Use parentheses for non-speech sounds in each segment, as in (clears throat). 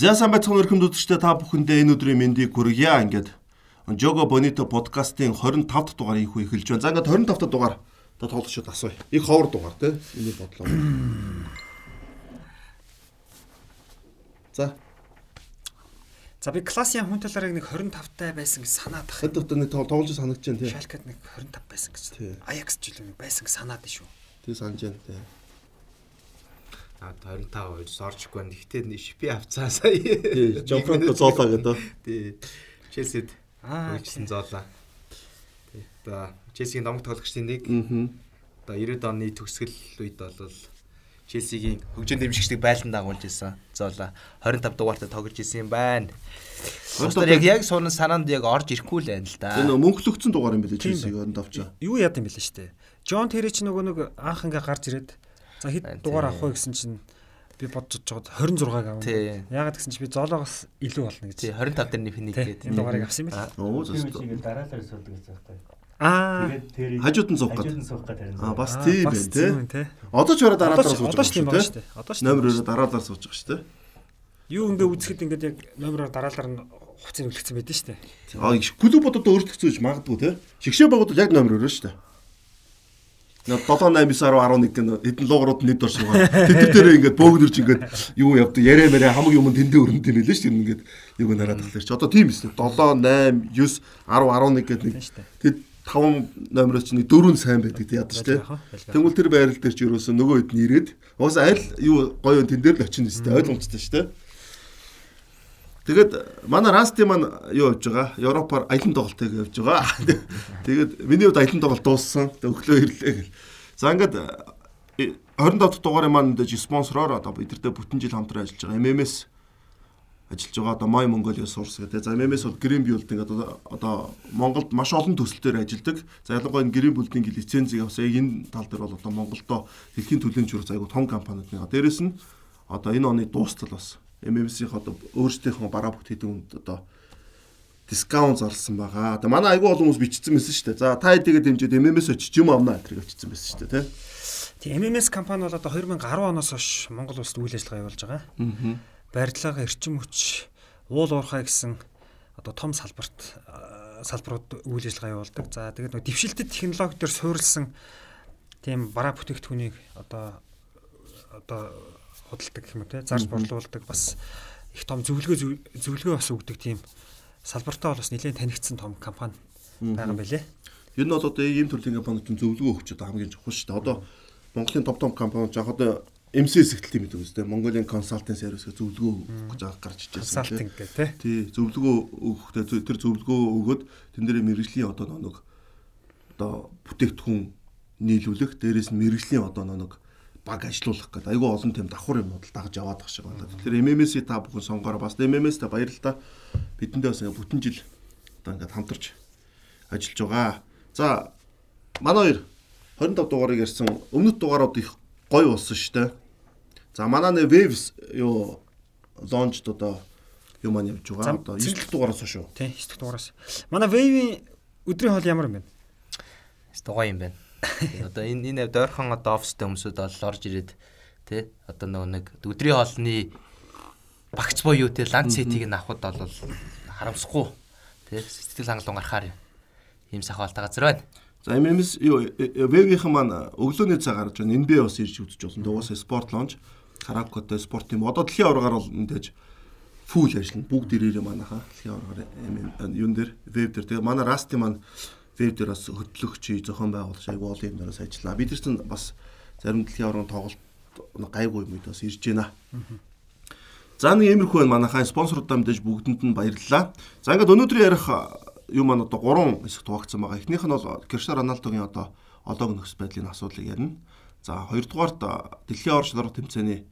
За сайн байцгаана өрхөмд үзэгчдээ та бүхэндээ энэ өдрийн мэндийг хүргье. Ингээд Жого Бонито подкастын 25 дахь дугаарыг их эхэлж байна. За ингээд 25 дахь дугаар та тоглогчид асууя. Их ховор дугаар тий. Миний бодлоо. За. За би классын хүн талаарыг нэг 25 таа байсан гэж санаад байна. Хэд өдөр нэг тоглож санагдаж байна тий. Шалкад нэг 25 байсан гэж. Аякс ч юм байсан гэж санаад шүү. Тий санаж байна тий. А 25 хоёр орчихгүй байна. Гэхдээ шипи авцаа сая. Тий, Жонфранко зоолаа гэдэг. Тий. Челсид аа хийсэн зоолаа. Тий. Одоо Челсигийн домог тоглогчдын нэг. Одоо 90-ад оны төгсгөл үед бол Челсигийн хөгжин дэмжигчдийг байлдан дагуулж ирсэн. Зоолаа 25 дугаартай тоглож ирсэн юм байна. Өөрөөр яг яг суунаа санаанд яг орж ирэхгүй л байна л да. Энэ мөнхлөгцөн дугаар юм билээ Челсиг 25 чаа. Юу яд юм бэлээ штэ. Джон Терри ч нөгөө нэг анх ингээ гарч ирээд За хэд дугаар авах вэ гэсэн чинь би бодож жоод 26-аг авна. Яагаад гэсэн чинь би зоолоогоос илүү болно гэж. Тий 25 дээр нэг гэдэг. Энэ дугаарыг авсан юм байна. Оо зөв. Дараалал суулдаг гэж байна. Аа. Хажууд нь суух гэдэг. Хажууд нь суух гэдэг. Аа бас тийм байна тий. Одоо ч бараа дараалал сууж байгаа шүү дээ. Одоо ч номер 2 дараалал сууж байгаа шүү дээ. Юу ингээ үзэхэд ингээд яг номероор дараалал нь хуцыг үлгцсэн байдэн шүү дээ. Аа клубуд одоо өөрчлөгцөөж магадгүй тий. Шигшээ багууд яг номер 2 шүү дээ. 7 8 9 10 11 гэн хэдэн луурууд нийт оршуугаа. Тэд дээр ингээд бөөгнөрч ингээд юу явдаг яриа мэрэ хамаг юм тэндээ өрөнд юм байлээ шүү дээ. Ингээд юу нараад тахлаа чи. Одоо тийм эсэ 7 8 9 10 11 гэдэг нэг тэд 5 номероос чи нэг дөрөв сайн байдаг тий ядаж тий. Тэнгүүл тэр байрал дээр чи юусэн нөгөө хэд нэрэд уус аль юу гоё тэн дээр л очих нь өстэй ойлгомжтой шүү дээ. Тэгээд манай Расти маань юу явж байгаа? Европоор аялын тоглолтыг явж байгаа. (laughs) Тэгээд миний хувьд аялын тоглолт дууссан. Өглөө ирлээ гэл. За ингээд 27 дахь дугаарын маань дэж спонсороор одоо бидэртэй бүтэн жил хамтран ажиллаж байгаа MMS ажиллаж байгаа одоо My Mongolia Source гэдэг. За MMS бол Green Build ингээд одоо Монголд маш олон төсөлтөөр ажилладаг. За ялангуяа энэ Green Build-ийн лицензийг авсан. Яг энэ тал дээр бол одоо Монголдо дэлхийн журц айгу том компаниуд нэг. Дээрэс нь одоо энэ оны дуустал бас MMS-ийн одоо өөрсдийнхөө бараа бүт хийдэг үнд одоо дискаунт зарлсан байгаа. Одоо манай айгүй олон хүмүүс бичсэн байсан шүү дээ. За та хэдийгээр дэмжиж MMS очиж юм авна гэтрийг очсон байсан шүү дээ, тий. Тэгээ MMS компани бол одоо 2010 оноос хойш Монгол улсад үйл ажиллагаа явуулж байгаа. Аа. Барилга, эрчим хүч, уул уурхай гэсэн одоо том салбарт салбарууд үйл ажиллагаа явуулдаг. За тэгээд нөгөө дэвшилтэд технологи төр суурилсан тийм бараа бүтээгдэхүүнийг одоо одоо худалдаг гэх юм те зарж борлуулдаг бас их том зөвлөгөө зөвлөгөө бас өгдөг тийм салбартаа бол бас нэлээд танигдсан том компани байгаа байлээ. Ер нь бол одоо ийм төрлийн компаниуд зөвлөгөө өгч одоо хамгийн чухал шүү дээ. Одоо Монголын топ том компаниуд яг одоо MCS ихтэл юм гэдэг үстэй. Mongolia Consulting Service гэх зөвлөгөө өгөх гэж гарч ижсэн. Consulting гэх тий. Тий, зөвлөгөө өгөхдөө тэр зөвлөгөө өгөөд тэн дээр мэрэгжлийн одоо нэг одоо бүтээгдэхүүн нийлүүлэх, дээрээс нь мэрэгжлийн одоо нэг баг ажилуулах гэдэг айгүй олон тийм давхар юмуд л дагаж яваад байгаа шиг байна. Тэгэхээр MMS-ийг та бүхэн сонгоор бас MMS-тэй баярлалаа. Бидэндээ бас ингээ бүтэн жил одоо ингээ хамтарч ажиллаж байгаа. За манай хоёр 25 дугаарыг ярьсан өмнөд дугаарууд их гоё болсон шүү дээ. За манай нэ Waves юу лончд одоо юу маань явж байгаа. Одоо 9 дахь дугаараас шүү. Тийм 9 дахь дугаараас. Манай Wave-ийн өдрийн хоол ямар юм бэ? Гоё юм байна. Одоо энэ энэ дойрхон одоо офстэй хүмүүсүүд бол орж ирээд тий одоо нөгөө нэг өдрийн хоолны багц буюу тий ланч сетийг нь авахд бол харамсахгүй тий сэтгэл хангалуун гарахаар ийм сахалтай газар байна. За MMS юу вебийнхэн маань өглөөний цаг гарч байна. NBA бас ирж үзэж болно. Дугаас спорт лонж, караокетэй спорт юм. Одоо дэлхийн аваргаар бол мэдээж фул ажиллана. Бүгд ирээрээ манайхаа дэлхийн аваргаар юун дээр веб дээр. Тэгээ манай Расти маань веб дээр бас хөтлөгч зохион байгуулагч айгу олон юм дээрээс ажиллана. Бид нар ч бас зарим дэлхийн орон тоглолт гайгүй юм бас ирж байна. За нэг иймэрхүү байна манайхаа спонсорудаа мэдээж бүгдэнд нь баярлалаа. За ингээд өнөөдөр ярих юм маань одоо гурван хэсэг хуваагдсан байгаа. Эхнийх нь бол Криштиану Роналдогийн одоо олоог нөхс байдлын асуудлыг ярина. За хоёрдугаарт дэлхийн ор шалралт тэмцээний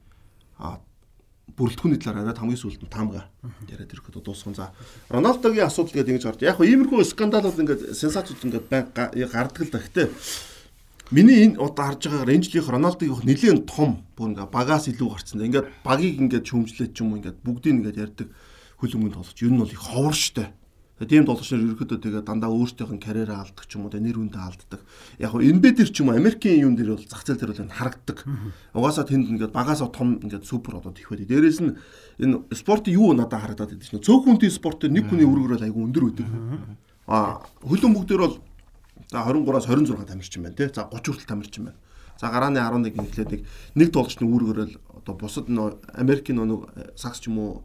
бүрэлдэхүүний талаар яриад хамгийн сүүлд нь таамга яриад ирэхэд дуусган. За Роналдогийн асуудал гэдэг ингэж гард. Яг иймэрхүү скандал бол ингээд сенсацууд ингээд гардаг л да. Гэтэ миний энэ одоо харж байгаагаар энэ жилийнх Роналдогийн нэлээд том бүр ингээд багаас илүү гарцсан. Ингээд багийг ингээд шөмжлээд ч юм уу ингээд бүгдийг ингээд ярьдаг хөл өмгөнд толгоч. Ер нь бол их ховор штэ. Тийм тоглогч нар ерөөхдөө тэгээ дандаа өөртөөх нь карьераа алддаг ч юм уу, нэр хүндээ алддаг. Яг нь NBA дээр ч юм уу, Америкийн юун дээр бол зах зээл дээр бол харагддаг. Угаасаа тэнд ингээд багаас том ингээд супер одод их байдаг. Дээрээс нь энэ спортын юу надад харагдаад байдаг чинь цөөхөнтийн спорт дээр нэг хүний өргөрөл айгүй өндөр байдаг. Аа хөлөн бүгдээр бол за 23-аас 26 тамирчин байна тий. За 30 хүртэл тамирчин байна. За гарааны 11 гэхлээр нэг тоглогчны үүргээрэл одоо бусад нөө Америкийн нөө сакс ч юм уу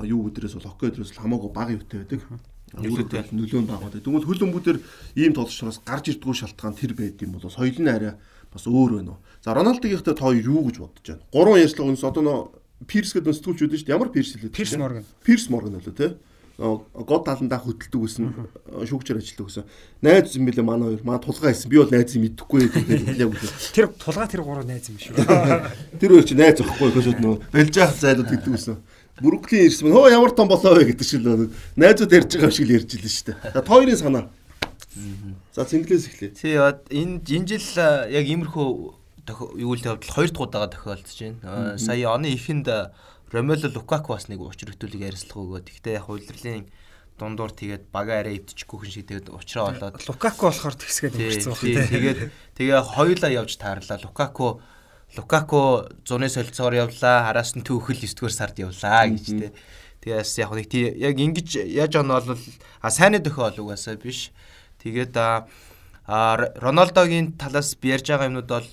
юу өдрөөс бол хоккей өдрөөс хамаагүй бага юутай байдаг нөлөөтэй нөлөөнд байгаа гэдэг. Тэгвэл хөл өмгүүдээр ийм тоглолчноос гарч ирдгүү шалтгаан тэр байд юм бол соёл нь арай бас өөр байна уу. За Роналдогийнхтай тоо юу гэж бодож байна? Гурван ярьслаг өнс одоо нөө Пирс гэдэг өнсдгүүлч үүдэн шүү дээ. Ямар Пирс лээ? Пирс Морган. Пирс Морган лөө тий. Год таландаа хөтөлдөг гэсэн э, шүүгчээр ажилладаг гэсэн. Найз юм билээ манай хоёр. Маа тулгаа хийсэн. Би бол найзыг мэдэхгүй гэдэг. Тэр тулгаа тэр гурав найз юм шүү. (laughs) Тэр хоёр чи найз واخгүй хөөсөд нөө. Бэлж яах зайлууд гэдэг гэсэн. Бүрүклийн ирсэн мөн хөө ямар том болоо вэ гэдэг шиг л найзууд ярьж байгаа шиг л ярьж илэн шүү дээ. За хоёрын санаа. За цэнгэлээс эхлэе. Тий энэ энэ жил яг иймэрхүү юу л тавьдал хоёр дахь удаага тохиолдож байна. Сая оны эхэнд Ромело Лукаку бас нэг учир хөтөлөг ярилцлага өгөөд. Гэхдээ яг удирдлын дундуур тэгээд бага арай өвдөжгүй хүн шиг тэгээд уучраа болоод Лукаку болохоор тэгсгээд өнгөрцөн байна. Тэгээд тэгээ хоёулаа явж таарлаа. Лукаку Лукаку зуны солилцоогоор явлаа. Араас нь түүхэл 9 дугаар сард явлаа гэж тэ. Тэгээс яг нэг тий яг ингэж яаж он бол а сайн төхөөл угаасаа биш. Тэгээд а Роналдогийн талаас би ярьж байгаа юмнууд бол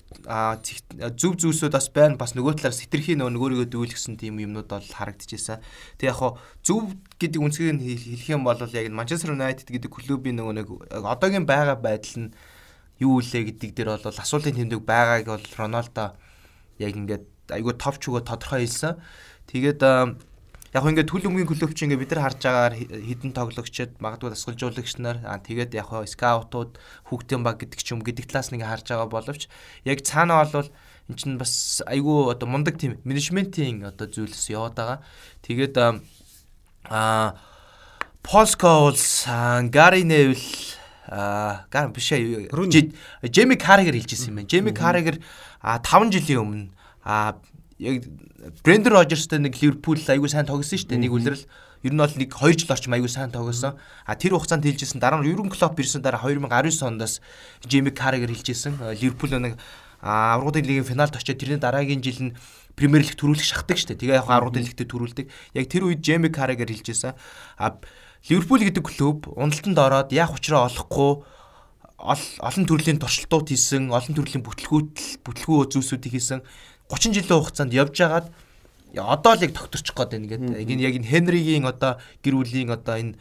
зөв зүйлсүүд бас байна. Бас нөгөө талаас хитрхи нөгөө нөгөөдөө дүүлгсэн тийм юмнууд бол харагдчихсан. Тэг яг хоо зөв гэдэг үнцгийг хэлэх юм бол яг Манчестер Юнайтед гэдэг клубын нөгөө нэг одоогийн байгаа байдал нь юу үлээ гэдэг дээр бол асуултын тэмдэг байгааг бол Роналдо яг ингээд айгүй товч өгөө тодорхой хэлсэн. Тэгээд яг ингээд төл өмгийн клубч ингээд бид нар харж байгаагаар хідэн тоглогчд магадгүй дасгалжуулагч нар тэгээд яг скаутууд хүүхдийн баг гэдэг ч юм гэдэг талаас нэг харж байгаа боловч яг цаана бол эн чинь бас айгүй одоо мундаг тийм менежментийн одоо зүйлс яваад байгаа. Тэгээд аа Полско бол Гари Невл аа гар биш ээ. Жеми Каригер хэлжсэн юм байна. Жеми Каригер а 5 жилийн өмнө а яг Брендер Рожерстэй нэг Ливерпул аягүй сайн тоглосон шүү дээ. Нэг үлрэл ер нь бол нэг 2 жил орчим аягүй сайн тоглосон. А тэр хугацаанд хэлжсэн дараа нь Юрген Клоп ирсэн дараа 2019 оноос Джейми Каррегер хэлжсэн. Ливерпул нэг аврагын лигийн финалд очиод тэрний дараагийн жил нь Премьер лиг төрүүлэх шахдаг шүү дээ. Тэгээ яг аврагын лигтээ төрүүлдэг. Яг тэр үед Джейми Каррегер хэлжсэн. А Ливерпул гэдэг клуб уналтанд ороод яг учраа олохгүй олон төрлийн туршилтууд хийсэн, олон төрлийн бүтлгүүтэл бүтлгүү зүйлсүүдийг хийсэн 30 жилийн хугацаанд явж байгаад одоо л яг тогтворчих гээд байна гэдэг. Энэ яг энэ Хенригийн одоо гэр бүлийн одоо энэ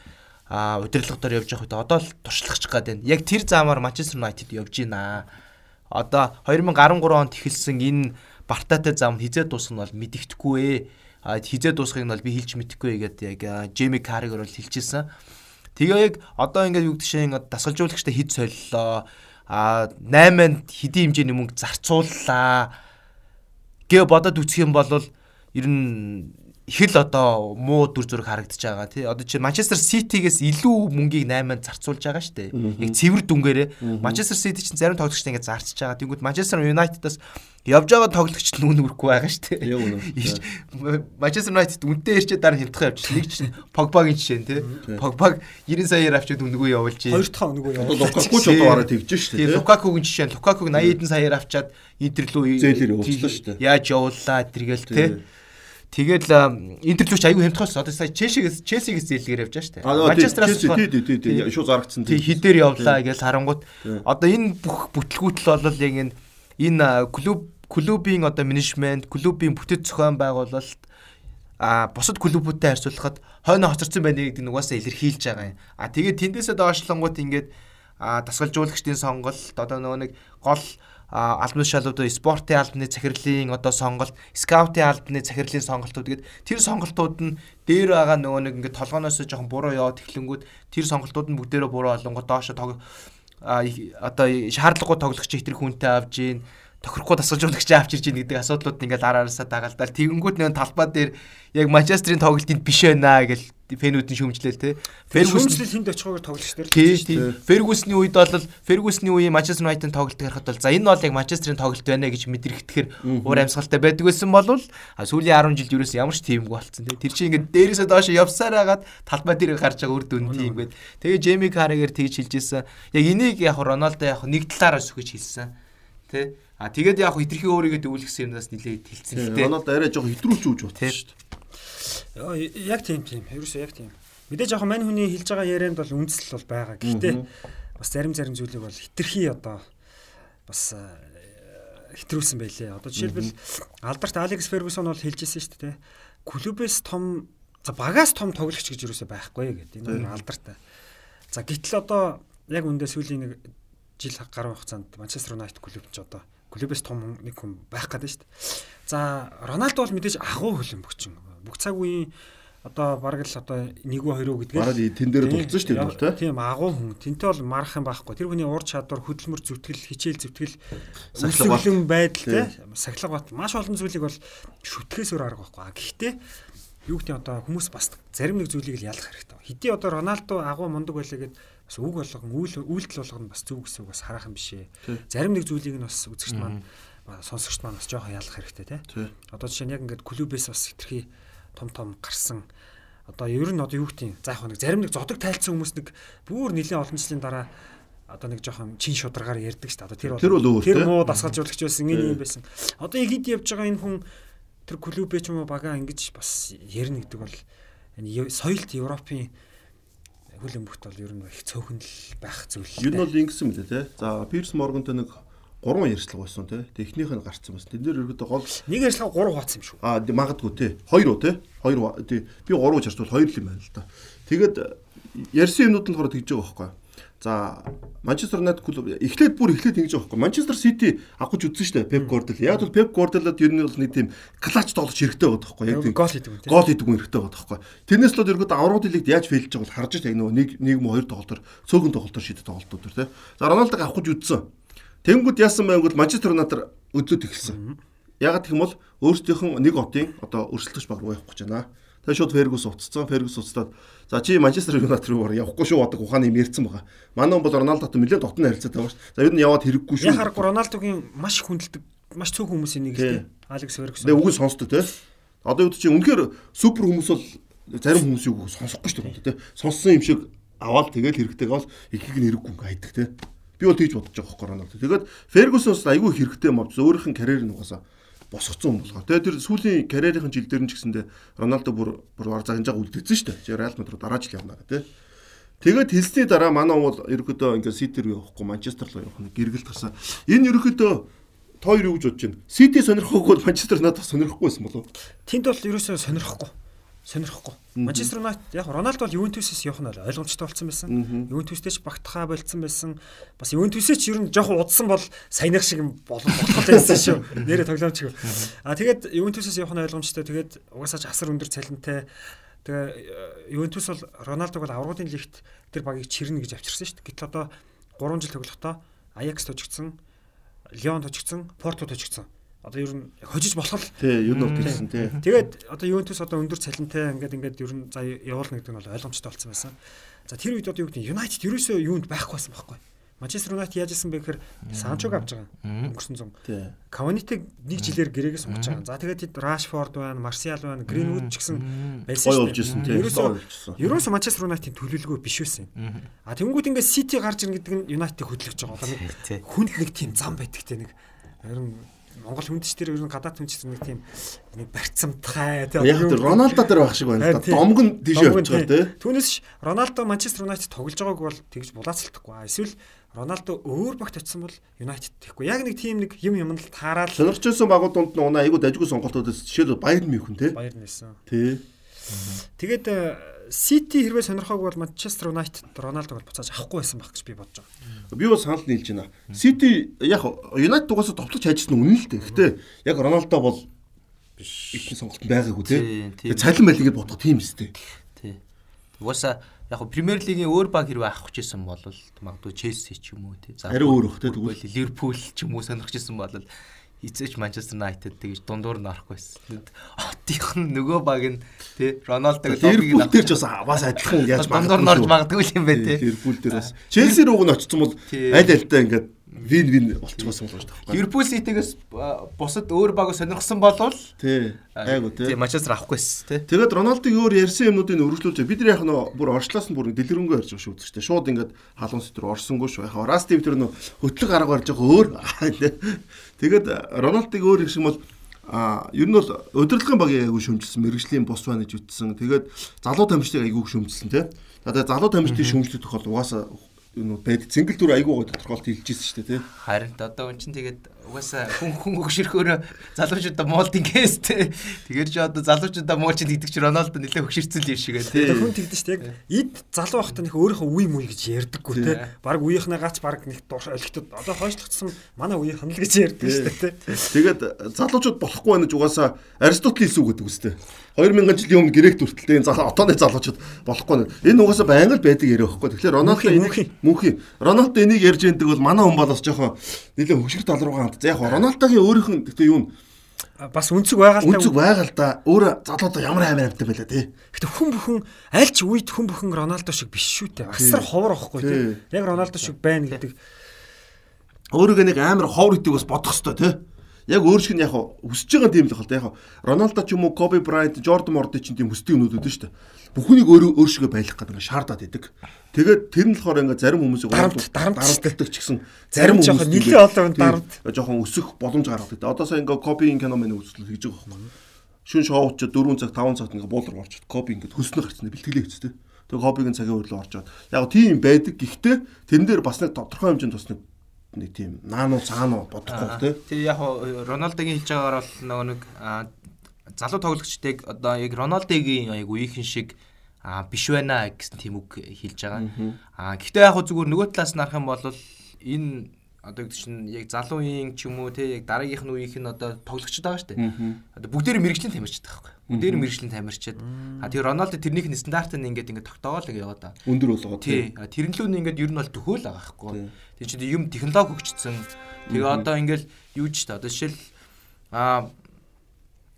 а удирдлагаар явж явах үед одоо л туршлагачих гээд байна. Яг тэр заамаар Манчестер Юнайтед явж байна. Одоо 2013 онд эхэлсэн энэ Бартатай зам хизээ дуусах нь бол мэдэгдэхгүй ээ. Хизээ дуусахыг нь бол би хэлж мэдэхгүй гэдэг яг Джейми Карригер бол хэлчихсэн. Тэгээ яг одоо ингээд юу гэдэг дасгалжуулагчтай хэд солилоо. А 8-нд хэдийн хэмжээний мөнгө зарцууллаа. гээ бодоод үсэх юм бол ер нь их л одоо муу дүр зураг харагдаж байгаа тий. Одоо чи Манчестер Ситигээс илүү мөнгийг 8-нд зарцуулж байгаа шүү дээ. Яг цэвэр дүнгээрээ Манчестер Сити чинь зарим тоглогчтой ингээд зарчиж байгаа. Тэнгүүд Манчестер Юнайтедаас явж байгаа тоглогчд нь үн өрөхгүй байгаа шүү дээ. (laughs) Манчестер Юнайтед үнтэй ирчээ дараа хямдхан явчих. Нэг чинь Погбагийн жишээ нь тий. Погбаг 90 саяар авчиад үнэгүй явуулж. Хоёр дахь үнэгүй явуулж. Лукаку ч одоо бараг тэгж шүү дээ. Лукакугийн жишээ нь Лукакуг 80 эдэн саяар авчиад Интер рүү зээлэр явуулсан шүү дээ. Яаж явууллаа тэргээл тий Тэгэл Интер лүүч аягүй хямдхан болсон. Одоо сая Челсигээс Челсигээс зээлгээр явж байгаа шүү дээ. Манчестераас тий тий тий шууд зарагдсан. Тий хідээр явлаа гэж харангууд одоо энэ бүх бүтлгүүтэл бол яг энэ энэ клуб клубийн одоо менежмент, клубийн бүтэц зохион байгуулалт а бусад клубүүдтэй харьцуулахад хойно хоцорсон байна гэдэг нь угаасаа илэрхийлж байгаа юм. А тэгээд тэндээсээ доошлонгууд ингээд дасгалжуулагчдын сонголт одоо нөгөө нэг гол албан тушаалууд спортын албаны захирлын одоо сонголт, скаутын албаны захирлын сонголтууд гээд тэр сонголтууд нь дээр байгаа нөгөө нэг ингээд толгооноос жоохон буруу яваад эхлэнгүүд тэр сонголтууд нь бүгдээрээ буруу олонгоо. Доошо тог одоо шаардлагагүй тоглогч ихтер хүнтэй авж гин тохирохгүй дасгалж өгөх гэж авчирж ийн гэдэг асуудлууд ингээд араараасаа дагалдаад тэгэнгүүт нэг талбай дээр яг Манчестерийн тоглолтынд биш байна гэл фэнүүдийн шүүмжлээл те. Фергюсон хүнд очихгүйгээр тоглож дээр. Тий, тий. Фергюсны үед бол Фергюсны үеийн Манчестер Юнайтед тоглолт харахад бол за энэ бол яг Манчестерийн тоглолт байна гэж мэдэрхтгэхэр уур амьсгалтай байдаг байсан бол сүүлийн 10 жилд юу ч ямар ч тиймгүй болцсон те. Тэр чинь ингээд дээрээсээ доош явсаар хагаад талбай дээр гарч байгаа үр дүн тийм гээд. Тэгээ Джейми Карригер тэгж хэлжсэн. Яг энийг яг Роналдо яг нэг талаараа сүгэж хэлсэн. Тэ А тэгээд яг хитрхи өөрийгөө дүүлгсэн юмнаас нилээд хэлсэн л дээ. Рональдо арай жоох хитрүүлж үүж бодсон шүү дээ. Яг тийм тийм. Ерөөсөө яг тийм. Мэдээж яг мань хүний хэлж байгаа ярианд бол үндэслэл бол байгаа. Гэхдээ бас зарим зарим зүйлийг бол хитрхи одоо бас хитрүүлсэн байлээ. Одоо жишээлбэл алдарт Алекс Фергюсон бол хэлжсэн шүү дээ. Клубээс том за багаас том тоглогч гэж юусоо байхгүй гэдэг. Энэ алдартай. За гítэл одоо яг үндэ сүүлийн нэг жил гаруй хугацаанд Манчестер Юнайтед клуб ч одоо клубээс том нэг хүн байх гэдэг шүү дээ. За Роналдо бол мэдээж агуу хөлбөмбөгчин. Бүх цаг үеийн одоо бараг л одоо нэг үү хоёр үү гэдгээр бараг тэн дээр дурдсан шүү дээ тийм агуу хүн. Тэнтэй бол марах юм байхгүй. Тэр хүний ур чадвар хөдөлмөр зүтгэл хичээл зүтгэл сахилгын байдал те сахилга бат маш олон зүйлийг бол шүтгэхээс өөр арга байхгүй. Гэхдээ юу гэдэг одоо хүмүүс бас зарим нэг зүйлийг л ялах хэрэгтэй. Хэдий одоо Роналдо агуу мундаг байлаа гэд бас үг болгон үйл үйлдэл болгоно бас зүг гэсэн үг бас харах юм бишээ. Зарим нэг зүйлийг нь бас үзэгчд маань сонсогчд маань бас жоохон ялах хэрэгтэй те. Одоо жишээ нь яг ингээд клубээс бас хитрхи том том гарсан одоо ер нь одоо юу гэдэг за яг нэг зарим нэг зодог тайлцсан хүмүүс нэг бүр нэлийн олон жилийн дараа одоо нэг жоохон чин шударгаар ярьдаг шүү дээ. Тэр бол тэр муу дасгалжуулагч байсан энэ юм байсан. Одоо хэд явж байгаа энэ хүн тэр клубээ ч юм уу бага ингэж бас ярина гэдэг бол энэ соёлт Европын хөл өмгт бол ер нь их цөөхөн л байх зүйл. Ер нь бол ингэсэн мөлий те. За Пирс Моргантай нэг гурван ярьцлага байсан те. Технийх нь гарцсан бас. Тэн дээр ерөөдөө гол нэг ярьцлага гурав хуваацсан юм шүү. Аа магадгүй те. Хоёр уу те. Хоёр. Би гурав чарчвал хоёр л юм байна л да. Тэгээд ярьсан юмнууд нь болохоор тэгж байгаа байхгүй. За Манчестер Юнайтед клуб эхлээд бүр эхлээд ингэж байгаа байхгүй. Манчестер Сити авахж үзсэн шүү дээ. Пеп Гвардиола. Яг бол Пеп Гвардиолад ер нь бол нэг тийм клач тоглож хэрэгтэй байдаг байхгүй. Яг тийм гол хийдэг үү. Гол хийдэг хүн хэрэгтэй байдаг байхгүй. Тэрнээс л ерөөд аврагд лигт яаж фейлж байгаа бол харж байгаа нөгөө нэг нэг мө хоёр тоглолтоор цөөхөн тоглолтоор шийдэх тоглолтууд төр тий. За Роналдог авахж үзсэн. Тэнгүүд яасан бол Манчестер Юнайтед өдлөд эхэлсэн. Ягаад гэх юм бол өөрсдийнх нь нэг одын одоо өрсөлдөгч баг руу явах гэж байна. Тэгээ шууд Фергус уцсан. Фергус уцтаад за чи Манчестер Юнайтед руу явахгүй шүү бодог ухааны юм ярьсан байгаа. Манай хүн бол Роналдотой нэлээд дотны харилцаатай байгаа шүү. За ер нь яваад хэрэггүй шүү. Харахгүй Роналдогийн маш хүндэлдэг маш цөөхөн хүмүүсийн нэг л Алекс Фергус. Тэгээ үгүй сонсдог те. Одоо юу чи үнэхээр супер хүмүүс бол зарим хүмүүс юу сонсохгүй шүү дээ те. Сонссон юм шиг аваад тэгэл хэрэгтэйгээ бол ихийг нь хэрэггүй хайдаг те. Би бол тийж бодож байгаа байхгүй Роналдо. Тэгээд Фергусоос айгүй хэрэгтэй юм авч өөрийнх нь карьер нь угаасаа босгоцсон юм болгоо. Тэгээ тэр сүүлийн карьерийн жилдэр нь ч гэсэндээ Роналдо бүр бүр вар загнажаа үлдээсэн шүү дээ. Реал Мадрид дараа жил явна гэх тээ. Тэгээд хэлсний дараа манай бол ерөөдөө ингээд Сити рүү явахгүй Манчестер руу явах нэг гэргэлт гарсан. Энэ ерөөдөө тоо юу гэж бодож байна? Сити сонирхоогүй бол Манчестер надад сонирхгүй байсан болов. Тэнд бол ерөөсөө сонирхгүй сонирхгүй. Манчестер Юнайтед яг Роналдо бол Ювентусээс явах нь ойлгомжтой болсон байсан. Ювентустэй ч багтахаа болцсон байсан. Бас Ювентусээ ч ер нь жоохон удсан бол саяных шиг болох болох байсан шүү. Нэрэ тоглоомч. А тэгээд Ювентусээс явах нь ойлгомжтой. Тэгээд угаасаа ч асар өндөр цалинтай. Тэгээ Ювентус бол Роналдог бол аврагын лигт тэр багийг чирнэ гэж авчирсан шүү дээ. Гэтэл одоо 3 жил тоглохдоо Аякс тожигдсон, Лион тожигдсон, Порто тожигдсон одоо ер нь хожиж болох л тий ер нь гэсэн тий. Тэгээд одоо Ювентус одоо өндөр цалинтай ингээд ингээд ер нь за явуулна гэдэг нь бол ойлгомжтой болсон байсан. За тэр үед одоо юу гэдэг Юнайтед ерөөсөө юунд байхгүй байсан байхгүй. Манчестер Юнайтед яаж исэн бэ гэхээр Санчог авч байгаа. Өнгөрсөн зун. Каванитыг нэг жилээр гэрээгээс сумгаж байгаа. За тэгээд Рашфорд байна, Марсиал байна, Гринвуд ч гэсэн байсан шүү дээ. Ерөөсөө ерөөсөө Манчестер Юнайтед төлөвлөгөө биш байсан. А тэнгууд ингээд Сити гарч ир гэдэг нь Юнайтедыг хөдөлгөж байгаа. Хүнд нэг тийм зам байдаг те нэг харин Монгол хүндчтэр ер нь гадаад хүндчтэр нэг тийм нэг барьцамтгай тийм яг тэр Роналдо дээр байх шиг байна. Домг нь тийш явж байгаа тийм. Түүнээс Роналдо Манчестер Юнайтед тоглож байгааг бол тэгж булаацалтахгүй. Эсвэл Роналдо өөр багт очсон бол Юнайтед тэхгүй. Яг нэг тийм нэг юм юм л таараад сонирхчихсан багууд донд нь унаа айгуу дажгүй сонголтуудаас жишээл Баерн Мюнхен тийм. Баерн байсан. Тий. Тэгээд Сити хэрвээ сонирхоогүй бол Манчестер Юнайтед Роналдог бол буцааж авахгүй байсан байх гэж би бодож байгаа. Би бас санал нийлж байна. Сити яг Юнайтед угаасаа товтлож хайжсан үнэн л дээ. Гэтэ яг Роналдо бол биш их сонголт байгаагүй тий. Цалин байлиг гэж бодох тийм үстэй. Тий. Угаасаа яг Премьер лигийн өөр баг хэрвээ авах гэжсэн бол магадгүй Челси ч юм уу тий. Арай өөр тий тэгвэл Ливерпул ч юм уу сонирхож исэн бол эцээч Манчестер Юнайтед тэгж дундуур нь орох байсан. Хотынх нь нөгөө баг нь тий Роналдог Ливерпул дээр ч бас бас адилхан яаж дундуур нь орж магадгүй юм байна тий. Ливерпул дээр бас Челси рүү нь очсон бол аль альтаа ингээд вин вин болчихсон болж байгаа. Ливерпул Ситигээс бусад өөр баг сонирхсан болвол тий айгу тий Манчестер авахгүйс тий. Тэгээд Роналдог өөр ярьсан юмнуудыг өргөжлүүлж бид нар яг нь бүр орчлоос нь бүр дэлгэрэнгүй ярьж байгаа шүү. Тэ шууд ингээд халуун сэтэр орсонгүй шүү. Яг Раст Тв тэр нөө хөтлөг арга барьж байгаа өөр. (laughs) Тэгээд Роналдыг өөр их шиг бол А ер нь бол удирдлагын багийн айгүй шөмжилсэн, мэрэгжлийн бос байна гэж үтсэн. Тэгээд залуу тамирчдыг айгүй шөмжилсэн тий. Тэгээд залуу тамирчдын шөмжлөх тохиол угаасаа юу байд цэнгэл дүр айгүй гоо тодорхойлт хэлчихсэн шүү дээ тий. Харин одоо өн чинь тэгээд угаасаа хүн хүн өгшөрхөөрөө залуучуудаа муулдин кэс тий. Тэгэр чи одоо залуучуудаа муулчин гэдэг чи Роналдо нэлээ өгшөрцөл юм шигээ тий. Хүн тэгдэж шүү дээ. Яг эд залуу байхдаа нөх өөрийнхөө үе мүе гэж ярьдаггүй тий. Бараг үеийнхнээ гац бараг нэг дууш олигтод одоо хойшлогдсон манай үеийнх нь л гэж ярьдаг шүү дээ тий. Тэгээд залуучууд болохгүй байна гэж угаасаа Аристотель хэлсэн үг гэдэг үстэй. 2000 жилийн өмнө грек төртөлтэй энэ залуу отооны залуучууд болохгүй нэ. Энэ угаасаа байнга л байдаг яриа байхгүй. Тэгэхээр Роналдо энийг мөнхийн Роналдо энийг ярьж байдаг бол манай хүн бол бас жоохон нэлээ хөвшиг тал руугаа ханд. За яг Рональдогийн өөрийнх нь гэхдээ юу нь бас үнцэг байгаа л та үнцэг байгаа л да. Өөр залуудаа ямар амар амтай байлаа тий. Гэтэ хүн бүхэн аль ч үед хүн бүхэн Роналдо шиг биш шүү дээ. Асар ховор ахгүй тий. Яг Роналдо шиг байна гэдэг. Өөрөөгөө нэг амар ховор идэг бас бодох хэвээр тий яг өөр шиг нь яг хүсэж байгаа тийм л хэл яг Роналдо ч юм уу Коби Брайант, Жордан Морди ч тийм хүсдэг юмнууд үүдэн шүү дээ. Бүхнийг өөрөө өөр шигээ байлгах гэдэг ингээ шаардаад идэг. Тэгээд тэр нь болохоор ингээ зарим хүмүүсийг дарамт дарамтдаг ч гэсэн зарим хүмүүс нэлээ олон дарамт жоохон өсөх боломж гаргадаг. Одоосоо ингээ Кобигийн кино мэн үзэл хийж байгаа байхгүй. Шүн шоуч 4 цаг 5 цагт ингээ буулгар орчод Коби ингээ хөснө гарцсан бэлтгэлээ хийцтэй. Тэгээ Кобигийн цагийн орж аваад. Яг тийм байдаг. Гэхдээ тэрэн дээр бас нэг тодорхой хэмжээнд бас нэг нэг тийм наануу цаануу бодохгүй тий. Тэгээ яг Роналдогийн хэлж байгаагаар бол нөгөө нэг залуу тоглогчдыг одоо яг Роналдогийн яг үеийнхэн шиг а биш байна гэсэн тийм үг хэлж байгаа. А гэхдээ яг зүгээр нөгөө талаас нь харах юм бол энэ одоо гэдэг чинь яг залуугийн ч юм уу те яг дараагийнх нь үеийнх нь одоо тоглогчд байгаа шүү дээ. Одоо бүгдээр мэрэгжлийн тамирчид байгаа байхгүй. Бүгдээр мэрэгжлийн тамирчид. А тэр Роналдо тэрнийх нь стандарт нь ингээд ингээд тогтоогоо л яваад байгаа. Өндөр болгоо тий. Тэрнлүү нь ингээд ер нь бол төхөөл байгаа байхгүй. Тэр чинь юм технологи хөгжсөн. Тэгээ одоо ингээд юу ч та одоо жишээл а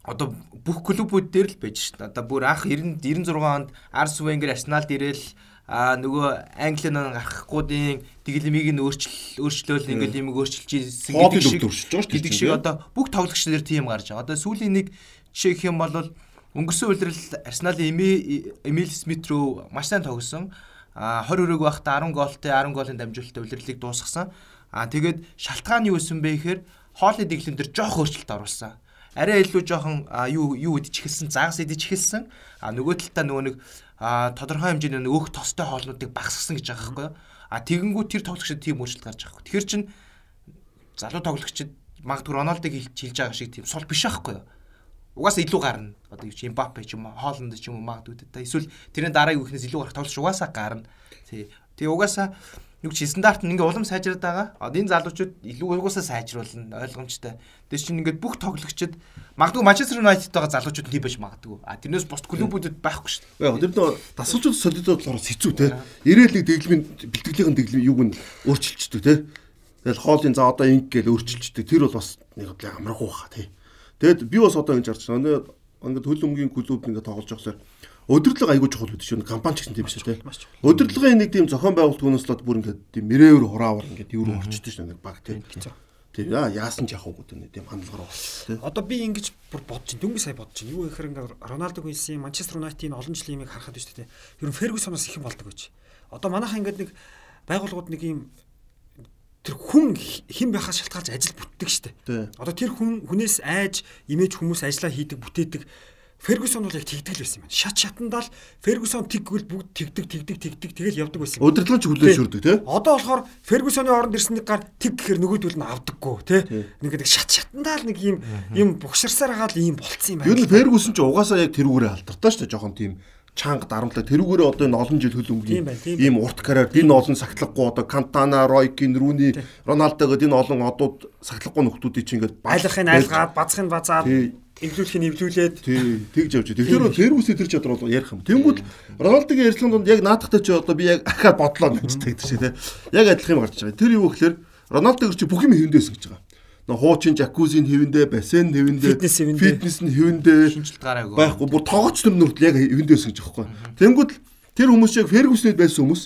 одоо бүх клубүүд дээр л байж шүү дээ. Одоо бүр анх 90 96 онд Арс Венгер Арсеналд ирээл а нөгөө Английн гарахгүйдийн тэглэмийг нь өөрчил өөрчлөөл ингээл юм өөрчилж ийсэн гэдэг шиг гэдэг шиг одоо бүх тоглогч нар тийм гарч байгаа. Одоо сүүлийн нэг жишээ гэх юм бол өнгөрсөн үйлрэл Арсеналын Эмил Смит рүү маш сайн тогсон. А 20 өрөөг байхдаа 10 гоолтой 10 гоолын дамжуулалттай үйлрэлийг дуусгасан. А тэгээд шалтгаан юу байсан бэ гэхээр хоолны дэглэм дээр жоох өөрчлөлт оруулсан арай илүү жоохон юу юу заагс идэж эхэлсэн. А нөгөө талдаа нөгөө нэг тодорхой хэмжээний өөх тостой хоолнуудыг багасгасан гэж байгаа байхгүй юу? А тэгэнгүүт тэр тоглогчид тийм өөрчлөлт гарч байгаа. Тэгэхээр чин залуу тоглогчид магадгүй Роналдыг хэлж байгаа шиг тийм сул биш байхгүй юу? Угаасаа илүү гарна. Одоо юу чи Мбаппе ч юм уу, Хооланд ч юм уу магадгүй та. Эсвэл тэрний дараагийн үхнээс илүү гарах тоглогч угаасаа гарна. Тий. Тэгээ угаасаа нэг чи стандарт нь ингээ улам сайжраад байгаа. Одоо энэ залуучууд илүү угсаа сайжруулна ойлгомжтой. Тэр чинь ингээд бүх тоглогчид магадгүй Манчестер Юнайтед байгаа залуучууд тийм байж магадгүй. А тэрнээс бус клубүүдэд байхгүй шүү дээ. Тэр нөө дасгалжууд солидод болохоор хэцүү те. Ирээл нэг дэглэмийн бэлтгэлийн дэглэм юуг нь өөрчилчдөг те. Тэгэл хоолын за одоо инг гээл өөрчилчдөг. Тэр бол бас нэг амаргүй баха те. Тэгэд би бас одоо ингэж харж байна. Ингээд хөлөмгийн клуб ингээд тоглож байхлаар Өдөрлөг айгүй чухал байдаг шүү. Компани ч гэсэн тийм шүү дээ. Өдөрлөгийн нэг тийм зохион байгуулалт хүнээс л бүр ингээд тийм мөрөөр хураавар ингээд юу орчдөг шүү. Нэг баг тийм. Яа яасан ч уу гэдэг тийм хандлагаар болчих тийм. Одоо би ингэж бүр бодож чинь дөнгөж сая бодож чинь юу гэхээр ингээд Роналдог хэлсэн Манчестер Юнайтийн олон жилийн имийг харахад биш тийм. Ер нь Фергюсоноос их юм болдог гэж. Одоо манайхаа ингээд нэг байгууллагууд нэг юм тэр хүн хэн байхаас шалтгаалж ажил бүтдэг штэ. Одоо тэр хүн хүнээс айж имиж хүмүүс ажиллаа хийдэг бүтээдэг Фергюсон бол яг тэгдэг л байсан юм байна. Шат шатандаа л Фергюсон тэгвэл бүгд тэгдэг тэгдэг тэгдэг тэгэл явдаг байсан. Удирдлагч хүлээж өрдөг тий. Одоо болохоор Фергюсоны оронд ирсэн нэг гар тэг гэхээр нөгөөдөл нь авдаггүй тий. Нэг нэг шат шатандаа л нэг юм юм бухширсаар хаал ийм болцсон юм байна. Ер нь Фергюсон ч угаасаа яг тэрүүгээрээ алдартай шүү дээ жоохон тийм чанга дарамтлаа тэрүүгээрээ одоо энэ олон жил хөлөнгөний ийм урт карьер энэ олон сахилахгүй одоо Кантана, Ройкин, Рүни, Роналдо гэдэг энэ олон одууд сахилахгүй нөхдүүдийг чинь ингээд байлгахын айлгаад бацхын базаад эвлүүлэхийг эвлүүлээд тэгж явж. Тэгэхээр Фергюсийн тэр чадвар бол ярих юм. Тэнгүүд Роналдогийн ярилцлагын донд яг наадахтай чи одоо би яг (laughs) ахаа бодлоо гэж тэгдэг шээ тий. Яг адилхан юм гарч байгаа. Тэр юу гэхээр Роналдог чи бүх юм хэвэндээс гэж байгаа. Хуучин жакузийн хэвэндээ, бассейн хэвэндээ, Фитнес нь хэвэндээ шинжилт гараагүй. байхгүй. Бүр тоогооч нар нүртэл яг хэвэндээс гэж байгаа байхгүй. Тэнгүүд тэр хүмүүс яг Фергюсний байсан хүмүүс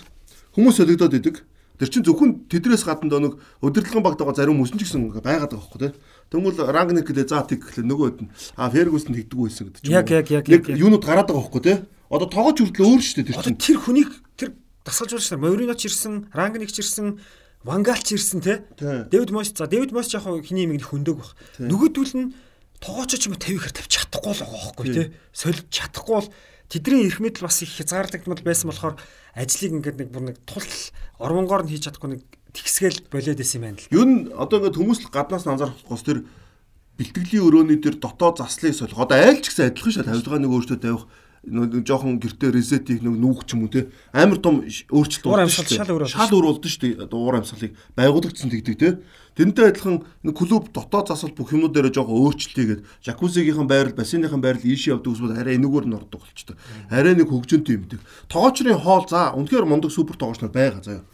хүмүүс солигдоод идэг. Тэр чинь зөвхөн тэдрээс гадна нэг удирдлагын багтаага зарим хүмүүс ч гэсэн байгаад байгаа байхгүй тий. Тэнгүүл Рангник гэлээ заа тэг гэхлээр нөгөөд нь а Фергюсн тэгдэг байсан гэдэг чинь. Яг, яг, яг, яг, юунууд гараад байгаа байхгүй тий. Одоо тоогооч хүртэл өөр шүү дээ тэр чинь. тэр хүнийг тэр дасгалжуулагч нар Морино ч ирсэн, Рангник ч ирсэн, Вангал ч ирсэн те. Тий. Дэвид Мойс за Дэвид Мойс яг хиний юм хөндөг баг. Нөгөөдүүл нь тоогоочч юм тавихаар тавьчих чадахгүй л байгаа байхгүй те. Солих чадахгүй бол тэдний эрх мэдэл бас их хязгаарлагдмал байсан болохоор ажлыг ингээд нэг бүр нэг тул ормонгоор нь хийж чадахгүй нэг тэгсгээл болоод исэн юм байна л. Юу н одоо ингээд хүмүүс л гаднаас нь анзаарахгүйс тэр бэлтгэлийн өрөөний тэр дотоод заслыг солих. Одоо айл ч гэсэн адилхан шал хавьдгааныг өөртөө тавих нэг жоохон гэртээ резетийг нэг нүүх ч юм уу те. Амар том өөрчлөлт Уур болдог амьсгал шал өөр шал өөр болдсон шүү дээ. Одоо уур амьсгалыг байгуулагдсан тэгдэг те. Тэрнтэй адилхан клуб дотоод засал бүх юмнууд дээр жоохон өөрчлөлтийгээд жакузигийнхэн байрал бассейныхан байрал ийш явдаг хүмүүс арай энэгээр нь ордог болчтой. Арай нэг хөгжөнтэй юмдэг тоогоочрын хоол за үнэхээр мундаг супер тоогооч нар байгаа заяа.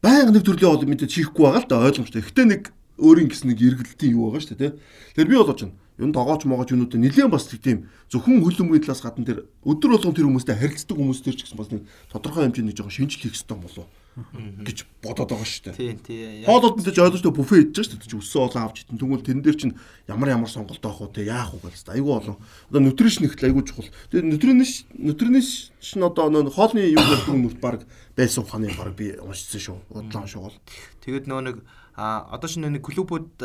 Байнга нэг төрлийн хоол мэдээ чихгүй байгаа л да ойлгомжтой. Гэхдээ нэг өөрийн гэсэн нэг эргэлтийн юу байгаа шүү дээ, тэ. Тэгэхээр би бодож байна. Юу н тогооч могооч юмнуудаа нэлээд бас тийм зөвхөн хөлбөмбөгийн талаас гадна тэр өдөр болгон тэр хүмүүстэй харилцдаг хүмүүс төр ч гэсэн бас нэг тодорхой хэмжээний жоохон шинжил хийх хэрэгтэй болов гэж бодоод байгаа шүү дээ. Тийм тий. Хоолод мэдээж ойлгож байгаа буфе идэж шүү дээ. Чи өссөн олон авч идэн. Тэгвэл тэрэн дээр чинь ямар ямар сонголт авах уу те яах уу гэж айгүй олон. Одоо нутришн ихтэй айгүй чухал. Тэгээ нутриниш нутриниш нь одоо нөө хоолны юу гэдэг бол баг байсан ухааны баг би уншсан шүү. Шүү бол. Тэгээд нөө нэг а одоо шинэ нэг клубүүд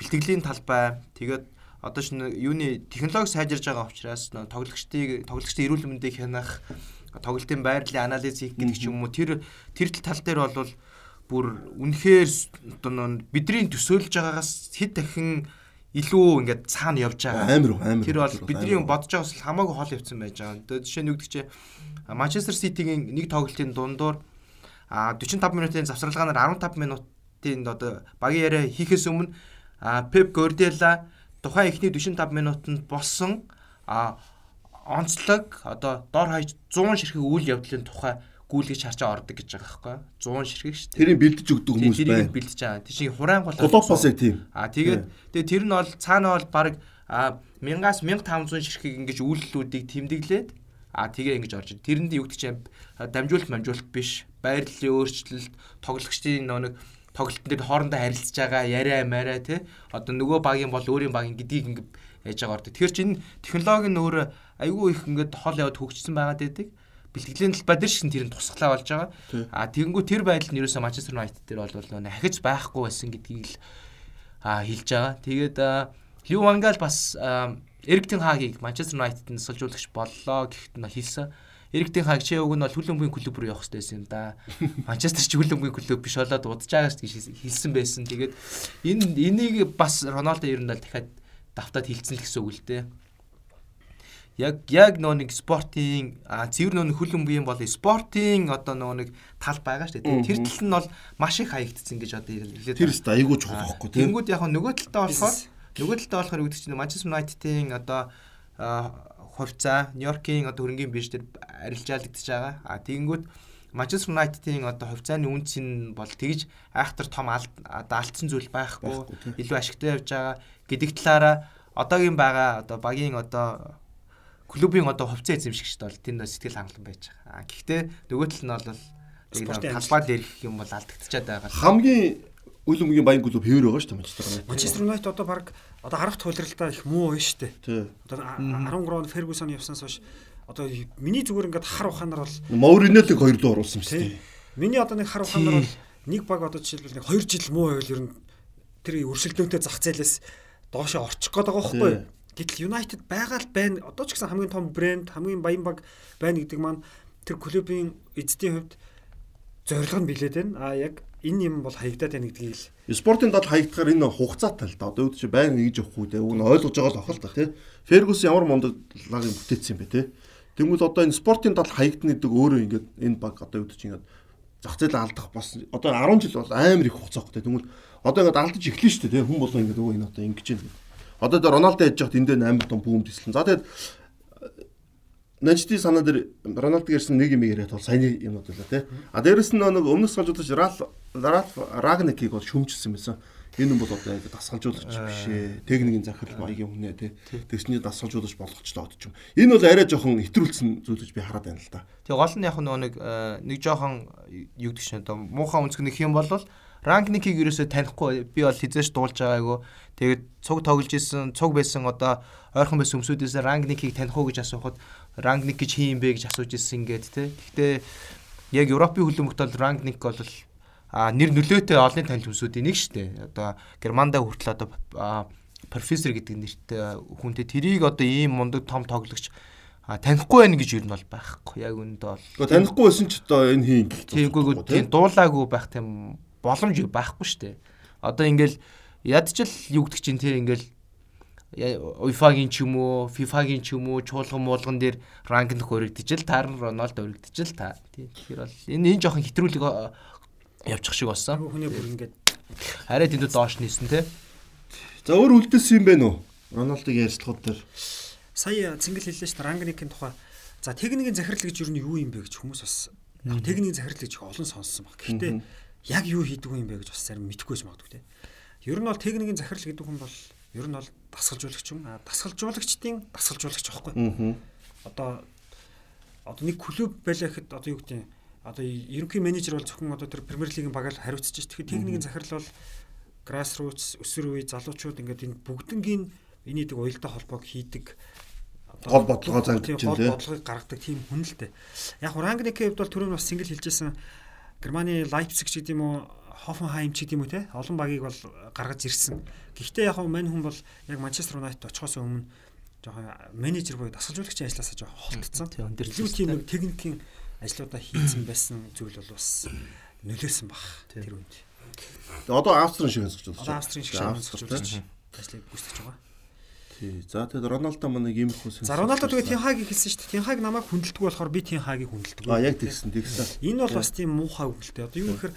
бэлтгэлийн талбай тэгээд одоо шинэ юуны технологи сайжирж байгаа учраас тоглогчдыг тоглогчдын эрүүл мэндийг хянах тоглолтын байрлалын анализ хийх гэдэг ч юм уу тэр тэр тал дээр бол бүр үнэхээр одоо бидний төсөөлж байгаагаас хэд дахин илүү ингээд цаана явж байгаа. Амар амар. Тэр бол бидний бодож байгаас л хамаагүй хол явцсан байж байгаа. Тэгээд жишээ нь юу гэдэг чинь Манчестер Ситигийн нэг тоглолтын дундуур а 45 минутын завсарлагаанаар 15 минутын одоо багийн яриа хийхээс өмнө Пеп Гвардиола тухайн ихний 45 минутанд болсон а онцлог одоо дор хаяж 100 ширхэг үйл явдлын тухай гүйлгэж харчаа ордог гэж байгаа байхгүй 100 ширхэг шүү дээ. Тэрийг бэлдэж өгдөг хүмүүс тэрийг байна. бэлдэж байгаа. Чинь хураан гол яг тийм. А тэгээд тэгээд тэр нь бол цаана бол баг а 1000-аас 1500 ширхэг ингэж үйлдэлүүдийг тэмдэглээд а тэгээ ингэж орж ир. Тэрэнд юу гэдэг чинь дамжуулалт дамжуулалт биш. Байрлалын өөрчлөлт, тоглогчдын нэг тоглолтын дээр хоорондоо харилцаж байгаа яриа мараа тий. Одоо нөгөө багийн бол өөрийн багийн гэдгийг ингэ яаж байгаа ордог. Тэгэхээр чинь технологи нь өөрөө айгүй их ингээд хол яваад хөгжсөн байгаад байдаг. Бэлтгэлийн талбай дээр шин тэр нь тусглаа болж байгаа. А тэгэнгүү тэр байдал нь ерөөсөө Манчестер Юнайтед дээр бол нөө хахиж байхгүй байсан гэдгийг л а хэлж байгаа. Тэгээд Лю Вангал бас Эрик Тен Хагийг Манчестер Юнайтед-д суулжуулагч боллоо гэхэд нь хэлсэн. Эрик Тен Хаг чи уг нь бол хүлэмжийн клуб руу явах хэрэгтэй юм да. (laughs) Манчестер ч хүлэмжийн клуб биш болоод удаж байгаа гэж хэлсэн байсан. Тэгээд энэ энийг бас Роналдо ер нь л дахиад давтаад хэлсэн л гэсэн үг л дээ. Яг яг нөө нэг спортын цэвэр нөө нэг хүлэмжийн бол спортын одоо нөө нэг тал байгаа шүү дээ. Тэр тал нь бол маш их хаягдсан гэж одоо хэлээд Тэр өстө айгүй чухал байхгүй тийм. Тэнгүүд яг нөгөө талдаа болохоор нөгөө талдаа болохоор гэдэг чинь Манчестер Юнайтедийн одоо хувьцаа Нью-Йоркийн одоо хөрөнгөний бирж дээр арилжаалагдчихж байгаа. А тэгэнгүүт Манчестер Юнайтедийн одоо хувьцааны үнц нь бол тэгж айхтар том алд- одоо алдсан зүйл байхгүй. Илүү ашигтай явж байгаа гэдэг талаараа одоогийн байгаа одоо багийн одоо клубын одоо хувьцаа эзэмшигчд бол тэнд сэтгэл хангалуун байж байгаа. А гэхдээ нөгөө тал нь бол дээр ирэх юм бол алдагдчихад байгаа. Хамгийн үл өмгийн баян клуб хэвэр байгаа шүү дээ Манчестер Юнайтед. Манчестер Юнайтед одоо баг одоо харах туулралтаа их муу дээ. Тий. Одоо 13 он Фергюсон явснаас хойш одоо миний зүгээр ингээд хар ухаанаар бол Моринелиг хоёр дуу оруулсан юм дээ. Миний одоо нэг хар ухаанаар бол нэг баг одоо жишээлбэл нэг 2 жил муу байвал ер нь тэр өрсөлдөөнтэй зах зээлээс доошоо орчих гээд байгаа байхгүй юу? Гэтэл United байгаа л байна. Одоо ч гэсэн хамгийн том брэнд, хамгийн баян баг байна гэдэг маань тэр клубын эзэдийн хувьд зорилго нь билээд байна. А яг энэ юм бол хаягдаад байна гэдгийг л Спортын дад хаягдахаар энэ хугацаатай л да. Одоо үүд чи байнга хийж явахгүй те. Уг нь ойлгож байгаа л ахал та тий. Фергюс ямар мундалагыг бүтээсэн бэ те. Тэгмэл одоо энэ спортын дад хаягдана гэдэг өөрөө ингээд энэ баг одоо үүд чи ингээд зах зээл алдах бас одоо 10 жил бол амар их хугацаа хөтэй. Тэгмэл одоо ингээд алдаж эхлэн дээ те. Хүн болоо ингээд өө энэ одоо ингэж байна. Одоо дээр Роналдо яж хахад эндээ амар том бүүм төслөн. За тэгээд Нажти санаа дээр Роналдо гэрсэн нэг юм яриад бол саяны юмуд байлаа тий. А дээрэс нь нэг өмнөс салжуудаж Ралф Ралф Рагникийг бол шүмжсэн байсан. Энэ хүн бол одоо яг дасгалжуулагч биш ээ. Техникийн захирал маягийн хүн ээ тий. Тэгсний дасгалжуулагч болгочлоо одч юм. Энэ бол арай жоохон хэтрүүлсэн зүйл гэж би хараад байна л да. Тэгээ гол нь яг нэг нэг жоохон юу гэдэг чинь одоо муухан өнцг нэг юм бол ранкникийг ерөөсөө танихгүй би бол хизээш дуулж байгаагүй. Тэгээд цуг тоглож исэн, цуг байсан одоо ойрхон байсан өмсүүдээс ранкникийг таних уу гэж асуухад рангник гэж хин юм бэ гэж асууж ирсэн ингээд тий. Гэхдээ яг Европын хөлбөмбөгт бол рангник бол а нэр нөлөөтэй олонний танил хүмүүсийн нэг шүү дээ. Одоо Германда хүртэл одоо профессор гэдэг нэртэй хүнтэй тэрийг одоо ийм мундаг том тоглогч танихгүй байна гэж юу нь бол байхгүй. Яг үүнд бол. Гэхдээ танихгүй байсан ч одоо энэ хин. Тиймгүй тийм дуулаагүй байх тийм боломж байхгүй шүү дээ. Одоо ингээл ядчил юу гэдэг чинь тий ингээл UEFA-гийн ч юм уу, FIFA-гийн ч юм уу чуулган муулган дээр ранк нөх өргөдөж л таар Рональдо өргөдөж л та. Тэгэхээр бол энэ энэ жоохон хэтрүүлэг явчих шиг болсон. Хүний бүр ингээд арай дэндүү доош нисэн те. За өөр үлдээсэн юм байна уу? Роналдыг ярьцлахууд дээр. Сая цэнгэл хэллээ шүү дээ рангникийн тухай. За техникийн захирал гэж юу юу юм бэ гэж хүмүүс бас техникийн захирал гэж олон сонссон баг. Гэхдээ яг юу хийдэг юм бэ гэж бас зарим мэдэхгүй байж магадгүй те. Ер нь бол техникийн захирал гэдэг хүн бол ер нь бол дасгалжуулагч юм. Дасгалжуулагчдын дасгалжуулагч аахгүй. Одоо одоо нэг клуб байлаа гэхэд одоо юу гэдэг одоо ерөнхий менежер бол зөвхөн одоо тэр Премьер лигийн багаар хариуцж шүү. Тэгэхээр техникийн захирал бол grassroots өсвөр үе залуучууд ингээд энэ бүгднгийн энийг уялдаа холбоог хийдэг гол бодлогоо зангиж гол бодлогыг гаргадаг тийм хүн л дээ. Яг Рангникийн хувьд бол түрүүн бас сингл хэлжсэн Германы Лайпциг ч гэдэм үү Хофенхайм ч гэдэм үү те олон багийг бол гаргаж ирсэн. Гэхдээ яг мань хүн бол яг Манчестер Юнайтед очихоос өмнө жоохон менежер буюу дасгалжуулагчийн ажилласаа жоохон холтцсон. Илүү тийм нэг техникийн ажлуудаа хийцэн байсан зүйл бол бас нөлөөсөн баг тэр үед. Одоо Австрийн шиг сонсож байна. Одоо Австрийн шиг сонсож байна. Ажлыг гүйцэтгэж байгаа. Тий. За тэгээд Роналдо манай иймэрхүү сэн. За Роналдо тэгээд Тинхаг хэлсэн шүү дээ. Тинхаг намайг хүндэлдэг болохоор би Тинхагийг хүндэлдэг. А яг тэгсэн тэгсэн. Энэ бол бас тийм муухай үг л дээ. Одоо юу гэхээр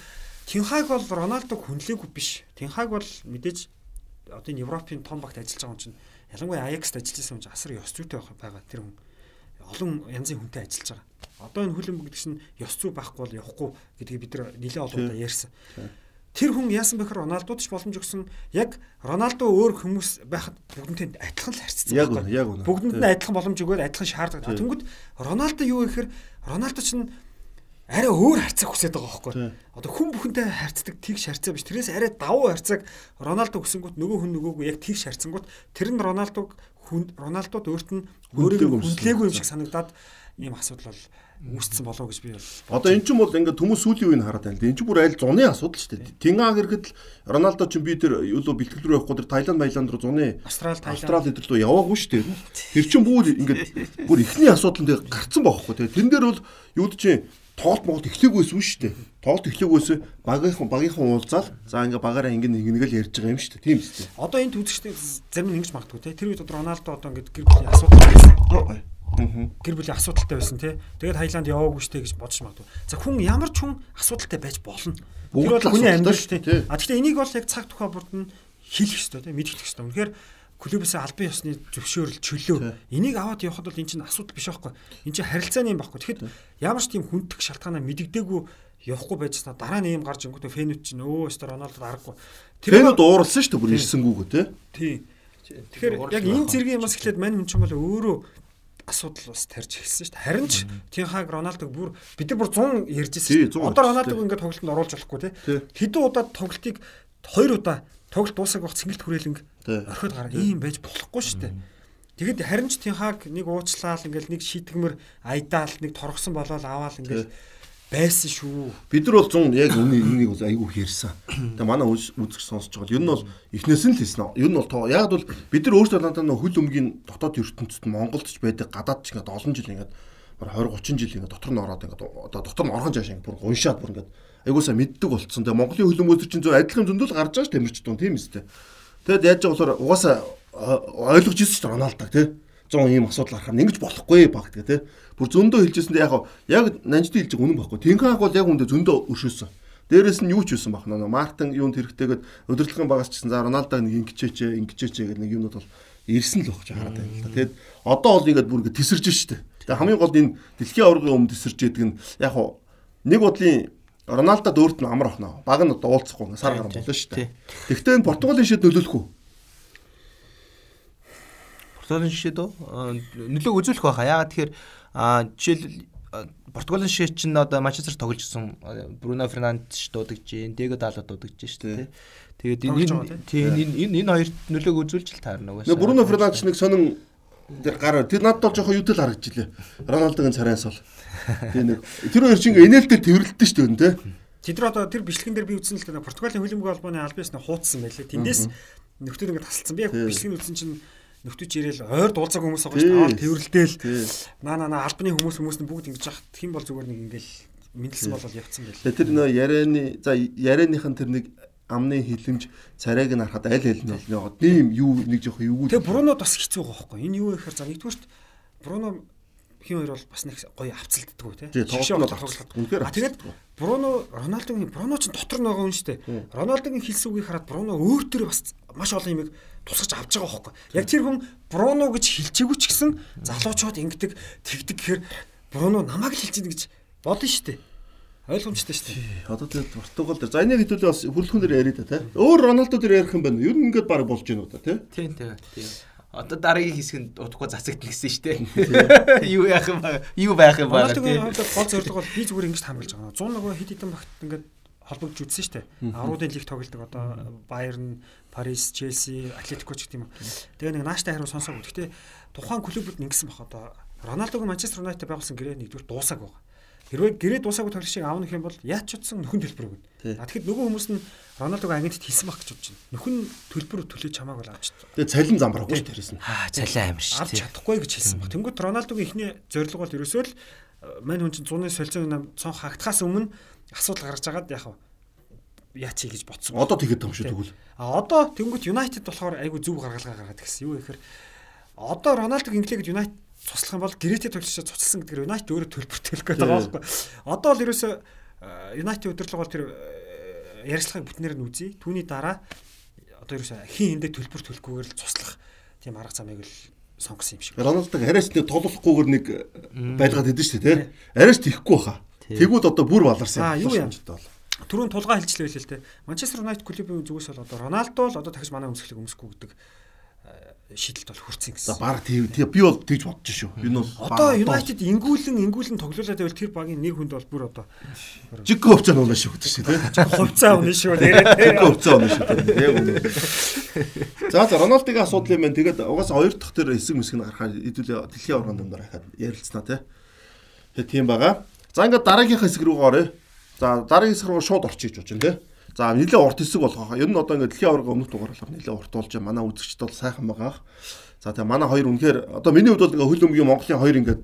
Тинхаг бол Роналдог хүнлээгүй биш. Тинхаг бол мэдээж одоо энэ Европын том багт ажиллаж байгаа хүн чинь ялангуяа Аякст ажиллаж байсан хүн чинь асар ёс зүйтэй байгаа тэр хүн. Олон янзын хүнтэй ажиллаж байгаа. Одоо энэ хүлэн бүгд чинь ёс зүй байхгүй бол явахгүй гэдгийг бид нар нэлээд олон удаа ярьсан. Тэр хүн яасан бэхэр Роналдод ч боломж өгсөн. Яг Роналдо өөр хүмүүс байхад бүгднтэй адилхан л харьцсан байхгүй. Яг үнэ. Бүгдэнд нь адилхан боломж өгөөд адилхан шаарддаг. Тэнгүүд Роналдо юу гэхээр Роналдо ч арай өөр харьцаг хүсэж байгаа байхгүй. Одоо хүн бүхэнтэй харьцдаг тэгш харьцаа биш. Тэрнээс арай давуу харьцаг Роналдо өсөнгөт нөгөө хүн нөгөөгүй яг тэгш харьцангууд тэр нь Роналдог хүн Роналдод өөрт нь өөрийгөө хүндлээгүй юм шиг санагдаад ийм асуудал бол үүссэн болов гэж би бол. Одоо эн чинь бол ингээд хүмүүс сүүлийн үеийг хараад байна. Энд чинь бүр айл зуны асуудал шүү дээ. Тингааг ирэхэд л Роналдо ч би тэр юу л бэлтгэл рүү явахгүй тэр Таиланд, Таиланд руу зуны Австрал, Австрал эдэр рүү яваагүй шүү дээ. Тэр чинь бүр ингээд бүр ихний асуудал дээр гарцсан байхгүй. Тэгээ тэрэн дээр бол юу чинь тоолт могот эхлээгүйсэн шүү дээ. Тоолт эхлээгүйсэн багийнхан багийнхан уулзаал за ингээ багаараа ингээ нэг л ярьж байгаа юм шүү дээ. Тийм шүү дээ. Одоо энэ үзэгчтэй зарим нь ингэж магадгүй те. Тэр үед одоо Роналдо одоо ингээ гэр бүлийн асуудал байсан гэр бүлийн асуудалтай байсан тий. Тэгээд Таиланд яваагүй штэ гэж бодож магадгүй. За хүн ямар ч хүн асуудалтай байж болно. Тэр бол хүний амьдрал штэ. А гэхдээ энийг бол яг цаг тухай бүрд нь хэлэх ёстой тий. Мэдэх ёстой. Үнэхээр клубээс албан ёсны зөвшөөрөл чөлөө энийг аваад явхад бол эн чинь асуудал биш байхгүй. Эн чинь харилцааны юм байхгүй. Тэгэхэд ямар ч тийм хүндэх шалтгаанаа мэддэггүй явахгүй байжснаа дараа нь юм гарч ингүүтээ фэнүүд чинь өө өстөр Роналдод аргагүй. Фэнүүд ууралсан шүү дээ бүр ирсэнгүүгөө тий. Тий. Тэгэхээр яг энэ зэргийн юмас эхлээд мань хүн ч юм бол өөрөө асуудал бас тарж эхэлсэн шүү дээ. Харин ч Тинхаг Роналдог бүр бид нар бүр 100 ярьжсэн шүү дээ. Одоо Роналдог ингээд тоглолтод оруулж болохгүй тий. Хэдэн удаа тоглолтыг хоёр удаа тоглолт дуусах байх цэнгэлт хүрээлэнг орхиод гараа ийм байж болохгүй шүү дээ. Тэгэд харин ч Тинхаг нэг уучлаал ингээл нэг шийтгмэр айдаал нэг торгосон болоод аваал ингээл байсан шүү. Бид нар бол 100 яг үнийг энийг бол айгүй хэрсэн. Тэгээ манай үзэгч сонсож байгаа. Ер нь бол эхнээс нь л хэлсэн. Ер нь бол яг бол бид нар өөрсдөө надад нөх хөл өмгийн дотоод ертөнцид Монголд ч байдаг гадаад ч ингээд олон жил ингээд бар 20 30 жил ингээд дотор нь ороод ингээд одоо дотор нь орхон жааш ингээд бүр уншаад бүр ингээд айгуусаа мэддэг болцсон. Тэгээ Монголын хөл өмгөөс чинь зөв адилхан зөндөл гарч байгаа ш тэмэрч тун тийм үстэй. Тэгэд яаж болохоор угаасаа ойлгож ирсэн ш Роналдог тий 100 ийм асуудал гарахаар ингэж болохгүй баг тэгээ тий. Бүр зөндөө хэлжсэндээ яг яг нанжид хэлж байгаа үнэн баггүй. Тинханг бол яг үндэ зөндөө өршөөсөн. Дээрээс нь юу ч юусан бах нөө Мартин юунд хэрэгтэйгээд удирдлагын багаас ч гэсэн за Роналдог нэг ингэчээч ингэчээч гэдэг нэг юмнууд бол ирсэн л багч хараад байна л да. Тэгэд одоо бол ингээд бүр ингээд тесэрж штэ. Тэгээ хамгийн гол энэ дэлхийн аваргын өмнө тесэрж яадаг нь яг нэг бодлын Роналдод өөрт нь амар охноо. Баг нь одоо уулзахгүй сар гарсан болно шүү дээ. Тэгвэл энэ Португалийн шид нөлөөлөх үү? Португалийн шид үү? Нөлөө үзүүлэх байхаа. Яагаад тэгэхээр жишээл Португалийн шид чинь одоо Манчестер тоглож гисэн Бруно Фернандеш дуудагж जैन, Дэго Дало дуудагж шүү дээ. Тэгээд энэ энэ энэ хоёр нөлөөг үзүүлж л таарна угаасаа. Бруно Фернандеш нэг сонин тэр гар тэр надад бол жоохон юутэл харагдж илээ. Роналдогийн царайс бол. Тийм нэг тэр хоёр чинь инээлтэй тэрвэрлэлтэй шүү дээ тэ. Тэд нар одоо тэр бичлэгэн дээр би үзсэн л дээ Португалийн хөлбөмбөг холбооны албаас нь хуудсан байлээ. Тэндээс нөхдөл ингээд тасалсан. Би яг бичлэг үзсэн чинь нөхдөж ирээл ойр дуулцаг хүмүүс байгаа шүү дээ. Тэрвэрлдээл. Наа наа албаны хүмүүс хүмүүс нь бүгд ингэж яхад хэм бол зүгээр нэг ингээл мэдлсэн болол явцсан байлээ. Тэр нөө ярианы за ярианыхан тэр нэг амны хилэмж царайг нь харахад аль аль нь бол нэг ийм юу нэг жоох юу. Тэгээ Бруно бас хэцүү байгаа байхгүй. Энэ юу вэ гэхээр за нэгдүгürt Бруно хин хоёр бол бас нэг гоё авцалддаг тоглолт. Үнэхээр. А тэгээд Бруно Роналдогийн Бруно ч дотор байгаа юм шүү дээ. Роналдогийн хэлсэн үгийг хараад Бруно өөр төр бас маш олон юмыг тусгаж авч байгаа байхгүй. Яг тэр хүн Бруно гэж хэлчихээгүй ч гэсэн залуучууд ингэдэг тэгдэг гэхээр Бруно намайг л хэлж ийн гэж бодно шүү дээ. Ойлгомжтой шүү дээ. Одоо тэгээд Португал дээр за энийг хэдүүлээ бас хөрлөхөн дээр яриа та тий. Өөр Роналдо дээр ярих юм байна. Нь ингээд баг болж гинэ удаа тий. Тийм тийм. Одоо дараагийн хэсэг нь утгагүй засагдл гэсэн шүү дээ. Юу яах юм бэ? Юу байх юм бэ? Тийм. Гол зорилго бол би зүгээр ингэж хамгаалж байгаа. 100 нөгөө хэд хэдэн багт ингээд холбогдож үзсэн шүү дээ. Авруудын лиг тоглодог одоо Баерн, Парис, Челси, Атлетико ч гэх юм. Тэгээ нэг нааштай хариу сонсоогүй. Гэхдээ тухайн клубүүд ингэсэн баг одоо Роналдог Манчестер Юнайтед байгуулсан гэрээ нэгдүгээр дуусаг байгаа. Хэрвээ гэрээ дуусаагүй тоглогчийг аавна гэх юм бол яаж ч утсан нөхөн төлбөр өгнө. А тэгэхэд нөгөө хүмүүс нь Роналдог агентд хэлсэн баг гэж бодож байна. Нөхөн төлбөр төлөж чамааг бол авч. Тэгээ цалин замбраагүй шүү дээрээс нь. Аа цалин амар шүү. Авч чадахгүй гэж хэлсэн баг. Тэнгүүт Роналдогийн ихний зорилго бол ерөөсөө л мань хүн чинь 100-ны солилцооны нам цонх хагтахаас өмнө асуудал гаргаж агаад яг яач гэж ботсон. Одоо тэгэхэд юм шүү тэгвэл. А одоо тэнгүүт United болохоор айгүй зөв гаргалгаа гаргаад гисэн. Юу гэхээр одоо Роналдог инглигэд United цуслах юм бол гэрээтэй төлөвшөө цуцлсан гэдгээр United өөрөө төлбөр төлөх гэдэг байгаа байхгүй. Одоо л ерөөсөө United удирдлага бол тэр ярилцлагыг бүтнээр нь үзье. Түүний дараа одоо ерөөсөө хин хиндэ төлбөр төлөхгүйгээр л цуслах тийм арга замыг л сонгосон юм шиг. Роналдог арайч нэг толуулахгүйгээр нэг байлгаад идэв шүү дээ, тэ? Арайч тийхгүй баха. Тэгвэл одоо бүр баларсан. Аа юу юм бол. Түрүүн тулгаан хэлжлээ л те. Манчестер Юнайтед клубын зүгээс бол одоо Роналдо л одоо дахиж манай өмсгөлийг өмсөхгүй гэдэг шийдэлд бол хүрсэн гэсэн. За баг тийм би бол тэгж бодож шүү. Энэ бол одоо United ингүүлэн ингүүлэн тоглуулаад байвал тэр багийн нэр хүнд бол бүр одоо Жико хувцаа нуулаа шүү гэдэг шүү тийм. Хувцаа унаа шүү. Жико хувцаа унаа шүү тийм. Яг үнэ. За за Роналдогийн асуудал юм байна. Тэгээд угаасаа хоёр дахь тэр эсэг мэсг нь гарахаар хэдүүлээ дэлхийн аврагын дундаар хахад ярилцсанаа тийм. Тэгээ тийм байгаа. За ингээд дараагийнхаа хэсэг рүү оръё. За дараагийн хэсэг рүү шууд орчих гэж бодож байна тийм. За нэлээд урт хэсэг болох. Ер нь одоо ингээд дэлхийн аварга өмнөх дугаарлаар нэлээд урт болж манай үзэгчд бол сайхан байгаа. За тэгээ манай хоёр үнэхээр одоо миний хувьд бол ингээд хөл өмгийн Монголын хоёр ингээд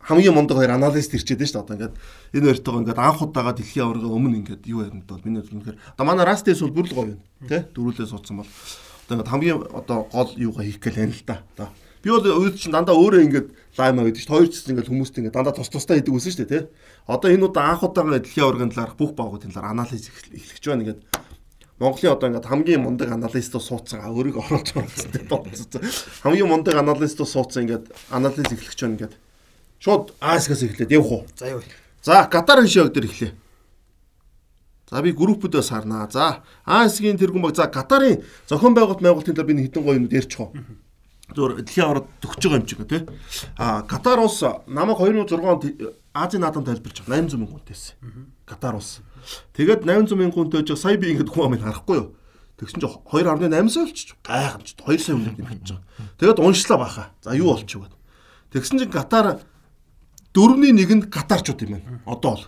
хамгийн мундаг хоёр аналист ирчээд шүү дээ. Одоо ингээд энэ хоёртойгоо ингээд анх удаага дэлхийн аварга өмнө ингээд юу яриад бол миний хувьд үнэхээр одоо манай Растес бол бүр л гоё юм. Тэ дөрүүлээ суудсан бол одоо ингээд хамгийн одоо гол юугаа хийх гээл байна л да. Одоо би бол үед чинь дандаа өөрөө ингээд лайма гэдэг чинь хоёр ч ингээд хүмүүст ингээд дандаа тус тустай хийдэг үсэн шүү дээ. Тэ Одоо энэ удаа анх удаага дэлхийн аваргын талаарх бүх багуудын талаар анализ эхлэж байна. Ингээд Монголын одоо ингээд хамгийн мундаг аналистууд суудсан өөрийг оруулж байгаа бодсон. Хамгийн мундаг аналистууд суудсан ингээд анализ эхлэж байна ингээд шууд АС-гаас эхлээд явах уу? За юу. За Катарын шог дээр эхлэе. За би группүүдээс харнаа. За АС-гийн тэргүүн баг за Катарын зохион байгуулалт байгуулалтын талаар би хэдэн гоё юм ярьчих уу? Зүгээр дэлхийн аварга төгсөж байгаа юм чиг тий. А Катар улс намайг 2006 онд Азийн наадам тайлбарч 800 мянган хүнтэйсэн. Катар улс. Тэгээд 800 мянган хүнтэй байж сая би ингэдэг хүн амыг харахгүй юу? Тэгсэн чинь 2.8 сая болчих. Гайхамж 2 сая хүн нэмэгдэж байгаа. Тэгээд уншлаа баха. За юу болчих вэ? Тэгсэн чинь Катар дөрөвний нэгэнд Катарчууд юм байна. Одоо бол.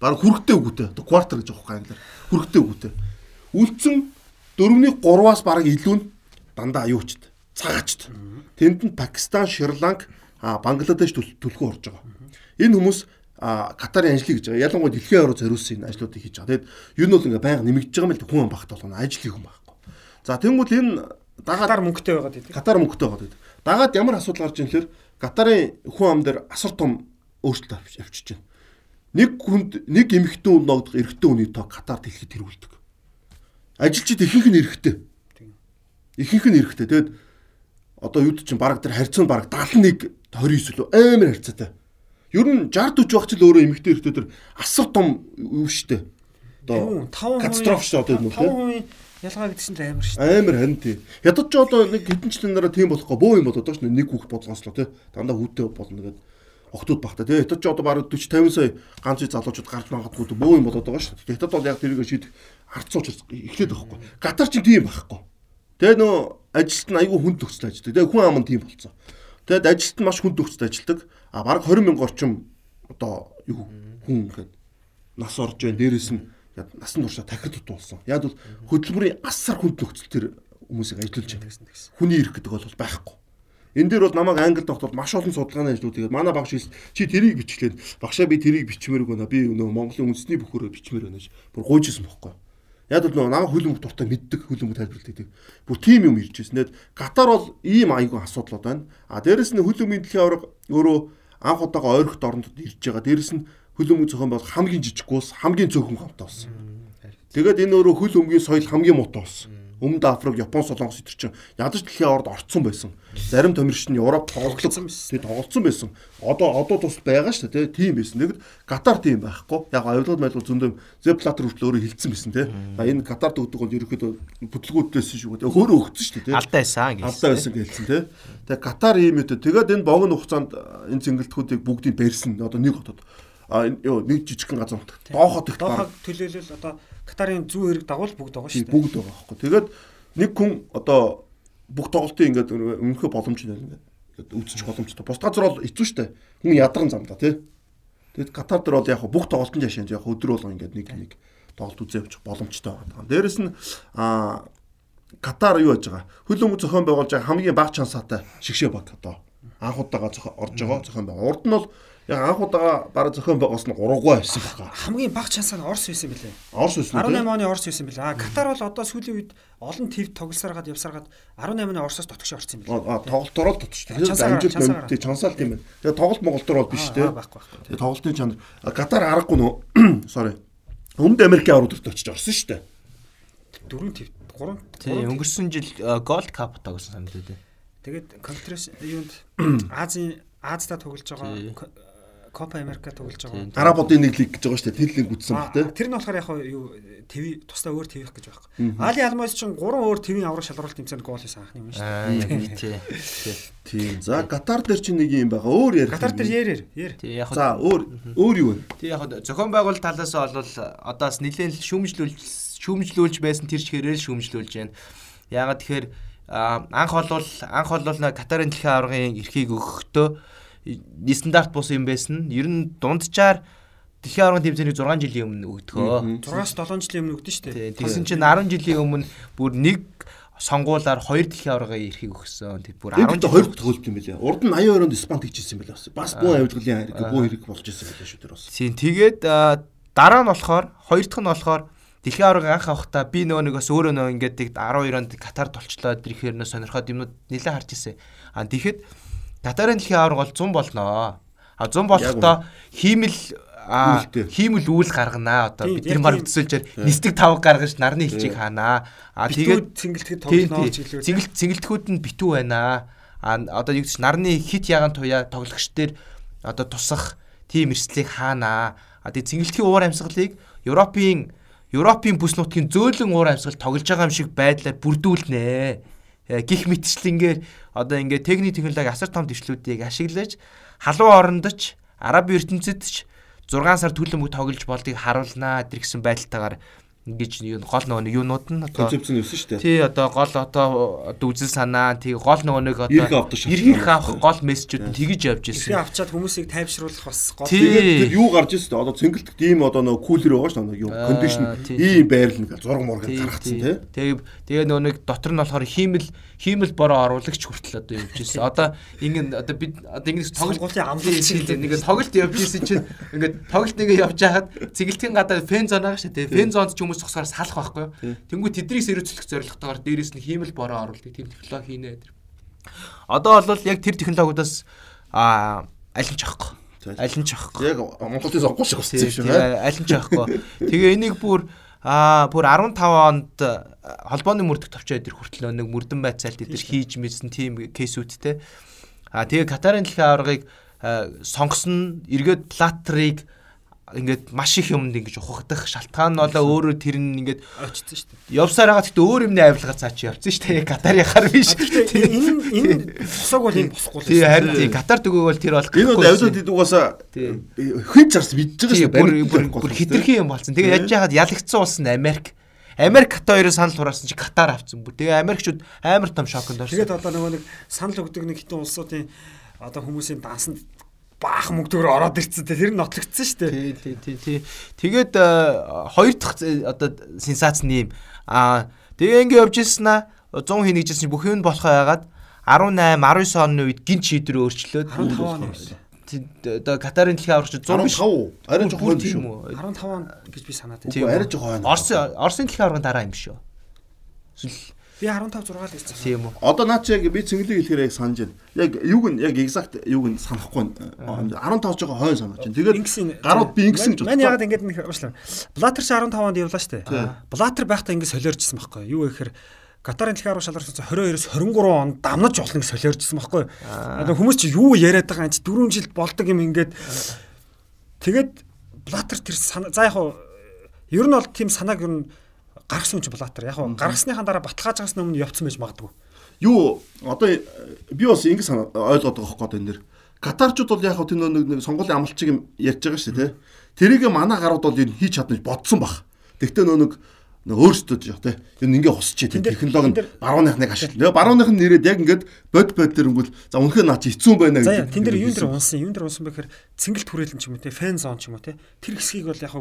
Бараг хүрхтэй. Одоо квартер гэж аахгүй англиар. Хүрхтэй үгүйтэй. Үлдсэн дөрөвний 3-аас бараг илүү нь дандаа аюучд. Цагаачд. Тэнд нь Пакистан, Шри-Ланк, Бангладеш төлхөө орж байгаа. Энэ хүмүүс Катарын ажлыг гэж байгаа. Ялангуяа дэлхийн аврал зориулсан энэ ажлуудыг хийж байгаа. Тэгэд юу нь бол ингээ байнга нэмэгдэж байгаа мэл хүн багт болгоно. Ажлын хүн байхгүй. За тэнгуүл энэ дагаад мөнгөтэй байгаад байдаг. Катар мөнгөтэй байгаад байдаг. Дагаад ямар асуудал гарч ирэх вэ? Катарын хүн ам дээр асар том өөрчлөлт авчиж байна. нэг хүнд нэг эмэгтэй хүн ногдох эрэгтэй хүний тоо Катар дэлхийд тэргүүлдэг. Ажилчид ихэнх нь эрэгтэй. Ихэнх нь эрэгтэй. Тэгэд одоо юуд чинь баг тэр харьцаа нь баг 71 29 лөө амар харьцаатай. Ер нь 60 40 багч л өөрөө эмэгтэй эрэгтэй тэр асар том юу штэ. Одоо катастроф шүү одоо юм уу? Ялгаа гэдсэн л амар шүү. Амар харин тий. Ядаж ч одоо нэг хэдэн жилийн дараа тийм болохгүй бөө юм болоод шүү. Нэг хүүхд бодлоослоо тий. Дандаа хүүтэй болно гэдэг охтууд багтаа тий. Ядаж ч одоо бараг 40 50 сая ганц залуучууд гарч магадгүй бөө юм болоод байгаа шүү. Ядад бол яг тэрийг шийдэх харцууч эхлээд байхгүй. Катар ч тийм байхгүй. Тэгээ нөө ажилт нь айгүй хүнд төгсөл ажилладаг. Тэгээ хүн ам нь тийм болцсон. Тэгэд ажилт нь маш хүнд төгсөл ажилладаг. А бараг 20 мянган орчим одоо юу хүн гэхэд нас орж байна. Дээрээс нь насан туршаа тахир дутуулсан. Яг бол хөдөлмөрийн асар хүнд нөхцөл төр хүмүүсийг ажиллуулж байна. Хүний ирэх гэдэг бол байхгүй. Энэ дээр бол намайг англи тогтоод маш олон судалгааны ажлууд тэгээд манай багш хэлсэн чи тэрийг бичлээд багшаа би тэрийг бичмээр гэнэ би нөө Монголын үндэсний бүхөрөө бичмээр байна гэж бүр гуйжсэн бохгүй. Яг л нөө намайг хөл өмг дуртай мэддэг хөл өмг тайлбарлагддаг. Бүр тийм юм ирж байсан. Тэгээд Катар бол ийм аягүй асуудлууд байна. А дээрэс нь хөл өмгийн дэлхийн аварга өөрөө анх удаага ойрхот орондод ирж байгаа. Дээрэс нь хөл өмгийн зохион бол хамгийн жижиг гуус, хамгийн цөөхөн гомтой болсон. Тэгээд энэ өөрөө хөл өмгийн соёл хамгийн муутай болсон. Өмнөд Африк, Япон, Солонгос эдэр чинь ядаж дэлхийн авард орцсон байсан. Зарим томирч нь Европ тоглолцсон байсан. Тэгээд тоглолцсон байсан. Одоо одоо тус байгаа шүү дээ, тийм байсан. Тэгэд Катар тийм байхгүй. Яг авилгад майлгал зөндөө Зеплатер хүртэл өөрөө хилцсэн байсан те. Энэ Катард өгдөг бол ерөөхдөө бүтлгүүдээс шүү дээ. Өөрөө өгсөн шүү дээ. Алдаа байсан гэж. Алдаа байсан гэлсэн те. Тэгээд Катар ийм үү. Тэгээд энэ богино хугацаанд энэ зингэлтгүүдийг бүгдийг барьсан. Одоо нэг хотод ёо нэг жижигхэн газар утга. Доохот их баг. Төлөөлөл одоо Катарын зүүн хэрэг дагуул бүгд байгаа шүү дээ. Бүгд байгаа байхгүй. Тэгээд нэг хүн одоо бүх тоглолтын ингээд өмнөхөө боломж нэр ингээд үүсчих боломжтой. Бус газар бол хэцүү шүү дээ. Хүн ядарсан зам да тий. Тэгэд Катар дээр бол яг бүх тоглолтын жашаанд яг өдөр болго ингээд нэг нэг тоглолт үзээ явчих боломжтой байгаа. Дээрэс нь а Катар юу яаж байгаа? Хөл өмг зохион байгуулж байгаа хамгийн бага чансаатай шигшээ баг одоо анх удаага орж байгаа зохион байгуул. Урд нь бол Яг анх удаага бараг зохион байгуулсан 3 гоо байсан байна. Хамгийн бага чансаар Орос байсан билээ. Орос байсан. 18 оны Орос байсан билээ. А Катар бол одоо сүүлийн үед олон төв тоглосаргаад явсаргаад 18 оны Оросоос дотгош орсон билээ. А тоглолтоор л дотгош. Тэгэхээр амжилт мөнгөтэй чансаал тийм байна. Тэгээ тоглолт Монголтор бол биш те. Тэгээ тоглолтын чанар Катар аргагүй нөө. (clears throat) Sorry. Өмнөд Америкийн аврагт очиж орсон шүү дээ. Дөрөв төв 3 тий өнгөрсөн жил Gold Cup тоглосон санагдав. Тэгээд конференц юунд (clears throat) Азийн Азда тоглож байгаа Копа Америка тоглож байгаа. Арабуудын нэг лиг гэж байгаа шүү дээ. Тэр лиг үтсэн баг тий. Тэр нь болохоор яг юу ТV тусдаа өөр ТV-х гэж байхгүй. Али Алмаз чинь гурван өөр ТV-ийн аврах шалгаруулалт тэмцээнд гол хийсэн анхны юм шүү дээ. Тийм. За Катар дээр чинь нэг юм байгаа. Өөр ярих. Катар дээр ярээр. Яг За өөр өөр юу вэ? Тий яг зохион байгуулалт талаас бол одоос нэлээд шүүмжлүүлж шүүмжлүүлж байсан тэр чигээрээ шүүмжлүүлж байна. Яагаад тэгэхээр анх болвол анх болвол Катарын дэлхийн аваргын эрхийг өгөхдөө стандарт бус юм байсан. Ер нь дунджаар Дэлхийн аваргын тэмцээний 6 жилийн өмнө өгдөгөө. 6-7 жилийн өмнө өгдөн шүү дээ. Тэгсэн чинь 10 жилийн өмнө бүр нэг сонгуулаар хоёр дэлхийн аваргын эрхийг өгсөн. Тэг бүр 10 жил хоёр төгөлт юм билээ. Урд нь 82 онд Испанд хийжсэн байлаа. Бас буу авилгалын хэрэг буу хэрэг болж ирсэн байлаа шүү дээ бас. Тийм тэгээд дараа нь болохоор хоёр дахь нь болохоор Дэлхийн аварга анх авахдаа би нөгөө нэг бас өөрөө нөгөө ингээд 12 онд Катард болчлоо ирэхээр нөө сонирхоод юмнууд нэлээд харж ирсэн. А тэгэхэд Катарын дэлхийн аварга бол 100 болноо. А 100 болохдоо хиймэл хиймэл үйл гарганаа одоо бид нар баг төсөөлжээр нисдэг тавг гаргаж нарны элчийг хаанаа а тэгээд цэнгэлтгэд тоглоно гэлээ цэнгэл цэнгэлтгүүд нь битүү байна. А одоо юу гэж нарны хит яган туяа тоглогч дээр одоо тусах тим эрсдлийг хаанаа а тэгээд цэнгэлтгийн уур амьсгалыг Европын Европын бүс нутгийн зөөлөн уур амьсгал тоглож байгаа юм шиг байдлаар бүрдүүлнэ гих мэтчлэнгээр одоо ингээд техник технологи асар том дэвшлүүдийг ашиглаж халуун орондоч араб ертөнцид ч 6 сар төлөмөг тоглож болдгийг харуулнаа тэр гэсэн байдалтайгаар ингэж юу гол нөгөө юунууд нь одоо концепц нь өссөн шүү дээ. Тий одоо гол одоо үзэл санаа тий гол нөгөө нэг одоо ирэх авах гол мессежүүд нь тэгж явж ирсэн. Ирэх авчаад хүмүүсийг тайвшруулах бас гол. Тэгээд юу гарч ирсэн дээ. Одоо цэнгэлт ийм одоо нөгөө кулер байгаа шүү дээ. Юу кондишн ийм байрлал нэг зураг мураг гаргацсан тий. Тэгээ тэгээ нөгөө нэг дотор нь болохоор хиймэл хиймэл бороо оруулагч хүртэл одоо явж ирсэн. Одоо ингэ одоо бид одоо ингэ тоглолтын амлалт нэг тоглолт явж ирсэн чинь ингээд тоглолт нэг явж хахад цэгэлтийн гадаа фэн зон шүү дээ. Фэн зонд ч хүмүүс зогсоор салах байхгүй юу. Тэнгүү тэднийг сэрүүлэх зорилготойгоор дээрэс нь хиймэл бороо оруулдаг тийм технологи хийнэ. Одоо бол яг тэр технологиудаас а аль нь чахгүй. Аль нь ч авахгүй. Яг Монголын сонгуул шиг болсон юм шиг Тийм аль нь ч авахгүй. Тэгээ энийг бүр Аа бүр 15 онд холбооны мөрдөх товчоод ир хүртэл нэг мөрдөн байцаалт идэр хийж мэдсэн тийм кейсүүдтэй. Аа тэгээ Катарын дэлхийн аваргыг сонгосон эргээд платрыг ингээд маш их юмд ингэж ухагдах шалтгаан нь болоо өөрөө тэр нь ингээд очсон шүү дээ. Явсаар байгаа гэхдээ өөр юмны авилгаар цаа чи явцсан шүү дээ. Катарын хар биш. Энэ энэ босоог бол энэ босохгүй л. Тий харин тий Катар төгөөг бол тэр бол Энэ бол авилууд идэг угаасаа хин зарс мэдж байгаа шүү дээ. Бүр бүр хитрхи юм болсон. Тэгээ яаж яхад ялагдсан улс нь Америк. Америк Ката хоёроо санал хураасан чи Катар авцсан бүр. Тэгээ Америкчууд амар том шоконд орсон. Тэгээд одоо нөгөө нэг санал өгдөг нэг хитэн улсуудын одоо хүмүүсийн дансанд баах мөнгөөр ороод ирцэн тэр нь нотлогдсон шүү дээ. Тий, тий, тий. Тэгээд хоёр дахь одоо сенсац нь юм. Аа тэгээ ингэ явж ирсэн аа 100 хийнэ гэжсэн бүх юм болох байгаад 18 19 оны үед гинт шийдвэр өөрчлөөд 15 оны одоо Катарын дэлхийн аврагч 100 биш. 15. Арай жоохон биш юм үү? 15 он гэж би санаад байна. Арай жоохон байна. Орос Оросын дэлхийн аврагын дараа юм биш үү? Эсвэл Би 15 6 л гэсэн. тийм үү? Одоо наа чи яг би цэнгэлийг хэлэхээр яг санаж байна. Яг юуг нь яг exact юуг нь санахгүй байна. 15 жоо хойно санаж байна. Тэгээд гарууд би ингэсэн гэж бодсон. Манай ягаад ингэж нэг уушлаа. Блатер чи 15 онд явлаа шүү дээ. Блатер байхдаа ингэ солиорчсан байхгүй юу? Юу гэхээр Катарын дэлхийн арга шалралсан 22-оос 23 онд дамнаж болно гэж солиорчсан байхгүй юу? Одоо хүмүүс чи юу яриад байгаа юм чи 4 жил болдог юм ингээд тэгээд Блатер тэр за яг ер нь бол тийм санааг ер нь гаргасан ч Блатер. Яг нь гаргасныхаа дараа баталгаажгаас өмнө явцсан байж магадгүй. Юу одоо би бас ингэ ойлгоод байгаа хөөхгүй энэ дэр. Катарчууд бол яг тийм нэг сонгуулийн амлалчиг юм ярьж байгаа шүү дээ. Тэрийг манай гарууд бол энэ хийж чадна бодсон баг. Тэгтээ нөө нэг өөрсдөө жоо те. Энэ ингээ хусч тийм технологи нь барууныхныг ашиглав. Барууных нь нэрээд яг ингээд бод бод дэрнгүүл за үнэхээр наа чи хэцүү байна гэж. За тэн дээр юун дээр унсан, юун дээр унсан бэхээр цэнгэл түрээлэн ч юм уу те, фэн зон ч юм уу те. Тэр хэсгийг бол яг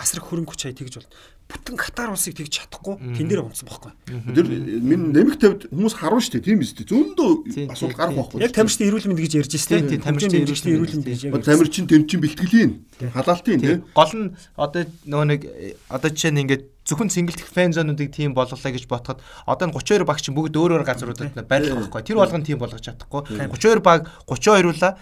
асар хөрөнгө хүч хай тэгж бол бүтэн Катар улсыг тэгж чадахгүй тэн дээр унтсан байхгүй. Тэр минь нэмэх тавьд хүмүүс харуун штэ тийм үстэй. Зөндөө асуудал гарах байхгүй. Яг тамирчны эрүүл мэнд гэж ярьж штэ. Тамирчны эрүүл мэнд гэж яг. Тамирчин тэмчин бэлтгэлийн халаалтын тий. Гол нь одоо нөгөө нэг одоо жишээ нь ингээд зөвхөн цэнгэлт фэн зонуудыг тийм болголоо гэж ботход одоо энэ 32 баг чинь бүгд өөр өөр газруудад байрлах байхгүй. Тэр болгон тийм болгож чадахгүй. 32 баг 32-уула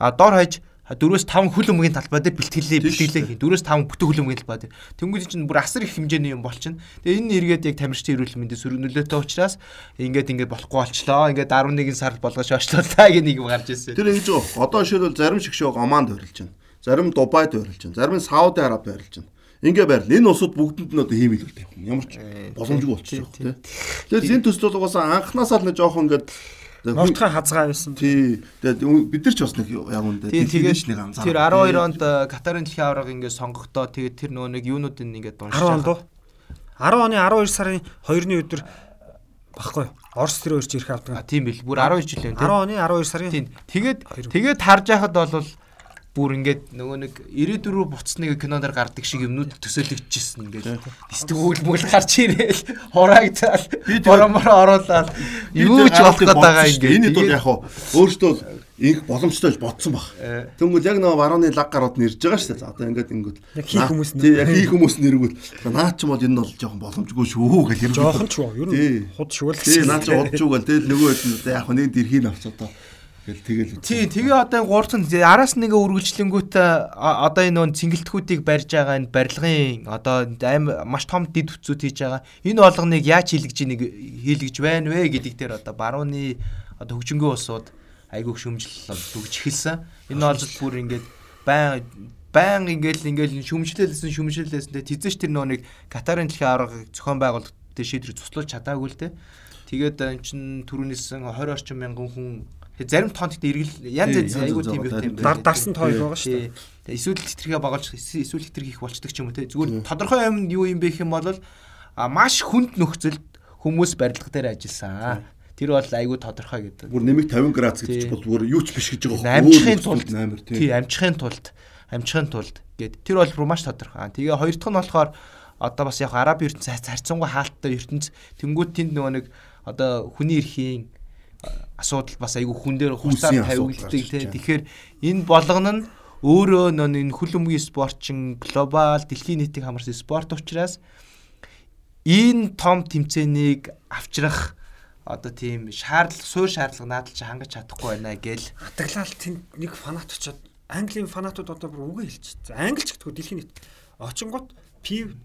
а дор хаяж 4-өөс 5 хөл өмгийн талбай дээр бэлтгэлээ бэлтгэлээ хийн. 4-өөс 5 бүтэн хөл өмгийн талбай дээр. Тэнгүүд чинь бүр асар их хэмжээний юм болчихно. Тэгээ энэ эргээд яг тамирчдын эрүүл мэндийн сөргөнөлөөтэй учраас ингээд ингээд болохгүй болчлоо. Ингээд 11 сар болгож очлоо та гэх нэг юм гарч ирсэн. Тэр ингэж байгаа. Одоо жишээлбэл зарим шиг шоу Оманд байрлаж байна. Зарим Дубайд байрлаж байна. Зарим Сауди Араб байрлаж байна. Ингээ байрал. Энэ улсууд бүгдэнд нь одоо хиймэл үү. Ямар ч боломжгүй болчихсон тийм. Тэгэхээр энэ төсөл бол угаасаа анханасаа л нэг жоохон ингээд Нортхон хазгаа байсан. Тий. Тэгээд бид нар ч бас нэг яг үндэ тэгээд нэг анзаар. Тэр 12 онд Катарын дэлхийн аварга ингээд сонгогдоо тэгээд тэр нөгөө нэг юунуудын ингээд дуусах. 10 онд уу? 10 оны 12 сарын 2-ны өдөр баггүй. Орос тэр өөрч ирэх авдаг. Тийм бил. Бүр 12 жил юм тийм. 10 оны 12 сарын. Тэгээд тэгээд харж байхад бол бүр ингээд нөгөө нэг 94 рүү буцсныг киноноор гардаг шиг юмнууд төсөөлөгдчихсэн ингээд дистгүүл мөл гарч ирээл хураагдал бороморо оруулаад юу ч болох гээд байгаа ингээд энэ бол яг өөртөө их боломжтой гэж бодсон баг. Тэнгүүл яг нөгөө барууны лаг гарууд нэрж байгаа шүү дээ. За одоо ингээд ингээд яг хийх хүмүүс нь яг хийх хүмүүс нэргүүл наа ч юм бол энэ бол жоохон боломжгүй шүү гэж юм. Жоохон ч юу. Ер нь худ шүвэл. Тий наа ч удаж үгэл тэгэл нөгөө яг нэг дэрхийг авч одоо Тэгэл тэгэл. Тий, тэгээ одоо гурцан араас нэгэ үргэлжлэнгүүт одоо энэ нөө цэнгэлтгүүдийг барьж байгаа энэ барилгын одоо аим маш том дид хүчүүд хийж байгаа. Энэ болгоныг яаж хийлгэж ийг хийлгэж байна вэ гэдэг дээр одоо барууны одоо хөгжингөө улсууд айгүйх шүмжил дүгж эхэлсэн. Энэ бол бүр ингээд байн байн ингээл ингээл шүмжлэлсэн шүмжлэлсэн тэзэж тэр нөө нэг Катарын дэлхийн аварга зохион байгуулалт дээр шийдвэр цуслуулж чадаагүй л те. Тэгээд энэ чин түрүүнээсэн 20 орчим мянган хүн зарим тоон гэхдээ эргэл янз янз айгуу тийм юу тийм дар дарсан тоо байгаа шүү дээ. Эсвэл хитрхээ багуулж эсвэл хитрх их болчдөг ч юм уу те. Зүгээр тодорхой юм юу юм бэ гэх юм бол а маш хүнд нөхцөлд хүмүүс барилга дээр ажилласан. Тэр бол айгүй тодорхой гэдэг. Бүр нэмэг 50 градус гэж бол зүгээр юу ч биш гэж байгаа. Амжихын тулд амар тийм. Тий, амжихын тулд амжихын тулд гэд тэр бол бүр маш тодорхой. Тэгээ хоёр дахь нь болохоор одоо бас яг араб ертөнц харьцангуй хаалттай ертөнц тэнгууд тэнд нөгөө нэг одоо хүний эрхийн асуудал бас айгүй хүн дээр хуцаар тавигддаг тийм. Тэгэхээр энэ болгоно нь өөрөө энэ хөл өмгийн спортчин глобал дэлхийн нийтийг хамарсан спорт учраас энэ том тэмцээнийг авчрах одоо тийм шаардлага суур шаардлага наадал чи хангаж чадахгүй байна гэл хатаглал тэнд нэг фанат очоод Английн фанатууд одоо бүр үгээ хэлж. Англич гэдэггүй дэлхийн нийт очингот пив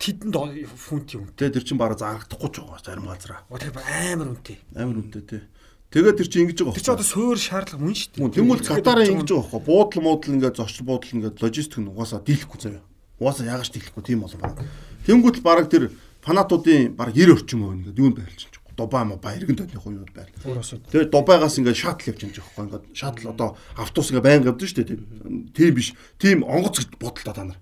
тэдэнд фунт юм. Тэгээ тэр чинь бараг зарагдахгүй ч байгаа зарим газараа. Оо тэр амар үнэтэй. Амар үнэтэй тий. Тэгээд тэр чинь ингэж байгаа. Тэр чинь одоо суур шаардлага мөн шүү дээ. Тэнгүүл Катарын ингэж байгаа. Буудал муудал ингээд зочил буудал ингээд логистик нь угаасаа дийлэхгүй заяа. Угаасаа яагаад ч дийлэхгүй тийм болон байна. Тэнгүүл бараг тэр фанатуудын бараг 90 орчим хувь ингээд юунд байлчихж Дубай ма баярган тойны хувьуд байна. Тэгээд Дубайгаас ингээд шатл явж байгаа байхгүй ингээд шатл одоо автобус ингээд байнга явдаг шүү дээ тийм биш. Тийм онгоц гэж бодолтой та нар.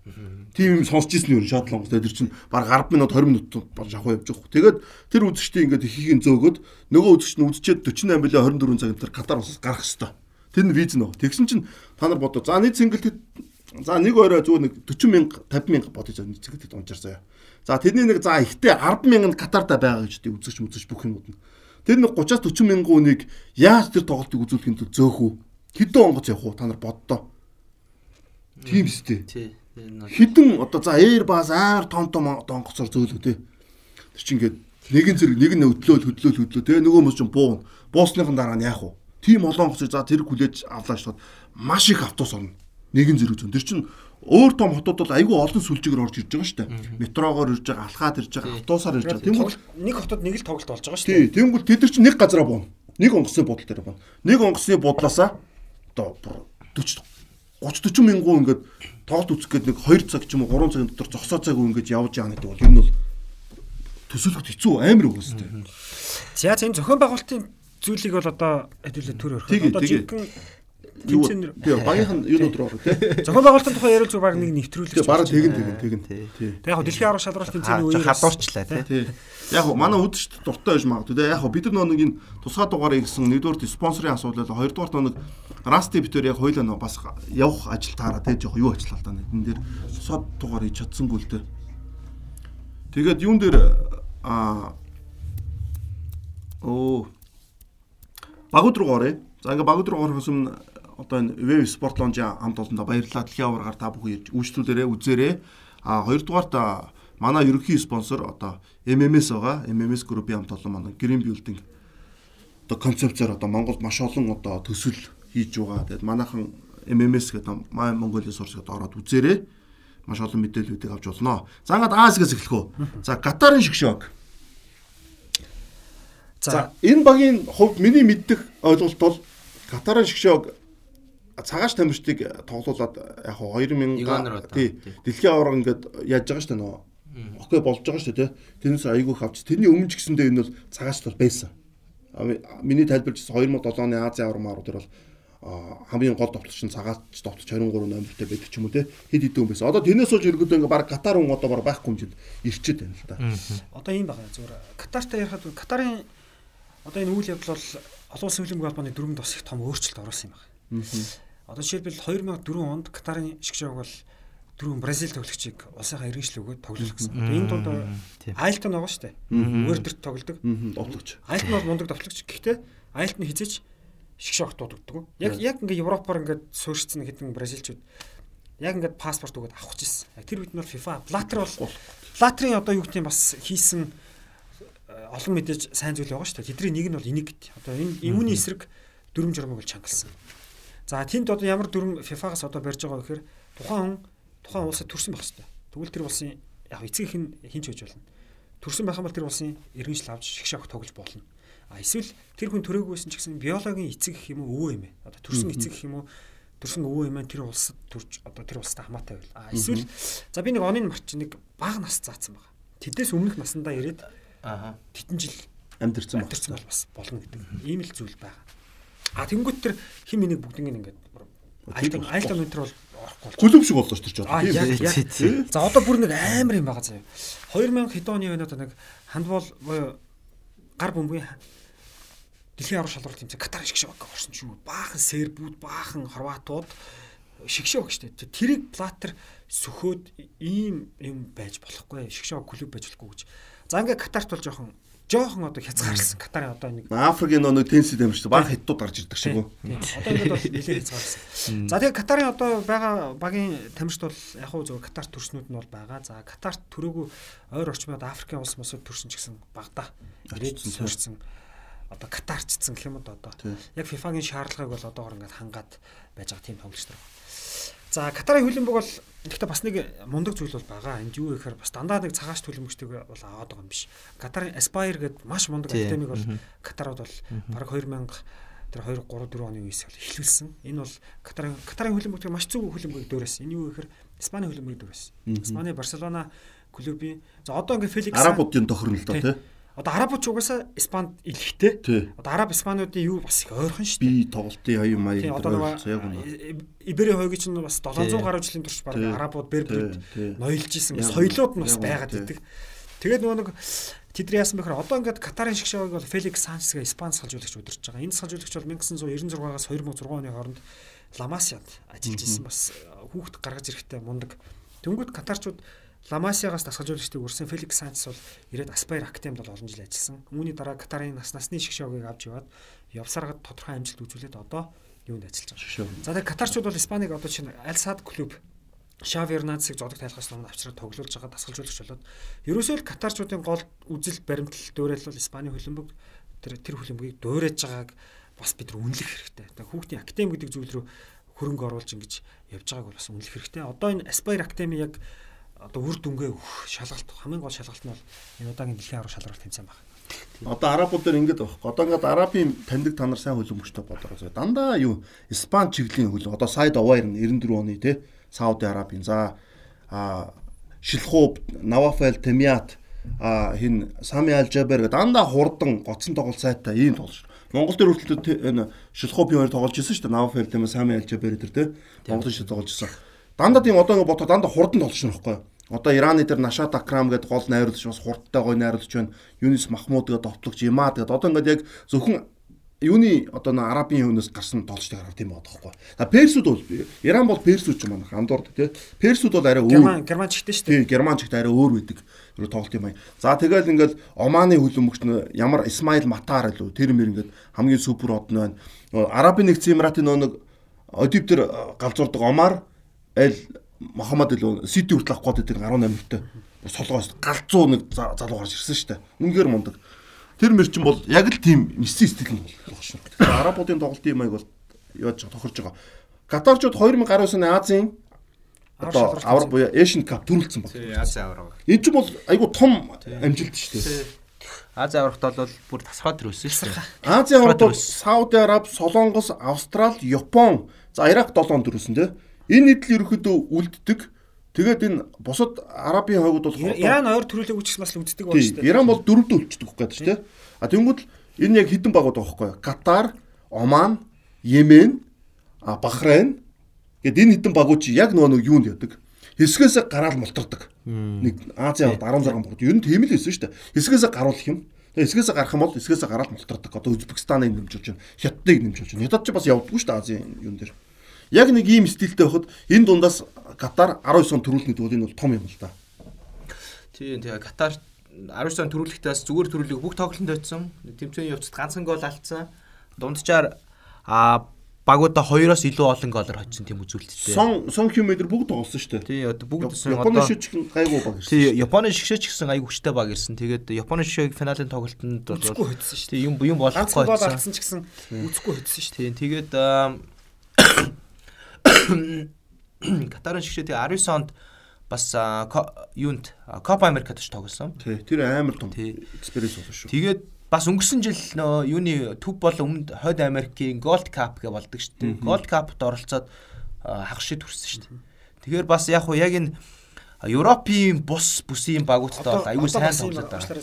Тийм юм сонсч ирсэн юм шатл онгоц тэр чинь баг 10 минут 20 минут шахуу явж байгаа. Тэгээд тэр үзэгчдийн ингээд ихийг зөөгөөд нөгөө үзэгч нь үзчихэд 48 билээ 24 цаг тэр Катар усаас гарах хэвээр. Тэр нь виз нөө. Тэгсэн чинь та нар бодоо. За нийт сингэлтэд за нэг орой зүгээр нэг 40 мянга 50 мянга бодож нийт сингэлтэд унчаар заяа. За тэрний нэг за ихтэй 10 мянган Катарда байгаа гэж тийм үзэгч үзэж бүх юмуд нь. Тэр нэг 30-аас 40 мянган хүнийг яаж тэр тоглолтыг үзүүлэхийн тулд зөөх үү? Хэдэн онгоц явах уу? Та нар боддоо. Тийм сте. Хэдэн одоо за Airbus амар том том онгоцоор зөөлөө те. Тэр чинь ингээд нэгэн зэрэг нэг нь хөдлөөл хөдлөөл хөдлөө те нөгөө хүмүүс чинь буун. Буусныхан дараа нь яах вэ? Тийм олон онгоцыг за тэр хүлээж авлаа шууд маш их автобус орно. Нэгэн зэрэг зүүн. Тэр чинь өөр том хотууд бол айгүй олон сүлжээгээр орж ирж байгаа шүү дээ. Метрогоор ирж байгаа, алхаад ирж байгаа, автобусаар ирж байгаа. Тэнгүүл нэг хотод нэг л тоглолт болж байгаа шүү дээ. Тийм, тэнгүүл тэд нар чинь нэг газараа буун. Нэг онгоцны бодол дээр буун. Нэг онгоцны бодлоосаа одоо 40 30 40 мянган ингээд тоглолт үзэх гээд нэг 2 цаг ч юм уу 3 цагийн дотор зогсоо цаг ингээд явж яана гэдэг бол ер нь бол төсөөлөхөд хэцүү амар үгүйстэй. За энэ зохион байгуулалтын зүйлийг бол одоо хэдүүлээ төр өрөх. Одоо жинхэнэ тэмцээнэр тий багийнхан юунууд руу орох тий. Зохион байгуулалтын тухай яриул зүг баг нэг нэвтрүүлэг бараг тэгэн тэгэн тэгэн тий. Яг дэлхийн арга шалралт тэмцээний үеэр хадуурчлаа тий. яг манай үдшд дуртай байж магадгүй тий. Яг бид нар нэг энэ тусгай дугаарыг гэсэн нэгдүгээр спонсорын асуудал хоёрдугаар нэг расти битэр яг хоёлаа нөө бас явах ажил таараа тий. Жоох юу ажиллаа л да энэ дээр сод дугаар хийж чадсангүй л дээ тэгээд юун дээр а оо багууд руу оръё. За ингээ багууд руу орохоос өмнө одоо энэ Web Sport Lounge хамт олондоо баярлалаа. Дэлхийн аваргаар та бүхэн ирж үйлчлүүлээрэ үзээрэй. А хоёрдугаарт манай ерөнхий спонсор одоо MMS байгаа. MMS группийн хамт олон манай Green Building одоо концепцээр одоо Монголд маш олон одоо төсөл хийж байгаа. Тэгээд манайхан MMS гэдэг My Mongolia Source гэдэг ороод үзээрэй. Маш олон мэдээллүүдийг авч болно. За ингээд Азиас эхлэх үү. За Катарын шгшог. За энэ багийн хувьд миний мэддэг ойлголт бол Катарын шгшог цагааш тамирчдыг тоглуулад яг 2000 тий дэлхийн аварга ингээд яаж байгаа шүү дээ нөө окей болж байгаа шүү дээ тэрнээс айгүйх авч. Тэрний өмнө ч гэсэндээ энэ бол цагааш бол байсан. Миний тайлбарчсан 2007 оны Азийн аварга маар тэр бол хамгийн гол товтлогч нь цагаач товтлогч 23 номертэй байдаг ч юм уу те хэд хэдэн хүн байсан. Одоо тэрнээс болж ерөөдөө ингээ баг Катар хүн одоо баг байхгүй хэмжинд ирчээд байна л да. Одоо ийм байна. Зүгээр Катартай ярихад Катарын одоо энэ үйл явдал бол олон улсын хөлбөмбөг холбооны дөрөнд бас их том өөрчлөлт оруулсан юм байна. Одоо жишээлбэл 2004 онд Катарын шгшог бол дөрвөн Бразил тоглогчийг улсынхаа иргэншил өгөөд тоглох гэсэн. Энэ дунд Айлтон байгаа шүү дээ. Мөрдөрт тоглодог. Довтлогч. Айлтон бол мундаг довтлогч. Гэхдээ Айлтны хизээч шгшог дуудагддаг. Яг яг ингээ Европоор ингээ суурьцсан хэдэн бразилчууд яг ингээд паспорт өгөөд авах гэсэн. Тэр үед нь бол FIFA Blatter бол Blatter-ын одоо юу гэдэг нь бас хийсэн э, олон мэдээж сайн зүйл байгаа шүү дээ. Тэдний нэг нь бол энийг гэд. Одоо энэ үүний эсрэг дүрм журмыг бол чангалсан. За тэнд одоо ямар дүрм FIFA-гаас одоо барьж байгаа гэхээр тухайн хүн тухайн улсад төрсэн байх хэрэгтэй. Тэгвэл тэр улсын яг эцгийнх нь хинч гэж болно. Төрсэн байх юм бол тэр улсын иргэншил авч шгшаах тоглож болно. А эсвэл тэр хүн төрөөгүйсэн ч гэсэн биологийн эцэг гэх юм уу өвөө юм ээ. Одоо төрсэн эцэг гэх юм уу төрсэн өвөө юм ээ тэр улсад төрж одоо тэр улстай хамаатай байл. А эсвэл за би нэг оны марч нэг бага нас заасан байгаа. Тэдээс өмнөх насандаа ирээд аа тэтэн жил амьдэрсэн амьдэрсэн бол бас болно гэдэг. Ийм л зүйл байгаа. А тэнгуут тэр хим энийг бүгднийг ингээд айлтан айлтан өнтер бол орохгүй бол гүлэм шиг боллоо шүү дээ. А яг за одоо бүр нэг амар юм байгаа заяа. 2000 хэд оны өнөөдөр нэг хандбол буюу гар бөмбөгийн дэлхийн аврал шалралт тэмцээн Катар шигшээ орсон ч юм баахан сербүүд баахан хорватууд шигшээ баг штэ. Тэрийг платер сөхөөд ийм юм байж болохгүй. Шигшээ клуб байж болохгүй гэж. За ингээ Катарт бол жоохон жоохон одоо хязгаарлсан. Катарын одоо нэг Африкийн нэг тенси тамирчид баг хятадууд гарч ирдэг шиг үү. Одоо ингэ бол нэлээд хязгаарлсан. За тэгээ Катарын одоо байгаа багийн тамирчид бол яг хөө зөв Катар төрснүүд нь бол байгаа. За Катарт төрөөгүй ойр орчмод Африкийн улс мосод төрсөн ч гэсэн багада ирээд суурьсан. одоо катарчсан гэх юм уу одоо. Яг FIFA-гийн шаардлагыг бол одоогор ингээд хангаад байж байгаа тийм тоглогч нар. За Катарын хөлбөмбөг бол гэхдээ бас нэг мундаг зүйл бол байгаа. Энд юу гэхээр бас дандаа нэг цагааш төлөмжтэйг бол аваад байгаа юм биш. Катарын Aspire гэдэг маш мундаг академиг бол Катарууд бол бараг 2000 тэр 2 3 4 оны үеэс эхлүүлсэн. Энэ бол Катарын Катарын хөлбөмбөг маш зөв хөлбөмбөг дөрөөс. Энэ юу гэхээр Испани хөлбөмбөг дөрөөс. Испани Барселона клубын за одоо ингээ Феликс Арабуудын тохирно л доо тий. Одоо арабууд ч угаасаа Испанд илэхтэй. Одоо араб испануудын юу бас их ойрхон шүү дээ. Би тоглолтын оюун маяг ойлцоо яг үнэ. Ибери хойгийн чинь бас 700 гаруй жилийн турш баг арабууд Берберд ноёлж исэн соёлууд нь бас байгаад идэг. Тэгээд нөгөө нэг тэдний яасан бэхээр одоо ингээд Катарын шиг шавыг бол Феликс Сансга Испани салжуулагч удирж байгаа. Энэ салжуулагч бол 1996-аас 2006 оны хооронд Ламасиад ажиллаж исэн бас хүүхд гаргаж ирэхтэй мундаг. Дөнгөд Катарчууд Ламасиагаас дасгалжуулагчдыг үрсэн Феликс Санчес бол ирээд Аспайр Актемд бол олон жил ажилласан. Үүний дараа Катарын нас насны шгшөөгийг авч яваад явсаргад тодорхой амжилт үзүүлээд одоо юунд ажиллаж байгаа. За тэгээ Катарчууд бол Испанийг одоо чинь Альсад клуб Шави Эрнандсыг зодог тайлхаас өмнө авчраад тоглуулж байгаа дасгалжуулагч болоод ерөөсөө л Катарчуудын гол үзэл баримтлал дөөрөл бол Испани хөлбөмбөг тэр тэр хөлбөмбөгийг дөөрэж байгааг бас бид нар үнэлэх хэрэгтэй. Тэгээ хүүхдийн академи гэдэг зүйл рүү хөрөнгө оруулж ингэж явж байгааг бол бас үнэлэх хэрэгтэй. Одоо энэ Aspire Academy яг одоо үр дүнгээ өгөх шалгалт хамгийн гол шалгалт нь бол энэ удаагийн дэлхийн арга шалралт тэмцээн байна. Одоо арабууд дээр ингэж байхгүй. Одоо ингээд арабын таньдаг та нар сайн хөлбөмбөгчтэй бодороо. Дандаа юу Испани чиглэлийн хөл. Одоо Сайд Овайр нь 94 оны те Сауди Арабийн за а Шилхууп, Навафел, Темиат а хин Сами Алжабер гэдэг дандаа хурдан гоцсон тоглолт сайтай ийм тоглож. Монгол дээр хүртэл энэ Шилхуупийн хоёр тоглож ирсэн шүү дээ. Навафел, Темиат, Сами Алжабер дээр те Монгол шиг тоглож ирсэн дандаа тийм одоо ингээд бодоход дандаа хурдан толч нь байхгүй. Одоо Ираны дээр Нашат Акрам гэдэг гол найруулагч бас хурдтай гой найруулагч байна. Юнис Махмуд гэдэг товтлогч Има гэдэг одоо ингээд яг зөвхөн юуны одоо н арабын хүнээс гарсан толчтой гарав тийм байгаа байхгүй. А персүүд бол Иран бол персүүд ч юм аа андуурд тий. Персүүд бол арай өөр. Герман германчигтэй шүү дээ. Тий, германчигт арай өөр байдаг. Юу тоглолт юм аа. За тэгэл ингээд Оманы хөлбөмбөгч нь ямар Исмаил Матар лөө тэр мэр ингээд хамгийн супер од нь байна. Арабын нэгдсэн Эмиратын нэг Одиб тэр галзуурдаг Омар аль Мохаммад илүү Сити хүртэл авах гээд байдаг 18 өвтэй солгоос галзуу нэг залуу гарч ирсэн шүү дээ. Үнэхээр мундаг. Тэр мэрчин бол яг л тийм месси стил нь болох шүү. Арабуудын тоглолтын маяг бол яаж тохирж байгаа. Катарчууд 2019 оны Азийн одоо авар буюу Asian Cup төрүүлсэн баг. Тий, Азийн авар. Энэ ч бол айгүй том амжилт шүү дээ. Азийн аврагт бол бүр тасраад төрүүлсэн шүү дээ. Азийн аврагт Сауди Араб, Солонгос, Австрал, Япон, за Ирак 7 төрүүлсэн тий. Энэ нийтлэл ерөөхдөө үлддэг. Тэгээд энэ бусад арабын хойгууд бол Иран ойр төрөлөг үчигс бас үлддэг байна шүү дээ. Иран бол дөрөвдөө үлдчихдэг гэдэг шүү дээ. А тэнгууд л энэ яг хідэн багууд байхгүй юу? Катар, Оман, Йемен, Бахрейн гэд энэ хідэн багууд чи яг нөгөө юунд яадаг? Хэсгээс гараал мултардаг. Нэг Азийн 16 багууд ер нь тийм л байсан шүү дээ. Хэсгээс гаруулах юм. Тэгээ хэсгээс гарах юм бол хэсгээс гараад мултардаг. Одоо Узбекистаныг нэмжүүлж байна. Хятадыг нэмжүүлж байна. Хятад ч бас явдаггүй шүү дээ Азийн юун дээр. Яг нэг ийм стилтэй байхад энэ дундаас Катар 19 он төрүүлнэ гэдэг энэ бол том юм л да. Тийм тэгээ Катар 19 он төрүүлэхтээс зүгээр төрүүлэг бүх тоглолтод очсон. Тэмцээний явцад ганцхан гол алдсан. Дунджаар а багуудаа 2-оос илүү олон голоор хоцсон тийм үзүүлэлттэй. Сон сон километр бүгд тоглосон шүү дээ. Тий, одоо бүгд Японы шиг гайгүй баг ирсэн. Тий, Японы шигшээ ч гэсэн гайгүй хүчтэй баг ирсэн. Тэгээд Японы шигшээг финалийн тоглолтод бол үзэхгүй хөдсөн шүү дээ. Юм юм болохгүй. Гол алдсан ч гэсэн үзэхгүй хөдсөн шүү дээ. Тэгээд (coughs) Катарын шигшээ тэгээ 19 онд бас юунд Копа Америкад ч тоглосон. Тий, тэр амар том экспириенс болсон шүү. Тэгээд бас өнгөрсөн жил нөө юуны төв бол өмнөд Хойд Америкийн Gold Cup гэж болдог шүү дээ. Gold Cup-д оролцоод хагас шид хүрсэн шүү дээ. Тэгэхээр бас яг уу яг энэ Европын бус бүсийн багуудтай бол аюул сайн тоглоод байгаа.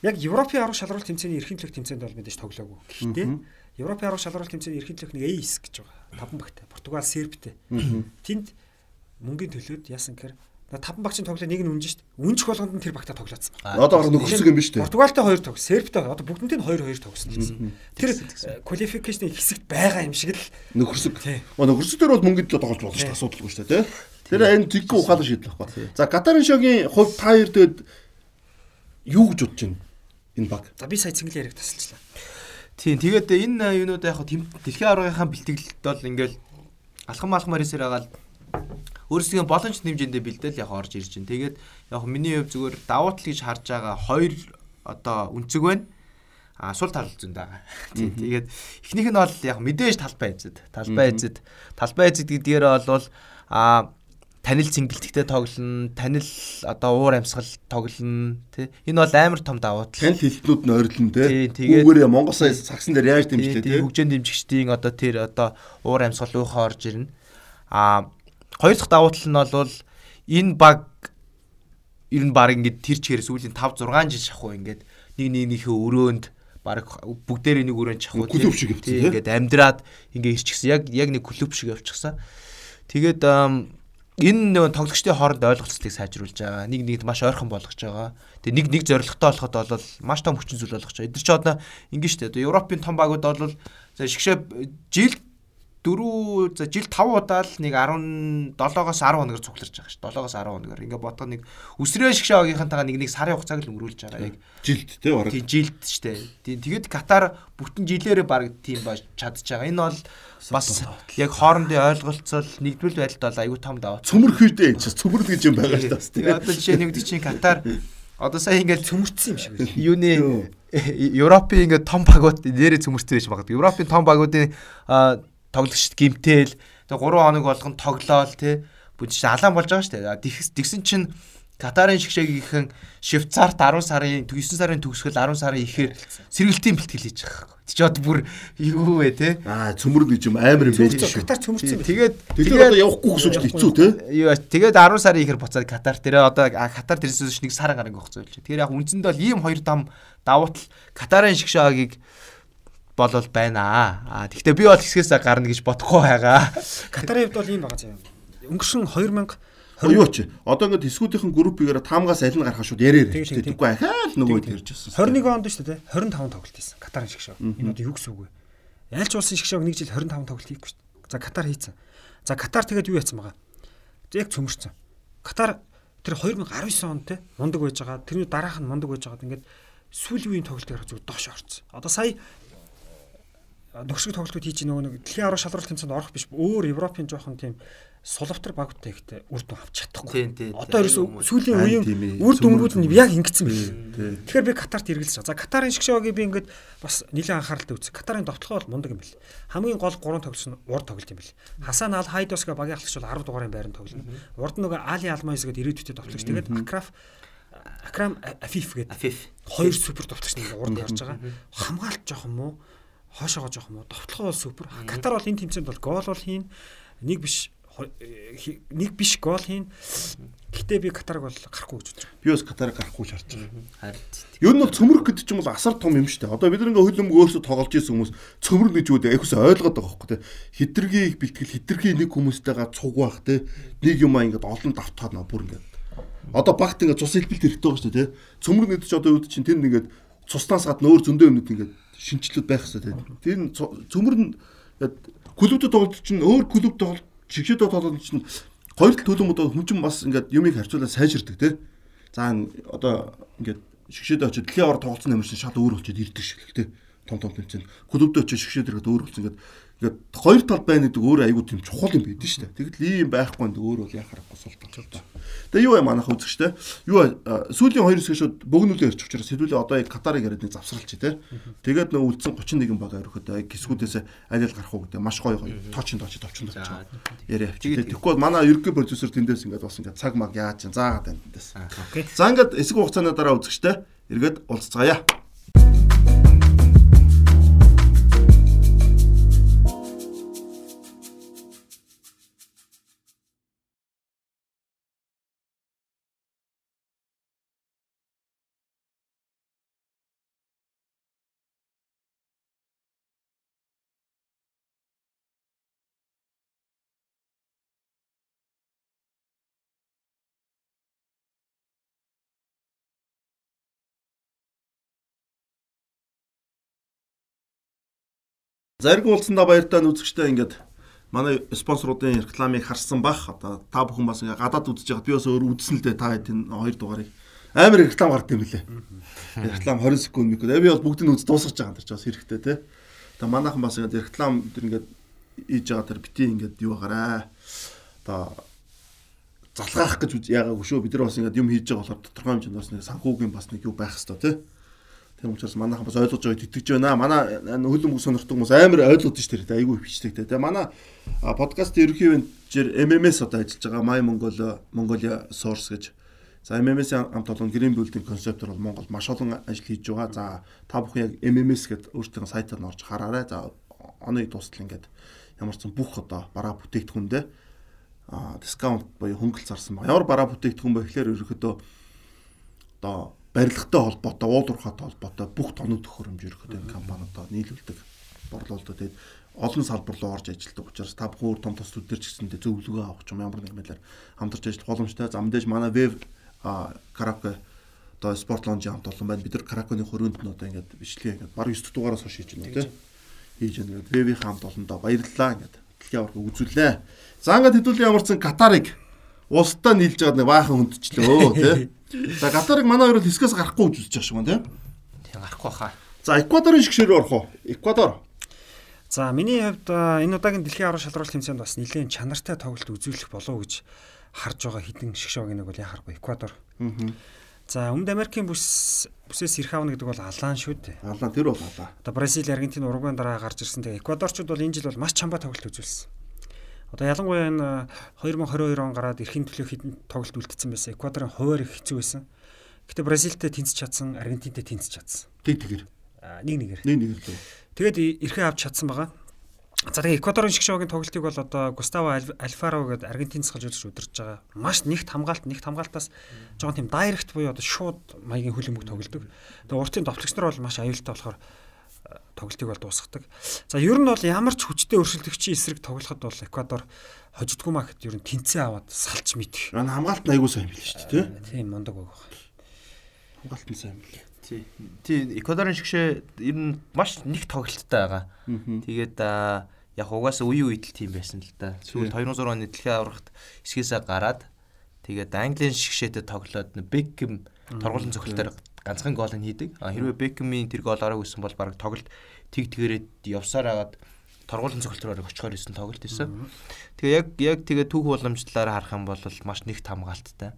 Яг Европын арга шалралт тэмцээний эрхийн төлөв тэмцээнд бол мэдээж тоглоогүй. Гэхдээ Европын арга шалралт тэмцээний эрхийн төлөв нэг ACE гэж байгаа таван багтай. Португал, Сербтэй. Тэнд мөнгөний төлөөд яасан гэхээр таван багчийн тоглоо нэг нь үнж шít. Үнжих болгонд нь тэр багтаа тоглоодсон байна. Одоо нөхөрсөг юм биш үү? Португалтай хоёр тогс, Сербтэй одоо бүгднтэй нь хоёр хоёр тогсон гэсэн. Тэр квалификейшны хэсэгт байгаа юм шиг л нөхөрсөг. Нөхөрсөг дээр бол мөнгөд тоглож болно дээ. Асуудалгүй дээ, тий. Тэр энэ тэггүй ухаалаг шийдэл байхгүй. За Катарын шогийн хувь та хоёр дээд юу гэж бодож байна? Энэ баг. За би сая цэнгэлээ яриг тасалчлаа. Тийм тэгээд энэ юунууд яг дэлхийн аврагынхаа бэлтгэлд бол ингээл алхам алхмаар эсэр хагаал өөрсдийн боломж нэмжэндээ бэлдээл яг орж ирж байна. Тэгээд яг миний хувь зүгээр давуу тал гэж харж байгаа хоёр одоо үнцэг байна. а сул тал зүүн байгаа. Тийм тэгээд эхнийх нь бол яг мэдээж талбай эзэд. Талбай эзэд. Талбай эзэд гэдгээр бол а танил цэнгэлтгтэй тоглоно, танил одоо уур амьсгал тоглоно, тий. Энэ бол амар том давуу тал. Танил хилтнүүд нь ойрлон тий. Үүгээрээ Монгол сая сагсан дээр яаж дэмжлээ тий. Хөгжөөнд дэмжигчдийн одоо тэр одоо уур амьсгал уухаа орж ирнэ. А хоёр дахь давуу тал нь бол энэ баг ер нь баг ингээд тэр чигээрээ сүүлийн 5 6 жил шахуу ингээд нэг нэгнийхээ өрөөнд баг бүгдээрээ нэг өрөөнд явчихсан тийм ингээд амьдраад ингээд ирчихсэн яг яг нэг клуб шиг явчихсан. Тэгээд энэ нэг тоглогчдын хооронд ойлголцлыг сайжруулж байгаа. Нэг нэгд маш ойрхон болгож байгаа. Тэгээ нэг нэг зоригтой болоход бол маш том хүчин зүйл болгож байгаа. Эдгээр чи одоо ингэ шүү дээ. Европын том багууд бол шигшээ жилд дөрөв за жил 5 удаа л нэг 17-оос 10 хоногор цугларч байгаа ш. 7-оос 10 хоногор. Ингээ бодоход нэг үсрээ шгшээ багийнхантайгаа нэг нэг сарын хугацааг л өнгөрүүлж байгаа. Яг жилд те бараг. Тийм жилд штэ. Тийм тэгээд Катар бүтэн жилээрээ баг тийм байж чадж байгаа. Энэ бол бас яг хоорондын ойлголцол нэгдвэл байдалд бол аюу том даваа. Цөмөр хийдэ энэ ч цөмөрл гэж юм байгаа ш. Тэгээд одоо жишээ нэг чинь Катар одоо сая ингээд цөмөрцсөн юм шиг байна. Юуны Европын ингээд том багууд нэрээ цөмөрцсөн байж магадгүй. Европын том багуудын тоглогчд гимтэл тэгээ 3 хоног болгон тоглоол те бүж алаан болж байгаа шүү дээ. Тэгсэн чинь Катарын шигшээгийнхэн Швейцарт 10 сарын 9 сарын төгсгөл 10 сарын ихээр сэргэлтийн бэлтгэл хийж байгаа хэрэг. Чи одоо бүр юу вэ те? Аа цөмөр гэж юм амар юм байж шүү. Катар цөмөрсөн. Тэгээд тэгээд одоо явахгүй гэсэн үг хэцүү те? Юу тэгээд 10 сарын ихээр буцаад Катар тэрэ одоо Катар тэрсээс нэг сар гаранг өгцөө л. Тэгэхээр яг үндсэндээ бол ийм хоёр дам давуу тал Катарын шигшээгийг болол байна аа. Гэхдээ би бол хэсгээс гарна гэж бодохгүй байгаа. Катарын хувьд бол ийм байгаа юм. Өнгөрсөн 2000 Юу ч одоо ингээд эсгүүдийнхэн группигээр таамгаас аль нь гарах шууд яриа хэрэгтэй. Тэггүй ахаал нөгөө ярьж байсан. 21 онд шүү дээ. 25 тоглолт хийсэн. Катарын шгшөө. Энэ одоо юу гэсэн үг вэ? Ялч улсын шгшөөг нэг жил 25 тоглолт хийхгүй шүү дээ. За Катар хийцэн. За Катар тэгээд юу яцсан байгаа? Яг цөмөрцөн. Катар тэр 2019 онд те мундаг байж байгаа. Тэрний дараах нь мундаг байж байгаад ингээд сүүлийн үеийн тоглолт ярих зүг доош орсон. Одоо сая нөхшиг тоглолтууд хийж нөгөө нэг дэлхийн аврал шалралт тэмцээнд орох биш өөр Европын жоохон тийм сулавтар багуудтай ихтэй үр дүн авч чадахгүй. Одоо ерөөсөө сүүлийн үеийн үр дүнгууд нь яг ингэсэн байл. Тэгэхээр би Катарт эргэлж байгаа. За Катарын шгшөөгийг би ингээд бас нэлээд анхааралтай үзье. Катарын довтлогоо бол мундаг юм бэл. Хамгийн гол гурван тоглогч нь урд тоглолт юм бэл. Хасан Ал Хайдосга багийн ахлагч бол 10 дугаарын байранд тоглоно. Урд нөгөө Али Алмайс гэдэг ирээдүйтэй довтлогч. Тэгээд Акраф Акрам Афиф гэдэг. Афиф. Хоёр супер довтлогч нэг урд гарч байгаа. Хамгаалт жоох юм уу? Хойшоогоо жоох юм уу? Довтлогоо бол супер. Катар бол энэ тэмцээнд бол гол бол хийн. Нэг биш нэг биш гол хийн. Гэтэ би Катарыг бол гарахгүй гэж бодож байна. Би бас Катарыг гарахгүй шаардж байгаа. Харин. Ер нь бол цөмрөх гэдэг чинь бол асар том юм шүү дээ. Одоо бид нэг хөлөмг өөрсдөө тоглож исэн хүмүүс цөмрөх гэж үү айхус ойлгоод байгаа хөөхгүй те. Хитргийг бэлтгэл хитрхий нэг хүмүүстэйгээ цуг байх те. Нэг юмаа ингээд олон давтаад наа бүр ингээд. Одоо багт ингээд цус хэлбэлт хэрэгтэй байгаа шүү дээ те. Цөмрөх гэдэг чинь одоо юу гэдэг чинь тэр нэгээд цуснаас гадна өөр зөндөө юмнууд ингээд шинжилүүд байх хэрэгтэй. Тэр цөмөр нь клубтод тоглож чинь өөр клуб тоглож чигшээд тоглоод чинь хоёр тал төлөмөд хүн чинь бас ингээд юмыг харьцуулаад сайжирдаг тий. За одоо ингээд шигшээд очиж дэлхийн аваар тоглолцсон амир шал өөр болчиход ирдэг шиг л тий. Том том тэмцээнд клубд очиж шигшээд ирэхэд өөр болсон ингээд ингээд хоёр тал байна гэдэг өөр айгуу тийм чухал юм байдэн шүү дээ. Тэгэл ийм байхгүй нэг өөр бол яхаар госолт болж байна. Тэгээ юу юм манайх үзэгчтэй. Юу сүүлийн хоёр хэсэг шууд бөгнүүлээ ирчих учраас хэдүүлээ одоо яг Катарыг яриад нэг завсралч тий. Тэгээд нөө үлдсэн 31 баг өрөхөд яг хэсгүүдээс аль аль гарах уу гэдэг маш гоё гоё тоочин тооч товчон тооч яриа авчих. Тэгэхгүй бол манай ерөнхий продюсер тэндээс ингээд бас ингээд цаг маг яаж заагаад байна тэндээс. За ингээд эсэг хугацааны дараа үзэгчтэй эргээд уулзцаая. Зариг уулзсандаа баяртай нүцгчтэй ингээд манай спонсоруудын рекламыг харсан бах. Одоо та бүхэн бас ингээд гадаад үзэж байгаад би бас өөр үзсэн л дээ та энэ хоёр дугаарыг. Амар реклам гард юм билээ. Реклам 20 секунд микод. Би бас бүгдийг үз дуусгаж байгаа юм дэрч бас хэрэгтэй те. Тэгээ манайхан бас ингээд реклам тэр ингээд хийж байгаа тэр бити ингээд юу гараа. Одоо залгаах гэж яагаагүй шүү. Бид нар бас ингээд юм хийж байгаа болохоор тодорхой хэмжээнд бас нэг санхүүгийн бас нэг юу байх хэвээр те. Тийм учраас манайхан бас ойлгож байгааг тэтгэж байна. Манай хөлөн бүх сонирхдаг хүмүүс амар ойлгоод ш тэр айгүй бичдэг те. Тэгээ манай подкаст ерөнхий менежер MMS одоо ажиллаж байгаа My Mongolia Mongolia Source гэж. За MMS-ийн хамт олон Green Building концептор бол Монгол маш олон ажил хийж байгаа. За та бүхэн яг MMS гэдэг өөрсдөө сайтаар орж хараарай. За оны дуустал ингээд ямар ч бүх одоо бараа бүтээгдэхүүндээ а дискаунт буюу хөнгөлц зарсан ба. Ямар бараа бүтээгдэхүүн бэ гэхээр ерөнхийдөө одоо барилгатай холбоотой, уулуурхаатай холбоотой бүх тоног төхөөрөмж ерөөхдөө энэ компаниудаа нийлүүлдэг борлуулдаг. Тэгээд олон салбар руу орж ажилладаг учраас та бүхэн өөр том тос төр ч гэсэндээ зөвлөгөө авах юм ямар нэгэн байдлаар хамтарч ажиллах боломжтой. За мэдээж манай веб караоке одоо спорт лонжийн хамт олон байна. Бид нар караокены хөрөнд нь одоо ингээд бичлэгээ ингээд баг 9 дугаараас хойш хийж байна тийм. Хийж байна. Вебийн хамт олондоо баярлалаа ингээд дэлхийн аварга үзүүлээ. За ингээд хэдүүлийн ямарсан Катарыг улстай нийлж байгаа нэг баахан хүндчлөө тий. За Катарыг манай хоёр л хэсгээс гарахгүй гэж үзэж байгаа шиг байна тийм. Гарахгүй хаа. За Эквадорын шгшээр орох уу? Эквадор. За миний хувьд энэ удаагийн дэлхийн аврал шалралт тэмцээнд бас нэлээд чанартай тоглолт үзүүлэх болов уу гэж харж байгаа хідэн шгшөөг нэг бол яхахгүй Эквадор. Аа. За Өмнөд Америкийн бүс бүсээс ирэх авна гэдэг бол алаан шүү дээ. Алаан тэр бол алаа. Одоо Бразил, Аргентин, Уругвайн дараа гарч ирсэн. Тэгээ Эквадорчууд бол энэ жил бол маш чамбаа тоглолт үзүүлсэн. Одоо ялангуяа энэ 2022 он гараад эрхийн төлөө хідэн тоглолт үлдсэн байсан. Эквадорын хуваар их хэцүү байсан. Гэтэ Бразилтэй тэнцэж чадсан, Аргентинтэй тэнцэж чадсан. Тэг тэгэр. Нэг нэгээр. Нэг нэгээр л. Тэгээд эрхээ авч чадсан байгаа. За тэгээ Эквадорын шгшөөгийн тоглолтыг бол одоо Густаво Альфаро гэдэг Аргентинс гаж үзэж удирдах байгаа. Маш нэгт хамгаалт, нэгт хамгаалтаас жоохон тийм дайрект буюу одоо шууд маягийн хөлбөмбөг тоглодог. Тэгээ уртын товтлогч нар бол маш аюултай болохоор тоглолтыг бол дуусгадаг. За ер нь бол ямар ч хүчтэй өршөлтөгчийн эсрэг тоглоход бол Эквадор хожидгүй маа гэхэд ер нь тэнцээ аваад салж мэдэх. Энэ хамгаалт нь айгуу сайн билээ шүү дээ. Тийм мундаг баг. Хамгаалт нь сайн билээ. Тий. Тий Эквадорын шигшээ ер нь маш нэг тоглолттой байгаа. Тэгээд яг угаасаа үе үед л тийм байсан л да. Сүүлд 2006 оны дэлхийн аврагт эсгээсээ гараад тэгээд Английн шигшээтэй тоглоод Бекхэм торгуулийн цогцолтоор ганцхан гол нь хийдэг. Хэрвээ Бекмийн тэр гол ороог исэн бол баг тоглолт тэг тэгрэд явсаар агаад торгуулын цогцолтроор очихоор исэн тоглолт исэн. Тэгээ яг яг тэгээ түүх боломжтлаар харах юм бол маш нэг хамгаалттай.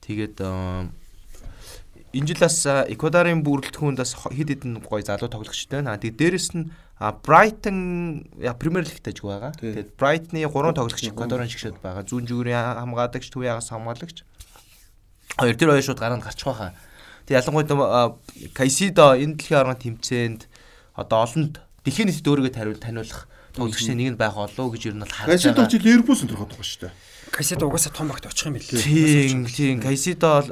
Тэгээд энэ жил бас Эквадорын бүрэлдэхүүнд бас хэд хэдэн гоё залуу тоглогчтой байна. Тэгээд дээрэс нь Брайтон Премьер Лигт ажиг байгаа. Тэгээд Брайтны 3 тоглогч Эквадорын шигшэд байгаа. Зүүн жүгрийн хамгаалагч, төв ягаас хамгаалагч. Хоёр тэр хоёр шууд гараанд гарчих байхаа. Тэг ялангуяа Кайсидо энэ дэлхийн аваргын тэмцээнд одоо олонд дэлхийн нийтэд өөрийгөө тариул таниулах тоглогчтой нэг нь байх болов гэж ер нь бол харж байгаа. Кайсидо ч Ливерпул сонирхоод байгаа шүү дээ. Кайсидо угаасаа том багт очих юм билээ. Тийм, тийм. Кайсидо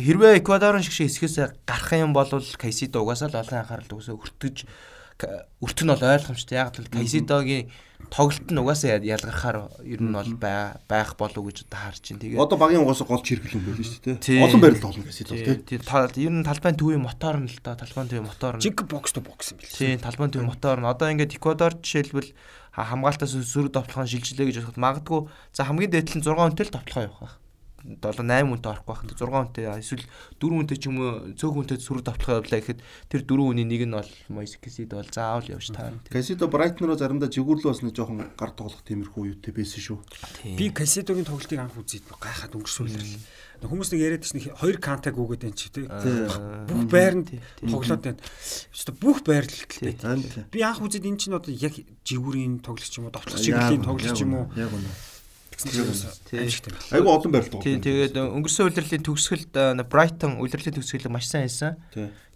хэрвээ Эквадорын шиг хэсгээс гарах юм бол Кайсидо угаасаа л олон анхаарал төгсөө өртөж өртөн нь бол ойлгомжтой. Яг л Кайсидогийн тоглолт нь угаасаа ялгархаар ер нь бол байх болов гэж одоо харж байна. Тэгээд одоо багийн угаасаа гол чирхэл юм байл шүү дээ. Олон байрал тоглоно Кайсидо тийм. Ер нь талбайн төвийн мотор нь л да. Талбайн төвийн мотор нь. Жиг бокс то бокс юм бэл. Тийм, талбайн төвийн мотор нь. Одоо ингээд Эквадор жишээлбэл хамгаалтаас сөрөг товтлохын шилжилээ гэж бодоход магадгүй за хамгийн дээдл нь 6 хүнтэй л товтлохоо явах байх. 7 8 хүнтэй орохгүй байх. 6 хүнтэй эсвэл 4 хүнтэй ч юм уу цөөх хүнтэй сүрэг давтлах явлаа гэхэд тэр 4 хүний нэг нь бол Мойсекисид бол заавал явж таа. Касидо Брайтнероо заримдаа жигүүрлөө бас нэг жоохон гар тоглох тиймэрхүү юутэй байсан шүү. Би Касидогийн тоглолтыг анх үзээд гайхаад өнгөрсүүлээ. Хүмүүс нэг яриад чинь хоёр кантаг үгээд байна чи тий. Бүх байранд тоглоод байна. Өстө бүх байрлал гэлтэй. Би анх үзээд эн чинь одоо яг жигүүрийн тоглогч юм уу, довтлох чиглэлийн тоглогч юм уу? Яг үнэ Айгу олон байрлал Тийм тэгээд өнгөрсөн удирлын төгсгөлд Брайтон удирлын төгсгөл маш сайн байсан.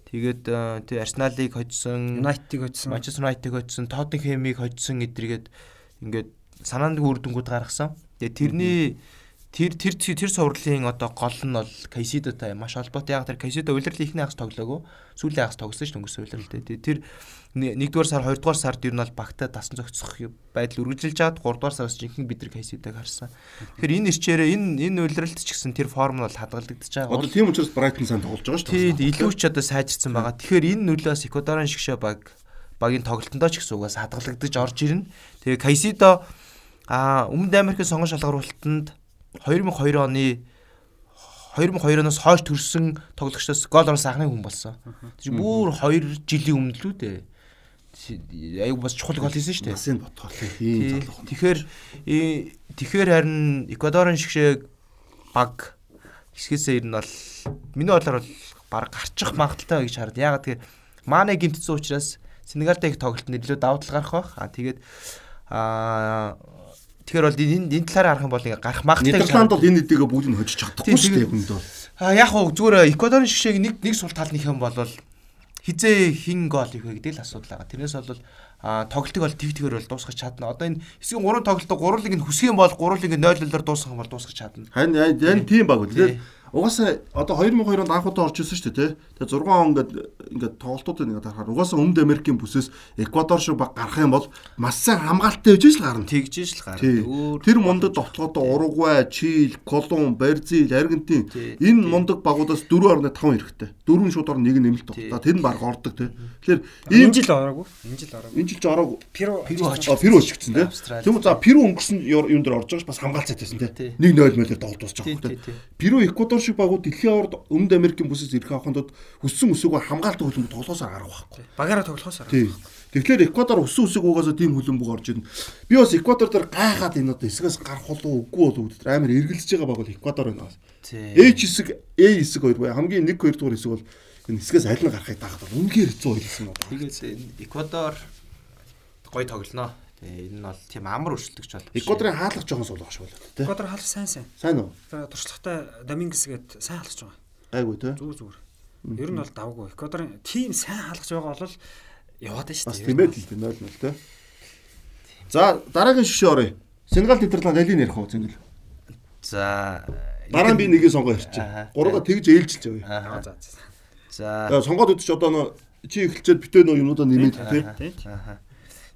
Тэгээд тий Арсеналыг хоцсон, Юнайтыг хоцсон, Манчестер Юнайтыг хоцсон, Тоттенхэмийг хоцсон эдэргээд ингээд санаанд үрдэнгүүд гаргасан. Тэгээд тэрний тэр тэр тэр сувралын одоо гол нь бол Кайсидотай маш холбоотой. Яг тэр Кайсидо улирлын ихний хагас тоглоагүй. Сүүлийн хагас тогсон ш өнгөрсөн улирлээ. Тэр нэгдүгээр сар, хоёрдугаар сард ер нь бол багтаа дасан зохицох байдал үргэлжилж чад 3 дугаар сараас жинхэнэ бид нар Кайсидог харсан. Тэгэхээр энэ ирчээрээ энэ энэ улиралт ч гэсэн тэр форм нь бол хадгалагдаж байгаа. Одоо тийм учраас Брайтон сайн тоглож байгаа шүү дээ. Тийм илүү ч одоо сайжирсан байгаа. Тэгэхээр энэ нөлөөс Эквадорын шигшээ баг багийн тоглолтондоо ч гэсэн угаас хадгалагдаж орж ирнэ. Тэгээ Кайсидо а Өмнөд Америкийн сонгон шалгаруулалтанд 2002 оны 2002 оноос хойш төрсэн тоглогчдоос гол оноос анхны хүн болсон. Чи бүр 2 жилийн өмнө л үү. Аюу бас чухал гол хийсэн шүү дээ. Насын ботгол ийм залуу. Тэгэхээр тэгэхээр харин Эквадорын шигшээ баг хэсгээсээ ер нь бол миний бодлоор бол баг гарчих магадaltaй гэж хараад. Ягаад тэгэхээр Мане гимтсэн учраас Сенегалтай их тоглолтод илүү давуу тал гарах байх. Аа тэгээд аа Тэгэхээр бол энэ энэ талаараа харах юм бол ингээ гарах магадaltaй. Нидерланд бол энэ хэдийгээ бүгдийг хожиж чадахгүй шүү дээ хүнд бол. А яг хөө зүгээр Эквадорын шгшээг нэг нэг сул тал нөх юм бол хизээ хин гол их вэ гэдэг л асуудал байгаа. Тэрнээс бол а тоглолтыг бол тэг тэгэр бол дуусгах чадна. Одоо энэ хэсгийн 3 тоглолтод гурвыг нь хүсэх юм бол гурвыг нь 0-0-оор дуусгах юм бол дуусгах чадна. Харин энэ тийм баг үл. Тэгээд угаасаа одоо 2002 онд анх удаа орж ирсэн шүү дээ тий. Тэгээ 6 он ингээд ингээд тоглолтуудыг ингээд харахаар угаасаа Өмнөд Америкийн бүсээс Эквадор шиг баг гарах юм бол маш сайн хамгаалалттай байж л гарна. Тэгж л гарна. Тэр мундаг тоглолтод Уругвай, Чил, Колумб, Бразил, Аргентин энэ мундаг багуудаас 4.5 хэрэгтэй. Дөрвөн шууд орно нэг нь нэмэлт тоглолт. Тэр нь баг ордог тий. Тэгэхээр энэ жил ороогүй. Энэ жил ороогүй. Энэ жил ч ороогүй. Перу Перу Перу очигдсан тий. Тийм үү за Перу өнгөрсөн юм дээр орж байгаа ш бас хамгаалцаад байсан тий. 1-0 мөлөөр тоглолт дуусч байгаа тий. Перу Эквадор шиг багууд дэлхийн авард Өмнөд Америкийн бүсээс ирэх авахын тулд хүссэн үсээгөө хамгаалдаг хөлбөмбөг тоглоосоор гарах байхгүй. Багаараа тоглоосоор. Тийм. Тэгэхээр Эквадор өссөн үсэг угаасаа тийм хөлбөмбөг орж ирнэ. Би бас Эквадор дээр гайхаад энэ одоо эсгээс гарах болов үгүй болов гэдэг амар эргэлзэж байгаа баг бол Эквадор байна. H хэсэг, A хэсэг хоёр бай. Хамгийн 1 2 дугаар хэсэг бол энэ эсгээс аль нь гарахыг даахад бол үнэхээр хэцүү байлсан байна. Тэгээс Эквадор гоё тоглоно. Тэгээ энэ нь бол тийм амар өршөлтөгч бол. Эквадорын хаалгах жоохон сул багш болоо тий. Эквадор хаалх сайн сайн. Сайн уу? За туршлагатай Домингес гээд сайн хаалгаж байгаа. Айгуу тий. Зүгээр зүгээр. Ер нь бол давгүй. Эквадорын тим сайн хаалгаж байгаа бол яваад шүү дээ. Бас тийм байт л дээ 0-0 тий. За дараагийн шишээ оръё. Сенегал Нидерланд алийг ярих уу зэнгэл. За дараа нь би нэгийг сонгоо ярьчих. Гурава тэгж ээлжилж явъя. Аа за за. За сонгоод өгч одоо нөө чи эхэлчихэд битээ нөө юмудаа нэмээд тий. Аа.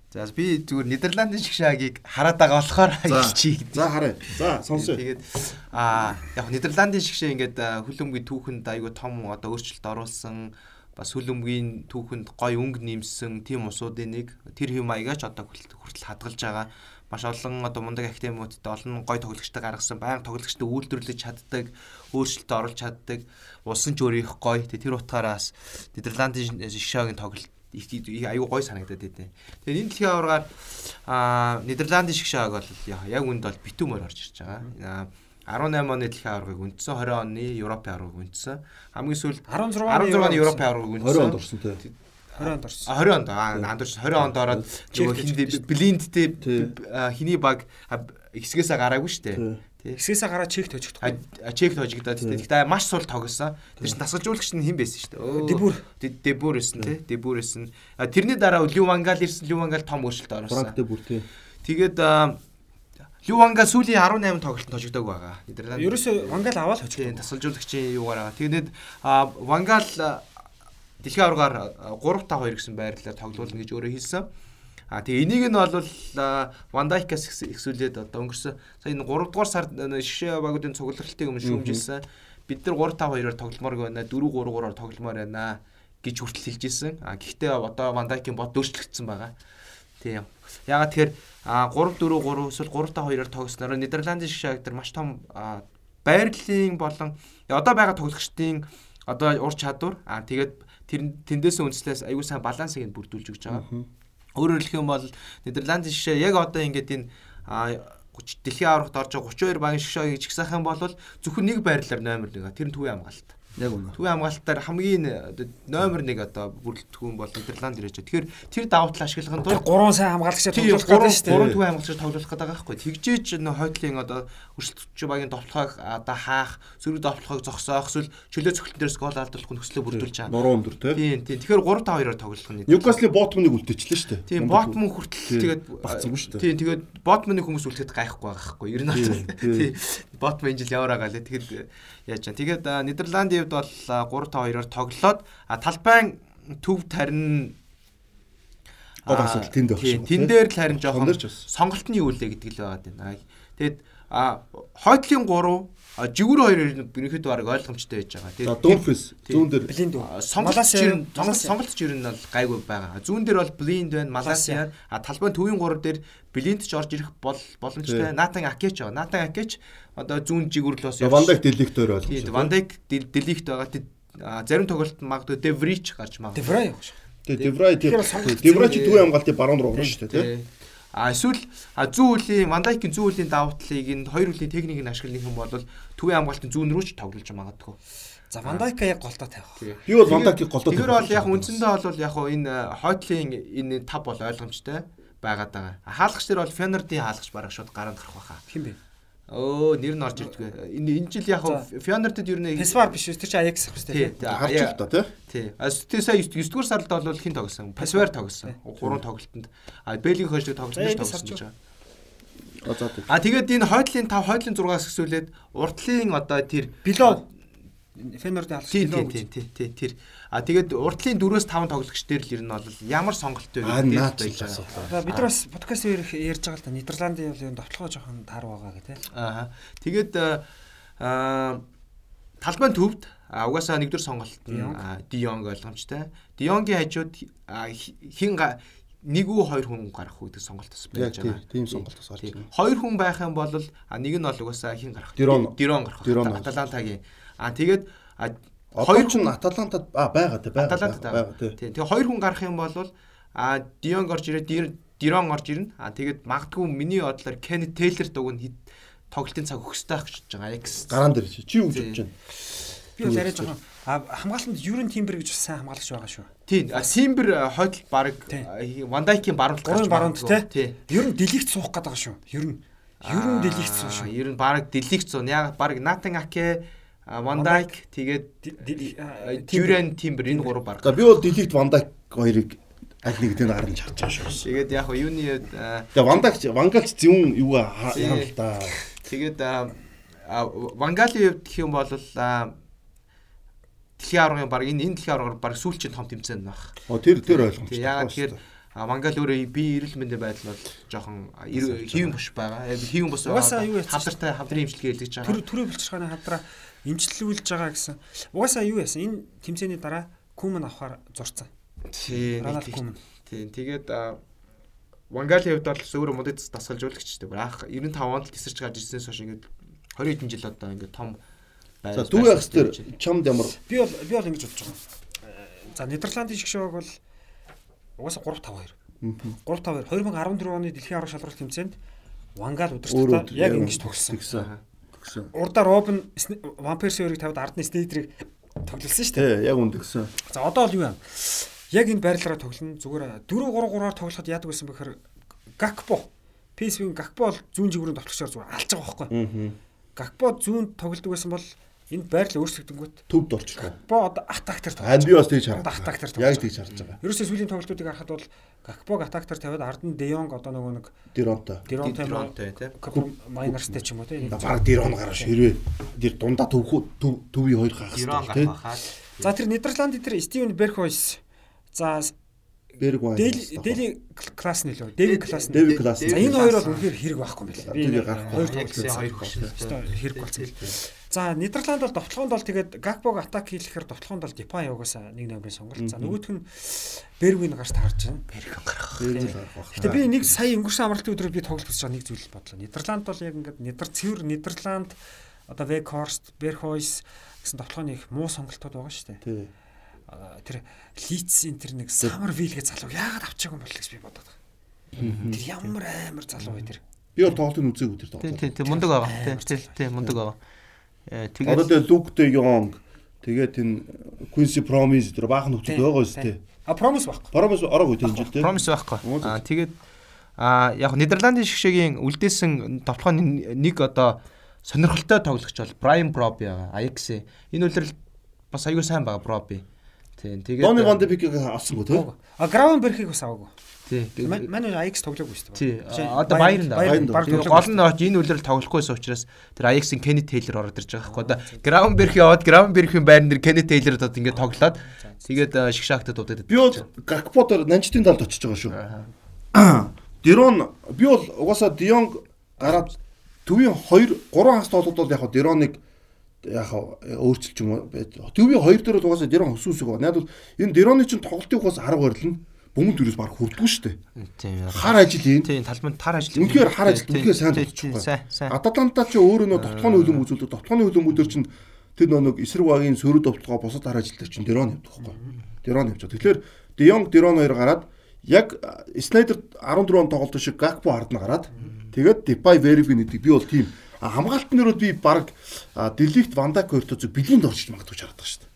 За би зүгээр Нидерландын шгшаагийг хараад байгаа болохоор хэлчихье. За харъя. За сонсъё. Тэгээд аа яг Нидерландын шгшээ ингээд хүлэмгийн түүхэнд айгүй том одоо өөрчлөлт оруулсан бас хүлэмгийн түүхэнд гой өнгө нэмсэн тийм усуудын нэг тэр хэм маягаач одоо хүртэл хадгалж байгаа маш олон одоо мундаг академиудад олон гой тоглогчтой гаргасан баян тоглогчтой үйлдвэрлэж чаддаг өөрчлөлт оруулж чаддаг усан ч өөр их гой тэр утгаараас Нидерландын шгшаагийн тоглолт аюу гой санагдаад байдیں۔ Тэгээд энэ дэлхийн аваргаар аа Нидерландын шгшааг бол яг үнд бол битүүмээр орж ирж байгаа. 18 оны дэлхийн аваргыг үндсэн 20 оны Европын аваргыг үндсэн. Хамгийн сүүлд 16 16 оны Европын аваргыг үндсэн. 20 онд орсон тий. 20 онд орсон. 20 онд андуурч 20 онд ороод нөгөө хиний блиндтэй хиний баг хэсгээсээ гараагүй шүү дээ. Хэсгээсээ гараад чек тожигдох. Чек тожигдоод тий. Гэхдээ маш сул тогсон. Тэр чинь насгалжуулагч нь хэн байсан шүү дээ. Дебүр. Дебүр байсан тий. Дебүр байсан. Тэрний дараа Лювангал ирсэн. Лювангал том өөрчлөлт оруулсан. Дебүр тий. Тэгээд Лю Ванга сүүлийн 18 тоглолт хожигдог байгаа. Нидерланд. Ерөөсөө Вангал аваад хожигдсон. Тасалжуулагчийн юугаар байгаа. Тэгээд Вангал дэлхийн аваргаар 3-5-2 гэсэн байрлалаар тоглуулна гэж өөрөө хэлсэн. А тэгээ энийг нь бол Вандайкаас ихсүүлээд одоо өнгөрсөн сая энэ 3 дугаар сард шишээ багуудын цугларалтыг өмнө шүүмжилсэн. Бид нар 3-5-2-оор тогломоор байна. 4-3-3-оор тогломоор байна гэж хүртэл хэлж ирсэн. А гэхдээ одоо Вандайкийн бод өөрчлөгдсөн байгаа. Тийм. Ягаад тэгэхээр 3 4 3 эсвэл 3 та 2-оор тогсноор Нидерландын шишааг дээр маш том байрлалын болон одоо байгаа тоглогчдын одоо ур чадвар аа тэгээд тэр тэндээс үнслээс аюу сайн балансыг нь бүрдүүлж өгч байгаа. Өөрөөр хэлэх юм бол Нидерландын шишээ яг одоо ингээд энэ дэлхийн аврагт орж байгаа 32 багийн шишээг чигсаах юм бол зөвхөн нэг байрлалаар номер 1 тэр нь төвийн хамгаалалт. Яг үнэ. Төвийн хамгаалтаар хамгийн номер 1 одоо бүрэлдэхүүн бол Нидерланд ирэж байгаа. Тэгэхээр тэр давуу тал ашиглах нь тул 3 сайн хамгаалагчаа тоглох гэдэг шүү дээ. 3 төвийн хамгаалагчаа тоглох гэдэг байгаа байхгүй. Тэгжээч нөө хойдлын одоо өрсөлдөгч багийн товтлохыг одоо хаах, сөрөг товтлохыг зогсоох эсвэл чөлөө цогцлон дээрс гол алдуулах нь нөхцөлөө бүрдүүлж байгаа. Нуруу өндөр тий. Тийм тийм. Тэгэхээр 3 5 2-оор тоглох нь. Ньюкаслын Ботманыг үлдээчлээ шүү дээ. Тийм, Ботман хүртэл тэгээд багцсан шүү дээ. Тийм, тэгээд Ботманы хүмүүс үлдэхэд гайхгүй байгаа байхгүй. Ер нь тийм. Ботман энэ жил яваар байгаа лээ. Тэгээд яаж чам. Тэгээд Нидерландын хувьд бол 3-5-2-оор тоглоод талбайн төв тарин гол асуудал тэнд байх шүү. Тэн дээр л харин жоохон сонголтны юу лээ гэдэг л байгаа юм. Тэгээд хойтлын 3 жигүүр хоёр ерөнхийдөө баг ойлгомжтой байж байгаа. Тэгээд Донфис зүүн дээр Блинд сонголт чинь сонголт чинь ер нь бол гайгүй байгаа. Зүүн дээр бол Блинд байна, Маласиа, а талбайн төвийн 3 дээр Блинд ч орж ирэх бол боломжтой. Натан Акеч байгаа. Натан Акеч одоо зүүн жигүүр л бас Вандайк Деликтор ойлгож байна. Вандайк Деликт байгаа. Зарим тоглолт магадгүй Деврич гарч магадгүй. Деврай явах шүү. Тэгээ Деврай Деврай чи төвийн хамгаалтын баруун руу орно шүү дээ, тий. А эсвэл зүүн үлийн Вандайкийн зүүн үлийн давуу талыг энэ хоёр үлийн техникийг ашиглах юм бол төвийн хамгаалтын зүүн рүү ч тоглож магадгүй. За Вандайка яг голдоо тавих. Би бол Вандайкийг голдоо Тэр бол яг үндсэндээ бол яг энэ хойтлын энэ тав бол ойлгомжтой байгаад байгаа. Хаалгач дээр бол Фенердийн хаалгач бараг шууд гаранд гарах байхаа. Хин бэ? Өө нэр нь орж ирдгүй. Энэ энэ жил яг Фенердэд ер нь Песвар биш үү? Тэр чинь Аякс ах тий. хэвчээ. харж л та тий. Тий. А тэр сая 9 дугаар сард бол хин тогсон. Пасвер тогсон. Гурван тоглолтод. А Бэлгийн хойшлог тоглолтод тогсон гэж байгаа. А тэгээд энэ хойдлын 5 хойдлын 6-аас хэсүүлээд уртлын одоо тэр Билов Фенердийн хаалгач тий Билов. тий тий тий тэр. А тэгээд уртлын 4-өөс 5 тоглогч дээр л ер нь бол ямар сонголт вэ А асуулаа. За бид нар бас подкаст дээр ярьж байгаа л да Нидерландын бол юм довтлогоо жоохон таар байгаа гэх тээ. Аа. Тэгээд аа талбайн төвд а угаасаа нэгдүгээр сонголт нь Дионг. ойлгомжтой. Дионгийн хажууд а, хи- хин нэг үү хоёр хүн гарах үү гэдэг сонголт бас байж байгаа. Тийм сонголт бас гарч байна. Хоёр хүн байх юм бол а нэг нь бол угаасаа хин гарах. Дирон. Гарах. Аталантагийн. А тэгээд Одоо ч Аталантад байгаа тий байгаа. Байгаа тий. Тэгээ хоёр хүн гарах юм бол а Дионг орж ирээ Дир- Дирон орж ирнэ. А тэгээд магадгүй миний бодлоор Кеннет Тейлер дуг нь тоглолтын цаг өгөхтэй байх гэж байгаа. Аякс. Гараан дээр чи юу гэж бодож байна? Би бол арай жоохон а хамгаалтанд Юрен Тимбер гэж бас сайн хамгаалагч байгаа шүү. Тийм. Симбер хойдол баг. Вандайкийн баруун Гурван баруунд тий. Ер нь делигт суух гэдэг байгаа шүү. Ер нь ер нь делигт суух шүү. Ер нь баг делигт зун. Яг баг Натан Аке, Вандайк тэгээд Жюрен Тимбер энэ гурав баг. За би бол Деликт Вандайк хоёрыг аль нэг дээр гаргаж харж байгаа шүү. Тэгээд яг юуны а, Тэгээ Вандайк Вангалч зөвүүн юугаа Тий. яам л да. тэгээд Вангалийн хувьд гэх юм бол Дэлхийн аваргын баг энэ энэ дэлхийн аваргаар баг сүүлчийн том тэмцээн байх. О тэр тэр ойлгомжтой. Яагаад тэгэхээр Мангал өөрөө би эрүүл мэндийн байдал бол жоохон хэвэн бус байгаа. Хэвэн юу яцсан хавдартай хавдрын имчилгээ хэлгэж байгаа. төр төрөө бэлчгааны хадраа имчилүүлж байгаа гэсэн. Угаасаа юу яасан? Энэ тэмцээний дараа Күмэн авахаар зурцсан. Тийм. Тийм. Тэгээд Вангалийн хувьд бол өөрөө модод дасгалжуулагч дээ. Ах 95 онд л тесэрч гарч ирсэнээс хойш ингээд 20 хэдэн жил одоо ингээд том За дүү ягс тэр чамд ямар Би бол би бол ингэж бодож байгаа. За Нидерландын шгшөөг бол угаасаа 3-5-2. 3-5-2 2014 оны дэлхийн аврах шалралт тэмцээнд Вангал удирдлагаа яг ингэж тогссон. Тэгсэн. Тэгсэн. Урдаа Робин Вамперс хоёрыг тавьд ардны Снейдрийг тоглолсон шүү дээ. Тий, яг үн тэгсэн. За одоо бол юу юм? Яг энэ байрлалаараа тоглоно. Зүгээр 4-3-3-аар тоглоход яадаг байсан бэхээр Гакпо. PSV-ийн Гакпо бол зүүн жигүүрийн товтлогчоор зүгээр алж байгаа байхгүй. Гакпо зүүн тоглодог байсан бол энэ байрлал өөрчлөгдөнгөт Төвд орчихлоо. Гакпо одоо атактер тоглож би бас тэгж хараад. Атактер Яг тоглож тэгж харж байгаа. Ерөөсөө сүүлийн тоглолтуудыг харахад бол Гакпог атактер тавиад Ардан Деёнг одоо нөгөө нэг Диронтой. Диронтой Диронтой, тий. майнерстэй ч юм уу тийм. Баг дирон гараш хэрвээ дэр дундаа төвхүү төвийн хоёр хагас Иран тий. гарах хаад. За тэр Нидерландын тэр Стивен Берхойс за Берг вайн. Дели Дели класс нэлөө. Деви класс. Деви класс. За энэ хоёр бол үнэхээр хэрэг байхгүй юм байна. Тэр гарахгүй. хоёр тоглолт хоёр хэрэг болсон. За Нидерланд бол довтлогоонд бол тэгээд Гакпог атак хийхээр довтлогоонд бол Депай угаасаа 1-0-ийн сонголт. За нөгөөх нь Бервин гарч таарч байна. Берг гарах. Гэтэ би нэг сая өнгөрсөн амралтын өдрөөр би тоглолт үзэж байгаа нэг зүйл бодлоо. Нидерланд бол яг ингээд Нидер цэвэр Нидерланд одоо Векхорст, Берхойс гэсэн довтлооны их муу сонголтууд байгаа шүү дээ. Тий. Тэр Лицийн тэр нэг Самар Вилгээ залуу яагаад авчаагүй юм бол гэж би бодоод байгаа. Тэр ямар амар залуу бай тэр. Би бол тоглолтын үзег үтер тоглолт. тий, тий мундаг байгаа. Тий, тий мундаг байгаа. Э Одоо тэгээд тэгээ Люк де Йонг тэгээд энэ Quincy Promise тэр баахан нөхцөл байгаа шүү дээ. А промис байхгүй. Promise ороогүй тийм жил тий. промис байхгүй. Аа тэгээд аа яг Нидерландын шгшэгийн үлдээсэн товтлооны нэг одоо сонирхолтой тоглогч бол Брайан Броби байгаа. Аякс. Энэ үлрэл бас аягүй сайн байгаа Броби. Тийм. Тэгээд Дони Ван де Бикийг авсангүй тий. А Граунберхийг бас аваагүй. Тий. Манай Аякс тоглоогүй шүү дээ. Тий. Одоо Тэгээ тоглоогүй гол нь энэ үлрэл тоглохгүйс учраас тэр Аяксын Кенни Тейлер ороод ирж байгаа байхгүй. Одоо Граунберг яваад Граунбергийн байран дээр Кенни Тейлер одоо ингээд тоглоод тэгээд э, шгшаагтад дуудаад Би бол Гакпотор Нанчтын талд очиж байгаа шүү. Дирон (clears throat) би бол угаасаа Дионг гараад төвийн 2 3 хагас тоглоод бол яг хаа Дироныг яг хаа өөрчилж юм уу. Төвийн 2 дээр бол угаасаа өсүүсэг байна. Яг бол энэ Дироны чинь тоглолтын ухаас арга барил нь бөмбөг төрөөс баг хүрдэггүй шүү дээ. Хар ажил юм. Тийм талбайд тар ажил. Үнэхээр хар ажил үнэхээр сайн болчихгүй. Сайн, сайн. Аталанта ч өөрөө нөө товтгооны хөлөм үзүүлдэг. Товтгооны хөлөмүүдэр чинь тэр нөө нэг эсрэг багийн сөрөг довтлогоо бусад хар ажил дээр чинь Дирон явдаг байхгүй. Явж байгаа. Тэгэхээр Дионг Дирон хоёр гараад яг Снайдер 14 он тоглолт шиг Гакпо ард нь гараад тэгээд Depay Verbi гэдэг би бол тийм А хамгаалтын дөрөв би баг Деликт Вандак хоёртой зөв бэлэнд орчиж магадгүй байгаа шүү дээ.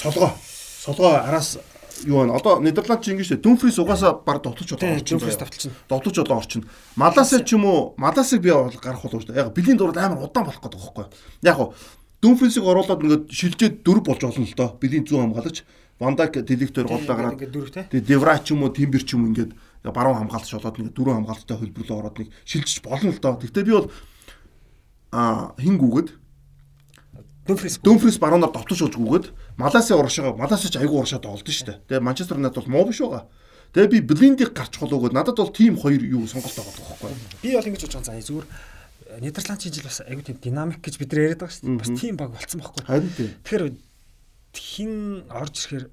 Солгоо. Солгоо араас юу вэ? Одоо Нидерланд ч ингэж шүү. Дүнфрис угаасаа баг довтлож одоо орчин. Дүнфрис давталчихна. Довтлож одоо орчин. Маласаа ч юм уу, Маласыг би гарах болов шүү. Яг бэлэнд дөрөв амар удаан болох гэдэг байхгүй. Яг уу Дүнфрисийг оруулаад ингээд шилжээд дөрв болж болно л доо. Бэлэнд зүүн хамгаалагч Вандак Деликтээр голлоо гараад. Тэгээ Девра ч юм уу, Тимбер ч юм ингээд баруун хамгаалагч болоод нэг дөрөв хамгаалалттай хөлбөрлөө ороод нэг шилжиж болно л доо. Гэхдээ би бол а хингүүгэд Дүнфрис Дүнфрис баруунаар довтлож уулзгүйгээд Маласын урагшаа Маласаа ч айгүй урагшаа нь шүү дээ. Тэгээ Манчестер Юнайтед бол муу биш байгаа. Тэгээ би Блиндийг гарч холоогоод надад бол тим хоёр юу сонголт байгаа байхгүй. би бол ингэж бодож байгаа. За зүгээр Нидерландын жил бас айгүй тийм динамик гэж бид нар яриад байгаа шүү дээ. Бас тим баг болцсон байхгүй. Харин тийм. Тэгэхээр хин орж ирэхээр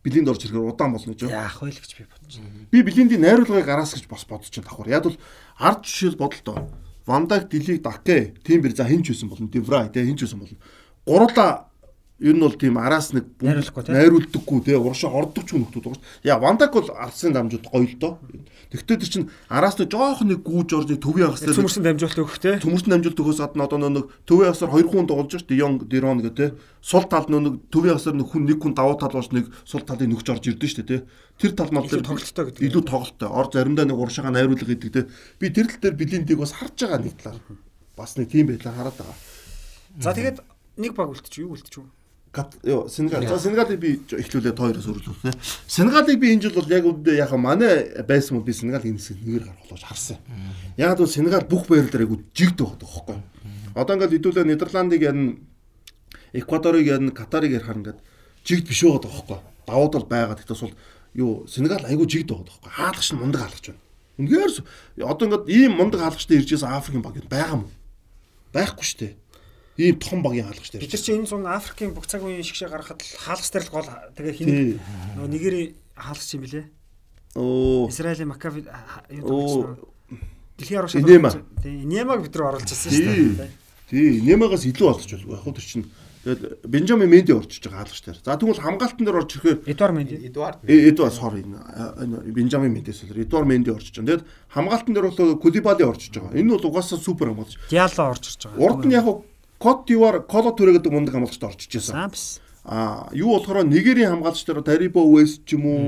Блинд орж ирэхээр удаан болно гэж. яах вэ гэж би бодож байна. Би Блиндийн найруулгыг араас гэж бас бодож байна давхар. Яг бол ард жишээл бодолтой. Вандаг, Дилиг, Даке, Тимбер за хинч байсан болно. Деврай те хинч байсан болно. Гурлаа ер нь бол тийм араас нэг Найруулахгүй, те? найруулдаггүй те урагшаа ордог ч шүү. дээ. Яа Вандаг бол арсын дамжууд гоё л доо. Тэгтээ тэр чинь араас нэг жоох нэг гүүж орж нэг төвийн хагас дээр Цөмөрсөн дамжуулалт өгөх те. төмөрсөн амжилт өгөөс гадна одоо нэг төвийн хасаар хоёр хүн тоглож шүү дээ. Йонг Дирон гэх те. Сул талд нэг төвийн хасаар нэг хүн нэг хүн давуу тал болж нэг сул талыг нөгч орж ирдэ шүү дээ те. Тэр тал мал Илүү тоглолттой гэдэг. илүү тоглолттой. Ор заримдаа нэг уршаага найруулга гэдэг те. Би тэр тал дээр билиндийг бас харж байгаа нэг талаар. Бас нэг тийм байдлаар хараад байгаа. За тэгээд нэг баг үлдчих юу үлдчих юу? Сенегал. За Сенегалыг би эхлүүлээд хоёроос өргөлүүлсэн. Сенегалыг би энэ жил бол яг үндэ яг манай байсан бол би Сенегалийн хэсэг нэгээр гарах болж харсан. Яг бол Сенегал бүх байрал дээр айгу жигд байгаа байхгүй. Одоо ингээд хэдүүлээ Нидерландыг ярина Эквадорыг ярина, Катарыг ярихаар ингээд жигд биш байгаа байхгүй. Давууд бол байгаа. Тэгтээс бол юу Сенегал айгу жигд байгаа байхгүй. Хаалгач нь мундаг хаалгач байна. Үнэхээр с- одоо ингээд ийм мундаг хаалгачтай ирж байсан Африкийн баг байгаа юм. Байхгүй шүү дээ. Ийм том багийн хаалгачтай Бид ирж. нар чинь энэ зун Африкийн бүх цаг үеийн шигшээ гаргахад л хаалгас дээр л гол тэгээ хин нөгөө нэгэр хаалгач юм билэ. Оо. Израилийн Макави юу. Дэлхийн арга Инема. Тий, Инемаг бид нар оруулж ирсэн шүү Тий. дээ. Тий, Немагаас илүү олдож болов. Яг хөө тэр чинь тэгэл Бенжамин Менди орчиж байгаа хаалгач дээр. За тэгвэл хамгаалтан дээр орж ирэхээр Эдуар Менди. Эдуард Э, Эдуард sorry Бенжамин Мендес л Эдуард Менди орчиж байгаа. Тэгэд хамгаалтан дээр бол Кулибали орчиж байгаа. Энэ бол угаасаа супер хамгаалагч. Диало орж ирж байгаа. Урд нь яг Кот дивар Коло Түрэ гэдэг мундаг хамгаалагчд орчиж байсан. Сампс. А юу болохоор Нигерийн хамгаалагч дээр Дарибо Вест ч юм уу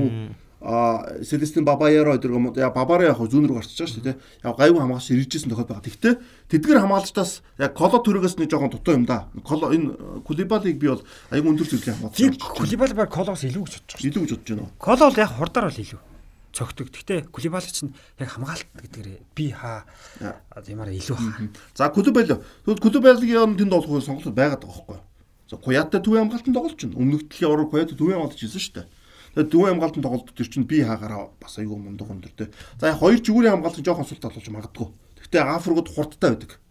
а Селестин Бабаяро гэдэг юм уу яа Бабаро яг зүүн рүү гарчиж байгаа шүү дээ. Яг гайгүй хамгаалагч иржсэн тохиол байгаа. Тэгтээ тэдгэр хамгаалагчдаас яг Коло Түрэгээс нэг жоохон дутуу юм да. Коло энэ Кулибалиг би бол аюу өндөр. Тийг орчиж байна. Кулибали баг Колоос илүү гэж бодож байгаа. Илүү гэж бодож байна. Коло бол яг хурдаар бол илүү цогтөг. Гэхдээ Кулибали чинь яг хамгаалалт гэдгээр би хаа Яа. тиймаар илүү хаа. За Кулибали. Тэгвэл Кулибалигийн тэнд олох сонголт байгаад байгаа байхгүй. За Куята төвийн хамгаалтанд тоглож чинь. Өмнөх дэлхийн орог Куята төвийн хамгаалж ирсэн шүү дээ. Тэгээд төвийн хамгаалтанд тоглолт төр чинь би хаагаараа бас айгүй мундаг өндөртэй. За яг хоёр жигүүрийн хамгаалт жоохон сул талуулж магадгүй. Гэхдээ Африкууд хурдтай байдаг.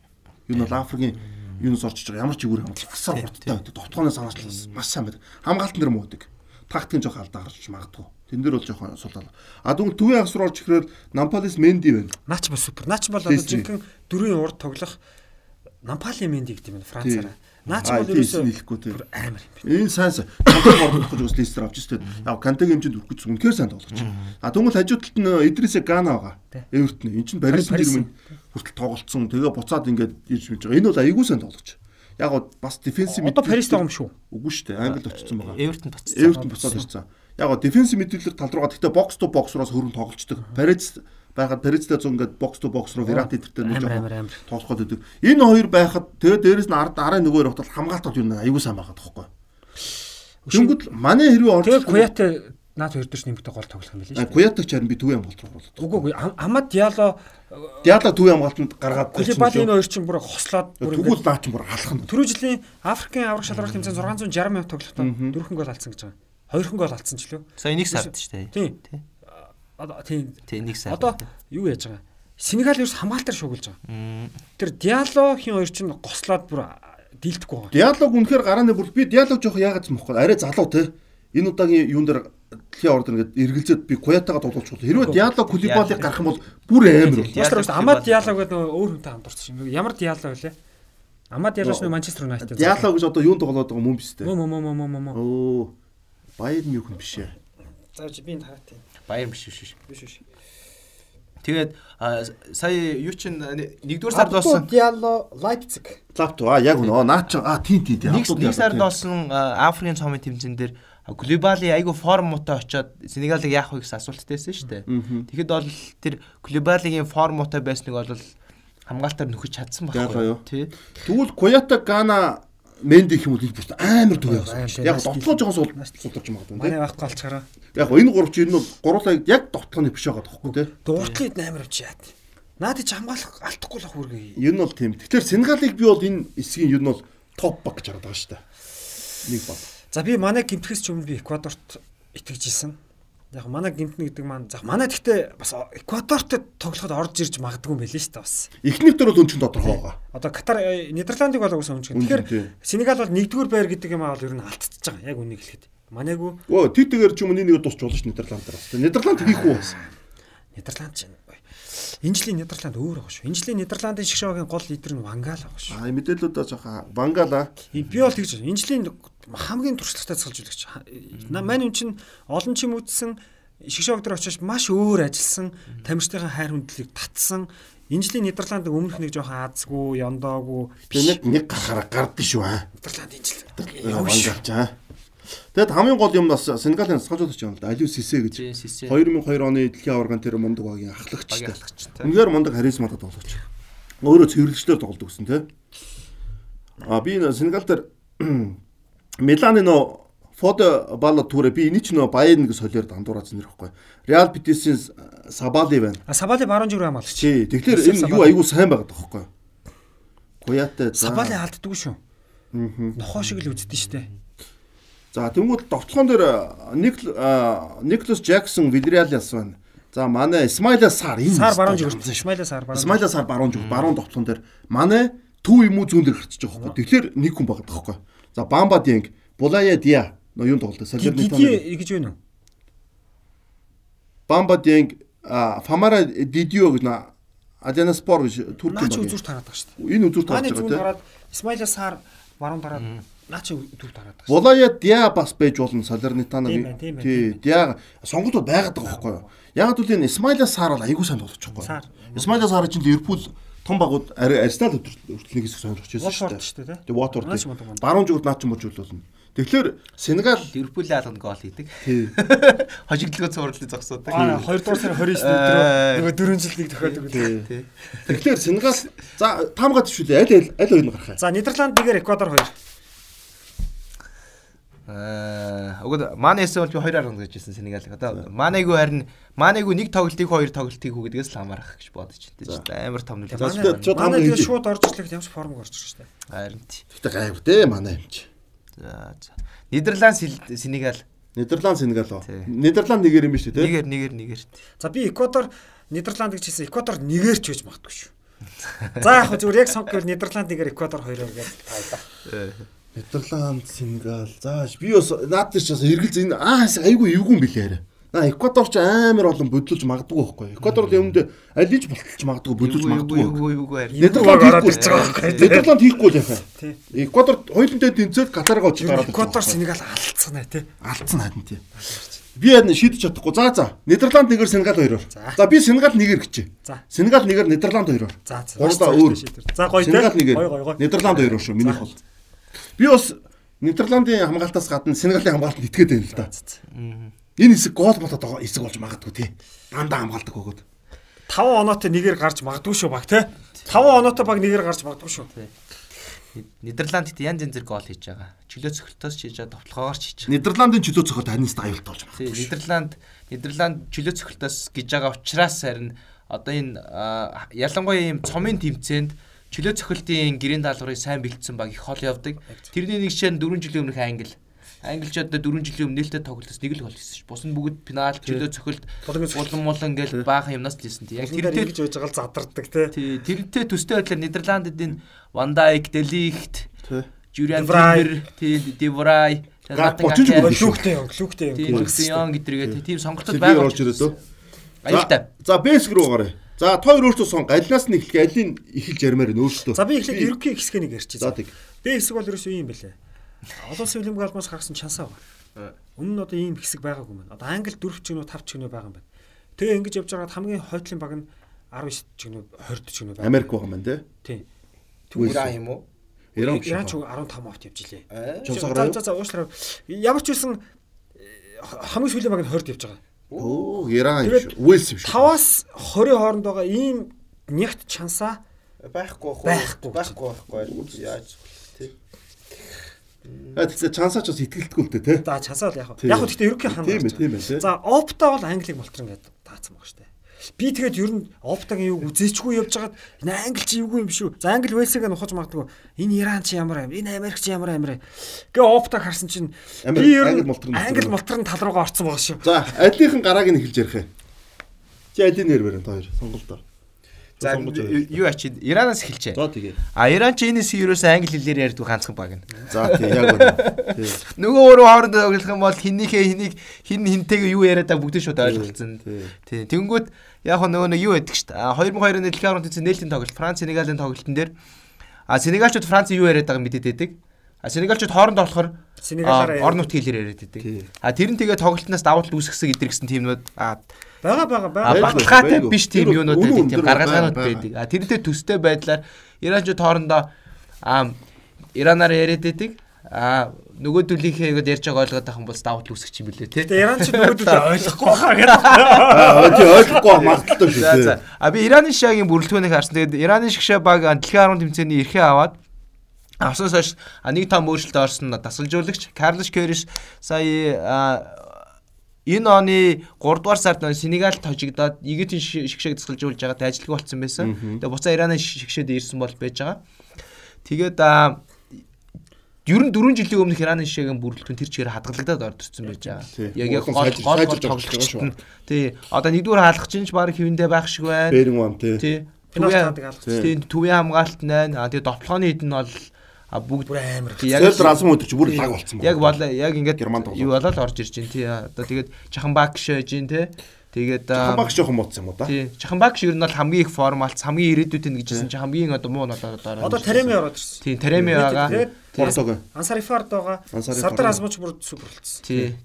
Энэ бол Африкийн юунаас орчиж байгаа ямар жигүүрийн хамгаалт асар хурдтай байдаг. Тогтхооноос хамаачлаас маш сайн байдаг. Хамгаалтан дээр муу байдаг. Тактикийн жоохон алдаа гарч магадгүй. Тэн дээр бол жоохон сул тал. А дүн төвийн хагас руу орж ирэхээр Нампалис Менди байна. Наач ба супер. Наач бол одоо жинхэнэ дөрвийн урд тоглох Нампали Менди гэдэг юм байна Францаараа. Наач Аа, бол ерөөсөө нийлэхгүй тийм. амар юм. Энэ сайн сайн. Контег ордох гэж бас листер авч өстэй. Яг Кантегийн хэмжээнд өрөх гэж үнэхээр сайн тоглож байна. А тэгвэл хажуу талд нь Идрисе Гана байгаа. Эвертон. Энд чинь Парисын Парис. дэрмэн хүртэл тоглолцсон. Тэгээ буцаад ингээд ирж мэж байгаа. Энэ бол айгүй сайн тоглож. Яг гоо бас дефенсив Одоо Парис байгаа юм шүү. Үгүй шүү дээ. Англид очсон байгаа. Эвертон буцсан. Эвертон буцаад ирсэн. Яг гоо дефенсив мэдээлэлээр тал руугаа гэхдээ бокс то бокс рууас хөрөн тоглолцдог. Парис байхад Паристай зүүн ингээд бокс то бокс руу Верати тэртээ нэг Амар жоохон амар амар. тоглох гэдэг. Энэ хоёр байхад тэгээ дээрэс нь ард арын нөгөө явахад хамгаалт бол юу аюу сайн байгаа тоххой. Тэнгүүд манай хэрвээ орж Тэгээд Куяте наад хоёр дэш нэмэгтэй гол тоглох юм билээ шүү. Куятаг чарн би төвийн хамгаалт руу оруулаад. Үгүй үгүй Амад Диало Диала төвийн хамгаалтанд гаргаад Кулибали энэ хоёр чинь бүр хослоод бүр тэгвэл наа чи бүр алах нь. Түрүү жилийн Африкийн аврах шалралт тэмцээн 660 минут тоглохдоо дөрвөн гол алдсан гэж байгаа. Хоёрхан гол алдсан ч лөө. Сая нэг сард шүү дээ. Тийм. Тий. Одоо тийм Тий, нэг сард. Одоо юу яаж байгаа? Сенегал ерөөс хамгаалтаар шуугилж байгаа. Тэр Диало хин хоёр чинь гослоод бүр дийлдэхгүй байгаа. Диалог үнэхээр гарааны бүр би диалог жоох яагаад юм бэ? Арай залуу те. Энэ удаагийн юун дээр дэлхийн ордер ингээд эргэлзээд би Куятагаа дуулуулж болох. Хэрвээ диалог Кулибалиг гарах юм бол бүр амар бол. Юнайтед Амад Диало гэдэг нөгөө өөр хүнтэй хамтарсан юм. Ямар Диало вэ? Амад Диалош нөгөө Манчестер Юнайтед. Диалог гэж одоо юунд тоглоод байгаа юм биш үү? Мө мө мө мө мө мө. Оо. Баяр мюхэн биш ээ. За чи би энэ хараад тийм. Баяр биш биш биш. Биш биш. Тэгээд а, сая юу чин нэгдүгээр сард болсон Диало Лайпциг. Лапту аа яг үнэ. Наа чи аа тийм тийм тийм. нэг сард болсон а, Африкийн цомын тэмцээн дээр глобали айгу формутай очоод Сенегалыг яах вэ гэсэн асуулт байсан шүү дээ. Тэгэхэд бол тэр глобалигийн формутай байсныг бол хамгаалтаар нөхөж чадсан юу? байхгүй тий. Тэгвэл Коята Гана Менди гэх юм бол бүр амар Амар явсан. Яг байгаа сул судалж магадгүй Манай байхгүй алчаараа. Яг энэ гурав чинь энэ бол гурлаа яг дотлооны биш байгаа тоххой тийм. Дууртлын амар авч яад. Наад чи хамгаалах алдахгүй л ах үргээ. Энэ бол тийм. Тэгэхээр Сенегалыг би бол энэ эсгийн ер нь бол топ баг гэж хараад байгаа шүү дээ. Нэг баг. За би манай гимтгэс ч өмнө би Эквадорт итгэж исэн. Яг манай гимтнэ гэдэг маань за манай гэхдээ бас Эквадорт тоглоход орж ирж магадгүй юм байл шүү дээ бас. Эхнийх дээр бол өн чинь тодорхой байгаа. Одоо Катар э, Нидерландыг бол уусаа өнчгөн. Тэгэхээр. Сенегал бол нэгдүгээр байр гэдэг юм аа бол ер нь алдчихж байгаа. Яг үнийг хэлэхэд. Манайгүй Өө тийтэйгээр ч юм уу нэг тусч болно ш Нидерланд дээр бас. Нидерланд хийх үү бас. Нидерланд ч энэ жилийн Нидерланд өөр байгаа шүү. Энэ жилийн Нидерландын шгшөөгийн гол лидер нь Вангал байгаа шүү. Аа мэдээлэлүүдээ жоохон Вангала Би бол тэгж энэ жилийн хамгийн туршлагатай цалжуулагч. На- Мань үн чинь олон чим үтсэн шгшөөг дээр очиж маш өөр ажилласан, тамирчдын хайр хүндлийг татсан. Энэ жилийн Нидерланд өмнөх нэг жоохон азгүй, яндаагүй би нэг гарахаараа гардыг шүү аа. Нидерланд энэ жил явж ч аа. Тэгэд хамгийн гол юм бас Сенегалийн насгалжуулагч юм л да. Алиу Сисе гэж. Жин Сисе. 2002 оны дэлхийн аварган тэр мундаг багийн ахлагчтай. Үнээр мундаг харизматай тоглогч. Өөрөө цэвэрлэгчлэр тоглодог гэсэн тий. А би энэ Сенегал дээр Миланы нөө Фодо Бало түрэ би эний ч нөө Баян гэж солиор дандуураад зэнэр ихгүй. Реал Битисийн Сабали байна. А Сабали баруун зүрх хамгаалагч. Тий. Тэгэхээр энэ юу айгүй сайн байгаад байгаа байхгүй. Гуяатай. Сабали алддаггүй шүү. Нохоо шиг л үздэг штэ. За тэнгууд довтлогон дээр Ник Никлас Жаксон Вильяриалиас байна. За манай Исмайла Сар энэ Сар баруун шүү. Исмайла Сар баруун. Исмайла Сар баруун зүг баруун довтлогон дээр манай төв юм уу зүүн дээр гарчиж байгаа байхгүй. Тэгэхээр нэг хүн байгаа байхгүй. За Бамба Динг, Булая Диа нөө юун тоглолт Салернитано. Диди гэж байна уу? Бамба Динг, Фамара Дидио гэж нөө Адена Спор гэж турк юм үзүүр байна. тараад байгаа штэ. Энэ үзүүр зүүн байгаа тийм. тараад Исмайла Сар баруун тараад наа чи үзүүр тараад байгаа. Булая Диа бас байж болно байна, Тий, Диа сонголтууд байгаад байгаа байхгүй юу? Яг л энэ Исмайла Сар бол айгүй сайн тоглож Сар. байгаа. Исмайла Сар чинь Ливерпул том багууд хүртэл нэг хэсэг сонирхож байсан шүү шүү дээ, мод мод. Баруун зүгт наач мож болно. Тэгэхээр Сенегал Ливерпулийн алганд гол хийдэг. (laughs) Хожигдлогоо цувралыг зогсоодог. Аа 2 дугаар сарын 29-нд өдрөө нөгөө 4 жилийг тохиодог үү. тий. Тэгэхээр Сенегал за таамгаад төвшүүлээ. Аль аль аль хоёр нь гарах юм. За Нидерланд нэгээр Эквадор 2. Аа, уг Манайс бол би 2 арга гэжсэн Сенегалыг. Одоо Манайгүй харин Манайгүй нэг тоглолтыг хоёр тоглолтыг хүүгдгээс л хамаарах гэж бодож байна. Амар том нөлөө. Манай хийж. тэгээд шууд орж ирлэх ямар ч форм гарч ирж штэ. Харин тий. Гэхдээ гайвар дээ манай юм чи. За за. Нидерланд Сенегал Нидерланд Сенегал оо. Нидерланд нэгээр юм биш үү те? нэгээр нэгээр нэгээр. За би Эквадор Нидерланд гэж хэлсэн. Эквадор нэгээр ч байж магадгүй шүү. За яг хөө зүгээр яг сонгохоор Нидерланд нэгээр Эквадор 2-оор гэж таа. Нидерланд, Сенегал. За би бас наад дээр ч бас эргэлз энэ аа айгүй эвгүй юм билээ арай. На Эквадор ч амар олон бодлуулж магадгүй байхгүй. Эквадор л юмд алиж болтолж магадгүй бодлуулж магадгүй. Нидерланд ороод хийхгүй ирж байгаа байхгүй. Нидерланд хийхгүй л яхаа. Эквадор хоёулантай тэнцээд Катаргаа очиж гараад Эквадор. Сенегал алдсан аа тий. алдсан хатан тий. Би яа шийдэж чадахгүй. За за. Нидерланд нэгээр Сенегал хоёроор. За. Би Сенегал нэгээр гэчээ. За. Сенегал нэгээр Нидерланд хоёроор. За за. Гурлаа өөр. За гоё тий. Сенегал нэгээр Гоё гоё гоё. Нидерланд хоёроор шүү миний хол. Би бас Нидерландын хамгаалтаас гадна Сенегалийн хамгаалтанд итгээд байна л да. Энэ хэсэг гол болоод байгаа хэсэг болж магадгүй тий. Дандаа хамгаалдаг өгөөд. 5 оноотой нэгээр гарч магадгүй шүү баг тий. 5 оноотой баг нэгээр гарч магадгүй шүү. Нидерланд хэд янз янзэр гол хийж байгаа. Чөлөө цохилтоос хийж байгаа, товтлогоогоор ч хийж байгаа. Нидерландын чөлөө цохол ханист аюулт болж шүү. Нидерланд Нидерланд чөлөө цохилтоос гэж байгаа учраас харин одоо энэ ялангуяа ийм цомын тэмцээнд чөлөө цохилтын гэрийн даалгаврыг сайн бэлдсэн баг их хол явдаг. Тэрний нэг жишээ нь 4 жилийн өмнөх Англи. Англичууд 4 жилийн өмнө нээлттэй тоглолтоос нэг л гол хийсэн ш. Бус нь бүгд пенальт, чөлөө цохилт, улан мулан гэл баахан юмнаас л хийсэн. Тий, Яг Тэр тэрнтэй ингэж байж байгаа л задардаг тий. тий, тэрнтэй төстэй байдлаар Нидерландд энэ Ван Дайк, Делихт, Тий. Жюриан. Timber, тий, Деврай. Лүхтэй юм, лүхтэй юм. тийм Люксион гэдэргээ тийм сонголтод байгаа. Аюултай. За бэсг рүү гараа. За та хоёр өөртөө сон. Алинаас нь эхлэх, алийг эхэлж ярмаар нь өөртөө. За би эхлээд ерөнхий хэсгийг нэг ярьчих. За тэг. Бэ хэсэг бол ерөөсөө юм бэлээ. Олон улсын хөлбөмбөг албаас гаргасан чансаа байна. Өмнө нь одоо ийм хэсэг байгаагүй юм байна. Одоо Англи 4 ч гэнэ 5 ч гэнэ байгаа юм байна. Тэгээ ингэж явж байгаад хамгийн хойтлын баг нь 19 ч гэнэ 20 ч гэнэ. Америк байгаа маань тий. Тийм. Иран юм уу? Иран ч 15 авт явж илээ. Жумсагаараа. За за уушлаа. Ямар ч үсэн хамгийн сүүлийн баг нь 20 явж байгаа. Оо, Иран шүү. Уэлс юм шүү. 5-аас 20 хооронд байгаа ийм нягт чансаа Байхгүй? Байхгүй. Байхгүй байхгүй. Яаж. А тэгсэн чансаач бас итгэлтгүй л дээ тий. за чансаа л яг. Яг гэхдээ ерөнхий хаан. Тийм ээ, тийм ээ. За опта бол англиг болтрон гэдэг таацсан байгаа штэ. Би тэгээд ер нь оптагийн юг үзээчгүй явж хагаад энэ англи чи юугүй юм шүү. За англи вэлсийг нухаж магадгүй. Энэ Иран чи ямар юм? Энэ Америк чи ямар амир? Гэ оптаг харсан чинь Амир- би ер нь англи мултрын. тал руугаа орцсон байгаа шүү. За, алийнхан гарааг нь эхэлж ярих юм. Чи алийг нэр барина та хоёр сонголтоор. За байгаа. юу ачи Иранаас эхэлжээ. За тэгээ. А Иран ч энэс ерөөсөө англи хэлээр ярьдаг ганцхан баг нь. За тий яг үнэ. Нөгөө өөрөө хоорондоо тоглох юм бол хинийхээ хэнийг хин хинтэйг юу яриад байгааг бүгд шууд ойлголцсон. Тий. Тэнгүүт яг хөө нөгөө нэг юу байдаг шүү дээ. А 2002 оны дэлхийн аврагын тэмцээн нээлтийн тоглолт Франц Сенегалийн тоглолтын дээр а Сенегалчууд Франц юу яриад байгааг мэдээд байдаг. А Сенегалчууд хоорондоо болохоор Сенегалаараа а, орон нутгийн хэлээр яриад байдаг. А тэр нь тэгээ тоглолтноос давуу тал үүсгэсэн идэргсэн тиймнүүд а Бага бага бага. Баталгаатай биш тийм юунууд байдаг, тийм гаргалгаанууд байдаг. А тэрнтэй төстэй байдлаар Иранчууд хоорондоо а Иранаар яриад байдаг. А нөгөө төлийнхээ ингэж ярьж байгаа ойлгоод байгаа юм бол давуу тал үүсгэж юм билээ тий. Тэгээ Иран ч нөгөөдөө ойлгохгүй хаа гэдэг. Аа тий ойлгохгүй магадaltaй шүү За тий. за. А би Ираны шагийн бүрэлдэхүүнийг харсан. Тэгээд Ираны шгшээ баг дэлхийн аргын тэмцээний эрхээ аваад авснаас хойш а, нэг том өөрчлөлт орсон дасгалжуулагч Карлос Кериш сая энэ оны 3 дугаар сард Сенегал тожигдоод Египтийн шгшээг дасгалжуулж байгаа ажилтг болсон байсан. Тэгээд буцаа Ираны шгшээд ирсэн бол байж байгаа. Тэгээд ер нь 4 жилийн өмнөх Ираны шишээгийн бүрэлдэхүүн тэр чигээр хадгалагдаад ордорсон байж байгаа. Яг яг гол гол байгаа нь тий одоо нэгдүгээр хаалгач нь ч баг хэвэндээ байх шиг байна. Бэрин вам тий. Тий. Төвийн хамгаалт байна. А тэгээ довтлооны хэд нь бол а бүгд Бүр амар. Яг разм өдөр чи бүр лаг болцсон байна. яг бол яг ингээд юу болоод орж ирж байна тий. Одоо тэгээд Чаханбак шээж ин тий. Тэгээд а, Хамбаг жоохон муудсан юм уу да? тий Чаханбак шиг ер нь бол хамгийн их формалт хамгийн ирээдүйд нь гэжсэн чи хамгийн одоо муу нь одоо одоо Одоо Тареми ороод ирсэн. тий Тареми байгаа. Портого. Ансарифард байгаа. Сардар Азмуч бүр супер болцсон. Тий.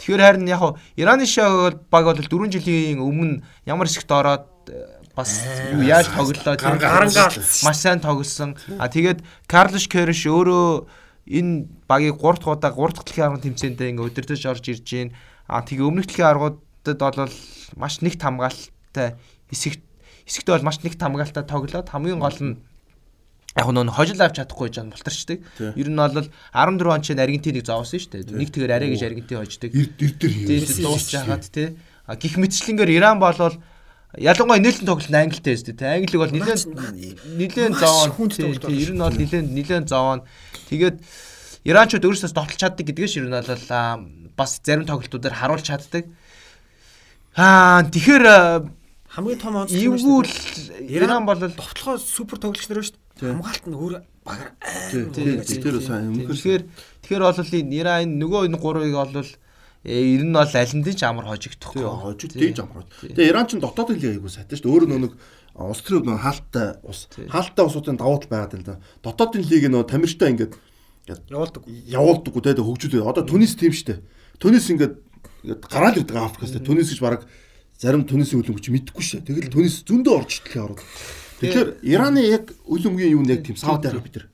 Тэгэхээр харин яг Ираны шаг баг бол 4 жилийн өмнө ямар хэсэгт ороод бас юу яаж тоглолоо тий. Гарангаа маш сайн тоглосон. А тэгээд Карлош Керш өөрөө энэ багийг 3 дахь удаа 3 дахь дэлхийн аргын тэмцээндээ ингээ өдөртөж орж ирж гин. А тэгээ өмнөх дэлхийн аргуудад бол маш нэгт хамгаалалттай хэсэгт хэсэгтээ бол маш нэгт хамгаалалттай тоглоод хамгийн гол нь яг нөө хожил авч чадахгүй жан болторчдаг. Ер нь бол 14 он чинь Аргентиныг зоовсон шүү дээ. Нэг тэгэр арай гэж Аргентин хождог. Хийв. Тэгээд дуусч хагаад тий. А гих мэтчлэнгээр Иран болвол ялангуяа нээлтэн тоглолт нь англитэй шүү дээ. Англиг бол нэлээд нэлээд зовоон. Ер нь бол нэлээд нэлээд зовоон. Тэгээд Иранчууд өөрсдөөс тоглож чаддаг гэдгээс ер нь бол а, бас зарим тоглолтуудаар харуулж чаддаг. Аа тэгэхээр Хамгийн том онц эвгүй л Иран бол довтлохоо супер тоглогч нар шүү дээ. Хамгаалт нь өөр багаар сайн өмнөхөр Тэгэхээр тэгэхээр бол энэ Иран нөгөө энэ гурвыг бол ер нь бол аль нь ч амар хожигдохгүй. тий хожид дээж амраад. Тэгээ Иран ч дотоод хэлийг айгуу сайтай шүү дээ. Өөрөө нэг улс төрөв нөө хаалттай ус. Хаалттай усуудын давуу тал байгаад байна л да. Дотоодын лиг нөө тамирчтай ингээд Явуулдаг. явуулдаггүй те хөгжүүлээ. Одоо Түнис тийм шүү дээ. Түнис ингээд ингээд гараал ирдэг Африкаас те. Түнис гэж бараг зарим Түнисийн үлэмж мэдэхгүй шүү. Тэгэл Түнис зөндөө орж итлээ ороод. Тэгэхээр Ираны яг үлэмгийн юу нэг тийм Сауди Араби нар.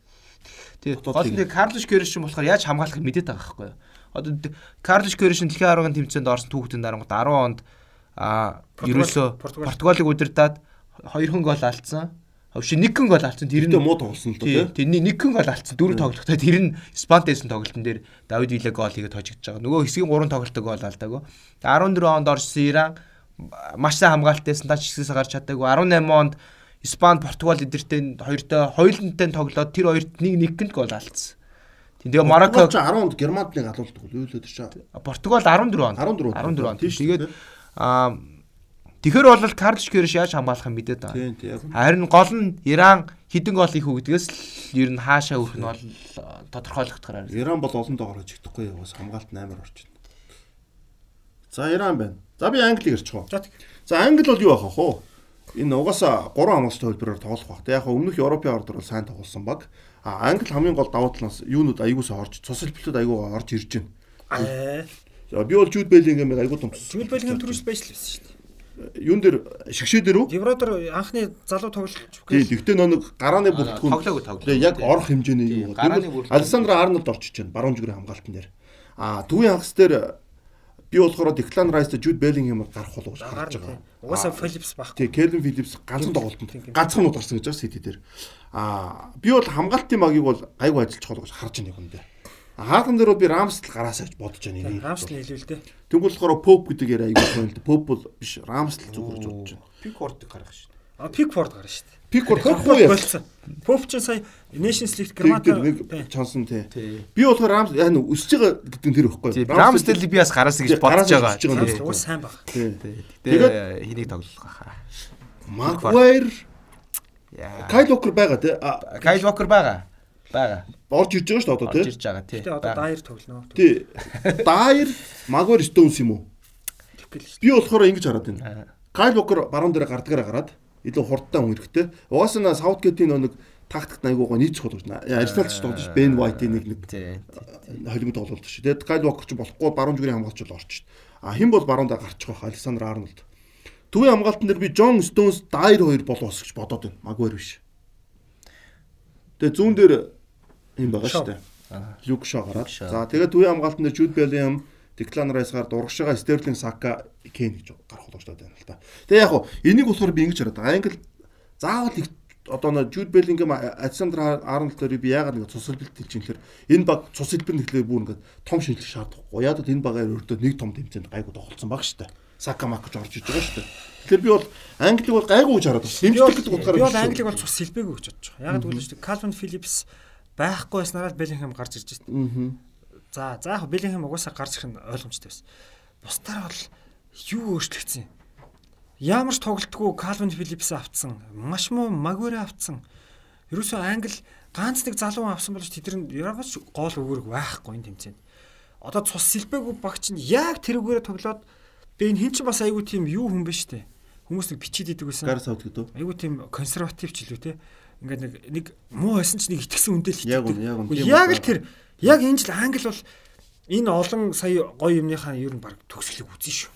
Тэгээ гол нь Карлош Керш чинь болохоор яаж хамгаалахыг мэдээд байгаа байхгүй юу? Одоо Керш нь дэлхийн аргын тэмцээнд орсон түүхтэн дарангууд 10 онд а ерөөсөө Португал. Португалыг удирдаад 2 хон гол алдсан. Хөвш нэг гол алдсан. Тэр нь муу тоглосон л тий доо те. тэр нэг гол алдсан. Дөрөв тоглолттой тэр нь Спантайсэн тоглолтын дээр Давид Вилла гол хийгээд хожигдож байгаа. Нөгөө хэсгийн 3 тоглолттой гол алдаагүй. 14 онд орсон Иран маш сайн хамгаалтайсан та ч хэсгээс гарч чадаагүй. 18 онд Испани, Португал эдэртэй хоёртой хоёулантай тоглоод тэр хоёрт нэг нэгэнд гол алдсан. Тэгээ Марокко Марокко ч 10 онд Германд нэг алуулдаг үл өөлөөд чаа. Португал 14 онд 14 онд. 14 онд. Тийм шүү Тэгээд аа тэгэхээр бол Карлош Керш яаж хамгаалах юм мэдээд байгаа. Тийм тийм яг. Харин гол нь Иран хідэн гол их үгдгээс л ер нь хаашаа өрөх нь бол тодорхойлогдохоор. Иран бол олон доогоор хожигдохгүй яваас хамгаалт 8-аар орчихно. За Иран байна. За би Англиг ирчих уу. За тэг. За Англи бол юу байх вэ? Энэ угаасаа 3 хамгаалалт төлбөрөөр тоглох баг. Яг өмнөх Европын ордор бол сайн тоглосон баг. А Англи хамгийн гол давуу талаас юунууд аягуулсаа орж цус хэлбэлүүд аягуу орж ирж байна. Аа. За би бол Jude Bellingham-ыг аягуу том цус. Зүйл байлгийн төрөс байж л байсан шүү дээ. юун дээр шигшээ дээр үү? Евродор анхны залуу тоглож Тий, тэгтээ нэг гарааны бүртгүүн. тоглоагүй тоглоо. Тэгээ яг орох хэмжээний бүртгүүн. Александр Арнольд орчиж байна. Баруун зүгрийн хамгаалтан дээр. Аа, төвийн хагас дээр би болохоор Declan Rice Jude Bellingham гарах болов гэж харж байгаа. Угаасаа Филипс баг. Тий, Келвин Филипс ганцхан тоглолтод ганцхан ударсан гэж байна Сити дээр. Аа, би бол хамгаалтын магийг бол гайгүй ажиллаж байгаа гэж харж байна юм дээр. Хаалган дээр бол би Рамсл гараасаа гэж бодож байна. энийг. Рамсл хэлвэл л дээ. Тэгвэл болохоор Поп гэдэг яриа аягүй байна л да. Поп бол биш Рамсл зүгээр гэж бодож байна. Пиквордыг гаргах шүү дээ. А Пикфорд гарна шүү дээ. Пиквард Пикфорд хахгүй яа. болцсон. Поп ч сая Nations League Герман нэг чансан тий. Би болохоор Рамс яа нэ өсөж байгаа гэдэг нь тэр ихгүй. Тий. Рамсдэл би бас гараасаа гэж бодож байгаа. уус сайн баг. Тий. Тэгээ хэнийг тоглох хаа. Магуайр, Яа. Кайл Окер байгаа тий. Кайл Вокер байгаа. Байгаа. Орж ирж байгаа шүү дээ одоо Орж тий. ирж байгаа тий. Тэгээ одоо дайр тоглоно. Тий. Дайр, Магуайр Стоунс юм уу? Би болохоор ингэж хараад байна. Кайл Окер баруун дээр гардгаараа гараад илүү хурдтай хүн хэрэгтэй. Угаасаа Саутгейтийн нэг тактикт айгуугаа нийцэх болгож байна. Арсеналч тоглож ш Бен Вайтийн нэг нэг Тий. холимог тоглолт ш. Тэгээд Кайл Окер ч болохгүй баруун зүгрийн хамгаалч бол орч. А хэн бол баруундаа гарчих واخ Александр Арнольд. Төвийн хамгаалтан дээр би Джон Стоунс Дайр хоёр болоос гэж бодоод байна. Магуайр биш. Тэгээ зүүн дээр юм байгаа шүү дээ. Люк Шо гараад. Шо. За тэгээ төвийн хамгаалтан дээр Жуд Беллиам, Declan Rice гараад урагшаага Стерлинг Сака Кен гэж гарах боломжтой байна л та. Тэгээ яг хуу энийг болохоор би ингэж хараад байгаа. Англи заавал их одоо нэг Жуд Беллингем Александр Арнольд дээр би яагаад нэг цус хэлбэлт хэлж юм тэгэхээр энэ баг цус хэлбэр нэхлээр бүр ингээд том шинжлэх шаардахгүй. Л энэ багаар өөртөө нэг том тэмцээнд гайгүй тоглолцсон баг дээ. Сака мак гэж орж иж байгаа дээ. Тэгэхээр би бол Англиг бол гайгүй гэж хараад байна. гэдэг утгаараа би бол. Англиг бол цус сэлбээгүү гэж бодож байгаа. Яг гэвэл Calvin Phillips байхгүй байснараа Bellingham гарч ирж байна. Аа. За за яг Bellingham угаасаа гарч ирэх нь ойлгомжтой байсан. Бусдаар бол юу өөрчлөгдсөн юм? Ямар ч тоглолтгүй Calvin Phillips авцсан, маш муу Maguire авцсан. Ерөөсөө Англи ганц нэг залуу авсан болж тэд нар яваач гол өгөрөг байхгүй энэ тэмцээнд. Одоо цус сэлбээгүү багч нь яг тэрүүгээрээ тоглоод би энэ хин ч бас айгүй тийм юу хүн биш үү? Хүмүүс нэг бичиж идэг байсан. Гар савд гэдэг. Айгуу тийм консерватив ч илүү те. Ингээд нэг нэг муу байсан ч нэг итгэсэн үндэл Яг үн, яг үн, Үгүй, тийм Яг л тэр яг энэ жил англи бол энэ олон сая гоё юмныхаа ер нь баг төгсгөлийг үзэн шүү.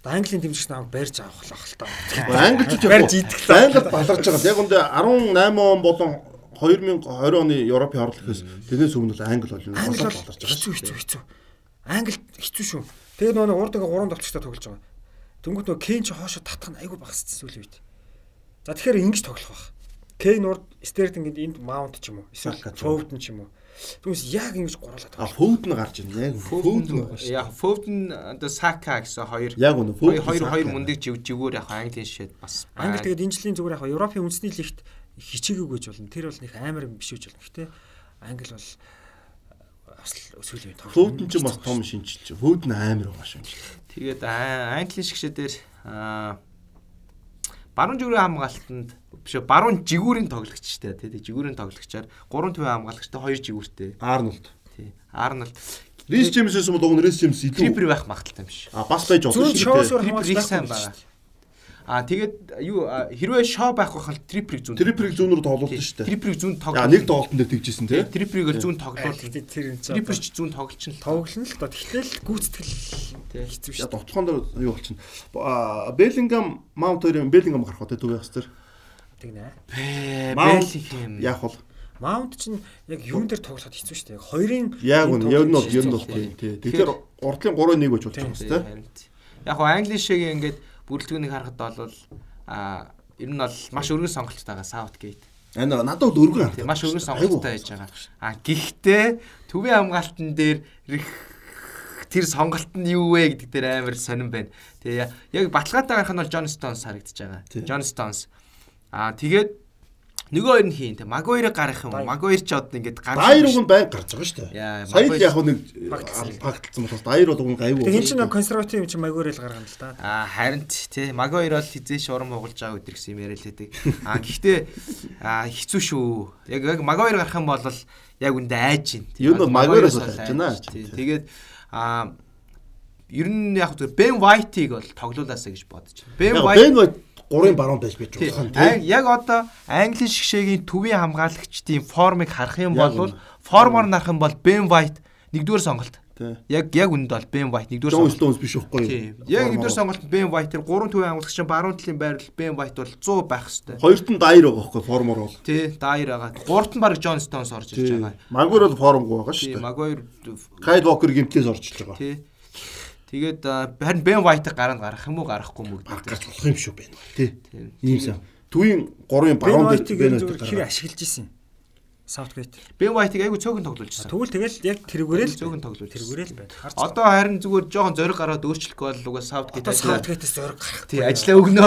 Одоо английн дэмжигч намайг барьж авах л ах л та. Англич Барьж идэх л Англи баларч байгаа. Яг үндэ 18 он болон 2020 оны Европын хорлол гэхээс тэрнээс өмнө бол англи бол энэ болоод бол баларч байгаа. хэцүү хэцүү хэцүү. Англи хэцүү шүү. Тэгээд нөгөө урд ингээ гурван давтагчтай тоглож байгаа. Тэнгүүт нөгөө Кен ч хоошо татах нь айгүй багассан сүүлийн үед. За тэгэхээр ингэж тоглох байх. Кен урд Стерлинг энд маунт ч юм уу. Эсвэл Сака ч юм уу. Юм. Түүнээс яг ингэж гуруулаад А тоглох. Фоудн гарч ирнэ. Яг Фоудн байгаа шүү. Яг Foden одоо Saka гэсэн хоёр Яг үнэ Фоудн. хоёр хоёр мундаг жив живгээр яг Английн шишээд бас Англи тэгээд энэ жилийн зүгээр яг Европын үндэсний лигт хичээгээгүй гэж болно. Тэр бол нэг амар юм биш үж болно. Гэтэ Англи бол бас л сүүлийн үед тоглох. Фоудн ч бас том шинжилж. Фоудн амар байгаа шүү. Тэгээд а- Английн шгшээ дээр аа баруун зүрийн хамгаалтанд биш баруун жигүүрийн тоглогчтой тий жигүүрийн тоглогчаар гурван төвийн хамгаалагчтай хоёр жигүүртэй Арнольд. тий Арнольд Рис Джеймсээс бол уг Рис Джеймс илүү. трипер байх магадaltaй юм биш А бас байж болно шүү дээ. трипер хамгаалж их сайн байгаа а тэгээд юу хэрвээ шоо байх байх бол триперийг зүүн Триперийг зүүн рүү тоглуулсан шүү дээ. триперийг зүүн Яа тоглох нэг тоглолтын дээр тэгжсэн тий. триперийг л зүүн тоглуулсан Гэтэ тэр энэ трипер ч зүүн тоглолч нь л тоглоно л доо. Тэгтэл гүйцэтгэл Тий. хэцүү шүү дээ. товтлогоон дээр юу болчихно. Беллингам Маунт хоёрын Беллингам гарах уу тий төвийн хас тэр. Тэг нэ. Маунт яах вэ? Маунт чинь яг юун дээр тоглоход хэцүү шүү дээ. Яг хоёрын Яг үнэ. Яг нь бол ер нь бол тоглолт тий. тий. Тэгэхээр урдлын 3-1 гэж болж байгаа юм тий. Яг гоо Англи шиг ингээд бүрэлдэхүүнийг харахад бол а ер нь бол маш өргөн сонголттой байгаа Southgate. Энэ надад бол өргөн харагдав. маш өргөн сонголттой байж байгаа. А гэхдээ төвийн хамгаалтан дээр тэр сонголт нь юу вэ гэдэг дээр амар сонирн байна. Тэгээ яг баталгаатай гарах нь бол John Stones харагдаж байгаа. John Stones. А тэгээд нөгөө хоёр нь хийн. Тэг Maguire гарах юм. Maguire ч одоо ингээд гарах. Дайр уг нь байнг гарч байгаа шүү дээ. Сая л Maguire- яг нэг фактцсан болохоос дайр бол уг нь гайгүй. Тэг энэ чинь консерватив юм чинь Магуайр л гаргана л да. А харин ч тий Maguire бол хизээш уран хугалж байгаа өдр гэсэн юм яриа л хэдэг. А гэхдээ хэцүү шүү. Яг яг Maguire гарах юм бол яг үндэ айж гин. Ер нь бол Maguire-оос бол айж байна. Тэгээд а ер нь яг зөв Ben White-ыг бол тоглуулаасаа гэж бодож байна. Ben White Бен Вайт гурын баруун байж байж ан- тий. яг одоо Англи шгшээгийн төвийн хамгаалагчдын формыг харах юм бол формоор нарах юм бол Ben White нэгдүгээр сонголт. Яг яг үндэ бол Ben White нэгдүгээр сонголт. Stones биш үхгүй юу? Яг нэгдүгээр сонголт Ben White тэр гурван төвийн амгалагч баруун талын байрлал Ben White бол 100 байх хэвээр. Хоёрт нь дайр байгаа байхгүй формор бол. Тий, Дайр байгаа. Гуравт нь баг John Stones орж ирж байгаа. Магур бол формгүй байгаа шүү дээ. Maguire Kyle Walker гимтлээс орж ирж байгаа. тий. Тэгээд харин Ben White-ыг гаранд гарах юм уу гарахгүй юм уу гэдэг. гарч болох юм шүү бэ. Тий. Тийм. Ийм сайн. Төвийн гурвын Ben баруун White-ыг Ben зөвхөн White-ыг хэр гаргаад. ашиглаж исэн. Southgate. Ben White-ыг айгүй цөөхөн тоглуулж байсан. Тэгвэл тэгэл яг тэрүүгээрээ л Цөөхөн тоглуулж. тэрүүгээрээ л байна. Харц. Одоо харин зүгээр жоохон зориг гараад өөрчлөхгүй бол угаа Southgate. Southgate-с зөрг гарах. Тий, ажиллаа өгнө.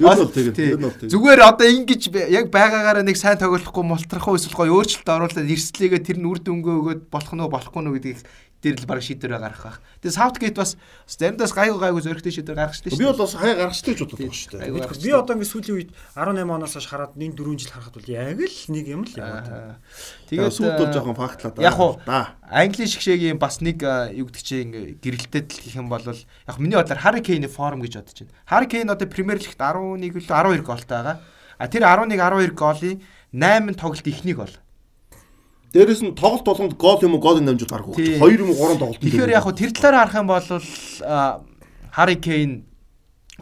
Юу бол тэгээд. Зүгээр одоо ингэж яг байгаагаараа нэг сайн тоглохгүй мултрах уу эсвэл гоё өөрчлөлт оруулаад эрсдлээгээ тэр нь үр дүнгээ өгөөд болох нь уу болохгүй нь гэдгийг дээр л баг шийдвэрээ гаргах байх. Тэгээ Southgate бас заримдаас гайгүй гайгүй зөрөгтэй шийдвэр гаргаж Би штэ. бол бас хай гаргачтай ч боддог шүү дээ. Гаргаж Би одоо ингээд сүүлийн үед 18 оноос хойш хараад нэг 4 жил харахад бол яг л нэг юм л яваад. Тэгээд сүйд бол э, жоохон фактлаа да. яг хуу да. Английн шгшээгийн бас нэг а, юу гэдэг чинь гэрэлтэд л гэх юм бол яг миний бодлоор Harry Kane-ийн форм гэж бодож байна. Harry Kane одоо Premier League-т 11 үлээ 12 гоолтой байгаа. А тэр 11 12 гоолын 8 тоглолт ихнийг бол. Дээрэс нь тоглолт болгонд гол юм уу голын намжууд гарах үү? Хоёр юм уу гурван тоглолт. Тэгэхээр яг хуу тэр талаар харах юм бол Harry Kane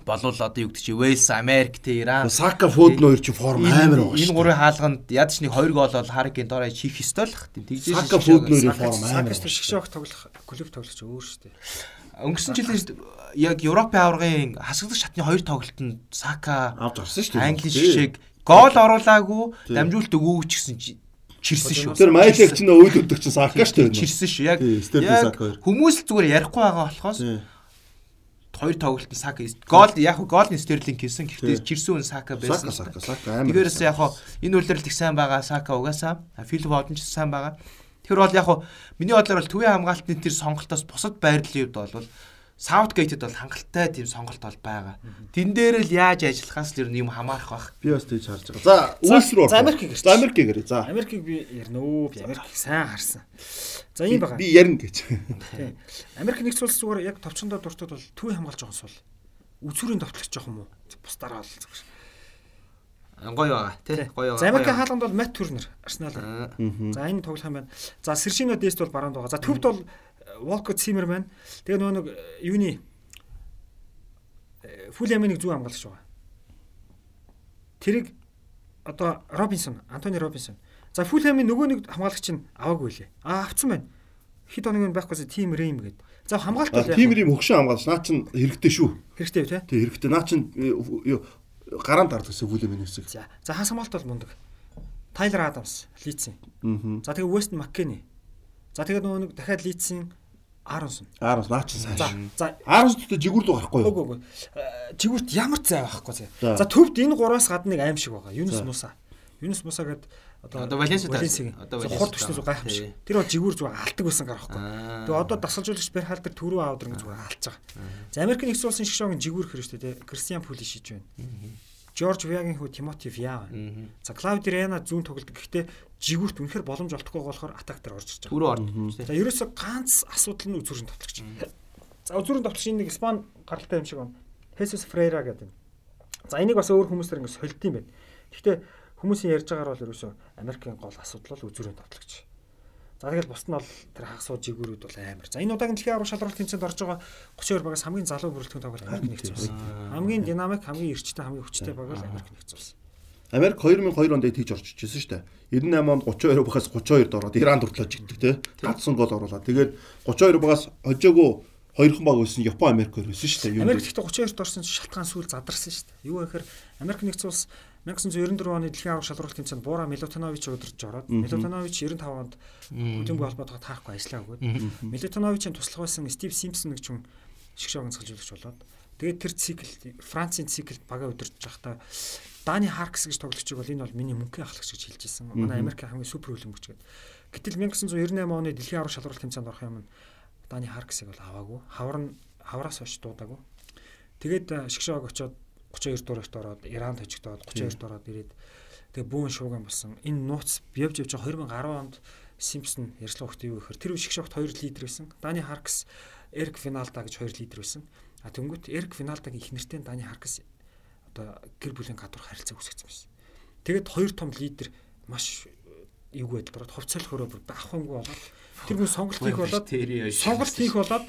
болвол одоо юу гэдэг чи Wales, Америк, Иран Сака Фодн хоёр чи форм амар байгаа энэ шүү. гурван хаалганд ядч нэг 2 гол бол Kane дорой хийх ёстой л бах. Тэгжээ. Сака Фодн хоёрын форм амар. Сакаст шгшөөх тоглох клуб тоглогч өөр шүү дээ. Өнгөрсөн жилийн яг Европын аваргын хасагдах шатны хоёр тоглолтод Сака авч гарсан шүү дээ. Англи Тий. шишээг гол оруулаагүй дамжуулт өгөөгүй ч гэсэн чи- чирсэн шүү. Тэр Майлэг чинь өөлөдөг чинь Сака шүү. Чирсэн шүү. Яг хүмүүс л зүгээр ярихгүй байгаа болохоос хоёр тоглолтод Сака гол яг хөө голын Стерлинг хийсэн. Гэхдээ Тий. чирсэн үн Сака байсан. Сака Сака Сака амар. Тэгээрээс яг хоо энэ үйлдэл их сайн байгаа Сака угаасаа Фил Фоден ч сайн байгаа. Тэр бол яг хоо миний бодлоор бол төвийн хамгаалтны тэр сонголтоос бусад байрлалын үед бол Southgate-д бол хангалттай тийм сонголт бол байгаа. Тэн дээр л яаж ажиллахаас л ер нь юм хамаарах бах. Би бас тийж харж байгаа. За, үйлс рүү. за, Америкийг ирчих. За, Америкийг ирээ. За. Америкийг би ярина өө. Би Америкийг сайн харсан. За ийм байгаа. Би ярина гэж. Америк нэгдсэн улс зүгээр яг товчондоо дуртад бол төвийн хамгаалж байгаа сул. Үзүүрийн товтлогч жоох юм уу? Бусдаараа бол зүгээр. Гоё байгаа тий. Гоё байгаа. За Америкийн хаалганд бол Мат Турнер Арсенал. Аа. За энэ тоглох юм байна. За Сэршино Дест бол баруунд байгаа. За төвд бол Walker Zimmer байна. Тэгээ нөгөө нэг э, юуны э, Фулямыг зүг хамгаалагч байгаа. Тэрийг одоо Робинсон, Антони Робинсон. За Фулхамын нөгөө нэг хамгаалагч нь аваагүй лээ. Аа авцсан байна. Хэд хоног нь байхгүй тим Рэйм гээд. За хамгаалт бол тим Рэйм хөгшин хамгаалагч. Наа чин хэрэгтэй шүү. Хэрэгтэй тий. Тий хэрэгтэй. Наа чин э, гараанд гардаг гэсэн Фулхамын хэсэг. За за хас хамгаалт бол мундаг. Тайлер Адамс, Лицэн. За тэгээ Вестон Маккени. За тэгээ нөгөө нэг дахиад Лицэн 19. 19 наа чи сайн. За 19 төлөө жигүүр лөө гарахгүй юу? Үгүй үгүй. Э, Жигүүрт ямар цай байхгүй зэ. За төвд энэ гураас гадна нэг аим шиг байгаа. Юнус Муса. Юнус Муса гэдэг одоо Валенсиа одоо хурд төчнө зүг гайхам шиг. Тэр бол жигүүр зүг алтдаг байсан гарахгүй. Тэгээ одоо дасгалжуулагч Бэр хаалт дээр төрөө аавдар ингэ зүг алтж байгаа. За Америк нэгдсэн улсын шгшоогийн жигүүр хэрэг шүү дээ. Кристиан Пүли шийдэж байна. Жорж Вягийн хүү Тимоти Вя байна. Мгм. За Клауди Рена зүүн тоглолт гэхдээ жигүүрт үнэхээр боломж олдохгүй болохоор атак дээр орж ирж байгаа. Түрүү орд. За ерөөсө ганц асуудал нь үзүүрийн товтлогч. За үзүүрийн товтлогч энэ нэг Испани гаралтай юм шиг байна. Хесус Фрейра гэдэг. За энийг бас өөр хүмүүстэр ингэ солилт юм байна. Гэхдээ хүмүүсийн ярьж байгаагаар бол ерөөсө Америкийн гол асуудал бол үзүүрийн товтлогч. За тэгэл бусд нь бол тэр хагасуу жигүүрүүд бол амар. За энэ удаагийн дэлхийн аврал шалралт тэмцээнд орж байгаа 32 багаас хамгийн залуу бүрэлдэхүүн тоглох Америк нэгдсэн. Хамгийн динамик, хамгийн эрчтэй, хамгийн хүчтэй баг бол Америк нэгдсэн. Америк 2002 онд тийж орж ичсэн шүү дээ. 98 онд 32 багаас 32-д ороод Иран дуртлаа жигдэг те. Гацсан гол оруулаад. Тэгээд 32 багаас хожоогүй хоёрхан баг байсан Япон Америк байсан шүү дээ. Америк гэхдээ 32-т орсон шалтгаан сүүл задарсан шүү дээ. Юу гэхээр Америк нэгдсэн улс 1994 оны дэлхийн аврал шалралт тэмцээнд Буура Милутинович удирдах ороод Милутинович 95 онд хөдөлгөөн холбоотойгоо таахгүй ажиллаа өгөөд Милутиновичийн туслах байсан Стив Симпсон гэж хүн шгшөөгөн салжуулагч болоод тэгээд тэр цикл Францын циклд бага удирдах байхдаа Дани Харкс гэж тоглогчийг бол энэ бол миний мөнхийн ахлагч гэж хэлж ирсэн. Манай Америкийн хамгийн супер хөлбөмбөч гэдэг. Гэтэл 1998 оны дэлхийн аврал шалралт тэмцээнд орох юм нь Дани Харксыг бол аваагүй. Хавар нь хавраас хойш дуудаагүй. Тэгээд шгшоог очоод 32 дуурайт ороод Иранд хожигдоод 32 ороод ирээд тэгээ бүүн шууган болсон. Энэ нууц явж явж 2010 онд Симпсон ярьслах хөтөө юу гэхээр тэр үе шгшоогт 2 лидер байсан. Дани Харкс, Эрик Финалда гэж 2 лидер байсан. А тэнгуут Эрик Финалдагийн их нэртэй Дани Харкс одоо гэр бүлийн гадуур харилцаа үүсгэсэн байсан. Тэгээд хоёр том лидер маш эвгүй байдал ороод хувцал хөрөө бүр авахымгүй болоод тэр хүн сонголт хийх болоод сонголт хийх болоод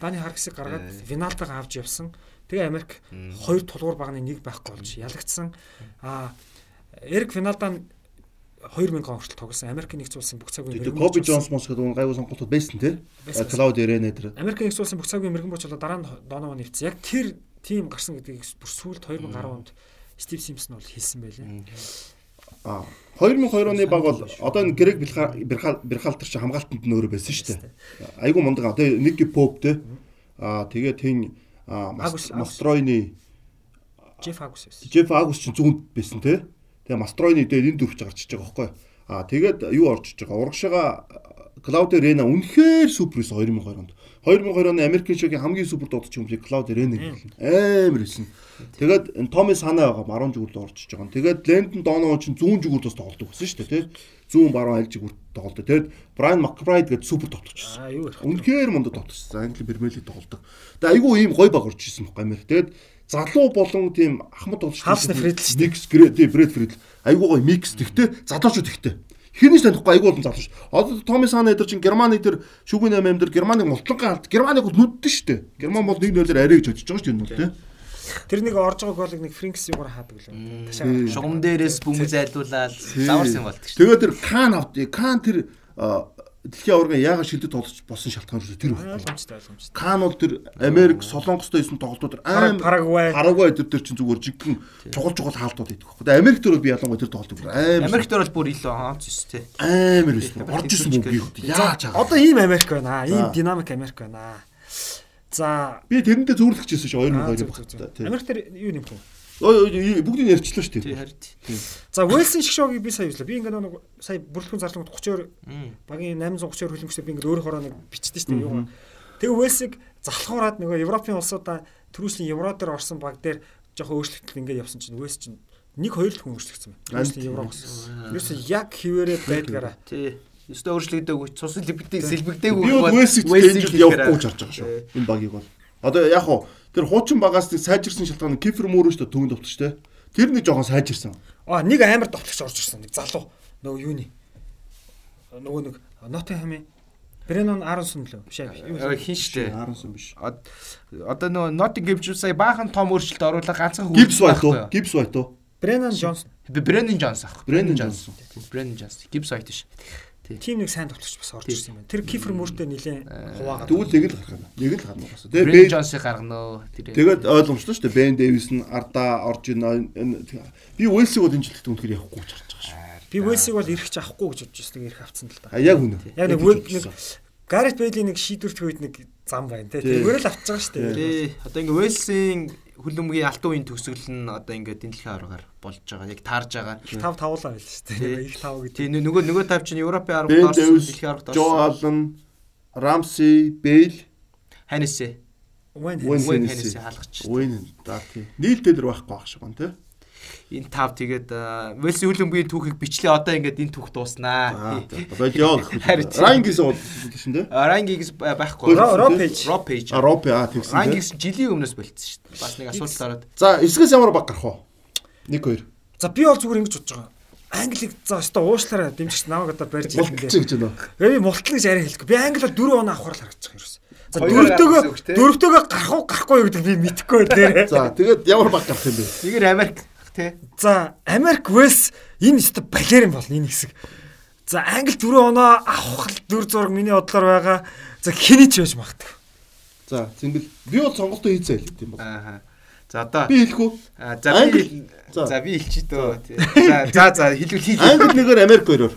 Дани Харксыг гаргаад Виналдаг авч явсан. Тэгээ Америк хоёр тулгуур багны нэг байхгүй болж ялагдсан. Аа Эрик Виналдан 2000 он хүртэл тоглосон. Америкийн нэгдсэн улсын бүх цагийн Тэгээ Коби Джонс мос гэдэг нь гайгүй сонголтууд байсан тий. Байсан. Клауд Эренэ тэр. Америкийн нэгдсэн улсын бүх цагийн мэрэгэн бочлоо дараа нь Донован нэвцсэн. Яг тэр тим гарсан гэдгийг бүр сүүлд 2010 онд Стив Симпсон бол хэлсэн байлээ. Аа 2002 оны баг бол одоо энэ Грег Бирхалтер чи хамгаалтанд нөөрэ байсан шүү дээ. Айгу мундаг. Одоо нэг Поп тий. Аа тэгээ тэн Мастройны Джеф Агус байсан. Жеф Агус чинь зүүнд байсан тий. Тэгээ Мастройны дээр энэ дөрвч гарчиж байгаа байхгүй. Аа тэгээд юу орж иж байгаа? Урагшаага Клаудио Рена үнэхээр супер байсан 2020 онд. 2020 оны Америкийн шогийн хамгийн супер дуудаж хүмүүс Рена гэсэн. Амар байсан. Тэгээд Томи Сана байгаа 10 жигүүрд орж иж байгаа. Тэгээд Лэндон Донован чинь зүүн жигүүрд бас тоглодог гэсэн шүү дээ тий. Зүүн баруун аль жигүүрд тоглодог. Тэгээд Брайан Макбрайд гэдэг супер тоглогч байсан. Аа юу ярих. Үнэхээр мундад тоглосон. Англи Премьер лиг тоглодог. Тэгээ айгүй ийм гой баг орж ирсэн байхгүй Америк. Тэгээд залуу болон тийм ахмад дээ. микс грэ тий Фред Фредл. Айгүй гой микс тэгтээ залуучууд ихтэй. Хинээс танихгүй айгүй болон залууч. Одоо Томи Сана эдэр чинь Германы тэр шүгэн 8 амдэр Германыг мултлангаа алд. Германыг бол нүддэн шүү дээ. Герман бол 1-0-оор арай гэж бодож байгаа шүү дээ энэ бол тий. Тэр нэг орж байгаа голыг нэг Фринкс югаар хаадаг лээ. Ташаа. Шугам дээрээс бөмбөг зайлуулаад заварсан болдог шүү. Тэгээд тэр Кан авд. Кан тэр дэлхийн аварга яагаад шилдэд тоглож болсон шалтгаан шүү. Тэр байхгүй. Ойлгомжтой ойлгомжтой. Кан бол тэр Америк, Солонгостой исэн тоглолтууд аим Парагвай. Парагвай тэр тэр чинь зүгээр жиггэн чугал чугал хаалтууд идэх байхгүй. Тэгээ Америк бол би ялангуяа тэр тоглолтыг бүр аим Америк бол бүр илүү хаанч шүү дээ. амар байсан. Орж исэн мөн би хөт. Яаж аа. Одоо ийм Америк байна аа. Ийм динамик Америк байна аа. За Би тэрэндээ зүүрлэгчээсэн шүү 2002 зөв, багт. Америк тэр юу нэмэх вэ? Бүгдийг ярьчлаа шүү Тий дээ. харин. За Уэлсийн шиг шогийг би сая юуслаа. Би ингээд нэг сая бүрэлдэхүүн зарлангууд 32 Мм. багийн 832 хөлбөмбөгчөөр би ингээд өөр хороо нэг бичсэн шүү дээ. Юу. Тэгээ Уэлсийг залхуураад нөгөө Европын улсуудаа түрүүсний Евро дээр орсон баг дээр жоохон өөрчлөлт ингээд явсан чинь Уэлс чинь нэг хоёр л хүн өөрчлөгдсөн байна. Түрүүсний Еврогоос. Ерөөсөө яг хിവэрээ байдгаараа. (laughs) Тий. Өстө өөрчлөгдөөгүй цус сэлбэгдээгүй. Би тэнцэл явахгүй гэж харж байгаа шүү. Энэ багийг бол. Одоо яг хуу тэр хуучин багаас нэг сайжирсан шалтгаан нь Кифер Мөрөө шүү дээ төвөнд товч тэ. Тэр нэг жоохон сайжирсан. Аа нэг амар довтлогч орж ирсэн. Нэг залуу. Нөгөө юуны. Нөгөө нэг Ноттенхэмийн Бренон Аронсон лөө биш ээ. Хин штэ. Харансан биш. Од- Одоо нөгөө Nottingham ч сая баахан том өөрчлөлт оруулаад ганцхан Гибс байт уу? Гибс байт уу? Бренон. Би Brennan Jones ах. Brennan Brennan Jones. Гибс байт ш. Тим нэг сайн довтлогч бас орж ирсэн юм байна. Тэр Кифер Мөртэй нилээн хуваагаад. Тэгвэл нэг л гарах юм. Нэг л гарна угаасаа. Тэгээ Бен Jones-ыг гаргано. Тэр. тэгээд ойлгомжтой шүү дээ. Бен Дэвис нь Арда орж ийн. Би Уэлсиг бол энэ жилд үнэхээр явахгүй гэж харж байгаа шүү. Би Уэлсийг бол ирэх ч авахгүй гэж бодож байсан. Ирэх авцсан л да. А яг үнэ. Яг нэг нэг Гарет Бейли нэг шийдвэрт үед нэг зам байна те. Тэгвэр л авч байгаа шүү дээ. Одоо ингээ Уэлсийн хөлбөмбөгийн алтан үеийн төгсгөл нь одоо ингээ дэлхийн аргаар болж байгаа. Яг таарж байгаа. Тав тавлаа байл шүү дээ. Их тав гэж. Тий нö- нөгөө нөгөө тав чинь Европын аргад Бен орсон, дэлхийн аргад Жо орсон. Аллен, Рамси, Бейл, Ханисэ. Уэн. Хеннесси хаалгач. Уэн да тий. Нийлдэл дээр байхгүй байх шиг байна тий. Энэ тав тэгээд а, Уэлсийн хөлбөмбөгийн түүхийг бичлээ. Одоо ингээд энэ түүх Аа дууснаа. болио тий. Рангис бол тийм дээ. Рангигс байхгүй. Ро- Ро пейж. Ро пейж. А Ропи аа тэгсэн. тий. Рангигс жилийн өмнөөс болцсон шүү дээ. Бас нэг асуулт ороод. За эсгээс ямар баг гарах вэ? 1 2. За би бол зүгээр ингэж бодож байгаа. Англиг за өстой уушлаараа дэмжигч намайг одоо барьж Мулталч хэлнэ. гэж байна. Тэгээ би мултлан гэж арай хэлэхгүй. Би англи бол 4 оноо авахар л харагдчих юм ерөөс. За те. дөрөвтөөгөө гарах уу гарахгүй юу гэдэг би мэдэхгүй байна. (laughs) За тэгээд ямар баг гарах юм бэ? Нэгээр Америк тий. За Америк Вэлс энэ өстой балер юм бол энэ хэсэг. За англи 4 оноо авах дүр зураг миний бодлоор байгаа. За хэний ч байж магадгүй. За зингэл би бол сонголтоо хийцээ хэлээд юм бол. Аа. За одоо Би хэлэх үү? За би за. би хэлчих дөө. За за за хэлвэл хэл. Англи нэгээр Америк хоёроор.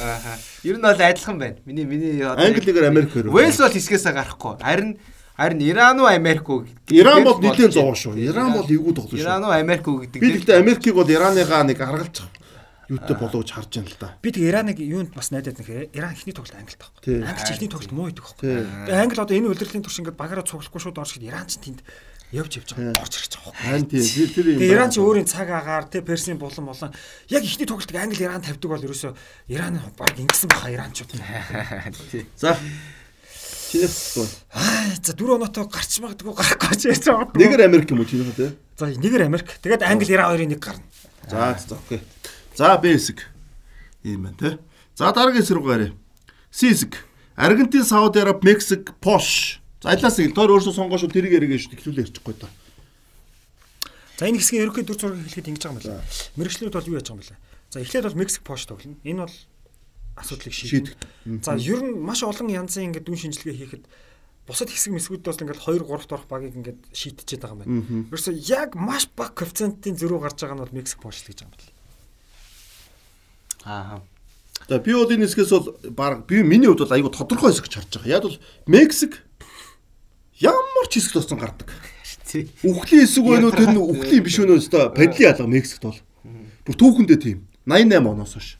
Аа. Ер нь бол адилхан байна. Миний миний одоо Англи нэгээр Америк хоёроор. Вэлс бол хэсгээсээ гарахгүй. Харин харин Иран уу Америк уу? гэдэг- Иран бол нэлээд зовоо шүү. Иран бол эвгүй тоглож Иран шүү. уу Америк уу гэдэг. Би гэхдээ Америкийг бол Ираныгаа нэг гаргалж юутай болов гэж харж байна л да. Би тэг Ираныг юунд бас найдаад нөхөр. Иран ихний тоглолт англид байхгүй. Англи ихний тоглолт муу идэг байхгүй. Тэгээ англи одоо энэ удирдлагын турш ингээд багаараа цуглахгүй шууд орж Иран ч тэнд явж явж байгаа. Орж ирж байгаа. Харин тий тэр тэр юм. Тэгээ Иран ч өөрийн цаг агаар тэ Персийн булан болон яг ихний тоглолтыг англи Иран тавьдаг бол ерөөсөө Иран баг ингэсэн баха Иранчууд. (laughs) За. Чинээс бол Аа за дөрөв оноотой гарч магадгүй гарахгүй ч яаж байгаа. нэгээр Америк юм уу чинийхээ тий? За нэгээр Америк. Тэгээд англи Иран хоёрын нэг гарна. За за окей. За би хэсэг. Ийм байна тий. За дараагийн эсрэг гарыг. Сиск. Аргентин, Сауди Араб, Мексик, Пош. За алаас нэг тоор өөрсдөө сонгоошоо тэрийг яриаг шүү тэглүүлээ ярьчихгүй даа. За энэ хэсгийн ерөнхий дүр зургийг хэлэхэд ингэж байгаа юм байна. Мэргэжлүүд бол юу яаж байгаа юм бэ? За эхлээд бол Мексик Пош тоглоно. Энэ бол асуудлыг шийдэх. За ер нь маш олон янзын ингээд дүн шинжилгээ хийхэд бусад хэсэг мэсгүүд бол ингээд 2 3 дахь багийг ингээд шийдчихэд байгаа юм байна. Ерөөсөө яг маш бага коэффициентийн зөрүү гарч байгаа нь бол Мексик л гэж байгаа юм байна. Аа. За би бол энэ хэсгээс бол баг би миний хувьд бол айгүй тодорхой хэсэг гэж харж байгаа. Яг бол Мексик ямар ч хэсэгт оцсон гардаг. Үхлийн хэсэг байна уу тэр нь үхлийн биш өнөө өстой падли ялга Мексикт бол. Бүр түүхэндээ тийм 88 оноос хойш.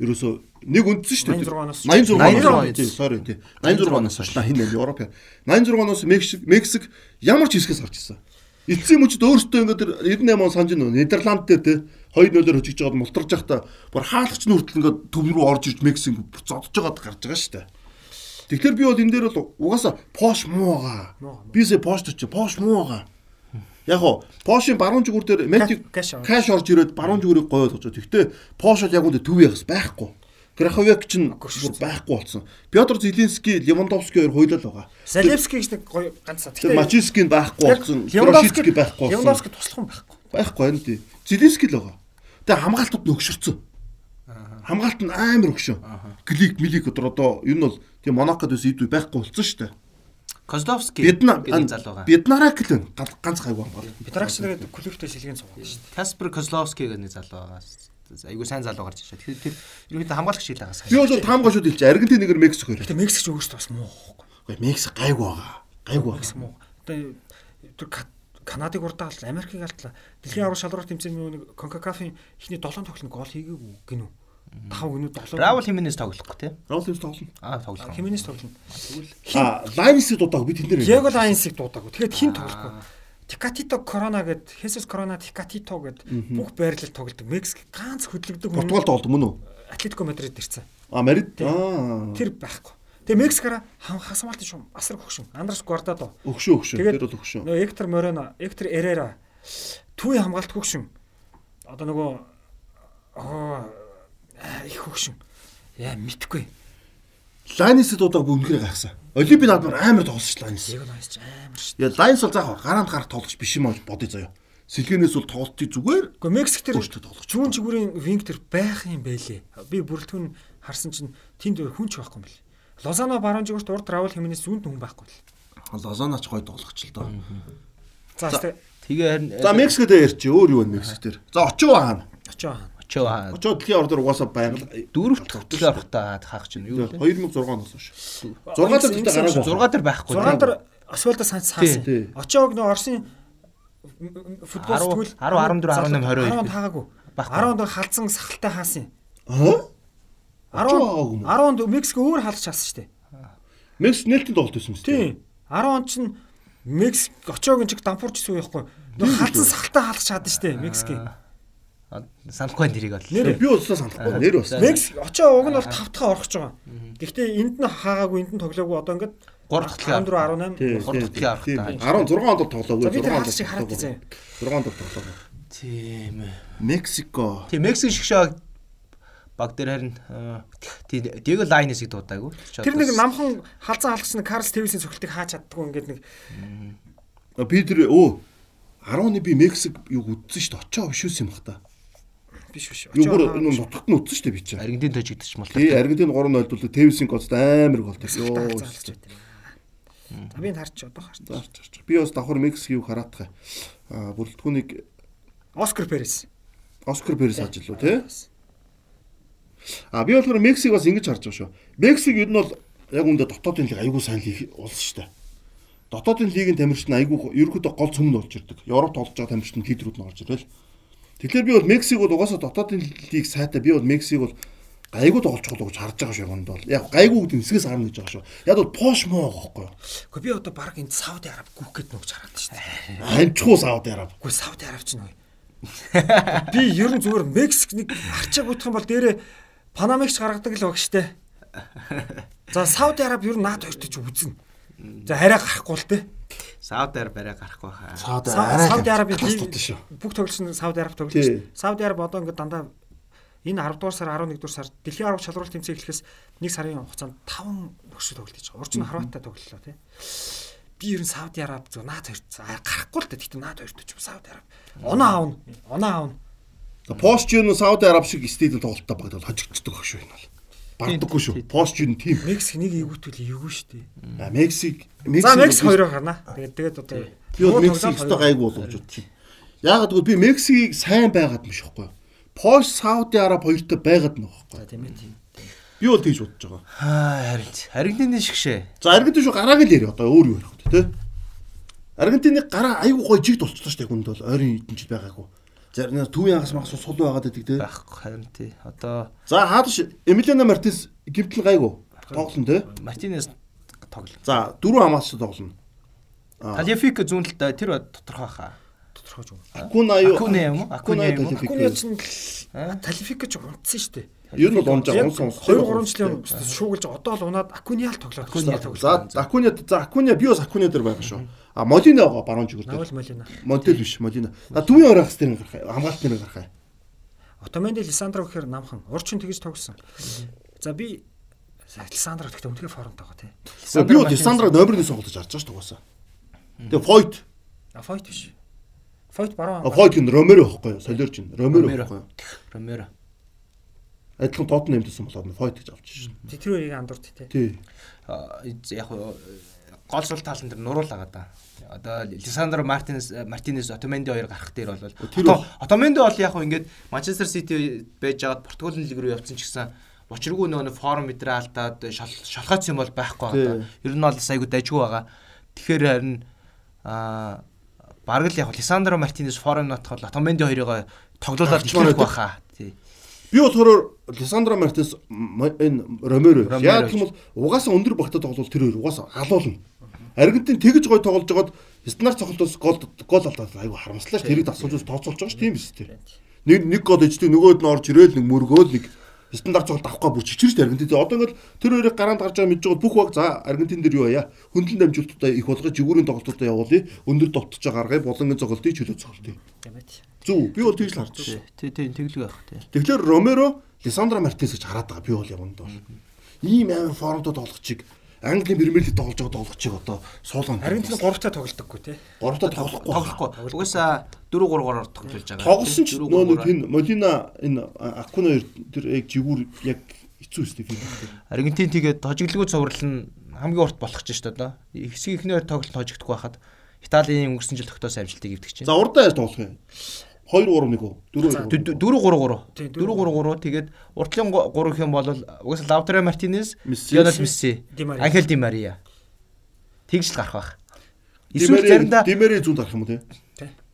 Ерөөсөө нэг үндсэн шүү дээ. 86 86 тийм sorry тийм 86 оноос хойш хин нэ Европ. 86 оноос Мексик Мексик ямар ч хэсгээс гарч ирсэн. Эцсийн мөчд өөртөө ингээд тэр 98 он санаж нөө Нидерланд дээр те 2-0-оор хожигч жаад мултарж байхдаа бүр хаалгач нь хүртэл ингээд төв рүү орж ирж Мексик зодж байгаад гарч байгаа шүү дээ. Тэгэхээр би бол энэ дээр бол угаасаа Пош муу байгаа. Бисээ Пош ч Пош муу байгаа. Яг оо Пошийн баруун зүгүүр дээр Magic кэш орж ирээд баруун зүгүүрийг гоё болгож. Гэхдээ Пош бол яг үндэ төв ягс байхгүй. Краховек ч байхгүй болсон. Петр Зеленский, Левандовский хоёр хойлол байгаа. Залевский гэж нэг гоё ганц. Тэгэхээр Мачиский байхгүй болсон. Левандовский байхгүй болсон. Левандовский туслах юм байхгүй. Байхгүй энэ тий. Зеленский л байгаа. Тэгээ хамгаалтууд нөгшөрцөн. Хамгаалт нь амар өгшөө. Клик милик өдр одоо нь бол тийм Монакод ус идүү байхгүй болсон шүү дээ. Козловский гэдэг залуу байгаа. Биднарак л ганц хайгуун бол. Бидрагч нэгэд клубтэй шилгэн цугаа шүү дээ. Каспер Козловский гэдэг нэг залуу байгаа айгуу сайн залуу гарч ирсэн. Тэгэхээр тэр ерөнхийдөө хамгаалагч хэл байгаа. Би бол таам гошууд хэлж Аргентин нэгэр Мексик хоёр. Гэтэ Мексик ч өөрөөсөө бас муу байхгүй. Үгүй Мексик гайгүй байгаа. Гайгүй байгаа. муу. Одоо тэр Канадыг урдаал, Америкийг алдлаа. Дэлхийн аврал шалралт тэмцээний нэг Конкакафын ихний 7 тоглолт гол хийгээгүй гинүү. 5 гинүү 7. Раул Хименес тоглохгүй тий. Раул Хименес тоглоно. Аа тоглоно. Хименес тоглоно. Тэгвэл аа Лайнсыг дуудаг би тэн дээр. Диего Лайнсыг дуудаг. Тэгээд хин тоглохгүй. Тикатито Корона гэд Хесус Корона Тикатито гэд бүх байрлал тоглодог. Мексик ганц хөдлөгдөг хүн. Португалд олд мөн үү? Атлетико Мадрид ирсэн. А Мадрид аа. Тэр байхгүй. Тэгээ Мексикаараа хасмалт шум асар хөгшин. Андрес Гвардадо. Өгшөө өгшөө. Тэр бол өгшөө. Нөгөө Эктор Морено, Эктор Эрера түүний хамгаалт хөгшин. Одоо нөгөө аа их хөгшин. Яа мэдхгүй. Лайнис дуудаг үнэхээр гайхсан. Олимпийн наадмаар амар тоглож Лайнис. Яг Лайнис ч амар шүү. Яа Лайнис бол заах гараанд гарах тоглож биш юм аа бодъё заяа. Сэлгэнээс бол тоглолтыг зүгээр. Гэхдээ Мексик тэр зүүн чигүүрийн винг тэр байх юм байлээ. Би бүрэлдэхүүн харсан чинь тэнд хүн ч байхгүй юм бэл. Лозано баруун жигүүрт урд Раул Хименес зүүнд хүн байхгүй л. Лозаноч гой тоглогч л доо. За тэгээ харин За Мексикт ярьчих өөр юу вэ Мексик дээр. За очоо хаана? Очоо хаана? Очоо очоо дэлхийн ордоор угаасаа байгаль дөрөвт хөтөл орох та хаах чинь юу вэ? 2006 оноос хойш. 6 дээр гараагүй. 6 дээр байхгүй. 6 дээр асфальта санц хаасан. Очоог нөө Оросын футбол сэтгүүл 10 14 18 20 10 таагаагүй. 10 дээр халдсан сахалтай хаасан. Аа? 10 10 Мексик өөр халдж хаасан шүү дээ. Мексик нээлттэй тоглолт байсан юм шүү дээ. Тийм. 10 он чинь Мексик очоог чиг дампуурч гэсэн байхгүй. Нөө халдсан сахалтай халдж чадсан шүү дээ Мексикийн. Санахгүй тэрийг бол. Нэр би удаа санахгүй. Нэр бас. Мексик очоо уг нь бол 5 дахь орох гэж байгаа. Гэхдээ энд нь хаагаагүй энд нь тоглоогүй одоо ингээд 3 дахь 14 18 3 дахь орох та. 16 онд тоглоогүй. 6 онд үзье. 6 онд тоглоогүй. Тийм ээ. Мексико. Тийм Мексик шгшээ баг дээр харин Диего Лайнесыг дуудаагүй. Тэр нэг намхан халзан халгсан Карлс Тэвисийн цогцолтыг хаач чаддгүй ингээд нэг би тэр өө 10-ны би Мексик юу үдсэн шүү дээ. Очоо үс юм бах та биш биш. Юу бүр нутагт нь утсан шүү дээ би чинь. Аргентин тожигдчих мал. Тий, Аргентин 3-0 дуулаа Тевисийн гоцд амар гол тавьсан. Йоо. За би харч одоо харч. Харч харч. Би бас давхар Мексикийг хараатах. Аа бүрэлдэхүүнийг Оскар Перес. Оскар Перес ажиллав тий. А би болохоор Мексик бас ингэж харж байгаа шүү. Мексик ер нь бол яг үндэ дотоодын лиг айгүй сайн лиг улс шүү дээ. Дотоодын лигийн тамирчид айгүй ерөөхдөө гол цөмөнд болж ирдэг. Европ тоглож байгаа тамирчид лидерүүд нь орж ирэл. Тэгэхээр би бол Мексик бол угаасаа дотоодын лиг сайтай би бол Мексик бол гайгүй тоглож болох гэж харж байгаа шүү юунд бол. Яг гайгүй гэдэг нэсгээс гарна гэж байгаа шүү. Яг бол Пош муу байхгүй юу? Гэхдээ би одоо баг энэ Сауди Араб гүөх гэд нүгж хараад шүү дээ. Амчхуу Сауди Араб. Үгүй Сауди Араб ч нөө. Би ер нь зүгээр Мексик нэг арчааг утах юм бол дээрээ Панамагч гаргадаг л баг штэ. За Сауди Араб ер нь наад хоёрт ч үзнэ. За хараа гарахгүй л те. Сауди Араб арай гарахгүй хаа. Сауди Арабын бүх тоглолт нь Сауди Араб тоглож. Сауди Араб одоо ингээд дандаа Энэ 10 дугаар сар 11 дугаар сар дэлхийн арга шалралт тэмцээн эхлэхээс 1 сарын хугацаанд 5 өршөд тоглож байгаа. Урд нь Хорваттай тоглолоо тий. Би ер нь Сауди Араб зөв наад хоёр гарахгүй л дээ. Гэхдээ наад хоёрт ч Сауди Араб. Оноо аавна. Оноо аавна. Пост юу Сауди Араб шиг стадиум тоглолттой багт бол хожигддаг баг шүү энэ бол. Бардаггүй шүү. Пост юу тийм. Мексик нэг эвгүүтэл эвгүй шүү дээ. А Мексик За Мексик хоёроо гарна. Тэгээд тэгээд одоо би бол Мексиктэй гайгүй болгож бодчих. Яагаад гэвэл би Мексикийг сайн байгаад юм шихгүй. Пош Сауди Араб хоёртой байгаад нь байхгүй. тийм ээ тийм. Би бол тэгж бодож байгаа. Аа харин Аргентины шигшээ. За Аргентин шүү гарааг л ярь одоо өөр юу ярих вэ те. Аргентины гараа аягүй гоё жигд болчихлоо шүү дээ хүнд бол ойрын хэдэн жил байгаагүй. Зарим төвийн хагас махас сул байгаад байдаг те. Байхгүй харин тий. Одоо За хаадш Эмилиано Мартинес гівтэл гайгүй тоглоно те. Мартинес тоглол. За дөрөв хамгаалч тоглоно. Талифик зүүн талд тэр тодорхой хаа. Тодорхойж юм. Акуна юу? Акуна юм уу? Акуна юм уу? Акуны чинь талификч унтсан шүү дээ. Ер нь бол унж байгаа унсан унсан. 2 3 жилийн шуугилж одоо л унаад Акуниал тоглоод. За Акуня за Акуня би бас Акуня дээр байгаа шүү. А Молина байгаа баруун дээр. Навал Молина. Монтел биш Молина. За төвийн оройх дээр гарах хамгаалт дээр гарах. Отоменди Лисандро гэхээр намхан. Урчин тэгж тогсон. За би Лисандро гэхдээ үнэхээр формт байгаа тий. Би бол Лисандро номерны сонголож харж байгаа шүү дугаасаа. Тэгээ Фойт. А файт биш. Файт баруун. А Фойт гэн Ромеро байхгүй юу? Солиорч ин Ромеро байхгүй юу? Ромеро. Адилхан тот нэмдсэн болоод Фойт гэж авч шин. Тэр хоёрыг андуурт тий. Тий. А, яг хуу гол сул талан дээр нуруулаа да. Одоо Лисандро Мартинес Мартинес Отоменди хоёр гарах дээр бол Тэр Отоменди бол яг хуу ингээд Манчестер Сити байж байгаад Португалийн лиг рүү явцсан ч гэсэн Учиргүй нөгөө форм мэдрээ алдаад шалхаац юм бол байхгүй байгаа. Ер нь бол айгу дажгүй байгаа. Тэгэхээр харин аа бараг л яг Лисандро Мартинес форм нотхол Отоменди хоёрыг тоглуулаад итгэх байхаа. Тий. Би болохоор Лисандро Мартинес энэ Ромеро. Яг юм бол угаасаа өндөр багтаад тоглол тэр хоёр угаасаа алуулна. Аргентин тэгж гой тоглож байгаад стандарт цогцолтоос гол гол алдаад айгу харамслаа ш. Тэрийг дасгалжуулж тооцоолж байгаа ш. Тийм биз дээ. Нэг нэг гол иждэг нөгөөд нь орж ирээл нэг мөргөөл нэг стандарт цогцолт авахгүй бүр чичирч Аргентин. Одоо ингээд тэр хоёрыг гараанд гарч байгаа мэдж байгаа бүх баг за Аргентин дээр юу яа. Хөндлөн дамжуулалтаа их болгож жигүүрийн тоглолтуудаа явуулъя. Өндөр довтож гаргая. Болонгийн цогцолтыг чөлөө цогцолтыг. Зүг. Би бол тэгж л харж байна. Тий, тий, тэглэг байх тий. Тэгэхээр Ромеро, Лисандро Мартинес гэж хараад байгаа. Би бол яванд бол. Ийм амар формтод тоглох чиг Английн Премьер лиг тоглож байгаа тоглох чиг одоо суулган. Аргентин 3-таа тоглолтоггүй тий. 3-таа тоглохгүй. Тоглохгүй. Угаасаа 4-3-оор тоглож байгаа. Тоглосон ч нөө нэг энэ Молина энэ Акуна хоёр тэр яг жигүүр яг хэцүү өстэй фильм. Аргентин тэгээд хожиглоггүй цуврал нь хамгийн урт болох ч шүү дээ. Хэсэг ихнээр тоглолт хожигдох байхад Италийн өнгөрсөн жил тогтоосон амжилтыг эвдэх чинь. За урдаа яаж тоглох юм? 2 3 1 үү? 4 4 3 3. 4 3 3 тэгээд уртлын 3 гэх юм бол угаасаа Лаутаро Мартинес, Лионел Месси, Анхел Ди Мария. Тэгж л гарах байх. Эсвэл заримдаа Димери зүүн гарах юм уу те?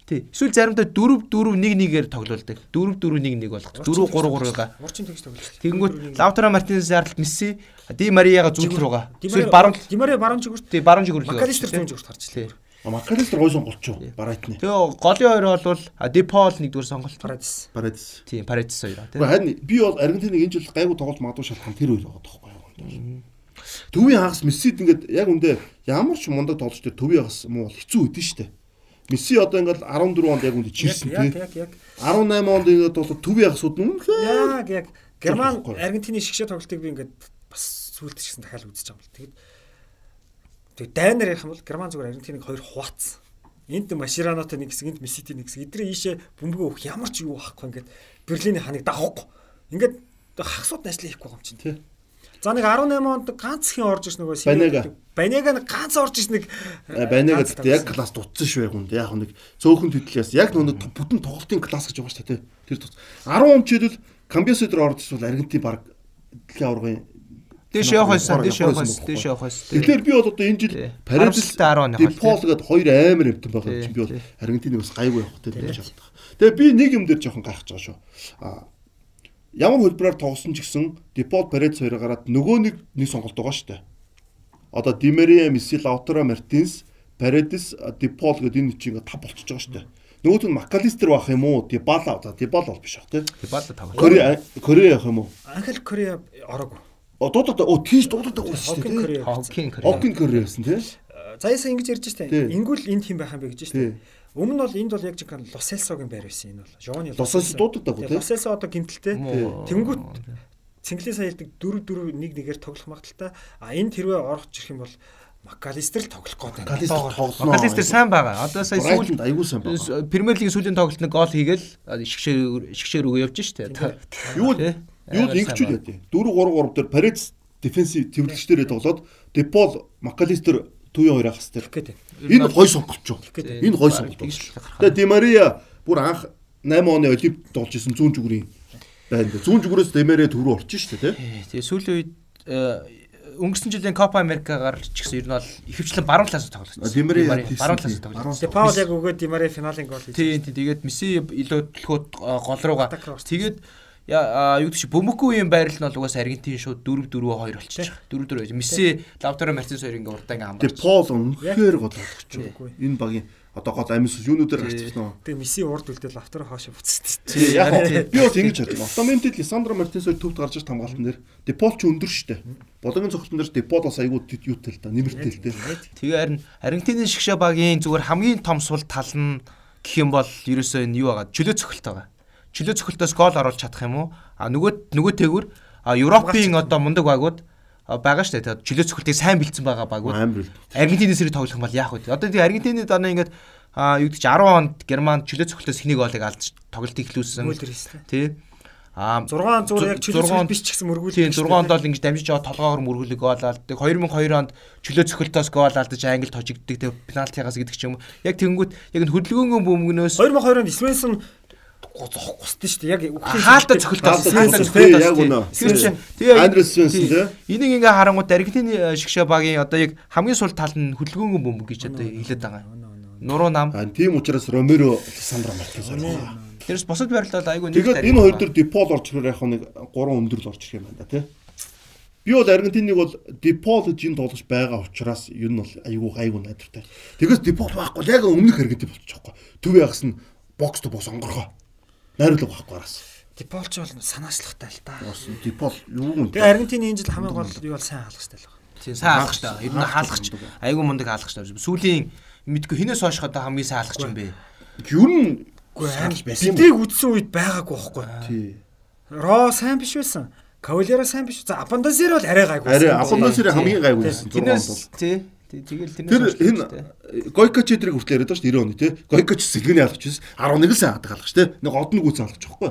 Тий. Эсвэл заримдаа 4 4 1 1-ээр тоглолдог. 4 4 1 1 болох. 4 3 3-га. Урчин тэгж тоглож. Тэгэнгүүт Лаутаро Мартинес зарлт Месси, Ди Марияга зүүн руугаа. Эсвэл баруун Ди Мария баруун жигүүрт. Тий, баруун жигүүр. Макалистер зүүн жигүүрт харчлаа. Макалистер гой сонголчоо. Барайтны. Тэгээ голын хоёр бол Депол нэгдүгээр сонголт. Парадис. Парадис. Тийм, Парадис хоёр. Тэгээ харин би бол Аргентиныг энэ жил гайгүй тоглож магадгүй шалтгаан тэр хоёр байгаа тоххой. Төвийн хагас Мессид ингээд яг үндэ ямар ч мундаг тоглож тэр төвийн хагас муу бол хэцүү үдэн штэ. Месси одоо ингээд 14 онд яг үндэ чирсэн тий. Яг яг яг 18 онд ингээд бол төвийн хагасуд нь яг яг Герман Аргентины шигшээ тоглолтыг би ингээд бас сүулт ч гэсэн дахиад үзэж байгаа юм бол. Тэг дайнаар ярих юм бол Герман зүгээр Аргентиныг хоёр хуваацсан. Энд Маширанотой нэг хэсэг, энд Мессити нэг хэсэг. Эдрээ ийшээ бөмбөгөө өгөх ямар ч юу байхгүй ингээд Берлиний ханыг давахгүй. Ингээд хагасууд ажил хийхгүй юм чинь тий. За нэг 18 онд ганц хин орж ирсэн нөгөө Банега. Банега нэг ганц орж ирсэн нэг Банега гэдэг яг класс дутсан яг үндэ. Яг нэг цөөхөн төдлөөс яг нөгөө бүтэн тоглолтын класс гэж байгаа шүү дээ тий. Тэр тус 10 он жишээлбэл Камбиас дээр орж ирсэн бол Аргентин баг дэлхийн аваргын Дэш явах байсан, дэш явах байсан, дэш явах байсан. Тэгэхээр би бол одоо энэ жил Парадис Депол гэдэг хоёр амар амтан байгаа юм би бол Аргентиныг бас гайгүй явах гэдэг гэж боддог. Тэгээ би нэг юм дээр жоохон гайхаж байгаа шүү. А ямар хөлбраар тоглосон ч гэсэн Депол Парадис хоёр гараад нөгөө нэг нэг сонголт байгаа шүү дээ. Одоо Димерия, Месси, Лаутаро Мартинс, Парадис, Депол гэдэг энэ чинь ингээ тав болчихж байгаа шүү дээ. Нөгөөт нь Макалистер байх юм уу? Дибала, за Дибала бол биш ах тий. Дибала тоглох. Корея, Корея явах юм уу? Анхэл Корея ороогүй. Дуудаад оо тийш дуудаад байгаа шүү Корея. Хокин Корея. Хокин Корея гэсэн тий. За ясаа ингэж ярьж штэ. Ингүүл энд хэм байх юм бэ гэж штэ. Өмнө нь бол энд бол яг жинхэнэ Лоселсогийн байр байсан энэ бол. Жооны Лоселсо дуудагдаагүй тий. Лоселсо одоо гимтэлтэй. Тэнгүүт Цэнгэлээ сая хэлдэг 4 4 1 1-ээр тоглох магадaltaй. А энэ тэрвээ орох ирэх юм бол Макалистер л тоглох гээд байна. Макалистер тоглоно. Макалистер сайн байгаа. Одоо сая сүүлд аягүй сайн байгаа. Премьер лигийн сүүлийн тоглолтод гол хийгээл шгшээр шгшээр өгөө явж штэ. Юу юу ингэж үл яа. 4 3 3 дээр Парис дефенсив төвлөгчдөрөө тоглоод Депол Макалистер төвийн хоёр ахс дээр. Энэ гой сонголт ч. Энэ гой сонголт. Тэгээ Димария бүр анх 8 оны Олимп тоглож исэн зүүн зүгүрийн байна. Зүүн зүгүрээс Демерэ төв рүү орчих шүү дээ, тий. Тэгээ сүүлийн үед өнгөрсөн жилийн Копа Америкагаар ч гэсэн ер нь бол ихэвчлэн баруун талаас тоглож Демерэ баруун талаас тоглож. Тэгээ Паул яг өгөөд Демерэ финалийн гол хийж. Тий, тэгээд Месси илүү төлөхөд гол руугаа. Тэгээд юу гэж бөмбөкгүй юм байрал нь бол угаасаа Аргентин шууд 4 4 2 болчих. 4 4 байж. Месси, Лавтаро Мартинес хоёр ингээ урдаа ингээ хамгаалж. Тэгээ Пол үнэхээр гол болгоч. Энэ багийн одоо гол амис юунуудаар гарчихсан нь. Тэгээ Месси урд үлдэл Лавтаро хоошо буцсан. Тий, яг би бас ингэж бодсон. Автоментд Лисандро Мартинес хоёр төвд гарч ирж хамгаалтан дээр Депол ч өндөр штэ. Бодлогын цогцолтон дээр Депол бас айгүй юутай л да, нэмэртэй л дээ. Тэгээ харин Аргентины шгшээ багийн зүгээр хамгийн том сул тал нь гэх юм бол ерөөсөө энэ юу байгаа чөлөө цохилт байгаа чөлөө цохилтоос гол оруулж чадах юм уу? А нөгөө нөгөө тэгвэр Европын одоо мундаг багууд байгаа шүү дээ. Чөлөө цохилтыг сайн бэлдсэн байгаа багууд. Аргентины сэрэг тоглох юм бол яах вэ? Одоо тийм Аргентины данаа ингээд а юу гэж 10 онд Герман чөлөө цохилтоос хэнийг голыг алдаж тоглолтыг эхлүүлсэн. Тий. А 6 зур яг чөлөө цохилт биш ч гэсэн мөргүүлдэг. Тийм 6 онд бол ингэж дамжиж байгаа толгоогоор мөргүүлэг гол алдаг. 2002 онд чөлөө цохилтоос гол алдаж англи тожигддаг. Тэгээ пенальтигаас гэдэг ч юм. Яг тэгэнгүүт яг хөдөлгөөнгөө бөмбөгнөөс 2002 онд Свенсон зохгүй шүү дээ. Яг хаалтаа цохилтоо яг үнэ. Тэгээ Андрес Свенсон тий. Энийг ингээ харангууд Аргентины э, шгшээ багийн одоо яг хамгийн сул тал нь хөдөлгөөнгөө бөмбөг гэж одоо хэлээд байгаа. Нуруу нам. Тийм учраас Ромеро Лисандро Мартинес орсон. Тэрс босод байрлал айгүй нэг. Тэгээд энэ хоёр дээр Дипол орж ирэх яг нэг 3 өндөрлөл орж ирэх юм байна тий. Би бол Аргентиныг бол Дипол гэж энэ тоглож байгаа учраас ер нь бол айгүй айгүй найдвартай. Тэгээс Дипол байхгүй яг өмнөх Аргентин болчихгүй. Төв ягс нь бокс то бос онгорхоо найруулга байхгүй араас. Диполч бол санаачлахтай л та. Дипол юу юм. Тэгээ Аргентины энэ жил хамгийн гол юу бол сайн хаалгачтай л байна. Тийм сайн хаалгачтай. Ер нь хаалгач айгүй мундаг хаалгачтай. Сүүлийн мэдгүй хинээс хойш одоо хамгийн сайн хаалгач юм бэ. Ер нь. Бидийг үдсэн үед байгаагүй байхгүй. Тий. Ро сайн биш байсан. Кавалера сайн биш. За Апандасер бол арай гайгүй. Арай Апандасер хамгийн гайгүй байсан. Тэрнээс тий Тэгэл тэрнээс Тэр энэ Гойкоч эдрийг хүртэл яриад байгаа шүү дээ 90 оны тий. Гойкоч сэлгэний алгач байсан. 11 сайн хаадаг алгач тий. Нэг одны гүйцэн алгач байхгүй.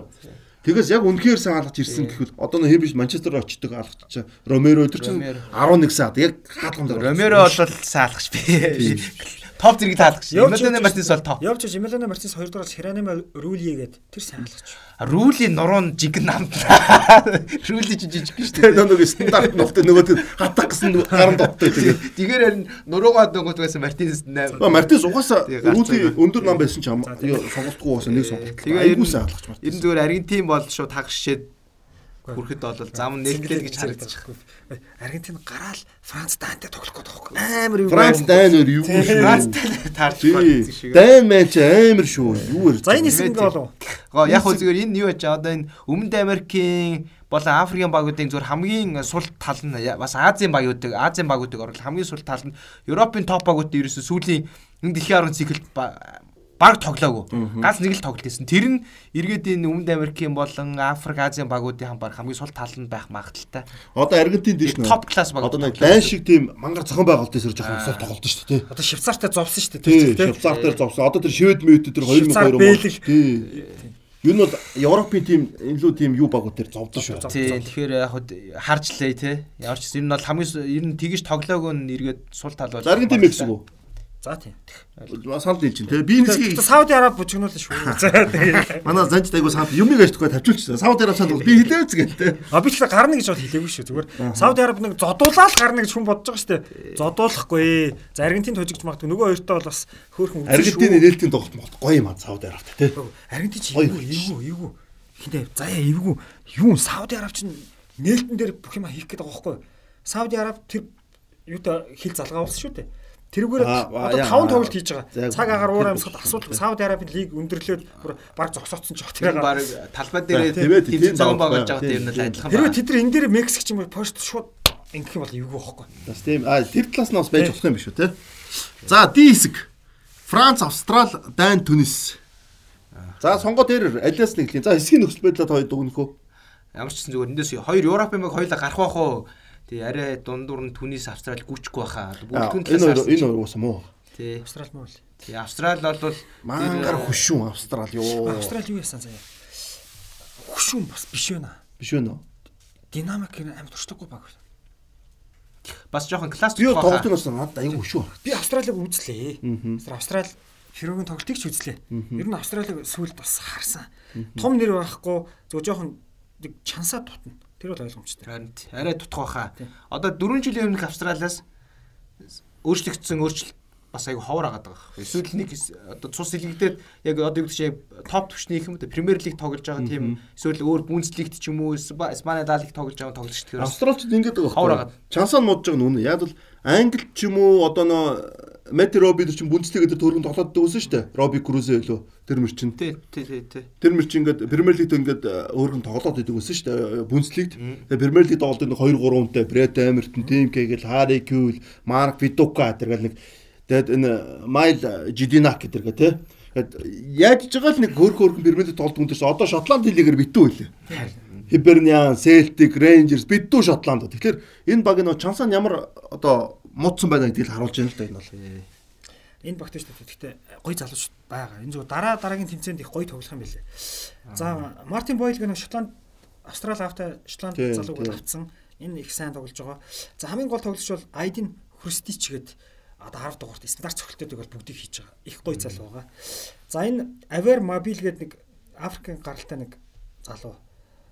Тэгээс яг үнэхээр сайн алгаж ирсэн гэхэд одоо нэг хэвж Манчестер очдог алгач чинь Ромеро өдөр чинь 11 сайн хаадаг. Яг хаалганд Ромеро бол сайн алгач би. Топ зэрэг таалгач. Эмилиано Мартинес бол топ. Явж Эмилиано Мартинес 2 дугаар Хиранима Рүлие гээд тэр сайн алгач. Рүүли нуруунд жиг намд. (laughs) Рүүли жижиг шүү дээ. Нөгөө стандарт нухтай нөгөө хатах гэсэн гаран доттой тэгээд. Дигээр харин нуруугаад нөгөө байсан Мартинес 8. Мартинес угаасаа рүүли өндөр нам байсан ч сонголтгүй угаасаа нэг сонголт. Айгуусаа алгах Мартинес. Ер нь зүгээр Аргентин бол шууд хагшээд Хүрэхэд бол зам нээлттэй гэж харагдаж байна. Аргентин гараал Франц даантай тоглох гээд байгаа байхгүй. Амар юу. Франц даан өөр юу шүү. Франц таарч байна шиг. Даан маань ч амар шүү. Юу вэ? За энэ хэсэг болов. Гоо яг хөө зүгээр энэ юу яаж одоо энэ Өмнөд Америкийн болон Африкийн багуудын зүгээр хамгийн сул тал нь бас Азийн багуудыг Азийн багуудыг оруулах хамгийн сул тал нь Европын топ багуудын ерөөсө сүүлийн энэ дэлхийн арга циклд баг тоглоогүй. Ганц нэг л тоглолт хийсэн. Тэр нь эргээд энэ Өмнөд Америкийн болон Африк, Азийн багуудын баг хамгийн сул тал нь байх магадaltaй. Одоо Аргентин дэш нэ. Топ класс баг. Одоо нэг дайн шиг тийм мангар зохион байгуулалт дээр жоохон сул тоглолт шүү дээ. Одоо Швейцартай зовсон шүү дээ. Тийм. Швейцартаар зовсон. Одоо тэр Швед мэд тэр 2002 Тийм. Юу нь бол Европын тим илүү тим юу багууд дээр зовдсон шүү. Тий, тэгэхээр яг харж лээ те. Ямар ч юм энэ бол хамгийн ер нь тэгж тоглоог нь эргээд сул тал болж. Аргентин Мексик. За тийм. Санал хэлж чинь тэгээ би нэсгийг Сауди Араб бужигнуулна шүү. За тэгээ. Манай занч айгу санал юмыг ажтгүй тавьчулчихсан. Сауди Араб санал би хэлээвч гэнэ тэ. А би ч гарна гэж бол хэлээгүй шүү. Зүгээр Сауди Араб нэг зодуулаад гарна гэж хүн бодож байгаа шүү. Зодуулахгүй. За Аргентин тожигч магадгүй нөгөө хоёртой бол бас хөөхөн үзсэн шүү. Аргентин нээлтийн тоглолт могт гоё юм аа Сауди Арабт тэ. Аргентин чи эвгүй эвгүй эвгүй. Хинтээ заяа эвгүй. Юу Сауди Араб чинь нээлтэн дээр бүх юм хийх гээд байгаа байхгүй. Сауди Араб тэр юутай хил залгаа болсон шүү дээ Тэрүүгээр одоо таван тоглолт хийж байгаа. Цаг агаар уур амьсгал асуудал Сауди Арабын лиг өндөрлөөд бүр баг зогсооцсон ч баг. Баг талбай дээр тийм зам багж байгаа тийм л адилхан. Хэрвээ тэд нар энэ дээр Мексик ч юм уу пост шууд ингэх юм бол эвгүй байхгүй. Бас тийм а тэр талаас нь бас байж болох юм биш үү те. За D хэсэг. Франц, Австрал, Дайн, Түнис. За сонгоо дээр алиас нэг л. За хэсгийн нөхцөл байдлаа хоёр дүгнэх үү? Ямар ч гэсэн зүгээр эндээс хоёр Европын баг хоёулаа гарах байх уу? Тий арай дундуур нь Түнис, Австрал гүчихгүй байхаа. Бүгдхэн Энэ хоёр энэ хоёр уусаа муу. Тий. Австрал муу л. Тий Австрал бол Мангар хөшүүн Австрал ёо. Австрал юу яасан заяа? Хөшүүн бас биш байна. Биш үү нөө? Динамик амар туршдаггүй баг. бас жоохон класс Би тохоо тоглолтын бас надад аюу хөшүү. Би Австралиг үзлээ. Австрал хэрүүгийн тоглолтыг ч үзлээ. Ер нь Австралиг сүүлд бас харсан. Том нэр байхгүй зөв жоохон чансаа тутна. Тэр бол ойлгомжтой. Харин арай тутах байхаа. Одоо 4 жилийн өмнөх Австралиас өөрчлөгдсөн өөрчлөлт бас айгу ховор агаад байгаа. Эсвэл нэг одоо цус илэгдээд яг одоо юу гэдэг чинь топ төвчний юм да Премьер лиг тоглож байгаа тийм эсвэл өөр Бундслигт ч юм уу Испани Ла лиг тоглож байгаа тоглогч тэгэхээр Австралчд ингэж байгаа Ховор агаад. Чансаа нь модж байгаа нүн. Яг л Англи ч юм уу одоо нөө Мэт Роби ч бүнцлиг гэдэг төргөн тоглоод дүүсэн шүү дээ. Роби Крузе лөө тэр мөр чин. тий тий тий Тэр мөр чин ингээд Премьер лигт ингээд өөргөн тоглоод идэг байсан шүү дээ. Бүнцлигт. Тэгээ Премьер лиг тоглоод нэг 2 3 үнтэй Брэд Амертон, Тим Кегэл, Хари Кюл, Марк Видука тэргээл нэг тэгээд энэ Майл Жидинак гэдэргээ тий. Яаж ч байгаа л нэг хөрх хөрхөн Премьер лиг тоглоод үнтэйс одоо Шотланд лигээр битүү байлээ. Хиберниан, Селтик, Рейнжерс бидүү Шотланд. Тэгэхээр энэ баг нөө чансаа ямар одоо муудсан байна гэдгийг харуулж байна л да энэ бол. Энэ багт шүү дээ. Гэхдээ гоё залууч байгаа. Энэ зөв дараа дараагийн тэмцээнд их гоё тоглох юм билээ. За Мартин Бойл гэх нэг Шотланд Австрали автай Шотланд залууг авцсан. Энэ их сайн тоглож байгаа. За хамгийн гол тоглогч бол Айдин Христич гээд одоо 10 дугаарт стандарт цогцолтуудыг бол бүгдийг хийж байгаа. Их гоё залуу байгаа. За энэ Aver Mobile гээд нэг Африкийн гаралтай нэг залуу.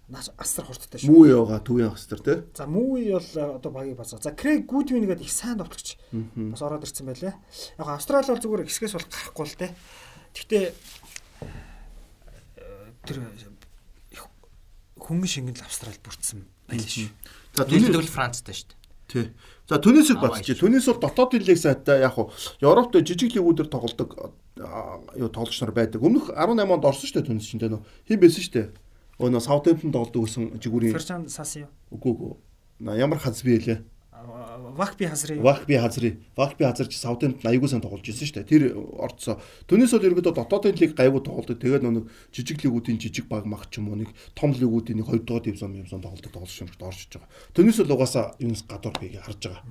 Асар хурдтай шүү. Мүү яваа төвийн хастар тий. За Муи бол э, одоо багийг базаа. За Крейг Гудвин гэдэг их сайн тоглогч бас ороод ирсэн байлээ. Яг Австрали бол зүгээр хэсгээс бол гарахгүй л те. Гэхдээ э, тэр хөнгөн шингэл Австрали бүрдсэн байлээ шүү. За түүний тэгвэл Францтай шүү тий. За Түнисийг батчих. Түнис бол дотоодын лиг сайтай яг хуу Европт жижиг лигүүдээр тоглодог юу тоглогч нар байдаг. Өмнөх 18 онд орсон шүү дээ Түнис чинь тий нөө. Хин байсан шүү дээ. Өө нөө Саутгемптон тоглодог гэсэн жигүүрийн Ферчан Сасио. үгүй үгүй. На ямар хаз би хэлээ. Вакби хазрын Вахби хазры. Вахби хазар чи Саутгемптон аягүй сан тоглож ирсэн шүү дээ. Тэр орцсоо. Түнис бол ерөөдөө дотоодын лиг гайгүй тоглодог. Тэгээд нэг жижиг лигүүдийн жижиг баг мах ч юм уу нэг том лигүүдийн нэг 2 дугаар дивизион юмсан тоглодог тоглож шимжт орж иж байгаа. Түнис бол угаасаа юунес гадуур биеийг харж байгаа.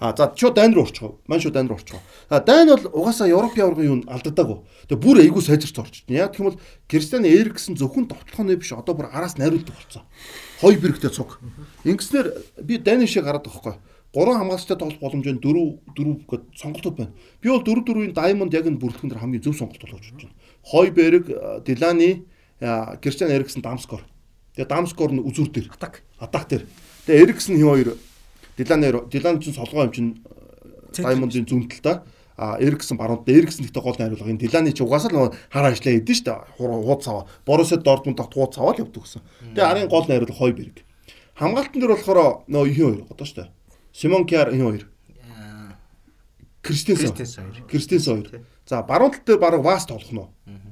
А за чуу дайн руу орчихоо. Ман шүү дайн руу орчихоо. А дайн бол угаасаа Европ яврын юу алдагдаагүй. Тэгээ бүр айгүй сайжирч ичнэ. Яг бол Кристиан Эриксэн зөвхөн товтлохооны биш одоо бүр араас найруулдаг болцсон. Хой бэрэгтэй цуг. Ингэснээр би дайн шиг гараад байгаа байхгүй. Гурван хамгаалагчтай тоглох боломжтой 4 4 гээд сонголтууд байна. Би бол 4 4-ийн Diamond яг энэ бүрэлдэхүүн дээр хамгийн зөв сонголт болгож бодож байна. Хойберг, Дилани, Кристиан Эриксэн Дамскор. Тэгээ Дамскор нь үзүр дээр атак. атак дээр. Тэгээ Эриксэн хин хоёр Дилани Дилани ч солгоо юм чинь. Diamond-ын зүүнтэл та а Эриксэн баруунд Эриксэн ихтэй гол найруулга энэ Дилани ч угаасаа л хар ажиллаа идэв шүү дээ. Хууд цаваа. Боруссия Дортмунд тогт хууд цаваа л явдаг гэсэн. Тэгээ арын гол найруулга Хойберг. Хамгаалтан дээр болохоор нөгөө ихэнх хоёр одоо шүү дээ. Симон Кяр энэ хоёр. Аа, Кристенсен. Кристенсен хоёр. Кристенсен хоёр. За баруун тал дээр баг Васт тоглох нь.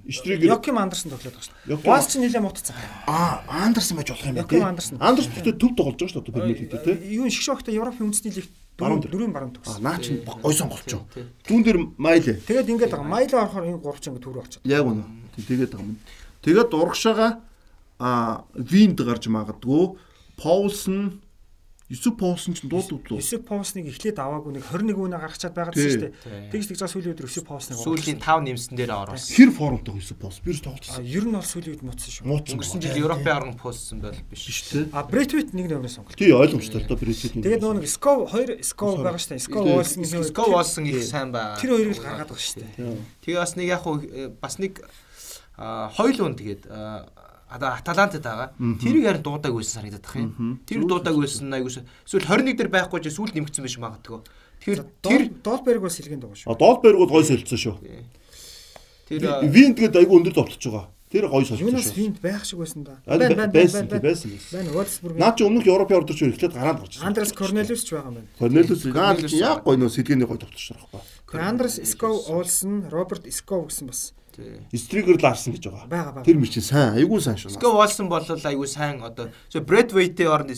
Штригер Йоким Андерсон тоглоод байгаа шүү. Ваас ч нэлээд мутцсан. аа Андерсон байж болох юм байна. Йоким Андерсон. Андерсон төв тоглож байгаа шүү дээ Премьер лигт тий. Юу н шгшөө хөхтэй Европын үндэсний лигт Баруун дөрөв баруун Аа төгссөн. наа чи гой сонголч юу. Зүүн дээр Майле. Тэгээд ингээд байгаа. Майло орохоор энэ гурав ч ингээд төрөө очоод. Яг үнэ. Тэгээд байгаа юм. Тэгээд урагшаага а Винд гарч магадгүй. Паулсон Юсуп Паулсон ч дуудууд лөө. Юсуп Паусныг эхлээд аваагүй нэг 21 үнэ гаргачаад байгаа Тий. шүү дээ. Тэгж тэгж сүүлийн өдөр Юсуп Паусныг Сүүлийн 5 нэмсэн дээр ороос. Хэр формтой Юсуп Паулс бирс тоглолцсон. ер нь бол сүүлийн үед муцсан шүү. Мууцсан. Өнгөрсөн жил Европын орн пулсан байл биш. биш тий. А Бретвит нэг нэмрээ сонголт. Тий ойлгомжтой л доо Брэдфилд. Тэгээд нөгөө нэг Сков хоёр Сков байгаа шүү дээ. Сков. Уолсон нэг Сков болсон их сайн байгаа. тэр хоёрыг л гаргаад байгаа шүү дээ. Тэгээ бас нэг яг хуу бас нэг а, хоёул үн тэгээд Аталантад байгаа. Тэрийг харин дуудаг байсан санагдаад тах юм. Тэр дуудаг байсан айгуус. Эсвэл 21 дээр байхгүй ч сүүл нэмэгдсэн биш магадгүй. Тэр тэр Долберг бас сэлгэн байгаа шүү. А Долберг бол гой солилцсон шүү. тэр а, Винд гээд айгүй өндөр тоглож байгаа. Тэр гой солилцсон Юунаас шүү. хинт байх шиг байсан да. Байсан байсан. байсан. Байна Wolfsburg. Наа чи өмнөх Европын ордорч эхлээд гараад гарч ирсэн. Андрес Корнелиус ч байгаа юм байна. Корнелиус яг гой нөө сэлгээний гой тоглож байгаа байхгүй. Андрес Сков Олсон, Роберт Сков гэсэн бас тий. Стригер Ларсон гэж байгаа. Тэр мөр чинь сайн, айгүй сайн шүү. Сков болсон бол айгүй сайн одоо Брэдвейтийн орнд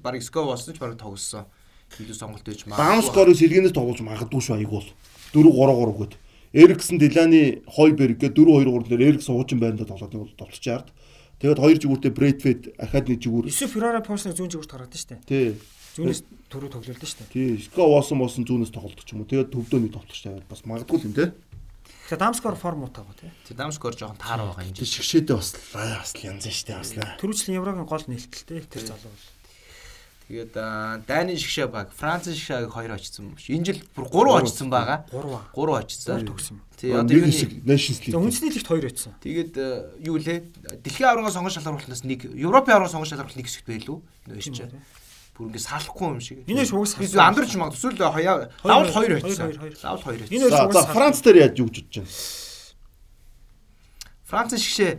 барыг Сков болсон ч барыг тоглосон. Илүү сонголт өгч магадгүй. Даунскорыг сэлгэнээс тоглож магадгүй шүү айгүй бол. 4-3-3 гээд. Эриксэн Дилани Хойберг гээд 4-2-3 дээр Эрик суучин байранд тоглоод нэг бол тоглож чаард. Тэгээд хоёр жигүүртэй Брэдфед ахаад нэг жигүүр. Юсеф Феррара Понсныг зүүн жигүүрт гаргадсан шүү дээ. Тий. Зүүнээс түрүү тоглолдсон шүү дээ. Тий. Ска Уосон Уосон зүүнээс тоглолдог ч юм уу. Тэгээд төвдөөний тоглож тавиад бас магадгүй юм те. Тэгээ Дамскор форм утаагаа тий. Тэг дамскор жоохон таар байгаа юм Тэг жий. шгшээдээ бас аа, бас янз нь штэ бас. Төрүүчлийн Еврогийн гол нээлтэлтэй тэр залуу бол. Тэгээд аа, Дайны шгшээ баг, Францын шгшээг хоёр очсон юм биш. Энэ жил бүр 3 очсон байгаа. 3 3 очсон. төгсөн. Тий, одоо хэсэг Nations League. үндэсний лигт 2 байсан. Тэгээд юу лээ? Дэлхийн аварга сонгож шалгаруулснаас нэг Европын аварга сонгож шалгаруулах нэг хэсэгт байлгүй. Нөөш чи. Бүр ингэ салахгүй юм шиг. Энэ шугас Би амдарч маа төсөл хаяа заавал 2 очсон. Хоёр, хоёр. Заавал 2 Энэ очсон. За Франц дээр яаж юу гэж бодож байна? Франц шгшээ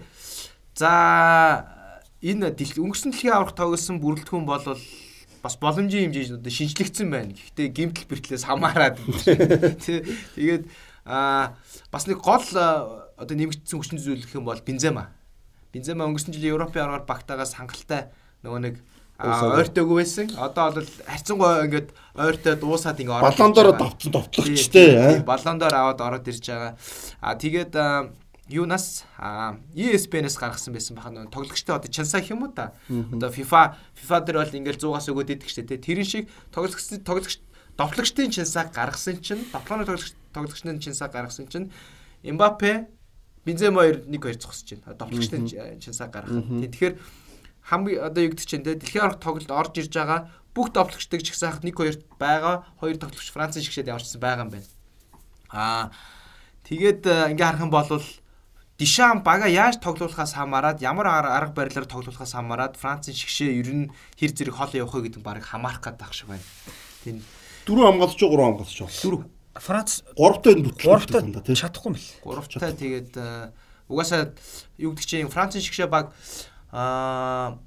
за энэ дэл- өнгөрсөн дэлхийн аварга тоглосон бүрэлдэхүүн бол бас боломжийн хэмжээнд одоо шинжлэгдсэн байна. Гэхдээ гимтэл бэртлээс хамаарад. (laughs) Тэ тэгээд аа бас нэг гол одоо нэмэгдсэн хүчин зүйл гэх юм бол Бензема. Бензема өнгөрсөн жилийн Европын аргаар багтаагаас хангалттай нөгөө нэг Дуусаад. ойртойг байсан. Одоо бол харьцангуй ингээд ойртой дуусаад ингээ ороод байгаа. давтсан товтлогчтэй аа. Баллондоор аваад ороод ирж байгаа. А тэгээд юунаас а, ESPN-ээс гаргасан байсан баха нөгөө тоглогчтой одоо чансаа гэх юм уу та. Одоо FIFA FIFA дээр бол ингээл 100-аас өгөөд идэг штэ тий. Тэрэн шиг тоглогч тоглогч довтлогчдын чансаа гаргасан чинь тоглооны тоглогч тоглогчдын чансаа гаргасан чинь Мбаппе Бензема 2 1 2 зогсож байна. Довтлогчдын чансаа гаргах. Тэгэхээр хамгийн одоо юу гэдэг чинь те дэлхийн аварга тоглолт орж ирж байгаа бүх довтлогчдыг ч ихсаах 1 2-т байгаа. Хоёр довтлогч Францын шигшээд явчихсан байгаа юм байна. Аа тэгээд э, ингээ харах юм бол Дишам бага яаж тоглуулахаас хамаарад ямар ар- арга барилаар тоглуулахаас хамаарад Францын шигшээ ер нь хэр зэрэг хол явах вэ гэдэг нь баг хамаарах гэдэг ах шиг байна. Тийм Дөрөв хамгаалч уу, гурван хамгаалч уу? дөрөв Франц Гуравтай дүтлээ. гуравтай тий. чадахгүй мэл. гуравтай тэгээд э, угаасаа юу гэдэг чинь Францын шигшээ баг аа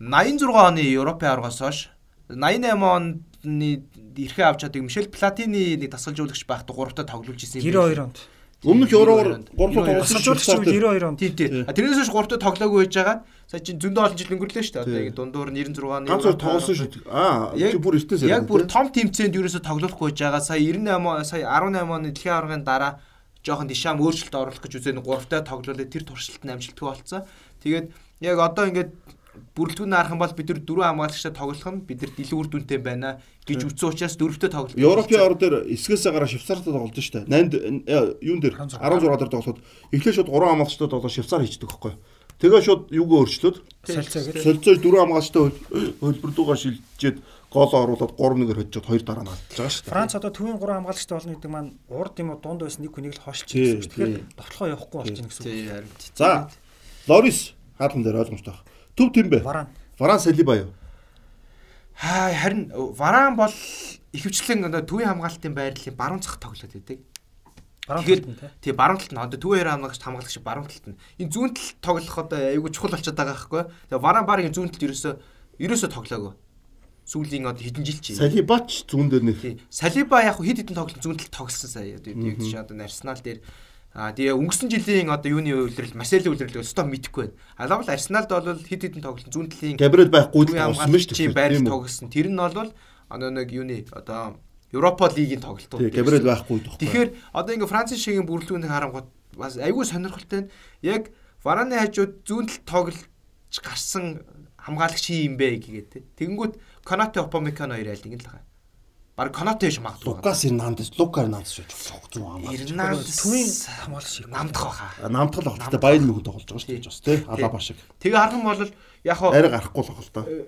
86 оны Европын аваргаас хойш 88 оны эрхээ авч чаддаг Мишель Платины нэг дасгалжуулагч байхдаа гуравтай тоглуулж исэн юм. 92 онд. Өмнөх Евроор тоглосон Тасгалжуулагч үед 92 онд. Тийм тийм. Тэрнээс хойш гуравтай тоглоогүй байж байгаа. Сая чинь зөндөө олон жил өнгөрлөө шүү дээ. Одоо ингэ дундуур 96 оны ганц өөр тоглосон шүү дээ. Аа, Яг- чи бүр эртнээс Яг бүр том тэмцээнд ерөөсө тоглохгүй байж байгаа. Сая 98 сая 18 оны дэлхийн аваргын дараа жоохон дишам өөрчлөлт оруулах гэж үзэн гуравтай тоглолоо тэр туршилт нь амжилттай болцсон. Тэгээд яг одоо ингээд бүрэлдэхүүн харах юм бол бид нар дөрвөн хамгаалагчтай тоглох нь бид нар илүү үр дүнтэй байна гэж үзсэн учраас дөрөвтэй тоглох. Европын ор дээр эсгээсээ гараа Швейцартай тоглож штэ. 8 юун дээр 16 дээр тоглоход эхлээд шууд 3 хамгаалагчтай тоглож Швейцар хийчихдэг байхгүй. Тэгээ шууд юугаа өөрчлөөд Солилцоо гэж. солилцоож 4 хамгаалагчтай (gasps) хөлбөрдүүгээ шилжижээд гол оруулаад 3-1-ээр хоцоод 2 дараа нь алдчихж байгаа штэ. Франц одоо төвийн 3 хамгаалагчтай болно гэдэг маань урд юм уу дунд байсан нэг хүнийг л хошилж Тий, гэсэн шүү. Тэгэхээр тий. тоглохоо явахгүй болчихно гэсэн үг. За, Лорис хаалган дээр ойлгомжтой байна. Төв тэм бэ. Варан. Варан Салиба юу? Хаа харин Варан бол ихэвчлэн төвийн хамгаалтын байрлалын баруун цах тоглоод байдаг. Баруун талд нь тий. Тий баруун талд нь одоо төвийн хоёр хамгаалагч хамгаалагч баруун талд нь. Энэ зүүн талд тоглох одоо айгүй чухал болчиход байгаа байхгүй. Тэгээ Варан барыг зүүн талд ерөөсөө ерөөсөө тоглоогүй. Сүүлийн одоо хэдэн жил чи. Салибач зүүн дээр нэг Тий. Салиба яг хид хідэн тоглолт зүүн талд тоглосон сая. Одоо гэдэг чинь одоо Арсенал дээр А тэгээ өнгөрсөн жилийн одоо юуны үйлрэл Марсело үйлрэл өстөө мэдэхгүй байна. Алавал Арсеналд бол хид хідэн тоглолт зүүн талын Габриэл байхгүй тоглосон мэт хамгаалагчийн байрлал тоглосон. Тэр нь бол одоо нэг юуны одоо Европа лигийн тоглолтууд. Тий, Габриэл байхгүй тоххой. Тэгэхээр одоо ингээ Францын шигийн бүрэлдэхүүнийг харангуут бас айгүй сонирхолтой нь яг Вараны хажууд зүүн талд тоглож гарсан хамгаалагч хин юм бэ гэгээд. Тэгэнгүүт Конате Опамекано хоёр айлын л байгаа. Бараг Конате биш магадгүй. Лукас Эрнандес, Лука Эрнандес гэж цогцсон хамгаалж. Эрнандес Төвийн хамгаалагч шиг. намдах баха. Намтгал тоглолттой Баян мөнгө тоглож байгаа шүү дээ бас тий. Алаба шиг. Тэгээ харах юм бол яг хоо Арай гарахгүй л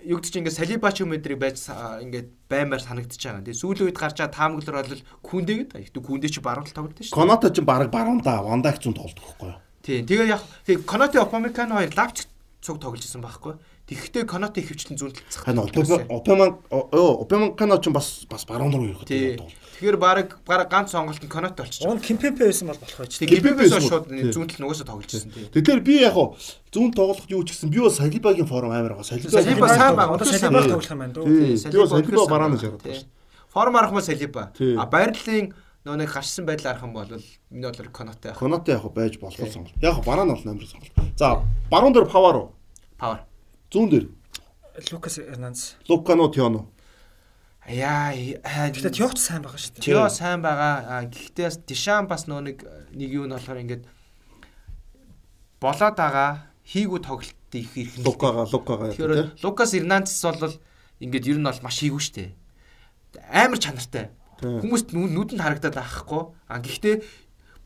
юу гэдэг чинь ингээд Салиба ч юм өдрийг байж ингээд баймаар санагдчихж байгаа. Тэгээ сүүлийн үед гарч байгаа таамаглал бол күндээгээд ихтэй күндээ чи баруун тал тоглолт шүү дээ. Коната ч баг баруунда Вандак зүүн тоглолт байхгүй юу? Тийм. Тэгээ яг Конате Опамекано хоёр лавч цуг тоглож исэн байхгүй. Тэгэхдээ Конате ихэвчлэн зүүн талд цах. Хань Опеман Опеман Кано ч бас бас баруун руу явах гэдэг. Тэгэхээр баг баг ганц сонголт нь Конате болчихж байгаа. Унд Кимпемпе байсан бол болох байж. Гибээс шууд тий. зүүн тал нугасаа тоглож исэн тий. Тэгэхээр би яг хуу зүүн тоглох юу ч гэсэн би бас Салибагийн форм амар байгаа. Салиба Салиба сайн байгаа. Одоо байгаа. тоглох юм байна дөө. Тий. Салиба Салиба яраад байгаа. байна. Форм арах маа Салиба. А байрлалын нөө нэг гарчсан байдал арах юм бол миний бодлоор ах. Конате яг байж болох сонголт. Яг хуу бараан бол амар сонголт. За, баруун дээр Паваро, Павар. Зүүн дээр Лукас Эрнандес. Лукано Тионо. Яа Гэхдээ Тиоч сайн байгаа шүү дээ. Тио сайн байгаа. Гэхдээ Дишам бас нөө нэг нэг юу нь болохоор ингээд болоод байгаа хийгүү тоглолт их ирэх. Лукага лукага Тэгэхээр Лукас Эрнандес бол ингээд ер нь бол маш хийгүү шүү дээ. Амар чанартай. Хүмүүст нүдэнд харагдаад байхгүй. А гэхдээ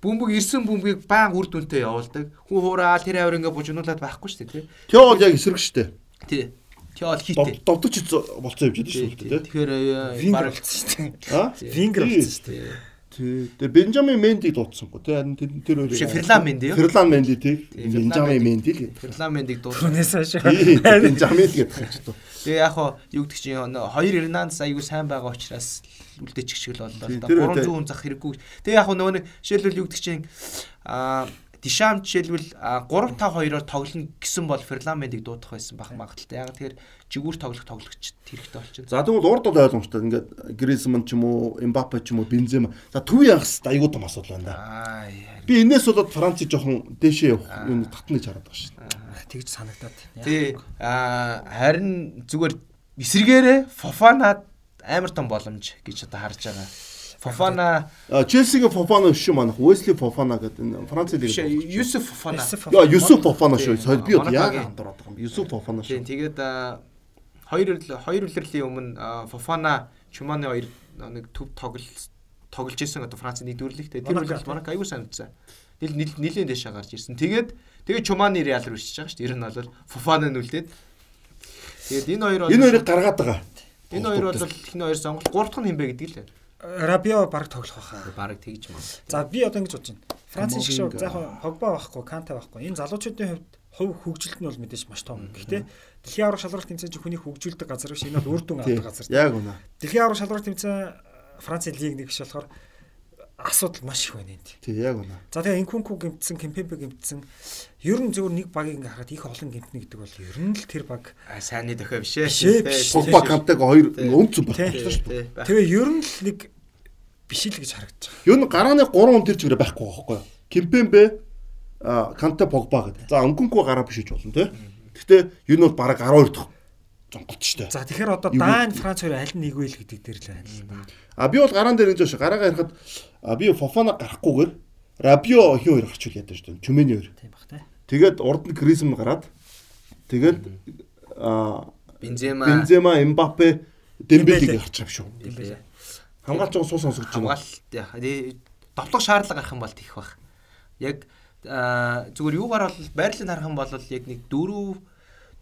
бөмбөг ирсэн бөмбөгийг баан үр дүнтэй явуулдаг. Хүн хуураа тэр авир ингээд бужигнуулаад байхгүй шүү дээ. Тё бол яг эсрэг штэ. Тий. Тий бол хийтэй. Довдогч болцсон явж байдаг шүү дээ. Тэгэхээр Вингер баг болсон шүү дээ. Аа? Вингер болсон шүү дээ. Тий. Тэгээ Бенжамин Менди дуудсангүй тий. Харин тэр хоёр. Биш, Ферлан Менди юу? Ферлан Менди тий. Тий, Ферлан Бенжамин Менди. Л. Парламентыг дуу. Түүнээс хойш. Тий. Бенжамин л гэдэг ч тоо. Тэгээ яг хоо юу гэдэг чинь нөө хоёр Эрнандес аягүй сайн байгаа учраас үлдээчих шиг л боллоо. Тэр 300 үедээ- хүн зах хэрэггүй. Тэгээ яг нөгөө нэг жишээлбэл юу гэдэг чинь аа Дишам жишээлбэл 3 5 2-оор тоглоно гэсэн бол Ферламентыг дуудах байсан бах магадaltaй. Яг тэгэхээр жигүүр тоглох тоглогч хэрэгтэй болчихно. За тэгвэл урд бол ойлгомжтой. Ингээд Гризман ч юм уу, Эмбапе ч юм уу, Бензема. За төв янгас аюу тум асуудал байна да. Би энэс болоод Францыг жоохон дээшээ явах юм татна гэж хараад байгаа шин. Тэгж санагдаад. Тий. Аа харин зүгээр эсэргээрээ Фофана амар том боломж гэж одоо харж байгаа. Фофана Челсигийн Фофана биш юм манах. Уэсли Фофана гэдэг Франц лиг. Юсуф Фофана. Яа, Юсуф Фофана шүү. Тий, Би яг андуураад байгаа юм. Юсуф Фофана шүү. тэгээд хоёр хоёр үлрэлийн өмнө Фофана Чуманы хоёр нэг төв тоглол тоглож исэн одоо Францын нэг дүүрлэг те тэр үлрэл Монако аягүй санагдсан. Нил- нилийн дэше гарч ирсэн. Тэгээд тэгээд Чуманы Реал руу ирчихэж байгаа шүү дээ. Ер нь бол Фофана нүлдээд. Тэгээд энэ хоёр Энэ хоёрыг гаргаад байгаа. Энэ хоёр бол энэ хоёр сонголт гурав дахь нь хинбэ гэдэг л. Рабио баг тоглох байхаа. Бараг тэгж маа. За би одоо ингэж бодож байна. Францын шиг. Мовинга. За яг Погба байхгүй, Канте байхгүй. Энэ залуучуудын хувьд хувь хөгжилт нь бол мэдээж маш том. Гэхдээ дэлхийн аврах шалралт тэмцээн чинь хүний хөгжүүлдэг газар биш. Энэ бол үр дүн авдаг газар. Яг үнэ. Дэлхийн аврах шалралт тэмцээн Францын лиг нэг биш болохоор асуудал маш их байна энд. Тий, яг үнэ. За тэгээ Инкунку гимтсэн, Кемпемпе гимтсэн. Ер нь зөвхөн нэг багийг ингээ харахад их олон гимтнэ гэдэг бол ер нь л тэр баг. Сайнны дөхөө биш ээ. Биш биш. Погба Кантег хоёр өнцөн болчихлоо шүү дээ. Тэгээ ер нь л нэг биш л гэж харагдаж байгаа. Юу н гарааны 3 хүн тэр чигээр байхгүй байхгүй юу? Кимпембе а Канте Погба гэдэг. За өнгөнгүй гараа бишиж болно тий. Гэхдээ юу нь бол бараг 12 дахь зонголт шүү дээ. За тэгэхээр одоо Даан Франц хоёр аль нь нэг вэ л гэдэг дээр л байна. А би бол гараан дээр энэ жоо гараагаа ярихад а би Фофана гарахгүйгээр Рабио хин хоёр гарч үл ядаж шүү дээ. Чүмэний хоёр. Тийм бах тий. Тэгээд урд нь Крисм гараад тэгээд а Бензема Бензема, Эмбапе, Дембелиг Дембеле. гарч байгаа юм шүү. Дембеле. Хамгаалж байгаа суу сонсогдож байна. Тэгээ довтлох шаардлага гарах юм бол тийх бах. Яг зүгээр юугаар бол байрлалыг харах юм бол яг нэг 4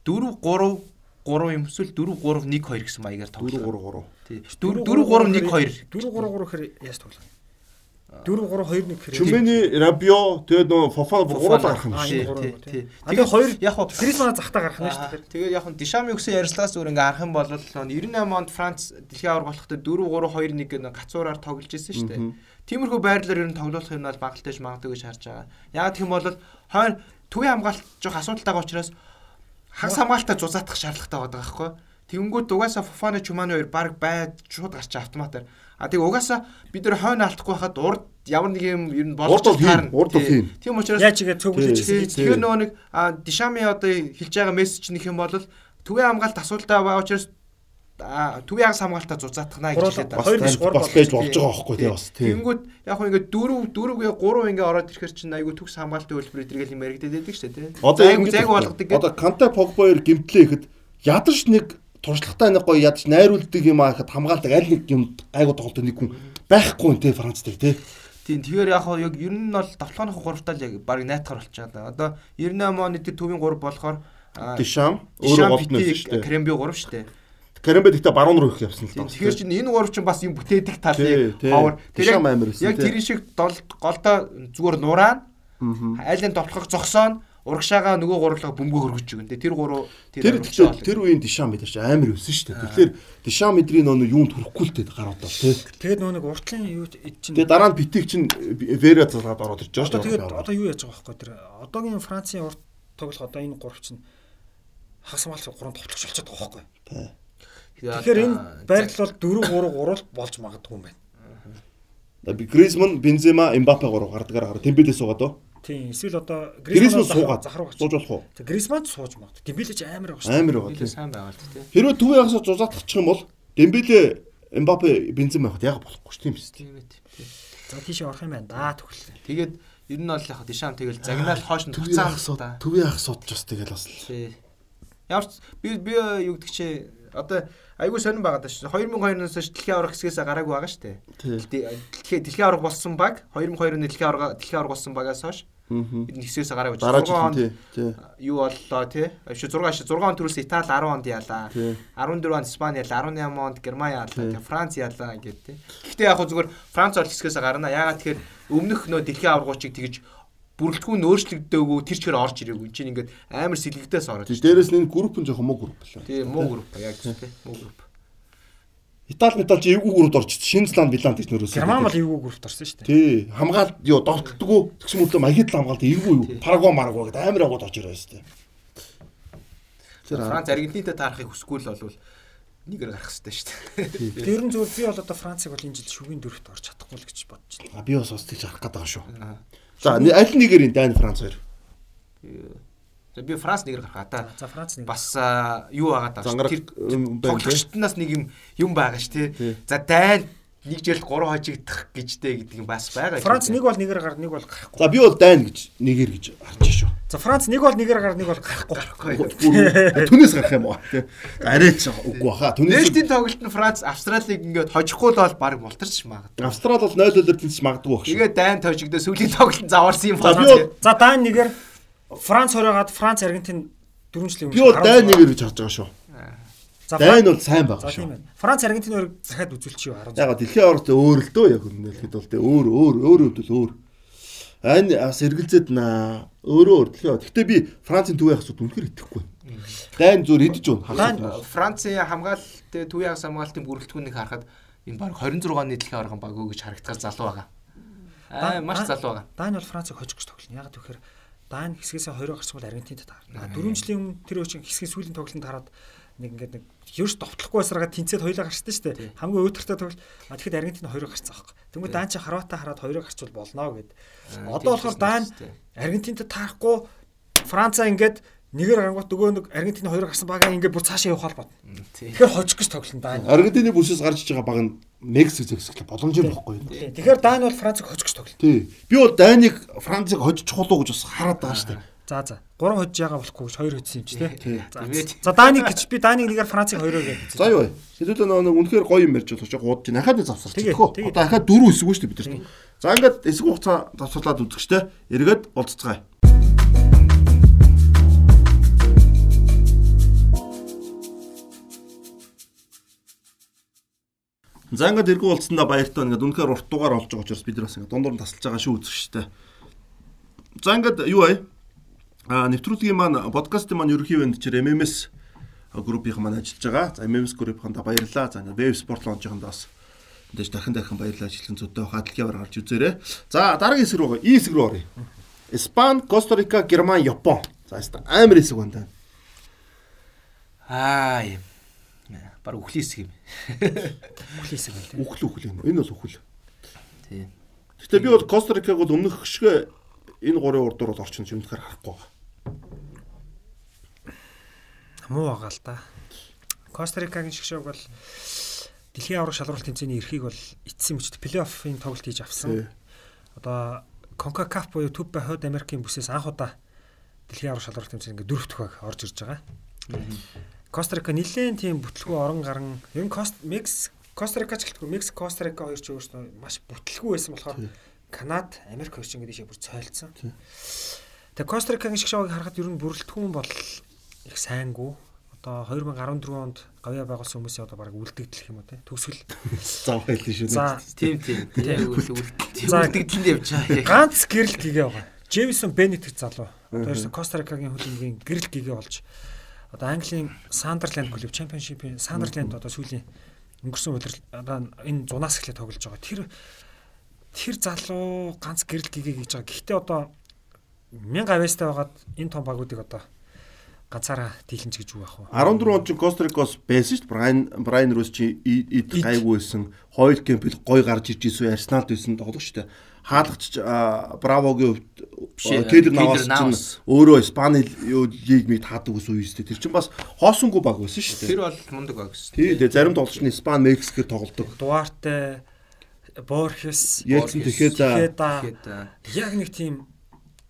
4 3 3 юм эсвэл 4 3 1 2 гэсэн маягаар 4 тоглоо. 3 3. Тий. 4 4 3 1 2. 4 3 3 гэхээр яаж тоглох вэ? 4 3 2 1 гэхээр Чүмэний Рабио тэгээд нөө Фофана гуруулаа гарах юм Аа, шүү. энэ гурав тий, тий. тий. А тэгээ хоёр яг хоо Крисмана захтаа гарах нь шүү дээ. Тэгээд яг нь Дишами өгсөн ярьслаас зүгээр ингээ харах юм бол 98 онд Франц дэлхийн аварга болоход 4 3 2 1 гэнэ гацуураар тоглож ирсэн шүү дээ. Тиймэрхүү байрлалаар ер нь тоглох юм бол багталтайж магадгүй гэж харж байгаа. Яг гэх юм бол хойно төвийн хамгаалт жоох асуудалтай байгаа учраас хагас хамгаалтаа зузаатах шаардлагатай байдаг байхгүй. Тэгэнгүүт угаасаа Фофана Чуманы хоёр баг байд шууд гарч автоматар. А тэг угаасаа бид нэр хойно алдахгүй хахад урд ямар нэг юм ер нь Урд бол таарна. урд бол Тий. хийн. Тийм учраас Яаж игээ цөглөж Тий. ирсэн. Тэгэхээр нөгөө нэг а, Дишами одоо хэлж байгаа мессеж нөх юм бол төвийн хамгаалт асуудалтай байгаа учраас төвийн хагас хамгаалтаа зузаатгана гэж хэлээд Бас Хоёр биш, бас болж болж байгаа байхгүй тий бас тий. Тэнгүүд яг хөө ингээд дөрөв дөрөвгээ гурав ингээ ороод ирэхэр чинь айгүй төгс хамгаалтын хөлбөр эдэргээл юм яригдээд байдаг шүү дээ. Одоо айгүй зайг болгодог Одоо Канте Погба хоёр гимтлээ ихэд ядарч нэг туршлагатай нэг гоё ядч найруулдаг юм аа гэхэд хамгаалдаг аль нэг юм гайгүй тоглолт нэг хүн байхгүй нэ Францдаг тий. Тийм тэгэхээр яг яг ер нь бол давталгааных гуравтаа л яг баг найтахар болчиход байгаа. Одоо 98 оны тэр төвийн 3 болохоор Дишам өөрөө нэрсэн шүү дээ. Кремби 3 шүү дээ. Карембе гэхдээ баруун руу их явсан л даа. тэгэхээр чинь энэ 3 чинь бас юм бүтээдэг тал Тий, яг тий. ховор. Тэр яг- тэр шиг голдоо зүгээр нураан айлын довтлохыг зогсоон урагшаага нөгөө гурлага бөмбөг хөргөж өгөн. Тэр 3 Тэр тэгэхээр тэр үеийн Дишам мэдээж амар өссөн шүү дээ. Тэгэхээр Дишам эдрийн нөө юунд хүрэхгүй л дээ гаруудаа тий. Тэгээд нөгөө нэг уртлын юу чинь Тэгээ дараа нь битиг чинь Вера залгаад ороод ирж байгаа шүү тэгээд дээ. одоо юу яаж байгаа байхгүй тэр одоогийн Францын урт тоглох одоо энэ гурав чинь хагас хамгаалт гурван товчлогч болчиход байгаа байхгүй. Тэгэхээр энэ байрлал бол 4 3 3 болж магадгүй юм байна. Би Гризман, Бензема, Эмбапе гурав гардагаар гараа. Тембелээ суугаад оо. Тийм эсвэл одоо Гризман суугаад захар гарч. сууж болох уу? Тэг Гризман сууж магадгүй. Дембелеч амар байгаа шүү. Амар байгаа тийм тий. сайн байгаа л тий. Хэрвээ төвийн хагасаа зузаатчих юм бол Дембеле Эмбапе бензин байхад яг болохгүй ш тийм биз. Тийм тийм. За тийшээ орох юм байна да төгөл. Тэгээд ер нь бол яг дишам тэгэл загнаал хоош нь туцаан да. Төвийн ах судж бас тэгэл бас л. Тий. Ямар ч би би юу гэдэг чи одоо айгүй сонирн байгаа даа шүү. 2002-оос хойш дэлхийн аврах хэсгээс гараагүй байгаа шүү дээ. Дэлхийн дэлхийн аврах болсон баг 2002 оны дэлхийн аврах дэлхийн аврах болсон багаас хойш бид хэсгээс гараагүй. 6 хонд юу боллоо тий. Биш 6 6 он төрүүлсэн Итали 10 онд яалаа. 14 онд Испани яалаа, 18 онд Герман яалаа, Франц яалаа гэдэг тий. Гэхдээ яг хөө зүгээр Франц бол хэсгээс гарна. Ягаад тэгэхээр өмнөх нөө дэлхийн аврагчийг тэгж бүрэлдэхүүн өөрчлөгдөөгүй тэр чигээр орж ирээгүй. Чинь ингээд амар сэлгэгдээс ороод. Тийм дээрэс нь энэ групп нь жоохон муу групп лээ. Тийм муу групп яг тийм муу групп. Итали метал чи эвгүй группт орчихсон. Шинзланд, Виланд гэж нөрөөсөө. Герман бол эвгүй группт орсон шүү дээ. Тий. Хамгаалт ёо довтлдггүй тэгсэн мэтлээ маягийн тал хамгаалт эвгүй юу. Парагва маргва гэдэг амар агууд орж ирээ шүү дээ. Тэр Франц Аргентинтэй таарахыг хүсэхгүй л болвол нэгээр гарах хэрэгтэй шүү дээ. Тэр нь зөв би бол одоо Францыг бол энэ жил шүгийн дөрөвт орж чадахгүй л гэж бодож байна. Би бас бас тийж харах байгаа шүү. За аль нэгээр энэ Дани Франц хоёр. За би Франц нэгээр гарах та. За Франц нэг. Бас юу байгаа Тэр тоглогчдоос нэг юм юм байгаа ш тий. За дайн нэг жил 3 хожигдах гэжтэй гэдэг юм бас байгаа. Франц нэг бол нэгээр гар нэг бол гарахгүй. За би бол Дани гэж нэгээр гэж харж шүү. За Франц нэг бол нэгээр гар нэг бол гарахгүй. Түнээс гарах юм уу тий. Арай ч үгүй баха. Түнээс Нээлтийн тоглолт нь Франц Австралиг ингээд хожихгүй л бол баг мултарч магадгүй. Австрал бол 0-0-ээр тэнцэж магадгүй баг шүү. Тэгээ дайн тожигдөө сүүлийн тоглолт заварсан юм байна. за Дан нэгээр Франц хоройгаад Франц Аргентин дөрвөн жилийн Би бол Дани нэгээр гэж харж байгаа шүү. За Дайн бол сайн байгаа шүү. байна. Франц Аргентин хоёрыг захиад үзүүлчих юу 10. Яг дэлхийн аварт өөр л дөө яг үнэлэхэд бол тэ өөр өөр өөр хувьд л өөр. Ань бас эргэлзээд наа өөрөө өөр дэлхийн. Гэтэ би Францын төвийн хасууд үнэхээр итгэхгүй. Дайн зүр идэж Дайн Францын хамгаалалт төвийн хагас хамгаалтын бүрэлдэхүүнийг харахад энэ баг 26 оны дэлхийн аварган баг уу гэж харагдахаар залуу байгаа. Аа маш залуу байгаа. Дан бол Францыг хожих гэж тоглоно. Яг тэгэхээр Дан хэсгээс 20 гарсан бол Аргентинд таарна. Дөрвөн жилийн өмнө тэр өчиг хэсгийн сүүлийн тоглолтод хараад нэг ингээд нэг ерөөс довтлохгүй байсараа тэнцээд хоёлаа гарчсан шүү дээ. Хамгийн өөдөртөө тоглол. А тэгэхэд Аргентин 2 гарцсан аахгүй. Тэнгүү Дан чи Хорвата хараад 2 гарчвал болно гэд. Одоо болохоор Дан Аргентинт таарахгүй Францаа ингээд нэгээр гангуут нөгөө нэг Аргентин 2 гарсан багаа ингээд бүр цаашаа явах бодно. Тийм. Тэгэхээр хожих гэж тоглоно Дан. Аргентины бүсээс гарч иж байгаа баг нь Мексик зэгсэх боломж юм бохгүй. Тэгэхээр Дан бол Францыг хожих гэж тоглоно. Тий. Би бол Данийг Францыг хожиж чухал уу гэж бас хараад байгаа шүү дээ. За за. 3 хожиж байгаа болохгүй гэж 2 хоцсон юм чи тий. За. Даник гэж би Даник нэгээр Францыг 2-оор гэдэг. За юу вэ? Хэдүүлээ нөгөө үнэхээр гоё юм ярьж болох ч удаж байна. Ахаад завсарч тэгээ. Одоо ахаад дөрөв хэсэггүй шүү дээ бид нар. За ингээд хэсэг хугацаа завсарлаад үзэгчтэй. Эргээд болцгоцгаая. За ингээд эргүү болцсондоо баяртай ингээд үнэхээр урт дугаар олж байгаа учраас бид нар бас ингээд дундуур нь тасалж байгаа шүү үзэгчтэй. За ингээд юу вэ? А нэвтрүүлгийн маань подкастын маань ерөнхий менежер MMS группийн маань ажиллаж байгаа. За MMS группийнда баярлалаа. За ингээд веб спорт лончинд бас мэдээж дахин дахин баярлалаа ажиллан зүйтэй хадлын аваар гарч үзээрэй. За дараагийн хэсэг рүү И хэсэг рүү оръё. Испани, Коста Рика, Герман, Япон. За амар хэсэг байна даа. аа Бараг үхлийн хэсэг юм. Хүлээсэг байна. Үхэл үхэл юм. Энэ бол үхэл. Тийм. Гэтэ би бол Коста Рикаг бол өмнөх шиг энэ гурван урд бол орчин чимдэхэр харахгүй байгаа. Муу байгаа л да. Костарикагийн шгшөөг бол дэлхийн аврах шалралт тэмцээний эрхийг бол эцсийн мөчт плей-оффын тоглолт хийж авсан. Одоо CONCACAF буюу Төв Хойд Америкийн бүсээс анх удаа дэлхийн аврах шалралт тэмцээний ингээ дөрөв төхөг орж ирж байгаа. Костарика нэлээд тийм бүтлгүй орон гарan ер нь Кост Мекс Костарика ч гэлтгүй Мекс Костарика хоёр ч өөрсдөө маш бүтлгүй байсан болохоор. Канад, Америк хоёр ч ингээ дэшээ бүр цойлцсон. Тэгээ Костарикагийн шгшөөгийг харахад ер нь бүрэлдэхүүн бол их сайнгүй. Одоо 2014 онд гавья байгуулсан хүмүүсийн одоо баг үлдэгдэх юм уу те төгсгөл. (laughs) Зав хэлсэн шүү дээ. За Тийм тийм. (laughs) За. Үлдэгдэнд явж байгаа. ганц гэрэл гэгээ байгаа. Джеймсон Бенедикт залуу. Одоо ерөөсө Костарикагийн хөлбөмбөгийн гэрэл гэгээ болж одоо Английн Сандерленд клуб чемпионшипийн Сандерленд одоо сүүлийн өнгөрсөн удирдал одоо энэ зунаас эхлээд тоглож байгаа. Тэр тэр залуу ганц гэрэл гэгээ гэж байгаа. Гэхдээ одоо 1000 авьяастай байгаад энэ том багуудыг одоо ганцаараа дийлэнч гэж юу ах вэ? 14 он чинь Кострикос байсан шүү дээ. Брайан Брайан Рус чи эд гайгүй байсан. Хойл Кемпл гой гарч ирж исэн Арсеналд байсан тоглох шүү дээ. Хаалгач Бравогийн хувьд Кедер Навас чинь өөрөө Испани лиг миг таадаг ус үе шүү дээ. Тэр чинь бас хоосонгүй баг байсан шүү дээ. Тэр бол мундаг баг шүү. Тий, тэгээ зарим тоглогчны Испани, Мексикээр тоглодог. Дуарте Борхес Яцэн тэгэхээр за яг нэг тийм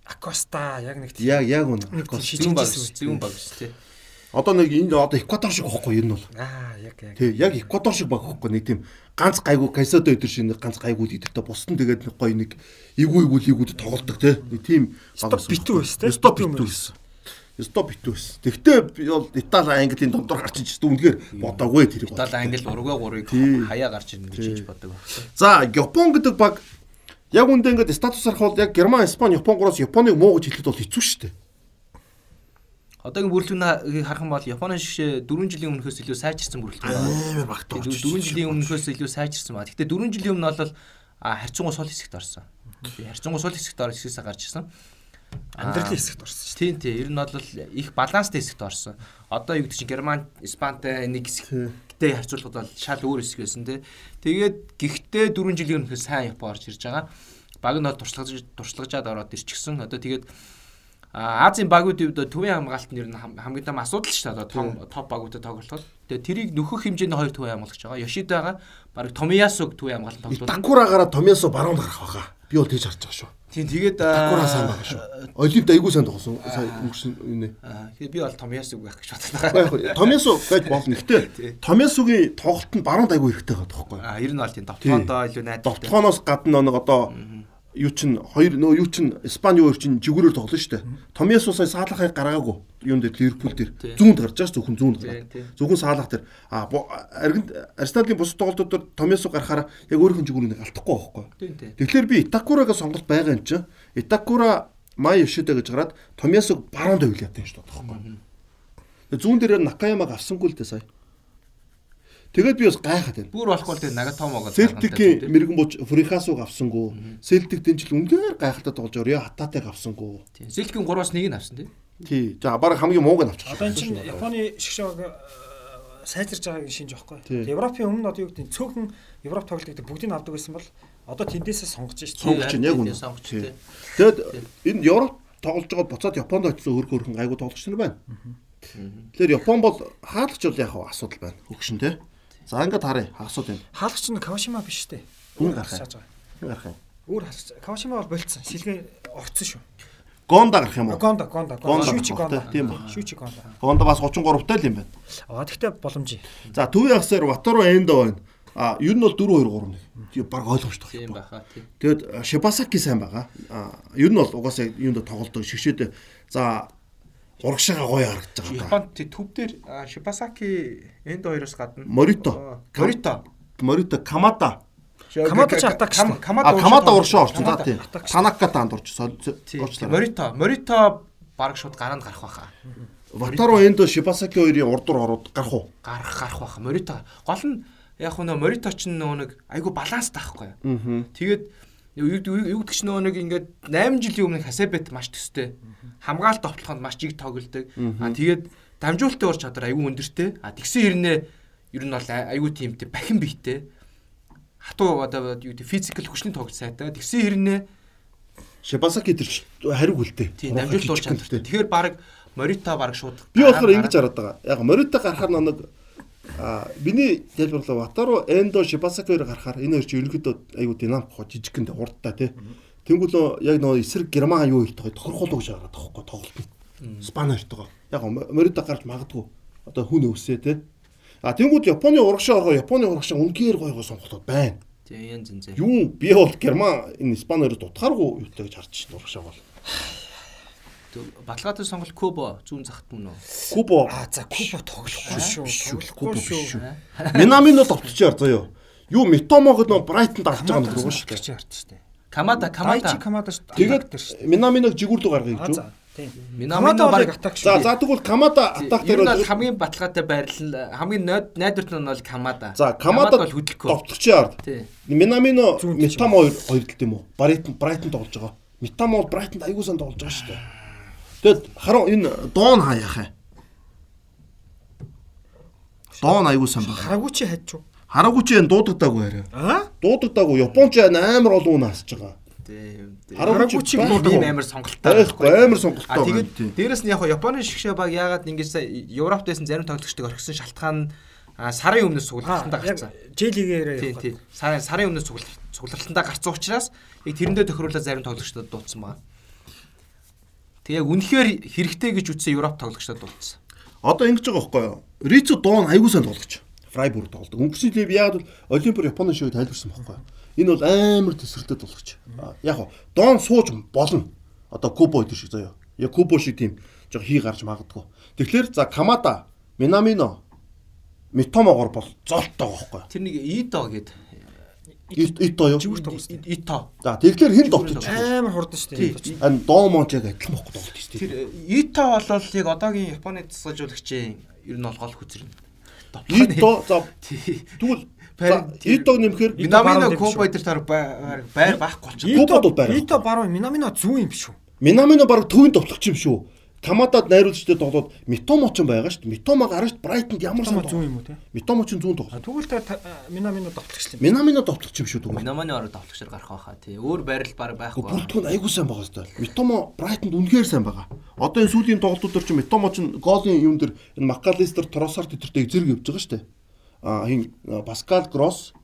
Акоста яг нэг тийм яг яг үнэ Акоста баг зүүн баг шүү тий. Одоо нэг энд одоо Эквадор шиг багхгүй ер нь бол. Аа яг яг. Тий, яг Эквадор шиг багхгүй нэг тийм ганц гайгүй касадо өдр шиг нэг ганц гайгүй өдөртөө бусдын тэгээд нэг гоё нэг эвгүй эвгүй эвгүүд тоглодог тий. Нэг тийм баг битүү байсан тий. Стоп битүү байсан. Стоп битүү байсан. Тэгтээ би бол Итали Английн дундуур гарч иж дүнгээр бодоогүй тэр. Итали Англи Уругвай 3-ыг хаяа гарч ирнэ гэж боддог. За, Япон гэдэг баг яг үндэ ингээд статус арах бол яг Герман, Испани, Япон гороос Японыг муу гэж хэлэхэд бол хэцүү шүү дээ. Одоогийн бүрэлдэхүүн харах юм бол Японы шиг 4 жилийн өмнөхөөс илүү сайжирсан бүрэлдэхүүн. Амар багт орж. 4 жилийн өмнөхөөс илүү сайжирсан ба. Гэхдээ 4 жилийн өмнө бол харьцангуй сул хэсэгт орсон. Харьцангуй сул хэсэгт орж хэсгээс гарч ирсэн. Амьдралын хэсэгт орсон шүү. Тийм тийм. Ер нь бол их баланстай хэсэгт орсон. Одоо юу гэдэг чинь Герман, Испантай нэг хэсэгтэй харьцуулахад бол шал өөр хэсэг байсан тий. Тэгээд гэхдээ 4 жилийн өмнөхөөс сайн Япон орж ирж байгаа. Баг нь туршлагаж туршлагажаад ороод ирчихсэн. Одоо тэгээд Азийн багуудын хувьд төвийн хамгаалалт нь ер нь хамгийн том асуудал шүү дээ. Том топ багуудад тоглоход. Тэгээ тэрийг нөхөх хэмжээний хоёр төвийн хамгаалагч байгаа. Yoshida-га баг Томиясуг төвийн хамгаалалт тоглуулна. Такурагаараа Томиясу баруун гарах байгаа. Би бол тэгж харж байгаа шүү. Тийм тэгээд Такура сайн байгаа шүү. Олимпиад айгүй сайн тоглосон. Сая өнгөрсөн үнэ. Тэгээд би бол Томиясуг байх гэж боддог. Томиясу гэж болно. Гэхдээ Томиясугийн тоглолт нь баруун айгүй хэрэгтэй байгаа тоххой. А ер нь бол тийм довтгоондоо илүү найдвартай. Довтгооноос гадна нэг одоо юу чин хоёр нөө юу чин Испани өөр чин жигүүрээр тоглоно шүү дээ. Томьяс сая саалахыг гаргаагүй. Юун дээр Ливерпул дээр зүүнд гарч байгаа зөвхөн зүүнд гараад. Зөвхөн саалах дээр а арганд Арсеналын бус тоглолтууд Томьяс гарахаар яг өөрийнх нь жигүүрийг алдахгүй байхгүй. Тэгэхээр би Итакурагийн сонголт байгаа юм чинь Итакура Май Йошида гэж гараад Томьясыг баруунд гэдэг юм шүү дээ. Зүүн дээр Накаямаг авсангүй л дээ сая. Тэгээд би бас гайхаад байна. Бүр болохгүй тэгээд Нагатомог л Селтикийн мэрэгэн буч Фрихасууг авсангүй. Селтик дэнжил үнээр гайхалтай тоглож орё хатаатайг авсангүй. Селтикийн 3-аас 1-ийг авсан тийм. Тий. За баг хамгийн мууг нь авчихсан. Одоо чинь Японы шигшаг э, сайжирж байгааг шинж жоохгүй. Европын өмнө одоо юу гэдэг нь цөөхөн Европ тоглолтыг бүгдийг авдаг байсан бол одоо тэндээсээ сонгож шүү дээ. Сонгож яг үнэ. Тэгээд энэ Европ тоглож байгаа буцаад Японд очисон өөр хөрхөн гайгүй тоглогч нар байна. Тэгэхээр Япон бол хаалгач бол яг асуудал байна. Хөгшин тий. За ингээд харъя. Асууд байна. Хаалгач нь Кавашима биш үү? Өөр гарах байгаа. Өөр гарах юм. Өөр Кавашима бол болцсон. Сэлгээ орцсон шүү. Гонда гарах юм уу? Гонда, Гонда, Шүүчи Гонда. Тийм ба. Шүүчи Гонда. Гонда бас 33 тал юм байна. Аа тэгтээ боломжтой. За төвийн хасаар Ватаро Эндо байна. А ер нь бол 4 2 3 1. Тийм баг ойлгомжтой. Тийм байхаа тийм. Тэгэд Шибасаки сайн байгаа. А ер нь бол угаасаа юунд тоглолдог шигшээд за урагшаага гоё харагдаж байгаа. Японд төв дээр Шибасаки энд хоёроос гадна Морито, Морито, Морито, Камада. Камада ч атак Камада Камада урагшаа орсон за тийм. Танака таанд орч орчлаа. Морито, Морито баг шууд гараанд гарах байхаа. Ватаро энд Шибасаки хоёрын урдуур ороод гарах уу? Гарах гарах байхаа. Морито гол нь яг нөө Морито ч нөгөө нэг айгу баланстай байхгүй. Тэгээд юу гэдэг ч нөгөө нэг ингээд 8 жилийн өмнө Хасабет маш төстэй. Хамгаалт товтлоход маш чиг тоглолдог. Аа тэгээд дамжуулалтын ур чадвар аюу өндөртэй. А тэгсэн хэрнээ ер нь бол аюу тиймтэй бахин бийтэй. Хатуу одоо юу гэдэг физикал хүчний тоглолт сайтай. Тэгсэн хэрнээ Шибасаки тэр хариу хүлтэй. Тийм дамжуулалт ур чадвартай. Тэгэхээр баг Морита баг шууд Би болохоор ингэж хараад байгаа. Яг Морита гарахаар нэг А миний тайлбарлаа Ватаро Эндо Шибасаки хоёр гарахаар энэ хоёр чинь ерөнхийдөө аюу динамик хоо жижигхэн хурдтай тий. Тэнгүүл яг нөгөө эсрэг Герман юу их тохирхол гэж байгаа тоххой тоглолт нь. Спан хоёртойгоо. Яг Морита гарч магадгүй. Одоо хүн өвсөө тий. А тэнгууд Японы урагшаа оргоо Японы урагшаа үнгээр гой гой сонголтууд байна. Тий янз янз. Юу би бол Герман энэ Спан хоёрт утгааргүй юутай гэж харж байна урагшаа бол. Баталгаатай сонголт Кубо зүүн захт мөн үү? Кубо. Аа за Кубо тоглохгүй шүү. Кубо шүү. Минамино товтлчаар заяа. Юу Митомогод нөө Брайтонд авч байгаа нэг шүү дээ. Камада Камада. Камада шүү. Тэгээд Минаминог жигүүрлүү гаргая гэж юу? Тийм. Минамино баг атак шүү. За за тэгвэл Камада атак дээр бол хамгийн баталгаатай байрлал хамгийн найдварт нь бол Камада. За Камада бол хөдөлгөө. Товтлчаар. Минамино Митомо хоёр хоёр талд юм уу? Брайтон Брайтон тоглож байгаа. Митомо бол Брайтонд аягүй сан тоглож байгаа шүү дээ. Тэгэд хараа энэ Дон хаяах. Доон аягүй сайн байгаа. Хараагүй чи хайж юу? Хараагүй чи энэ дуудагдаагүй арай. Аа? Дуудагдаагүй. Японч амар олон хүн асж байгаа. Тийм. Хараагүй чи ийм амар сонголттой байхгүй амар сонголттой. А тэгээд дээрэс нь яг Японы шгшээ баг яагаад ингэж Европт байсан зарим тоглогчдыг орхисон шалтгаан нь а, сарын өмнөөс цуглалтандаа гарцсан. J-лигээр Тийм тийм. Сарын сарын өмнөөс цуглалт цуглалтандаа гарцсан учраас яг тэрэндээ тохируулаад зарим тоглогчдод дуудсан байна. Тэг яг үнэхээр хэрэгтэй гэж үтсэн Европ тоглогчдод дуудсан. Одоо ингэж байгаа байхгүй юу? Рицо Доон аягүй сайн тоглож. Фрайбург тоглодог. Өнгөрсөн лив яагаад бол Олимпиар Японы шоуг тайлбарсан байхгүй юу? Энэ бол амар тесрэлтэй тоглож. Яг Доон сууж болно. Одоо Кубо гэдэг шиг заяа. Яг Кубо шиг тийм жоо хий гарч магадгүй. Тэгэхээр за Камада, Минамино, Митомогоор бол золтой байгаа байхгүй юу? Тэр нэг Ито гээд Ит- Ито юу? Ито. За тэгэхээр хэн тоглож? Амар хурдан шүү дээ. Тийм. Ан Доомонч яг адилхан бохгүй тоглож шүү Тэр дээ. Ито бол яг одоогийн Японы засгалжуулагчийн ер нь бол гол хүчрэн. Ито за тэгвэл Итог нэмэхээр Минамино баруун Куба дээр тар байр байхгүй болчихсон. Кубад бол байр. Ито баруун Минамино зүүн юм биш үү? Минамино баг төвийн тоглогч юм шүү. Камадад найруулагчтай тоглоод Митомо ч юм байгаа шүү дээ. Митомо гарч Брайтонд ямар сайн Томоо зүүн юм уу те? Митомо ч зүүн тоглоо. Тэгвэл та Минамино тоглогч юм. Минамино тоглогч юм шүү тэгвэл. Минаманы ороо тоглогчор гарах байхаа тий. Өөр байрал баг байхгүй. Бүртгүн айгуу сайн байгаа шүү дээ. Митомо Брайтонд үнэхээр сайн байгаа. Одоо энэ сүүлийн тоглолтууд чинь Митомо ч голын юм дээр энэ Макалистер Тросарт өдөртэй зэрэг явж байгаа шүү дээ. Аа хин Паскал Гросс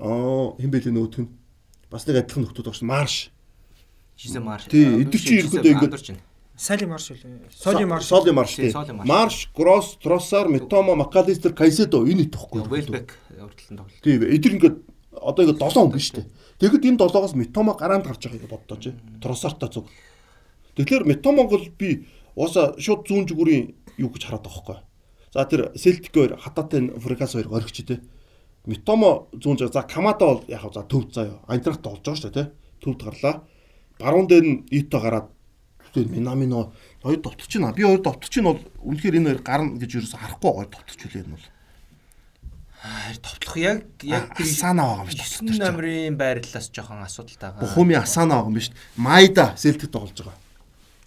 аа хин бэлээ нөтг нь. Бас нэг адилхан нөхдүүд багш Марш. Жисэн марш. Тий, эдгээр чи ирэхэд ингээд- Сали марш үү? Соли марш. Соли Марш Марш. Марш, Гросс, Тросар, Митомо, Макалистер, Кайседо энэ итгэхгүй. Велбек урдлан тоглолт. Тийм эдгээр ингээд одоо ингээд 7 хүн шүү дээ. Тэгэхэд энэ 7-оос Митомо гараанд гарч байгааг боддоо чи. Тросарта зүг. Тэгэхээр Митомог бол би ууса шууд зүүн зүгүүрийн юу гэж хараад байгаа байхгүй. За тэр Селтик хоёр хатаатай Фрикас хоёр горигч тий. Митомо зүүн зүг за Камада бол яг за төв заяа. Айнтрахт болж байгаа шүү дээ тий. Төвд гарлаа. Баруун дээр нь Ито гараад тэгээд Минамино хоёр довтлож байна. Би хоёр довтлож чинь бол үнэхээр энэ хоёр гарна гэж юусэн харахгүй гоё довтлож үлээ энэ бол. Аа, товтлох яг яг Асана байгаа юм шүү дээ. 9 номерын байрлалаас жоохон асуудалтай байгаа. Бухуми Асана байгаа юм биш. Майда Селтик тоглож байгаа.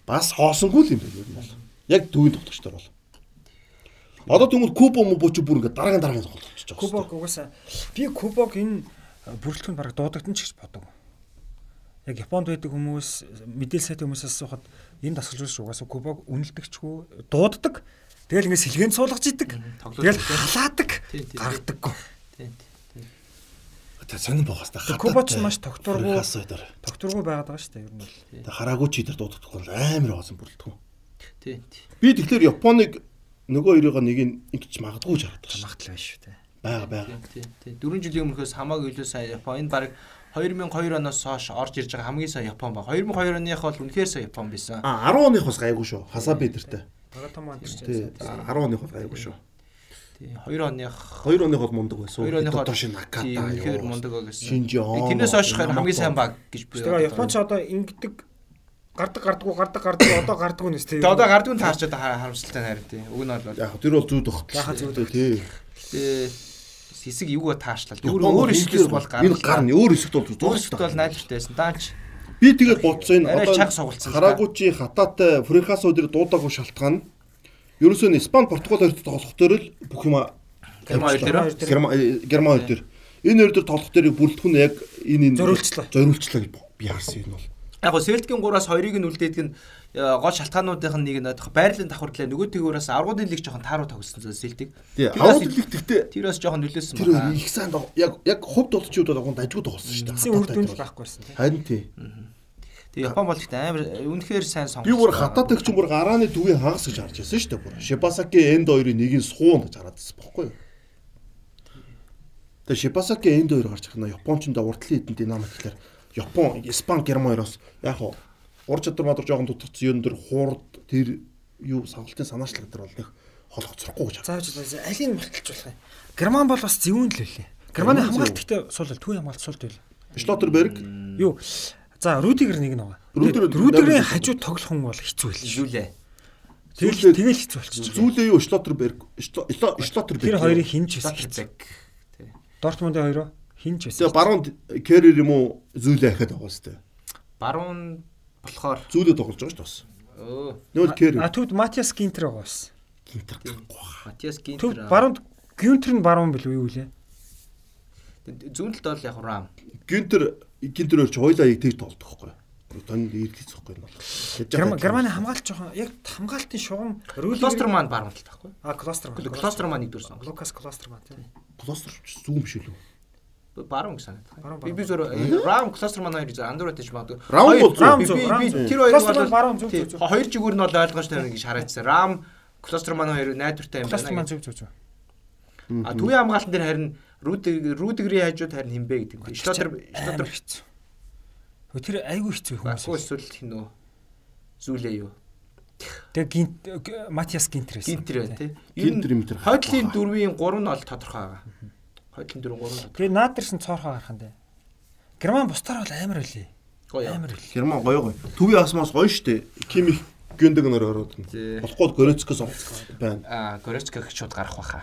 Бас хоосонгүй л юм байна ер нь бол. Яг төвийн тоглогчдор бол. Одоо тэгвэл Кубо мөбөч бүр ингээд дараагийн дараагийн тоглож байгаа. Кубок угаасаа би Кубок энэ бүрэлдэхүүнд бараг дуудагдсан ч гэж бодог. Яг Японд байдаг хүмүүс мэдээлэл сайт хүмүүсээс асуухад энэ дасгалжуулагч угаасаа Кубок үнэлдэгчгүй дууддаг. Тэгэл ингээд сэлгээнд суулгаж идэг. Тэгэл халаадаг. Тий, тий. Гардаггүй. Тийм. Тэ сонирн байгаа хэвээр. Кубоч маш тогтворгүй Хасайдар. тогтворгүй байгаад байгаа шүү дээ ер нь бол. Тэ хараагүй чи дээр дуудах бол амар баасан бүрэлдэхүүн. Тийм. тийм. Би тэгэхээр Японыг нөгөө хоёроо нэг нь ингэж магадгүй. Магтал байна шүү дээ. Бага бага. Тийм. Тийм. 4 жилийн өмнөхөөс хамаагүй илүү сайн Япон энэ баг 2002 оноос хойш орж ирж байгаа хамгийн сайн Япон ба. 2002 оных бол үнэхээр сайн Япон байсан. А 10 оных бас гайгүй шүү. Хасаби дэртэй. Багатамаа гэж. Тий 10 оных бол гайгүй шүү. Тийм. 2 оных 2 оных бол мундаг байсан. 2 оных Тотоши Наката. Тийм, үнэхээр мундаг байсан. Шинжи Оно. Тэрнээс хойш хамгийн сайн баг гэж би. Тэгээ Японч одоо ингэдэг гардаг гардаггүй гардаг гардаггүй одоо гардаггүй нэс тий. Тэгээ одоо гардгүй таарчаад харамсалтай харин тий. Уг нь бол Яг тэр бол зүүд багт. Яхаа зүүд тий. тэгээ хэсэг юугаа таашлаа. Өөр Япон өөр хэсгээс бол гарна. Энэ гарна. Өөр хэсэгт бол Өөр зурх хэсэгт бол найдвартай байсан. Даач. Би тэгээд бодсон энэ одоо. Хараагучи хатаатай дээр дуудаагүй шалтгаан нь ерөөсөө Испани Португал хоёрт тоглох дээр л бүх юм Герман хоёр дээр. Герман хоёр дээр энэ хоёр дээр тоглох дээрийг бүрэлдэхүүн яг энэ энэ Зориулчлаа. зориулчлаа гэж би харсан юм бол. Яг гоо Селтикийн 3-аас 2-ыг нь үлдээдэг нь гол шалтгаануудын нэг нь байрлалын давхардлаа нөгөө тэгүүрээс аргуудын лиг жоохон тааруу тоглосон зүйл Селтик. Тий, Тэр бас- аваад лиг тэгтээ Тэр бас жоохон нөлөөсөн тэр хоёр их сайн доо- яг яг хувь тоглолчид бол агуун дажгүй тоглосон шүү дээ. Эцсийн үр дүнд л байхгүй байсан тий. Харин тий. Тэгээ Япон бол ихтэй амар үнэхээр сайн сонгож. Би бүр хатаатай ч бүр гарааны төвийн хагас гэж харж байсан шүү дээ бүр. Шибасаки энд хоёрын нэгийг суун гэж хараад байсан бохгүй юу? Тэгээ Шибасаки энд хоёр гарч ирэх нь Япончонд урдлын хэдэн динамик гэхэлэр Япон, Испани, Герман хоёроос яг хоо ур чадвар мадар жоохон дутагдсан юм дээр хуурд тэр юу савлтын санаачлаг дээр бол нэг холгоцрохгүй гэж л алийг марталж болох юм. Герман бол бас зөвүүн л үлээ. Германы хамгаалт гэхдээ сул түү хамгаалт сул тэл. Шлоттерберг Юу за Рудигер нэг нь байгаа. Рудигер- Рудигерийн хажуу тоглох хүн бол хэцүү л шүү. Юулээ. Тэгэл тэгэл хэцүү болчих. зүйлээ юу Шлоттерберг Шлоттерберг Тэр хоёрыг хинж. Статербек. Дортмундын хоёроо хинж байсан. Тэгээ баруунд Керрер юм уу зүйлээ ахаад байгаа сте. Баруун болохоор Зүйлээ тоглож байгаа шүү дээ бас. өө Нөл Керрер А төвд Матиас Гинтер байгаа бас. гинтер гарахгүй. Матиас Төв Гинтер. баруунд Гюнтер нь баруун билүү юу лээ? Зүүн талд бол яг рам. Гинтер гинтер өөр чи хоёлаа яг тэгж тоглох байхгүй. Танд ирдэж зөхгүй юм бол. Германы хамгаалт жоохон яг хамгаалтын шугам Клостер маань баруун талд байхгүй. А Клостер. Клостер маань нэгдүгээр сон. Лукас Клостер маань тийм. Клостер зүүн биш үү? Баруун гэж санаад. Баруун, Би би зөөр рам клостер маань хоёр андуураад тийч магадгүй. Рам бол Рам Би- зөв, би- би зөв. тэр Клостер бол баруун зөв, зөв, зөв. Хоёр жигүүр нь бол ойлгомжтой байна гэж харагдсан. Рам клостер маань хоёр найдвартай юм байна. маань зөв зөв зөв. А төвийн хамгаалтан дээр харин Рудиг Рудигрийн хажууд харин хинбэ гэдэг юм. Шлотер Амар Шлотер хэцүү. Хөө тэр айгүй хэцүү хүмүүс. Баггүй эсвэл хин үү? Зүйлээ юу? Тэгээ гинт Матиас. Гинтер байна тий. Гинтер мэтэр. Хойдлын дөрвийн 3 нь бол тодорхой байгаа. Хойдлын дөрвийн 3 нь. Тэгээ Надерсэн цоорхоо гарах нь дээ. Герман бусдаар бол амар үлээ. Гоё. Амар үлээ. Герман гоё гоё. Төвийн асмаас гоё штэ. Кимих гүндэг нөр ороод. Болохгүй Горецкос байна. Аа, Горецкаг шууд гарах баха.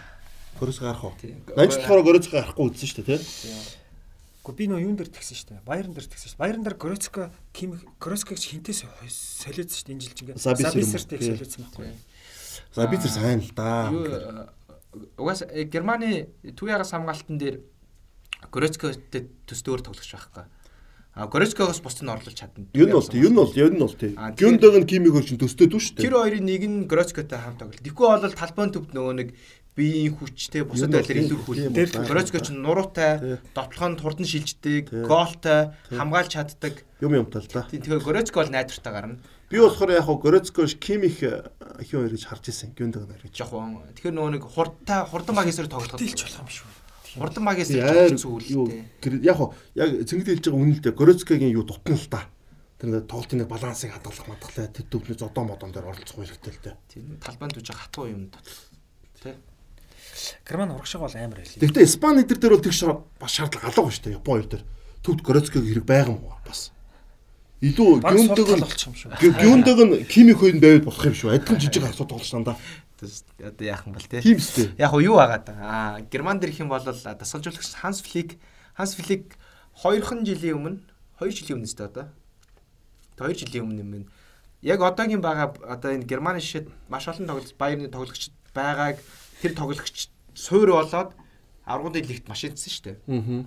Горец гарах уу? Тий. Ажлахаараа Горец гарахгүй үзсэн штэ тий. Гэхдээ би нөө юун дээр тэгсэн шүү дээ. Баярн дээр тэгсэн шүү. Баярн дээр Грецко Ким Грецког хинтээс солиодсон шүү дээ энэ жил чинь. Сабисертэй солиодсон байхгүй. За би тэр сайн л да. Угаас э, Германы төвийн хамгаалтан дээр Горецкотэй төсдөөр тоглож байхгүй. А Горецкогоос бусд нь орлуулж чадна. Юу нь бол тий, юу нь бол юу нь бол тий. А, тэгэхээр- Гүндэг нь кимих өөр чин төстэй дүү штэ. Тэр хоёрын нэг нь Горецкотой хамт тоглолт. Тэгэхгүй бол талбайн төвд нөгөө нэг биеийн хүчтэй бусад бол илүү тийм хөл. бол Горецко ч нуруутай, Тий. довтлохонд хурдан шилждэг, гоолтой, хамгаалж чаддаг. Юм юмтай л да. Тийм тэгэхээр Горецко бол найдвартай гарна. Би болохоор яг хоо Горецкош кимих хин хоёр гэж харж исэн. Гүндэг нэр гэж. Жохон. Тэгэхээр нөгөө нэг хурдтай хурдан магистрээр тоглоход Дийлч болох юм шүү. хурдан юу зүйлтэй. яг хоо яг цэнгэл хэлж байгаа үнэлдэ Горецкогийн юу дутна л да. Тэр нэг тоглолтын нэг балансыг хадгалах мадгалаа тэр төвний зодоо модон дээр оролцох хэрэгтэй л дээ. Тийм талбайд үж хатуу юм дот. Тэ. Герман урагшаа бол амар байлээ. Гэхдээ Испани дээр дээр бол тэгш бас шаардлага алга шүү дээ. Япон хоёр дээр. Төвд Горецког хэрэг байгаа юм уу бас. Илүү гүндэг нь шүү. гүндэг нь кимих хоёрын байвал болох юм шүү. Адилхан жижиг асуудал болж тандаа. Тэс одоо яах юм бол те. Тийм үстэй. Яг юу агаад аа Герман дэр их юм бол дасгалжуулагч Ханс Флик Ханс Флик 2хан жилийн өмнө 2 жилийн өмнө өстэй одоо 2 жилийн өмнө юм байна. Яг одоогийн байгаа одоо энэ Германы шишэд маш олон тоглогч Баерны тоглогч байгааг тэр тоглогч суур болоод аргуудын лигт маш идсэн шүү дээ. Аа.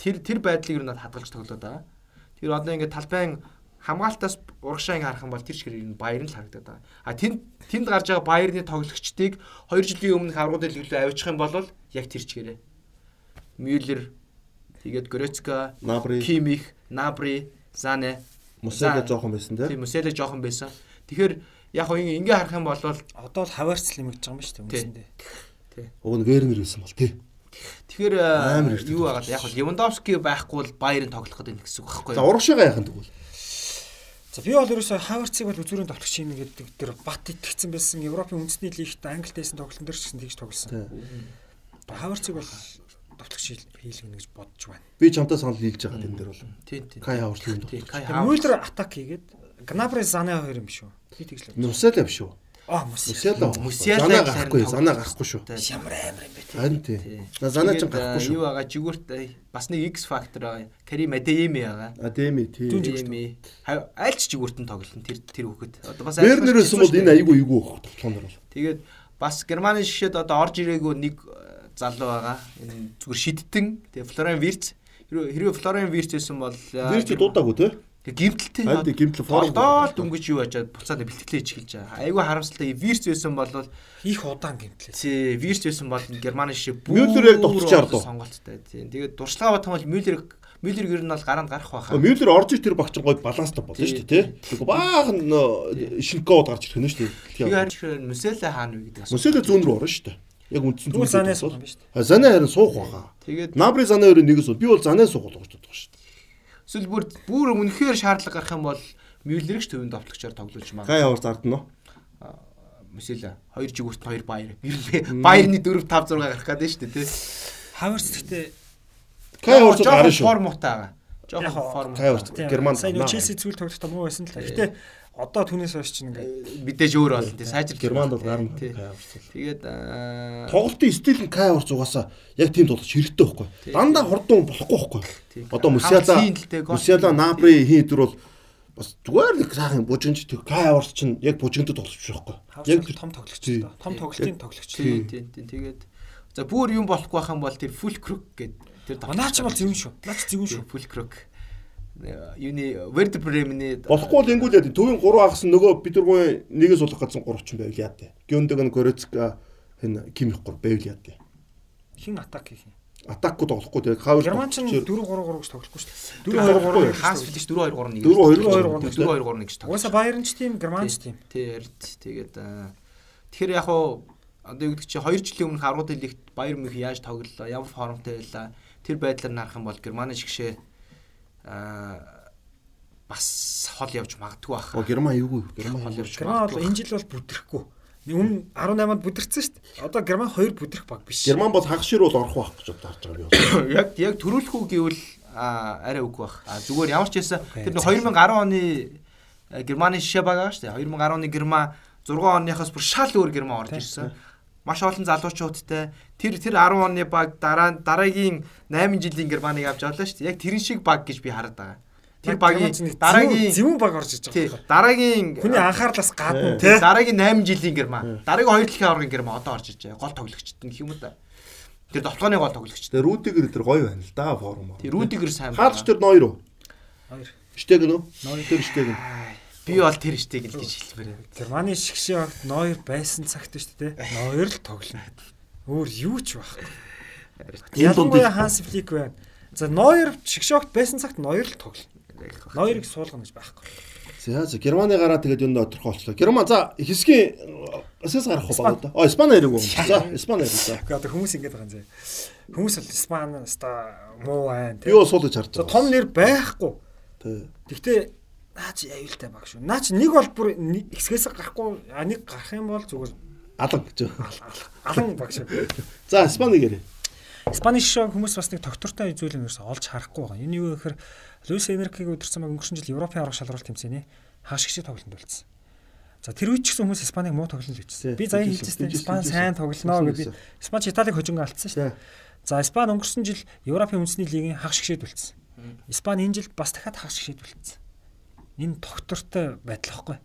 Тэр тэр байдлыг юу надад хадгалж тоглоод байгаа. Тэр одоо ингээд талбайн хамгаалтаас урагшаа ингээ харах юм бол тэр чигээр энэ Баерн л харагдаад байгаа. А тэнд тэнд гарч байгаа Баерны тоглогчдыг 2 жилийн өмнөх аргуудын лиглөө авчих юм бол яг тэр чигээрээ. Мюллер тэгээд Грецка, Кимих, Набри, Зане Мусега За. жоохон байсан тий. тийм Мөсэлэ жоохон байсан. Тэгэхээр яг хоо ингээ харах юм бол Одоо л хаваарц лимэгж байгаа юм шүү дээ үндсэндээ. Уг нь Вернер байсан бол тий. Тэгэхээр э, юу байгаа яг хоо Левандовски байхгүй бол Баерн тоглох гэдэг гэсэн үг байхгүй За юу? урагшаага яхан тэгвэл. За би бол ерөөсөө хаваарцыг бол үзүүрийн тоглогч юм гэдэг тэр бат итгэцэн байсан Европын үндэсний лигт Англитэйсэн тоглолтын дээр ч гэсэн тэгж тоглосон. Тий. Хаваарцыг бол тоглогч хийлгэнэ гэж бодож байна. Би чамтай санал нийлж байгаа юм дээр бол. Тийм тийм. Кай юм Тэр Хаварц. Мюллер атак хийгээд Гнабри Зане хоёр юм шүү. Би тэгж л. Мусега биш үү? Аа. Мусиала гэж гарахгүй, занаа гарахгүй шүү. Ямар амар юм бэ те. Харин тий. На занаа ч гарахгүй э, шүү. Юу байгаа жигүүрт э, бас нэг X factor байгаа. Карим Адеми байгаа. Адеми тий. Адеми. Аль ч жигүүрт нь тоглолт тэр тэр хүүхэд. Одоо бас Вернер байсан бол энэ айгүй айгүй өгөх тоглоомор бол. Тэгээд бас Германы шишэд одоо орж ирээгүй нэг э, залуу байгаа. Энэ зүгээр шидтэн. Тэгээ Флорен Вирц. Хэрвээ Флорен Вирц байсан бол Вирч дуудаагүй тий. Гимтэлтэй. Харин тий, гимтэл форум Фордол дөнгөж юу ачаад буцаад бэлтгэлээ ичгэлж байгаа. Айгүй харамсалтай Вирц байсан бол Их удаан гэмтлээ. Тий, Вирч байсан бол Германы шишээ Мюллер яг тоглож чаардуу. сонголттой. Тий. Тэгээд дуршлага юм бол Мюллер Мюллер ер нь бол гараанд гарах байхаа. Мюллер орж ир тэр багч гой баланстай болно шүү дээ тий. Тэгвэл баахан шинкод гарч ирэх нь шүү дээ. харин ширээ Мөсөлө хаана вэ гэдэг асуу. Мөсөдө зүүн рүү орно шүү дээ. Яг үндсэн зүүн санаас юм биш үү? Занаа харин суух байгаа. Тэгээд Набри занаа өөрөө нэгээс бол би бол занаа суугал гэж боддог шүү дээ. Эсвэл бүр бүр үнэхээр шаардлага гарах юм бол Мюллерч төвөнд товтлогчоор тоглуулж маа. Кай Хаверс ардна. Мөсөлө хоёр жигүүрт хоёр баяр. Ер нь баярны 4 5 6 гарах гэдэг шүү дээ тий. Хаваарц гэхдээ Кай Хаверс Жоохон гарна шүү. Яг Жоохон хоо- форм. Кай Хаверс Герман сайн Челси зүйл тоглохдоо муу байсан л та. Гэтэ одоо түүнээс хойш чинь ингээд Мэдээж өөр болно тий. Сайжрал. Германд бол гарна. Тий. Тэгээд Тоглолтын стил нь Кай Хаверс угаасаа яг тийм тоглож хэрэгтэй байхгүй. Дандаа хурдан болохгүй байхгүй. Одоо Мусиала Мусиала Набри хин төр бол бас зүгээр нэг сайхан бужигч тэг Кай Хаверс чинь яг бужигчд тоглож байхгүй. Яг том тоглогч Тий. Том тоглолтын тоглогч. Тий. Тэгээд За бүр юм болохгүй юм бол тэр full crook гэдэг тэр Наа чи бол зөвөн шүү. Наа чи зөвөн шүү. full crook юуны Werder Bremen-ийн Болохгүй бол ингүүл яа төвийн 3 агас нөгөө Петербургийн нэгээ сулах гэсэн 3 ч байв яа тэ. Гёндөг нь Горецка энэ Кимих 3 байв яа тэ. Хин атак хийх юм. Атакку тоглохгүй тэгээ хавл. Герман ч 4 3 3 гэж тоглохгүй шүү дээ. 4 2 3 хаас билж 4 2 3 1 4 2 3 4 2 3 1 гэж тоглосон. Угаасаа Баерн ч тийм, Герман ч тийм. Тэр тэгээд аа, тэгэхээр яг уу одоо юу гэдэг чи 2 жилийн өмнөх аргууд лигт Баер Мюнх яаж тоглолоо, ямар формтой байлаа. Тэр байдлаар нарах юм бол Германы шигшээ аа бас хол явж магадгүй байх. Оо Герман эвгүй. Герман хол явж Герман бол магадгүй. энэ жил бол бүдрэхгүй. Өмнө 18-нд бүдэрсэн шүү дээ. Одоо Герман 2 бүдрэх баг биш. Герман бол хагас шир бол орох байх гэж бодож харж байгаа би. (coughs) яг яг төрүүлэхгүй гэвэл аа, арай үгүй бах. А зүгээр ямар ч байсан тэр нэг 2010 оны э, Германы шишээ баг байгаа шүү дээ. 2010 оны Герман 6 оныхоос бүр шал өөр Герман орж ирсэн. Маш олон залуучуудтай тэр тэр 10 оны баг дараа дараагийн 8 жилийн Германыг авч авлаа шүү дээ. Яг тэрэн шиг баг гэж би хараад байгаа. Тэр багийн дараагийн зөвүүн баг орж иж байгаа. дараагийн Хүний анхаарлаас гадна тий дараагийн 8 жилийн Герман. Дараагийн 2 дэлхийн аваргын Герман одоо орж иж байгаа. Гол тоглогчд нь гэх юм уу та. Тэр довтлооны гол тоглогчд. Тэгээ Рүдигэр тэр гоё байна л да форум. Тэр Рүдигэр сайн. Хаалч тэр ноёр уу? Хоёр. Штег нөө? Ноёр тэр штег. Би бол тэр штеп гэж хэлмээр. Германы шгшээ огт ноёр байсан цагт шүү дээ. Ноёр л тоглоно. Өөр юу ч байхгүй. Энэ дунд Ялангуяа Ханс Флик байна. За ноёр шгшээ огт байсан цагт ноёр л тоглоно. Ноёрыг суулгана гэж байхгүй. За за Германы гараа тэгээд юунд оторхоо болчлоо. Герман за хэсгийн эсэс гарах уу баг да. А Испани хэрэг үү? За Испани хэрэг за. Гэхдээ одоо хүмүүс ингэж байгаа юм зэ. Хүмүүс бол Испани ста муу байна Би бол суулж харж За байгаа. том нэр байхгүй. Тий. Наач аюултай баг шүү. Наач нэг бол бүр хэсгээс гарахгүй а нэг гарах юм бол зүгээр Алан гэж. алан баг шүү. За Испани гэрээ. Испани шишээ хүмүүс бас нэг тогтвортой зүйлийг ерөөсө олж харахгүй байгаа. Энэ юу гэхээр Луис Энеркиг удирсан баг өнгөрсөн жил Европын арга шалралт тэмцээний хааш гişи тоглолтод болсон. За тэр үед ч гэсэн хүмүүс Испаниг муу тоглоно л Тий, гэжсэн. Би заяа хэлжсэн, Испани сайн тоглоно гэж би Хэлжсэн. Испани ч Италиг хожинго алдсан шүү дээ. За Испани өнгөрсөн жил Европын үндэсний лигийн хагас гişэд үлдсэн. Испани энэ жил бас дахиад хагас гişэд үлдсэн энэ доктортой байдал واخгүй.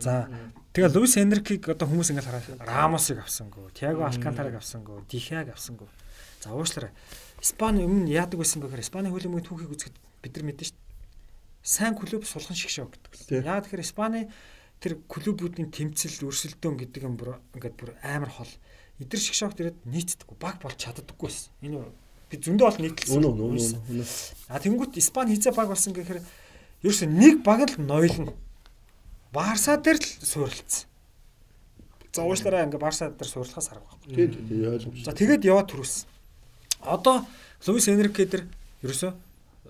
За тэгээ Луис Энрикийг одоо хүмүүс ингээл хараад Рамосыг авсангүй, Тиаго Алкантараг авсангүй, Дихаг авсангүй. За уушлараа Испани өмнө яадаг байсан бэхээр Испани хөлбөмбөгийн түүхийг үзэхэд бид нар мэдэн шүү дээ. Сайн клуб сулхан шиг шоу гэдэг. Яа тэгэхээр Испани тэр клубүүдийн тэмцэл өрсөлдөөн гэдэг юм бүр ингээд бүр амар хол. Идэр шиг шоу тэрэд нийцдэггүй, баг болж чаддаггүй байсан. Энэ би зөндөө бол нийтлсэн. А тэнгуут Испани хизээ баг болсон гэхээр ерөөсөө нэг баг л нойлно. Барса дээр л суурилсан. За уушлаараа ингээ Барса дээр суурлахаас арга байхгүй. Тий тий ойлгомжтой. За тэгээд яваад төрүүлсэн. Одоо Луис Энрике дээр ерөөсөө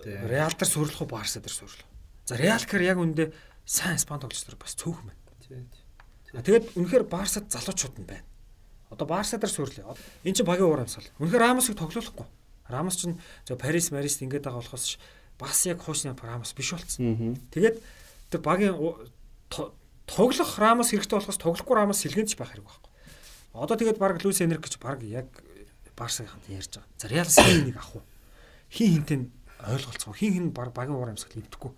Реал дээр суурлах уу Барса дээр суурлах. За Реал гэхээр яг үндэ сайн Испани тоглогч нар бас цөөхөн байна. А тэгээд үнэхээр Барсад залуучууд нь байна. Одоо Барса дээр суурлаа. Энд чинь багийн уур амьсгал. Үнэхээр Рамосыг тоглоулахгүй. Рамос чинь зөв Парис, Марист ингээд байгаа болохоос бас яг хуучны Рамос биш болцсон. Тэгээд тэр багийн тоглох Рамос хэрэгтэй болохоос тоглохгүй Рамос сэлгэнч байх хэрэг байхгүй. Одоо тэгээд баг Луис Энрик гэж баг яг Барсагийнханд ярьж байгаа. За Реал сайн нэг ах уу. Хин хинтэн ойлголцоо. Хин хин баг багийн уур амьсгал ивдэхгүй.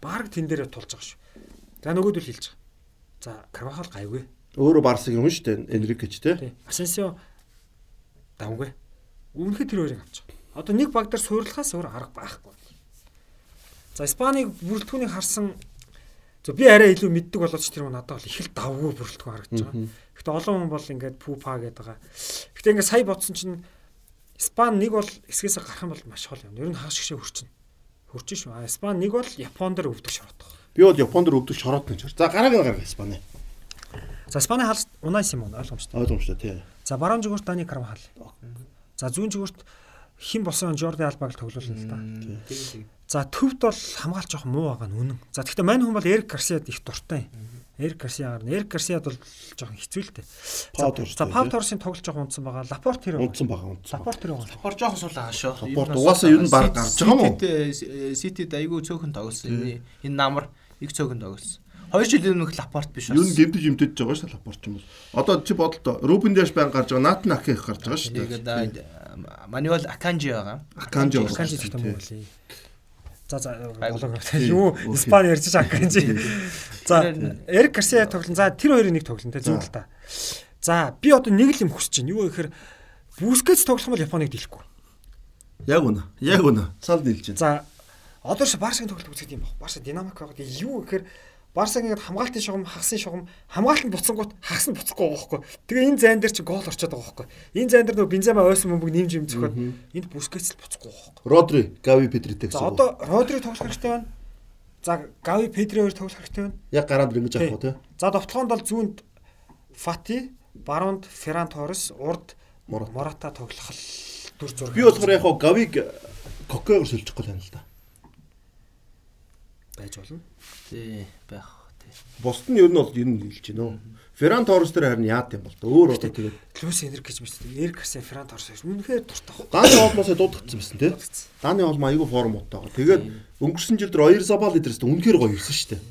Баг тэн дээрээ тулж байгаа шүү. За нөгөөдөл хэлж байгаа. За Карвахал гайгүй. Өөрөө Барсагийн хүн шүү дээ. Энрик гэж тий. Тий. Асенсио давгүй. Үнэхээр тэр хоёрыг авч байгаа. Одоо нэг баг дээр суурлахаас өөр арга байхгүй. За Испанийг бүрэлдэхүүнийг харсан зөв би арай илүү мэддэг болооч тэр нь надад бол их л давгүй бүрэлдэхүүн харагдаж байгаа. Гэхдээ олон хүн бол ингээд пупа гэдэг байгаа. Гэхдээ ингээд сая бодсон чинь Испани нэг бол эсгээс гарах юм бол маш хол юм. Ер нь хааш гişээ хурчин. Хурчин шүү. А Испани нэг бол Япон дээр өвдөх шорот. Би бол Японд өвдөх шороод гэж. За гарааг нь гаргав Испани. За Испани хаалт Унай Симон ойлгомжтой. Ойлгомжтой тий. За баруун зүгүрт Дани Карвахал. За зүүн зүгүрт хэн болсон Жорди Албаг л тоглуулна л да. За төвд бол хамгаалж жоох муу байгаа нь үнэн. За гэхдээ мань хүн бол Эрик Гарсиад их дуртай юм. Эрик Гарсиа гарна. Эрик Гарсиад бол жоохон хэцүү л дээ. За тий. Торсын тоглож байгаа унтсан байгаа. Лапорт байгаа. Унтсан байгаа. Лапорт тэр байгаа. Хор жоохон сул байгаа шүү. Спорт угаасаа ер нь баг гарч байгаа мó? Ситид айгүй цөөхөн тоглосон. Энэ энэ намар их цөөхөн тоглосон. Хоёр жилийн өмнөх лапорт биш Юу н гэмтэж имтэж байгаа шүү дээ Лапорч юм бол. Одоо чи бодлоо. Рубен Дэш байн гарч байгаа. Натан Аки их гарч байгаа шүү дээ. Тэгээд Мануэл Аканжи байгаа. Аканжи бас Аканжи муу тий. лээ. За за. Тий. Юу. Испани ярьж байгаа Аканжи. За Эрик Гарсиа тоглон. За тэр хоёрын нэг тоглон те За. зөв л та. За би одоо нэг л юм хүсэж байна. Юу гэхээр Бускетс тоглох юм бол Японыг дийлэхгүй. Яг үнэ. Яг үнэ. Сал нийлж байна. За одоо ш Барсагийн тоглолт үзэх юм баг. Барса динамик байгаа. Юу гэхээр Барсаг ингээд хамгаалтын шугам, хагсын шугам, хамгаалалт буцсангууд хагас нь буцахгүй байгаа байхгүй. Тэгээ энэ зайн дээр чи гол орчод байгаа байхгүй. Энэ зайн дээр нөгөө Бензема ойсон бөмбөг нэмж юм зөхөд энд Бускетс л буцахгүй байгаа байхгүй. Родри, Гави, Педритэй За гэсэн. одоо Родри тоглох хэрэгтэй байна. За Гави Педри хоёр тоглох хэрэгтэй байна. яг гараад ингэж авах уу те. За довтлоонд бол зүүнд Фати, Баронд Ферран Торрес, урд Мората. Тоглох л дүр зураг. Би болохоор яг Гавиг Кокеогоор сольчих гол байна л да. Байж болно. Тий байх тий. Бусд нь ер нь бол ер нь хэлж байна. Ферран Торрес дээр харин яат юм бол. Өөр одоо тэгээд Луис Энрик гэж мэддэг. Эрик Гарсия, Ферран Торрес үнэхээр дуртай. Даны олмоосоо дуудагдсан байсан те. Даны олмо айгүй форм уутаагаа. Тэгээд өнгөрсөн жилд Оёр Забал лидерс үнэхээр гоё ирсэн шүү дээ.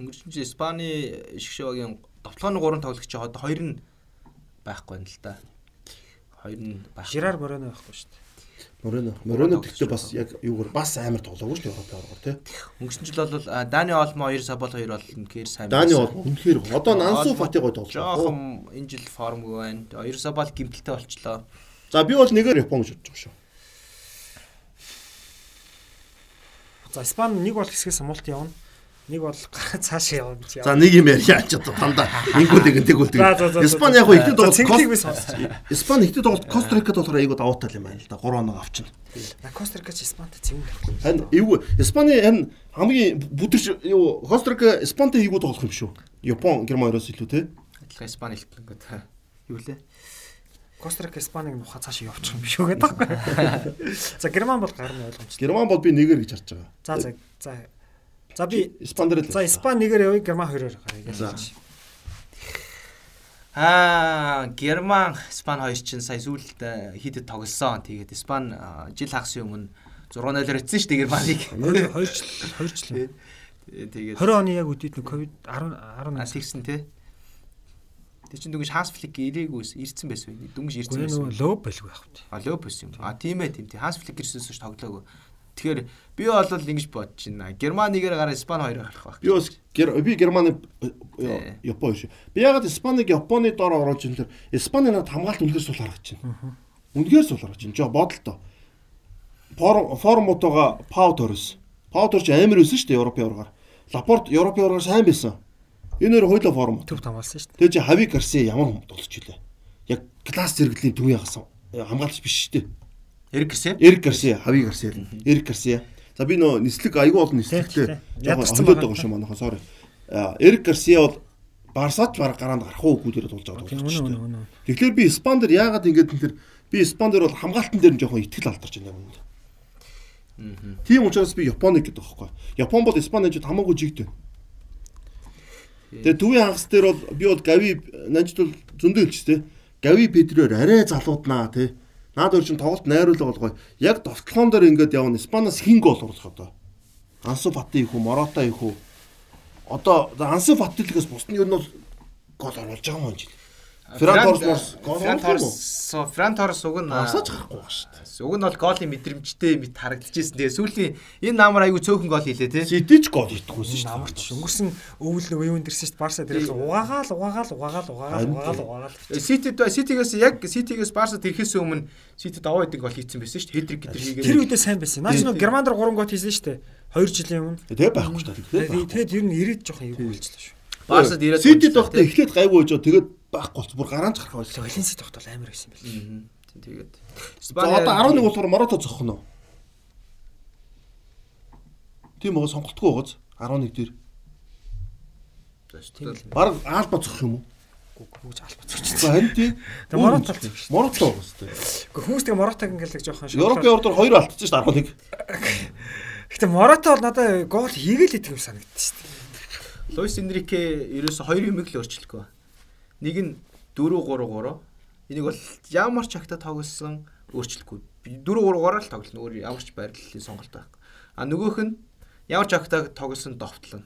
Өнгөрсөн жил Испани шгшөөгийн довтлооны 3 тоглогч одоо 2 нь байхгүй байна л да. 2 нь байх. Жирар Морено байхгүй шүү дээ. Морено. Морено тэгтээ бас яг юугаар бас амар тоглоогүй шүү дээ Европын оргоор те. Өнгөрсөн жил бол Дани Олмо 2 Сабол 2 бол үнэхээр сайн. Байсан. олмо үнэхээр. Одоо Нансу Фати гоё тоглож байгаа. Жохон энэ жил формгүй байна. 2 Сабол гимтэлтэй болчлоо. За би бол нэгээр Япон гэж бодож байгаа шүү. За Испани нэг бол хэсгээс мулт явна. Нэг бол гараа (laughs) цаашаа явна. гэж За нэг юм ярья ч одоо дандаа ингүүл нэг за, тэг. Испани яг За, тоглолт. Испани ихтэй тоглолт Кострикад болохоор айгуу даваатай юм байна л да. 3 оноо авчин. На Костарикач Испанид цэвэн тоглох. Харин эвгүй Испани харин хамгийн бүдэрч юу Кострика Испантай хийгүү тоглох юм шүү. Япон Герман хоёроос илүү те. Адилхан Испани хэлтгэнгөт юу лээ? Костарик Испаниг нухаа цаашаа явуучих юм шүү гэдэг байхгүй. (laughs) За Герман бол гарны ойлгомжтой. Герман бол би нэгээр гэж харж байгаа. За за за. За би Испан дээр л. за Испани нэгээр явъя Герман хоёроор гарыг. Аа, Герман, Испани хоёр чинь сая сүүлд э, хидэд тоглосон. Тэгээд Испани а, жил хагасын өмнө 6-0-оор эцсэн шүү дээ Германыг. 2 жил 2 жил. Тэгээд 20 оны яг үдээд нөө ковид 10 а 18 тэгсэн тий. Тэг чин дүнгийн Ханс Флик ирээгүйс ирсэн байсан байх. Дүнгийн ирсэн Гэхдээ байсан. нөгөө лоб байлгүй вэ? А лөө бос юм. А тийм ээ тийм тийм. Ханс Флик ирсэнээс ч тоглоогүй. Тэгэхээр би бол ингэж бодож байна. Герман нэгээр гараа Испани хоёроо гарах байх. Би бас би Германы Тий. Япон шүү. Би ягаад Испаниг Японы доор оруулж юм тэр Испани надад хамгаалт үнэхээр сул харагч байна. Үнэхээр сул харагч байна. Жоо бодолтой. Форм формутойгоо Пау Торрес. Пау Торрес амар өсөн шүү дээ Европын оргаар. Лапорт Европын оргаар сайн байсан. Энэ хоёр хоёулаа форм. Төв хамгаалсан шүү дээ. Тэгээ чи Хави Гарсия ямар хүн тоглож илээ. Яг класс зэрэглэлийн төвийн хасан. Хамгаалагч биш шүү дээ. Эрик Гэрсэ. Эрик Гарсия, Хави Гарсия. Эрик Гарсия. За би нөө нислэг айгүй олон нислэгтэй. Ядарсан холиод байгаа. шүү манайхаа sorry. Эрик Гарсия бол Барсач бараг гараанд гарах уу гүдэрэ тулж байгаа үнэ. Тэгэхээр би Испан дээр яагаад ингэж юм тэр би Испан дээр бол хамгаалтан дээр нь жоохон ихтгэл алдарч байна юм. Тийм учраас би Японыг гэдэг байхгүй. Япон бол Испаничд хамаагүй жигтэй. Тэгээ төвийн хагас дээр бол би бол Гави нанжид бол зөндөө тээ. Гави Педрээр арай залууднаа тий. Наад өөр чин тоглолт найруулга болгоо. Яг довтлоон дээр ингээд явна. Испаноос хин гол оруулах одоо. Ансу Фати их үү, Морота их үү. Одоо Ансу Фатилгээс бус нь ер нь бол гол оруулж байгаа юм жил. Фран оруулах уу? Торрес Фран Торрес уг нь Асаач гарахгүй ба шүү дээ. Уг нь бол гоолын мэдрэмжтэй мэд харагдчихсэн. Тэгээ сүүлийн энэ наамар аягүй цөөхөн гол хийлээ тий. Ситиж гол итгэхгүйсэн шүү дээ. Намарч өнгөрсөн өвөл нөгөө юу өндөрсөн шүү. Барса дээрээс угаагаал угаагаал угаагаал угаагаал угаагаал угаагаал. Ситид Ситигээс яг Ситигээс Барсад ирэхээс өмнө Ситид аваа идэг гол хийцэн байсан шүү. Хедрик гэдэр хийгээд. Тэр үедээ сайн байсан. Наач нөгөө Герман дээр 3 гол хийсэн шүү дээ. 2 жилийн өмнө. Тэгээ байхгүй шүү. Тэгээд ер нь ирээд жоохон эвгүй болчихлоо шүү. Барсад ирээд Ситид байхдаа эхлээд гайгүй байж тэгээд байхгүй болц. Бүр гараанч гарах байлаа. Валенсид тогтол амар байсан байл. Мгм. Тэгээд За одоо 11 болохоор Морото зогхон уу? Тийм уу сонголтгүй байгааз 11 дээр. Тийм л. Бараг Альба зогх юм уу? Гүүж албац. За харин тийм. Тэгээ Морото л шүү. Морото байгаа шүү дээ. Гэхдээ хүмүүс тэгээ Моротог ингээл жоохон Европын ордоор хоёр алдчихсан шүү дээ 11. Гэтэ Морото бол надад гол хийгээл идэх юм санагдсан шүү дээ. Луис Энрике ерөөсө хоёр юмыг л өөрчлөхгүй. Нэг нь 4 3 3. Энийг бол ямар ч агта тоглосон өөрчлөхгүй. 4 3 3-аар л тоглоно. Өөр ямар ч байрлалын сонголт байхгүй. А нөгөөх нь ямар ч агта тоглосон довтлон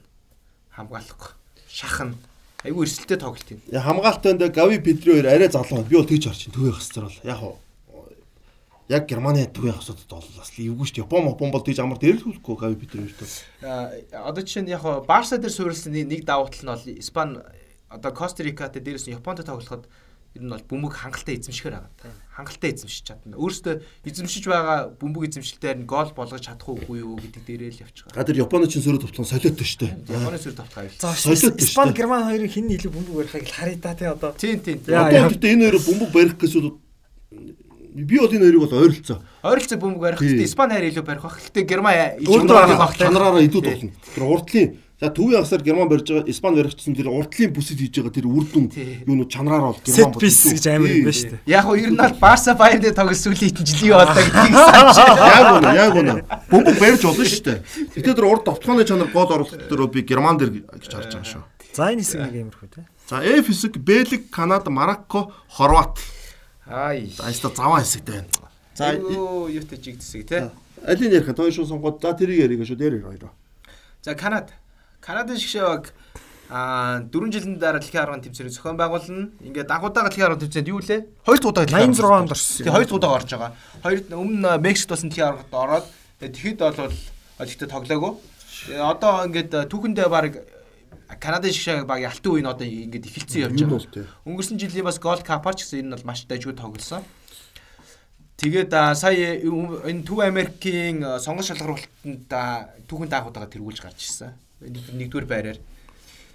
хамгаалах, шахна. Айгүй эрсдэлтэй тоглолт юм. Я хамгаалтанд Гави Педри хоёр арай залуу. Би бол тэгж харж. Төвийн хасцар бол яг уу яг Германы төвийн хасуудад бол бас л эвгүй шүү дээ. Япон Япон бол тэгж амар дээрлэхгүй Гави Педри хоёртой. А, Одоо жишээ нь яг Барса дээр суурилсан нэг давуу тал нь бол Испани одоо Коста Рикатай дээрээс нь Японтой тоглоход ер нь бол бөмбөг хангалттай эзэмшихээр байгаа. Хангалттай эзэмшиж чадна. Өөрөөсөө эзэмшиж байгаа бөмбөг эзэмшилтээр нь гол болгож чадах уугүй юу гэдэг дээрээ л. А тэр Японы чин сөрөг товтлон солиотой шүү дээ. Японы сөр тавтгаа аюул. За Солиод шүү дээ. Герман хоёрын хин илүү бөмбөг барихыг л харъя та тий одоо. Тийм тийм. Гэхдээ энэ хоёроо бөмбөг барих гэсэн бол би бол энэ хоёрыг бол ойролцоо. Ойролцоо бөмбөг барих гэхдээ Испани хайр илүү барих бах. Гэхдээ Герман чанараар барих баг. чанараараа идүүд болно. Тэр урдлын за төвийн хасаар Герман барьж байгаа Испани баригчсан тэр урдлын бүсэд хийж байгаа тэр үр дүн Тий. юу нүү чанараар бол piece идүү. гэж амар юм байна шүү дээ. Яг уу ер нь бол Барса Байерны тоглос сүүлийн хэдэн жилийн болоо гэдгийг санаж. Яг үнэ, яг үнэ. Бөмбөг барьж болно шүү дээ. Гэтэ тэр урд товтлооны чанар гол оруулах дээр би Герман дээр гэж харж байгаа шүү. За энэ хэсэг нэг юмрхүү тий. За F хэсэг Бэлэг, Канада, Марокко, Хорват. Ай. За энэ заваа хэсэгтэй байна. За Айгуу юутай жигдсэг тий. алийг ярих вэ? Хоёр шууд сонгоод за тэрийг ярих шүү дээр хоёроо. За Канада. Канадын шгшээ баг а 4 жилийн дараа дэлхийн аргын тэмцээний зохион байгуулна. Ингээд анхудаага дэлхийн аргын тэмцээнд юу лээ? Хоёр дахь удаа дэлхийн 86 арганд онд орсон. Тэгээ хоёр дахь удаа орж байгаа. Хоёр өмнө Мексикт болсон дэлхийн аргад ороод тэгээ тэгэхэд бол олигтой тоглоагүй. Тэгээ Одоо ингээд түүхэндээ баг Канадын шгшээ баг ялтын үе нь одоо ингээд эхэлсэн явж байгаа. Өнгөрсөн жилийн бас Gold Cup-аар ч гэсэн энэ нь бол маш дайггүй тоглосон. Тэгээд сая энэ Төв Америкийн сонгон шалгаруулалтанд түүхэн даахудаага тэргүүлж гарч ирсэн. Нэг- Нэгдүгээр байраар.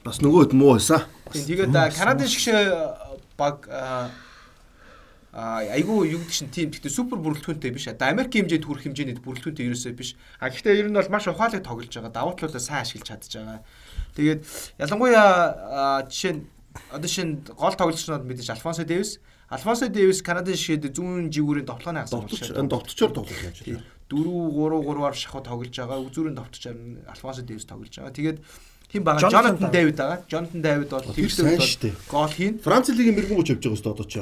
Бас нөгөөд муу байсан. Тэгээд Канадын шгшээ баг айгүй юу гэдэг чинь тийм гэхдээ супер бүрэлдэхүүнтэй биш. Одоо Америкийн хэмжээнд хүрэх хэмжээний бүрэлдэхүүнтэй ерөөсөө биш. А гэхдээ ер нь бол маш ухаалаг тоглож байгаа. Давуу талуудаа сайн ашиглаж чадж байгаа. Тэгээд ялангуяа жишээ нь одоо шинэ гол тоглогчнууд мэдээж Альфонсо Дэвис Альфонсо Дэвис Канадын шигэд зүүн жигүүрийн товтлооны хасаа Довтолч энэ довтолчоор тоглож байна. 4 3 3-аар шахуу тоглож байгаа. Үзүүрийн товтчоор нь Альфонсо Дэвис тоглож байгаа. Тэгээд хин байгаа Jonathan Jonathan David байгаа. Jonathan David бол дээ. гол хийн. Франц лигийн мэрэгэн бүч явж байгаа өстө одоо ч.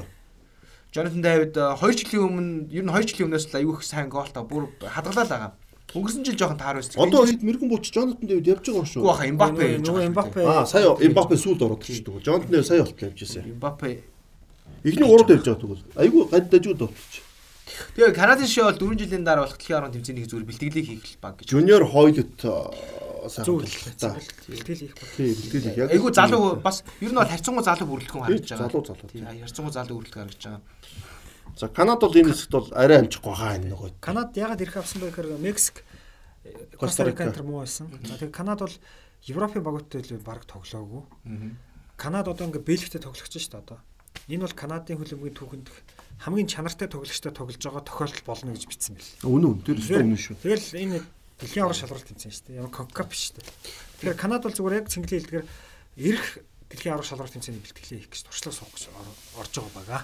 Jonathan David 2 жилийн өмнө ер нь 2 жилийн өмнөөс л аюу их сайн гол та бүр хадгалаа л байгаа. Өнгөрсөн жил жоохон таар байсан. Одоо хэд мэрэгэн бүч Jonathan David явж байгаа шүү. Гүү хаа Мбаппе явж байгаа. Мбаппе Аа сая Мбаппе сүүлд ороод ирчихдэг. Jonathan David сая болтол явж ирсэн. Мбаппе. Эхний гуравд явж байгаа тэгвэл. Айгүй гад дажгүй довтолч. Тэгээ Канадын шоу бол 4 жилийн дараа болох дэлхийн аргын тэмцээний зүгээр бэлтгэлийг хийх баг гэж. Junior Hoylot сайн Зөв тоглолт та. бэлтгэл хийх баг. Тий, бэлтгэл яг. Айгу залуу бас ер нь бол харьцангуй залуу бүрэлдэхүүн харагдаж байгаа. залуу залуу. Тийм харьцангуй залуу бүрэлдэхүүн харагдаж байгаа. За Канада бол энэ хэсэгт бол арай амжихгүй хаа энэ нөгөө. Канад ягаад ирэх авсан бэ гэхээр Мексик Коста Коста Рика. Рика энэ муу байсан. За тэгээ Канад бол Европын багуудтай л баг тоглоогүй. Канад одоо ингээ Бэлгтэй тоглож шүү дээ одоо. Энэ бол Канадын хөлбөмбөгийн түүхэнд хамгийн чанартай тоглогчтой тоглож байгаа тохиолдол болно гэж бичсэн байл. Үнэн үнэн. Тэр өстө үнэн шүү. Тэгэл энэ дэлхийн аврал шалралт тэмцээн шүү дээ. Ямар конкап биш шүү дээ. Тэгэхээр Канад бол зүгээр яг цэнгэлээ хэлдгээр ирэх дэлхийн аврал шалралт тэмцээний бэлтгэлээ хийх гэж туршлага суух гэж ор- орж байгаа байгаа.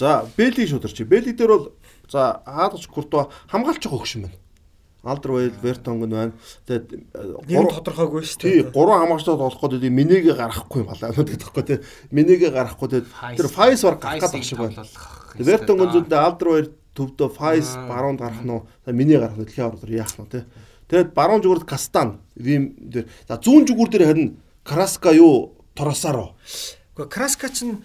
За Бэлиг шударч. Бэлиг дээр бол за хаалгач Куртуа хамгаалч байгаа хөгшин байна. Алдрвейл, Вертонг нь байна. Тэгээд Нэг нь тодорхойгүй шүү Тий, дээ. гурван хамгаачлаад болох гэдэг минигээ гаргахгүй юм балаа гэдэг тэгэхгүй тий. Минигээ гаргахгүй тэгээд тэр Файс бар гарах гэдэг шиг байна. Вертонг зүйдээ Алдрвейл төвдөө Файс баруунд гарах нь уу, миний гарах нь дэлхийн ордор яах нь тий. Тэгээд баруун зүгүрд Кастан, Вим дээр. За зүүн зүгүр дээр харин Краска юу Торосаро. Гэхдээ Краска чинь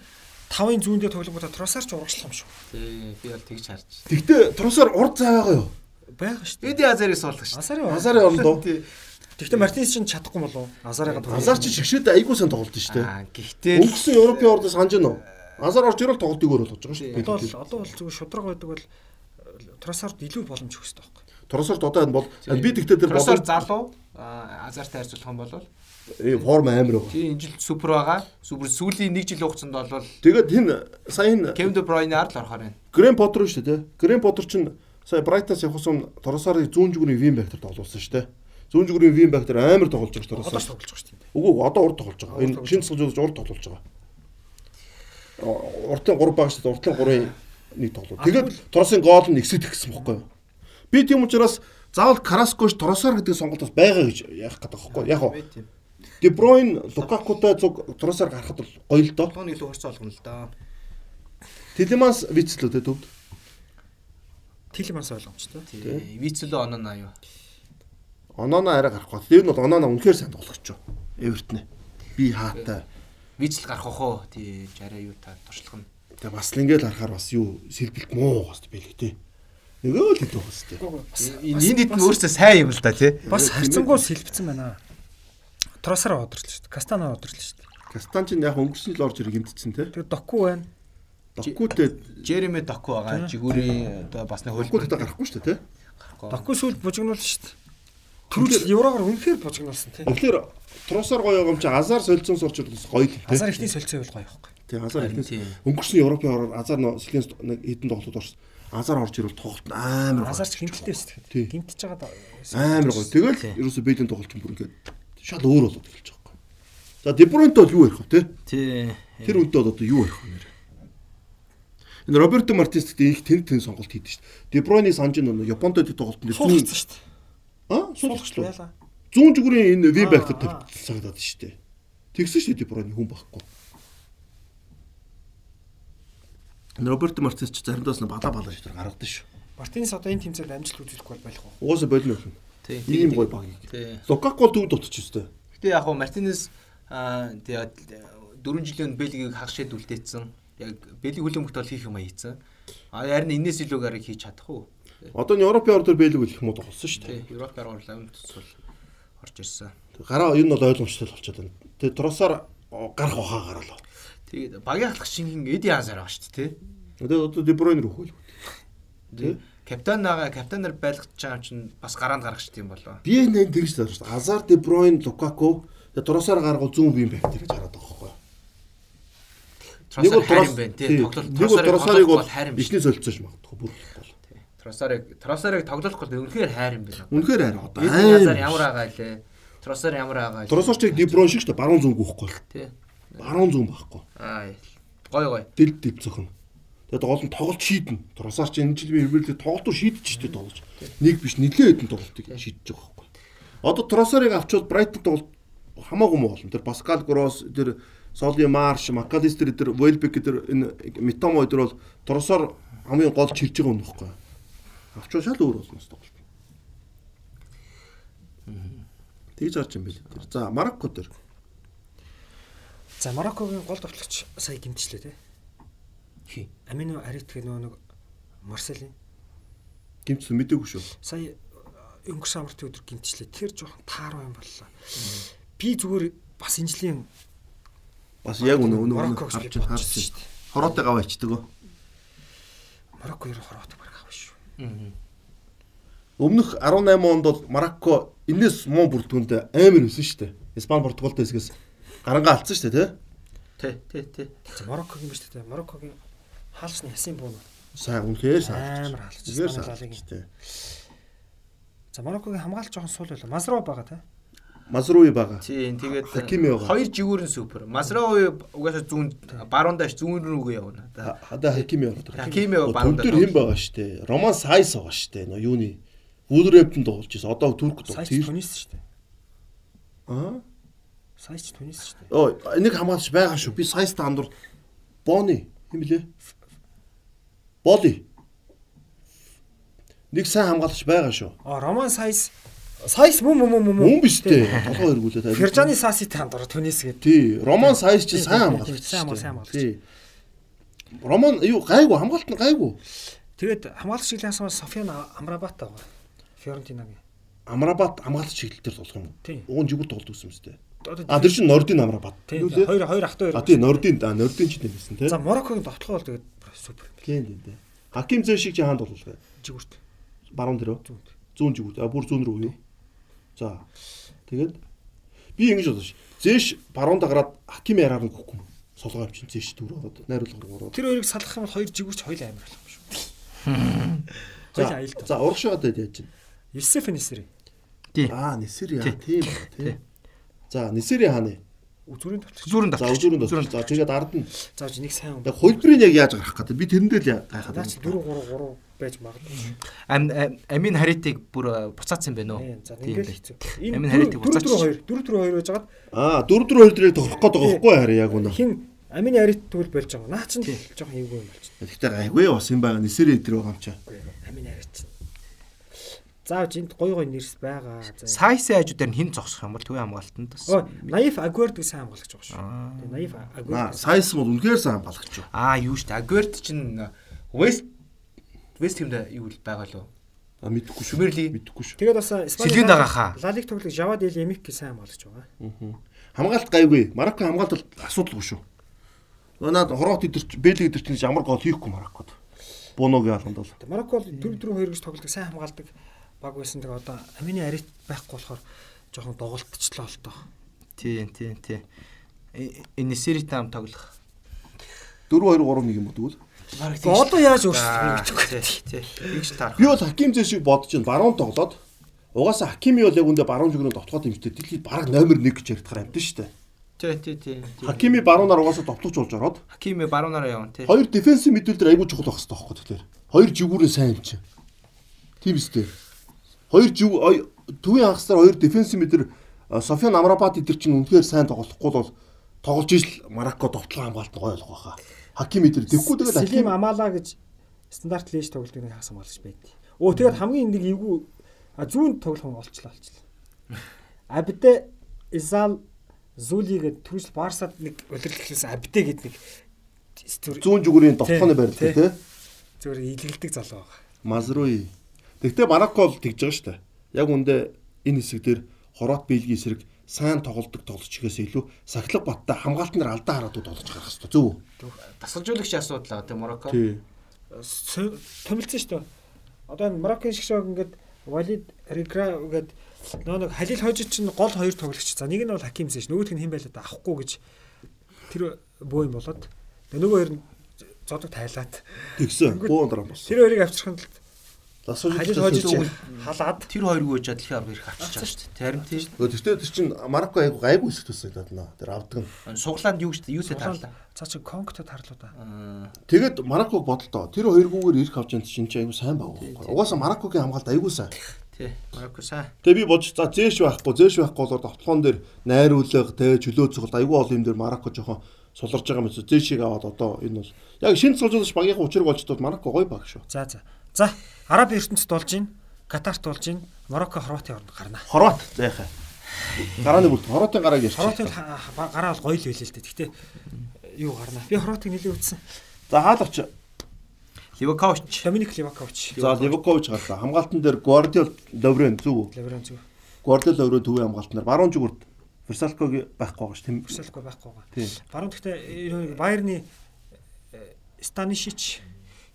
тавын зүүндээ тоглонгуудаа тросаар ч урагшлах юм шүү. Тий, би бол тэгж харж. Тэгтээ Торосаар урд цай байгаа юу? Байгаа шүү. Эди Азарыг суулгах шүү. Азарын Азарын орондоо. Тий. Тэгэхдээ Мартинес чинь чадахгүй болов. Азарыгаа тоглох. Азар чи шигшээд айгуу сайн тоглолт шүү дээ. Аа, гэхдээ Өнгөрсөн Европын ордоос санаж байна уу? Азар орж ирэл тоглолтыг өөр болгож байгаа шүү Одоо дээ. бол одоо бол зүгээр шудраг байдаг бол тросаард илүү боломж хэрэгтэй байхгүй. Торосоор одоо энэ бол би тэгтээ тэр болоо залуу Азартай харьцуулах юм бол ийм форм амар байгаа. тий энэ жил супер байгаа. Супер сүүлийн 1 жилийн хугацаанд бол Тэгээд энэ сая энэ Кевин Де Бройнаар л орохоор байна. Грэм Поттер шүү дээ. Грэм Поттер чинь сая Брайтонс явахсан Торосоор зүүн зүгүрийн Вин Бактер тоглуулсан шүү дээ. Зүүн зүгүрийн Вин Бактер амар тоглож байгаа Одоо ч Торосоор. тоглож байгаа шүү дээ. Үгүй одоо урд тоглож байгаа. Энэ шинэ цогцолж урд тоглож байгаа. Уртын 3 баг шүү дээ. Уртын 3-ын нэг тоглоо. Тэгээд Торосын гол нь нэгсэж гисэн бохгүй юу? Би тийм учраас заавал Караскош Торосоор гэдэг сонголт бас байгаа гэж яах гэдэг юу? Яг уу. Тийм. Де Бройн Лукакутай зүг Торосоор гарахад бол гоё л доо. Тоглооны илүү хурц болгоно л да. Телеманс вицлөө тэ төвд. Тилманс ойлгомжтой. Тий. Вицэлөө оноо юу. Ононо арай гарахгүй. Тэр нь бол Ононо үнэхээр сайн тоглогч. Эвертнэ. Би хаатай. Вицэл гарах уу хөө. Тий, жараа юу та туршлах нь. Тэгээ бас л ингээд харахаар бас юу сэлбэлт муу гоос бэлэг тий. Нөгөө л хэлэх гоос тий. Энэ энэ хэд нь өөрөөсөө сайн юм л да тий. Бас харьцангуй сэлбцэн байна. Тросаар одорлоо шүү дээ. Кастана одорлоо шүү дээ. Кастан ч яг өнгөрсөн жил орж ирэх гэмтсэн тий. Тэгээ доку байна. Докутэй Жереми Доку байгаа. Жигүүрийн одоо бас нэг хөлбөр гарахгүй шүү дээ, тий? Докгүй сүлд бужигнуулсан шүү дээ. Түрүүл еврогоор үнэхээр бужигнуулсан тий. Тэгэхээр тросоор гоё юм чи азар солилцсон сурч бас гоё л тий. Азар ихний солилцоо бол гоё байхгүй. Тий, азар тийм. өнгөрсөн Европын ороор азар сэлгэн нэг хэдэн тоглолт орсон. Азар орж ирвэл тоглолт амар гоё. Азарч хэмтэлтэй шүү Тий. дээ. Гимтэж байгаа амар гоё. Тэгэл Тий. ерөөсө бэйлийн тоглолт бүр ингээд шал өөр болоод эхэлж байгаа байхгүй. За Дебройнт бол юу ярих вэ тий? Тий. Тэр үнтэй бол одоо юу ярих вэ нэр? Энэ Роберто Мартинес гэдэг их тэн тэн сонголт хийдэж шүү дээ. Дебройны санж нь нөгөө Японд байдаг тоглолт нь Суулгацсан шүү дээ. Аа, суулгачлаа. Яалаа. Зүүн зүгүрийн энэ Аа, аа. тавьцагдаад шүү дээ. Тэгсэн шүү дээ Дебройны хүн байхгүй. Энэ Роберто Мартинес ч заримдаас нь бала бала шийдэр гаргадаг шүү. Мартинес одоо энэ тэмцээнд амжилт үзүүлэхгүй байх уу? Угаасаа бодно юм. Тий. Ийм гоё баг. Тий. Лукаку бол төвд утчих шүү дээ. Гэтэ яг хуу Мартинес аа тэгээд 4 жилийн Бэлгийг хагшээд үлдээсэн. Яг Бэлэг хүлэмжт бол хийх юм а хийцэн. А харин энэс илүүгээр хийж чадах уу? Одоо нь Европын ордор бэлэг их муу тоглосон шүү дээ. Тий. Европ гаргаар ламт цус орж ирсэн. Гараа энэ бол ойлгомжтой л болчиход байна. Тэгээ тросоор гарах ухаа гараалаа. Тэгээд багийн халах шинхэн Эди Хазар байгаа шүү дээ, тий. Тэгээ одоо Дебройн рүү хөл. Тий. Капитан наага капитанаар байлгаж байгаа чинь бас гараанд гаргах юм болоо. Би энэ тэгж таарч шүү дээ. Азар Дебройн, Лукаку тэгээ тросоор гаргал зүүн бие байх гэж хараад байгаа байхгүй юу? Тросар хайр юм байна тий. Тоглолт нэг бол юм биш. ичний солилцоош магадгүй бүр бол. Тросарыг тросарыг тоглохгүй үнэхээр хайр юм байна. Үнэхээр хараа одоо аим. ямар байгаа лээ. Тросар ямар байгаа лээ. Тросоор чиг Дебройн шиг дээ. Баруун зүүн гүйхгүй. тий. Баруун зүүн байхгүй. Аа гой гой. Дэл дэв зөхөн. Тэгээд гол нь тоглолт шийднэ. Тросоор чи энэ жил би хэмэрлээ тоглолтоо шийдэж штэ тоглож. Нэг биш нэлээд хэдэн тоглолтыг шийдэж байгаа байхгүй. Одоо Тросорыг авчвал Брайтон тоглолт хамаагүй муу болно. Тэр Паскал Гросс, тэр Соли Марш, Макалистер тэр Велбек тэр энэ Митомо тэр бол Тросоор хамгийн гол чирж байгаа юм байхгүй. Авчвал шал өөр болно тоглолт. Тэгж харж юм бэл. Тэр. За Марокко тэр. За Мароккогийн гол тоглогч сая гимтчлээ тий. Хи. Амино Арит гэх нөгөө нэг Марселийн Гимцсэн мэдээгүй шүү. сая өнгөрсөн амралтын өдөр гимтчлээ. Тэр жоохон тааруу юм боллоо. Би зүгээр бас энэ жилийн Бас яг үнэ Мароккогс харж харж шүү дээ. Хороотой гав ичдэг. Марокко ер нь хорвот баг авах шүү. Өмнөх 18 онд бол Марокко энэс муу бүрдгүнд амар өсөн шүү дээ. Испани Португалтай хэсгээс гарангаа алдсан шүү дээ, Тий, тий, тий. За Мароккогийн биш үү? Мароккогийн хаалчны ясын буу. тий? Сайн үнэхээр сайн. Амар хаалч. Үнэхээр Испани сайн. тий. За Мароккогийн хамгаалж жоохон суул байлаа. Мазроо байгаа тий. Мазруи байгаа. Тийм тэгээд хоёр жигүүрэн супер. Масраои угаасаа зүүн баруундаач зүүн рүүгээ явна. Да. Хада Хакими байгаа. Хакими Төвдөр баруундаа. хэн байгаа шүү дээ. Роман Сайс байгаа шүү дээ. Нөө юуны Вулверхэмптон тоглож байсан. Одоо Турк Сайч тоглож. Тунис шүү дээ. Аа. Сайч Тунис шүү дээ. Ой, нэг хамгаалагч байгаа шүү. Би Сайс таандар Бони хэм блэ? Боли. Нэг сайн хамгаалагч байгаа шүү. А Роман Сайс Сайс мөн мөн мөн Мөн биш дээ. Толгой эргүүлээд. Фержани Саси таандор Тунис гэдэг. Тий, Роман Сайс ч Тий, сайн хамгаалагч. сайн дээ. сайн хамгаалагч. Тий. Роман юу гайгүй хамгаалт нь гайгүй. Тэгээд хамгаалагч шиглэн асуумаар Софиан Амрабат байгаа. Фиорентинагийн. Амрабат хамгаалт чиглэлээр тоглох юм. Тий. Уг нь жигүүр тоглох гэсэн мэт. А тэр чинь Нордын Амрабат. хоёр хоёр ах トゥ А тий Нордын а Нордын ч нэмсэн тий. За Мароккогийн довтлогоо бол тэгээд супер юм. Тийм тийм тий. Хаким Зэ шиг чи хаанд болов. Жигүүрт. Баруун дээр үү? Зүүнт. Зүүн жигүүр. А бүр зүүн рүү юу? За. Тэгээд би ингэж бодож. Зэш баруунда гараад Хаким яраар нь гүхгүй юм. Солгоо авчин зэш дөрөв ороод найруулга руу ороод. Тэр хоёрыг салгах юм бол хоёр жигүүрч хоёул амар болох юм шүү. (laughs) За Хоёул аюултай. за урагшаад яаж чинь. Юсеф Несери. Аа Нисэр яа тийм ба тий. За Нисэр хааны. Үзүүрийн довтлогч. Зүрэн За давтчих. үзүүрэн дот. За тэгээд ард нь. Зааж нэг сайн юм. Яг яаж гарах гэдэг. Би тэрэндээ л гайхаад Наач 4 3 3 байж магадгүй. Ам ам- амин харитыг бүр буцаацсан байна уу? Тийм, дээ. хэцүү. Амин харитыг буцаач. 4 4 2 4 4 2 байж байгаад Аа 4 4 2 дээрээ тоглох гээд байгаа байхгүй хараа яг үнэ. хин Амины арит тэгвэл болж байгаа. Наа чин жоохон эвгүй юм болж байна. Гэхдээ гайгүй бас юм байгаа. Нисэр дээр байгаа юм чаа. Амины арит. Заавч энд гой гой нэрс байгаа. За. Сайс айжуудаар нь хин зогсох юм бол төвийн хамгаалтанд бас. Ой, Наиф Агуэрд гэсэн хамгаалагч байгаа шүү. Аа. Тэгээ Наиф Аа Агуэрд. сайс бол үнэхээр сайн юу. Аа юу штэ. Агуэрт чинь Вест Вест хэмдэ юу л байгаа лөө. А мэдэхгүй шүү. Лиг. Мэдэхгүй шүү. Тэгээд бас Сэлгэнд байгаа хаа. Лалиг тоглог Жавад Эл Эмик гэсэн хамгаалагч байгаа. Хамгаалт гайгүй. Марокко хамгаалт бол асуудалгүй шүү. Наад Хорват идэр Бэлэг идэр чинь ямар гол хийхгүй Мароккод. Буногийн алганд бол. Марокко бол 4 4 2 гэж тоглодог сайн хамгаалдаг баг байсан. Тэгээ одоо Амины арит байхгүй болохоор жоохон доголтчлаа л тоо. Тийм тийм тийм. Энэ Сэрит ам тоглох. 4 2 3 1 юм бодвол. Гэхдээ одоо яаж өөрчлөх вэ? Тий. Игч таарах. Би бол Хаким зэ шиг бодож байна. Баруун тоглоод угаасаа Хакими бол яг үндэ баруун жүгнөө товтгоод юмштэй. Дэлхийд бараг номер 1 гэж яригдахаар амтэн шүү дээ. Тий, тий, тий. Хакими баруунаар угаасаа товтлож болж ороод Хакими баруунаараа явна тий. хоёр дефенсив мэдүүлэлтэр айгүй чухал байх хэрэгтэй байхгүй тэгэхээр. Хоёр жигүүрээ сайн юм чи. Тийм үстэй. Хоёр жиг төвийн хагасаар хоёр дефенсив мэдэр Софиан Амрабат идэр чинь үнэхээр сайн тоглохгүй бол тоглож ижил Марокко товтлоо хамгаалт гоё болох байхаа. Хакими идэр тэггүй тэгэл Хаким Хаким Амала гэж стандарт лиж тоглодог нэг хагас хамгаалагч байдیں۔ Өө тэгээд хамгийн нэг эвгүй зүүн тоглох олчлаа олчлаа. (laughs) Абдэ Изал Зули гэдэг түрүүл Барсад нэг удирдлагчаас Абдэ гэдэг нэг зүүн жүгүүрийн товтлооны барилдаг тий. зүр илгэлдэг залуу байгаа. Мазруи. Тэгтээ Марокко бол тэгж байгаа шүү дээ. Яг үндэ энэ хэсэг дээр Хорват Бельгийн эсрэг сайн тоглодог тоглогчгоос илүү сахилга баттай хамгаалтнаар алдаа хараад тоглож гарах хэрэгтэй. Зөв үү? Тасгалжуулагчийн асуудал байгаа тий Марокко. Тий. Томилсон шүү дээ. Одоо энэ Мароккын шиг шиг ингээд Валид Ригра гэдэг нөө нэг Халил хожид чинь гол хоёр тоглогч. За нэг нь бол Хаким зээш. Нөгөөх нь хэн байлаа да авахгүй гэж тэр бөө юм болоод. Тэгээ нөгөө хоёр нь зодог тайлаад. Тэгсэн. Буу дараа болсон. Тэр хоёрыг авчрахын тулд Халил хожид халаад Тэр хоёргүй ч дэлхийн авраг ирэх авчиж байгаа шүү дээ. Харин тий. Гэхдээ тэр чинь Марокко айгу гайгүй хэсэг төсөө дадна. Тэр авдаг. Суглаанд юу шүү дээ. Юусээ таарлаа. цаа чи Конгтод харлуу да. Тэгэд Марокког бодлоо. Тэр хоёргүйгээр ирэх авч чинь чи айгу сайн баг. Угаасаа Мароккогийн хамгаалт айгу сайн. Тий. Марокко сайн. Тэгээ би бодож за зээш байхгүй, зээш байхгүй болоод тоглоом дээр найруулга, тэгээ чөлөө цогт айгу ол юм дээр Марокко жоохон суларж байгаа мэт зээшийг аваад одоо энэ бол яг шинэ цогцолж багийнхаа учрыг олж тул Марокко гоё баг шүү. За за. За Араб ертөнцид болж гин, Катарт болж гин, Марокко, Хорватын оронд гарна. Хорват за яхаа. Гарааны бүрт Хорватын гарааг ярьчих. Хорватын гараа бол гоё л байлээ л дээ. Гэхдээ юу гарна. Би Хорватыг нэлээд үтсэн. За хаалгач. Ливакович. Доминик Ливакович. За Ливакович гарлаа. Хамгаалтан дээр Гвардиол Лаврен үү? Лаврен зүг. Гвардиол Лаврен төвийн хамгаалтнаар баруун зүгүрт Версалког байхгүй байгаа ш тийм. Версалко байхгүй байгаа. Баруун гэхдээ Байерны Станишич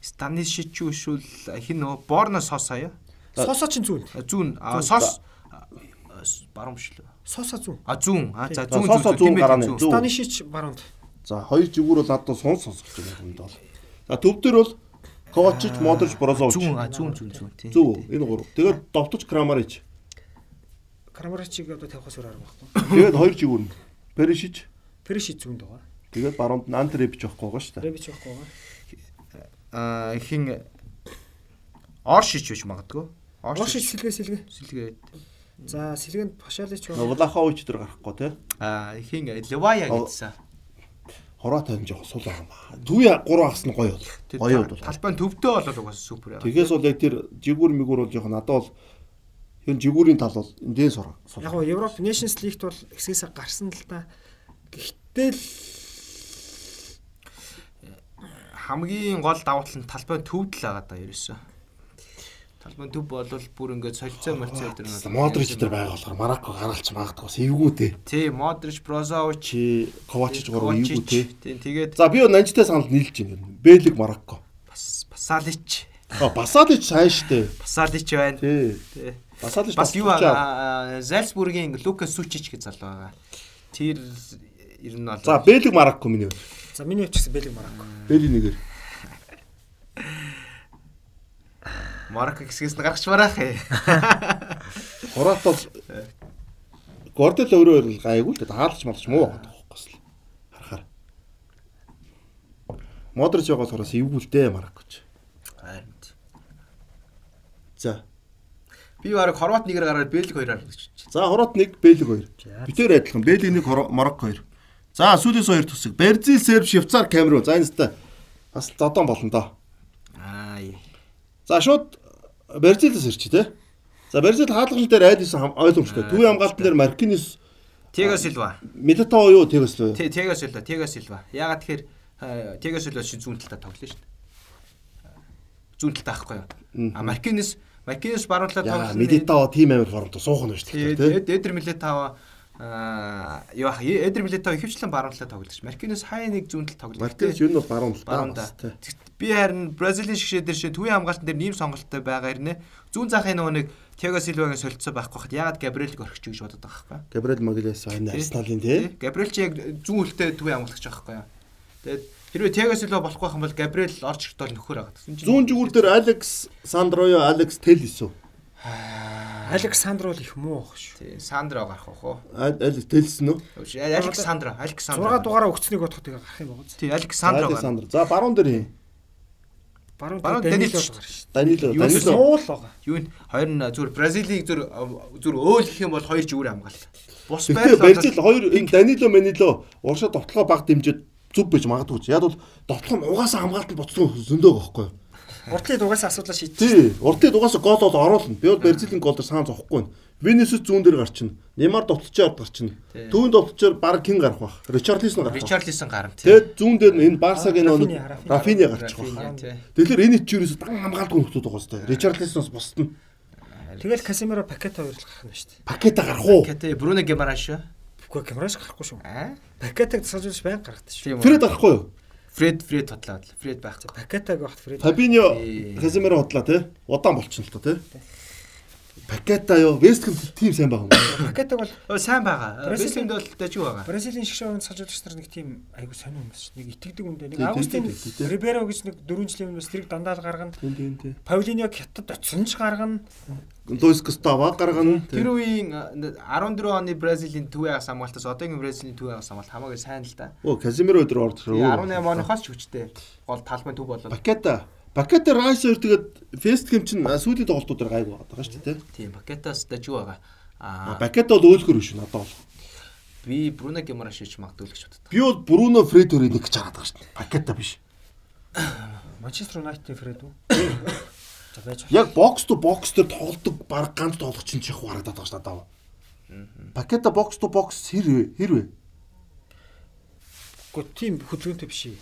Станишич шүүл хин нөгөө Борно Сосо юу? Сосо ч зүүн. Зүүн. А Сос баруун биш лээ. Сосо зүүн. А зүүн. А за зүүн зүүн гарааны зүүн. Станишич баруунд. За хоёр зүгүүр бол надад сунс сонсож байгаа юм даа. За төв дээр бол Ковачич, Модрич, Брозович. зүүн. А зүүн зүүн зүүн тий. Зүг энэ гурав. Тэгээд довтож Крамарич. Крамарачиг одоо тавихаас өөр арга байхгүй. Тэгээд хоёр зүгүүр нь Перишич. Перишич зүүнд байгаа. Тэгээд баруунд нь Антребич байхгүй байгаа шүү дээ. Ребич байхгүй байгаа. А хин Оршич биш магадгүй. Оршич сэлгээ сэлгээ. сэлгээ. За сэлгээнд Пашалич байгаа. Влахович дээр гарахгүй те. А хин Левая гэдсэн. Хороо тань жоох сул байгаа юм ба. Төвийн гурван хагас нь гоё бол. Гоё бол. Талбайн төвдөө болол угаасаа супер яа. Тэгээс бол яг тэр жигүүр мигүүр бол жоох надад бол энэ жигүүрийн тал бол эндээ сор. Яг гоо Европ Nations League-т бол хэсгээс гарсан л да. Гэхдээ л хамгийн гол давуу тал нь талбайн төвд л байгаа да ерөөсөө. Талбайн төв бол бүр ингээд солилцоо молцоо дээр нь Модрич дээр байгаа болохоор Марокко гаргалч магадгүй бас эвгүй те. Тий, Модрич, Брозович, Чи Ковачич гурав эвгүй те. Тий, тэгээд За би нанжтай санал нийлж байна. Бэлэг Марокко. бас Басалич, А Басалич сайн штэ. Басалич байна. Тий. Басалич Бас юу аа Зальцбургийн Лукас Сучич гэж залуу байгаа. Тэр ер нь бол За Бэлэг Марокко миний. хувьд. За миний хувьд ч гэсэн Бэлэг Марокко. Бэли нэгээр. Марокко хэсгээс нь гаргач бараах ээ. Хорват бол Гордел өөрөө бол гайгүй л дээ. Хаалч малч муу байгаа байхгүй л. Харахаар. Модрич байгаа болохоор эвгүй л дээ Мароккоч. Харин. За. Би бараг Хорват нэгээр гараад Бэлэг хоёроор гэж. За Хорват 1, Бэлэг 2. Битээр адилхан. Бэлэг 1, Марокко 2. За сүүлээс хоёр тусаг. Бразил, Серб, Швейцар, Камерун. За энэ сте бас зодон болно доо. Аа. За шууд Бразилээс ирчих те. За Бразил хаалгал дээр айдсан ойлгомжтой. Төвийн хамгаалтан дээр Маркинес, Тега Силва. Милитао юу тэгээс лөө. Тэ Тега Силва, Тега Силва. Ягаад тэгэхээр Тега Силва шин зүүн талдаа тоглоно шүү дээ. Зүүн талдаа ахгүй юу? А Маркинес Маркинес баруун талаа Яа, тоглоно. Милитао тим амир формт суух нь шүү дээ. Тэгээд Эдер Милитава Аа юу ах Эдер Милето ихэвчлэн баруун талаа тоглож. Маркинес хай нэг зүүн тал тоглож. Мартинес юу нь бол баруун баруун талаа. да. Би харин Бразилийн шгшээ дээр шээ төвийн хамгаалтан дээр нэм сонголттой байгаа хэрнээ. Зүүн захын нөгөө нэг Тиаго Силвагийн солилцоо байхгүй хат ягаад Габриэлг орхиж гэж бодод байгаа байхгүй. Габриэл байна Тий. Арсеналын тий. Габриэл чи яг зүүн хөлтэй төвийн хамгаалагч байхгүй. Тэгээд хэрвээ Тиаго Силва болох байх юм бол Габриэл орж ирэх бол нөхөр байгаа. Зүүн зүгүүр дээр Алекс Сандроё, Алекс Телис үү? Александр бол их муу баг шүү. Тий, Сандро гарах уу? Алекс Телис нөө? Александро, Александро. 6 дугаараа өгцнийг бодоход тэгээ гарах юм байна. Тий, Александро. гарна. Александр. За баруун дээр хий. Баруун дээр Данило гарах шүү. Данило, Юу Данило. Суул байгаа. Юу н хоёр нь зүгээр Бразилийн зүр зүр өөл гэх юм бол хоёр зүгүүр хамгаалал. Бус байр Бразил хоёр энэ Данило Манило уршаа довтлогоо баг дэмжиж зүв байж магадгүй ч. Яг бол довтлого нь угаасаа хамгаалтанд боцсон зөндөө байхгүй юу? Уртлын дугаас асуудлаа шийдчих. Тий, уртын угаасаа гол бол оруулна. Би бол Бразилийн гол дээр саан зовхгүй байна. Венесус зүүн дээр гарчин. Неймар довтлчоор гарчин. Тий. Түүн довтлчоор баг кин гарах бах. Ричарлисон гарах. Ричарлисон гарна тий. Тэгээд зүүн дээр энэ Барсагийн нэг. Рафиня гарчих бах. Тэгэхээр энэ ч юурээс дан хамгаалгүй нөхцөл байгаа сте. Ричарлисоноос бусдна. Тэгэл Касемиро пакет хоёр л гарах нь шүү дээ. Пакета гарах уу? Кэтэй Бруно Гемараш шүү. Үгүй камераш гарахгүй шүү. Аа. Пакетаг тасалж байнг гаргадаг шүү. Фред гарахгүй юу? Фред Фред тотлоо. Фред байхгүй. Пакетаг багт Фред. Фабиньо. Каземиро хотлаа тий. Удаан болчихно л тоо тий. Пакета юу? Вестхэм тим сайн байгаа юм. Пакетаг (coughs) бол сайн байгаа. Бразилинд бол дажгүй байгаа. Бразилийн шгшөөрөнд салжуулагч нар нэг тийм айгу сонир хүмүүс шүү. Нэг итгэдэг үндэ. Нэг Агустин. Риберо гэж нэг 4 жилийн өмнөөс тэрийг дандаа л гаргана. Тийм тийм тийм. Паулиньо хятад очсон ч гаргана. Луис Густаво гаргана. Тэр үеийн а, 14 оны Бразилийн төвийн ас хамгаалтаас одоогийн Бразилийн төвийн ас хамгаалт хамаагүй сайн л да. Оо Каземиро өдөр орж Тэгээ 18 оныхоос ч хүчтэй. Гол талбай төв болоод. Пакета. Пакета Райс хоёр тэгээд Фестхэм чинь сүүлийн тоглолтуудаар гайг байгаа шүү дээ тий. Тийм пакетаас дажгүй байгаа. Аа Пакета бол өөлгөр биш надад бол. би Бруно Гемараш шиж магадгүй л гэж боддог. Би бол Бруно Фредерийг нэг гэж хараад байгаа шүү дээ. Пакета биш. (coughs) Манчестер Юнайтед Фред үү? За байж байна. Яг бокс то бокс дээр тоглодог баг ганц тоглогч чинь чих харагдаад байгаа шүү дээ. Пакета бокс то бокс хэр вэ? Хэр вэ? Гэхдээ тийм хөдөлгөөнтэй биш.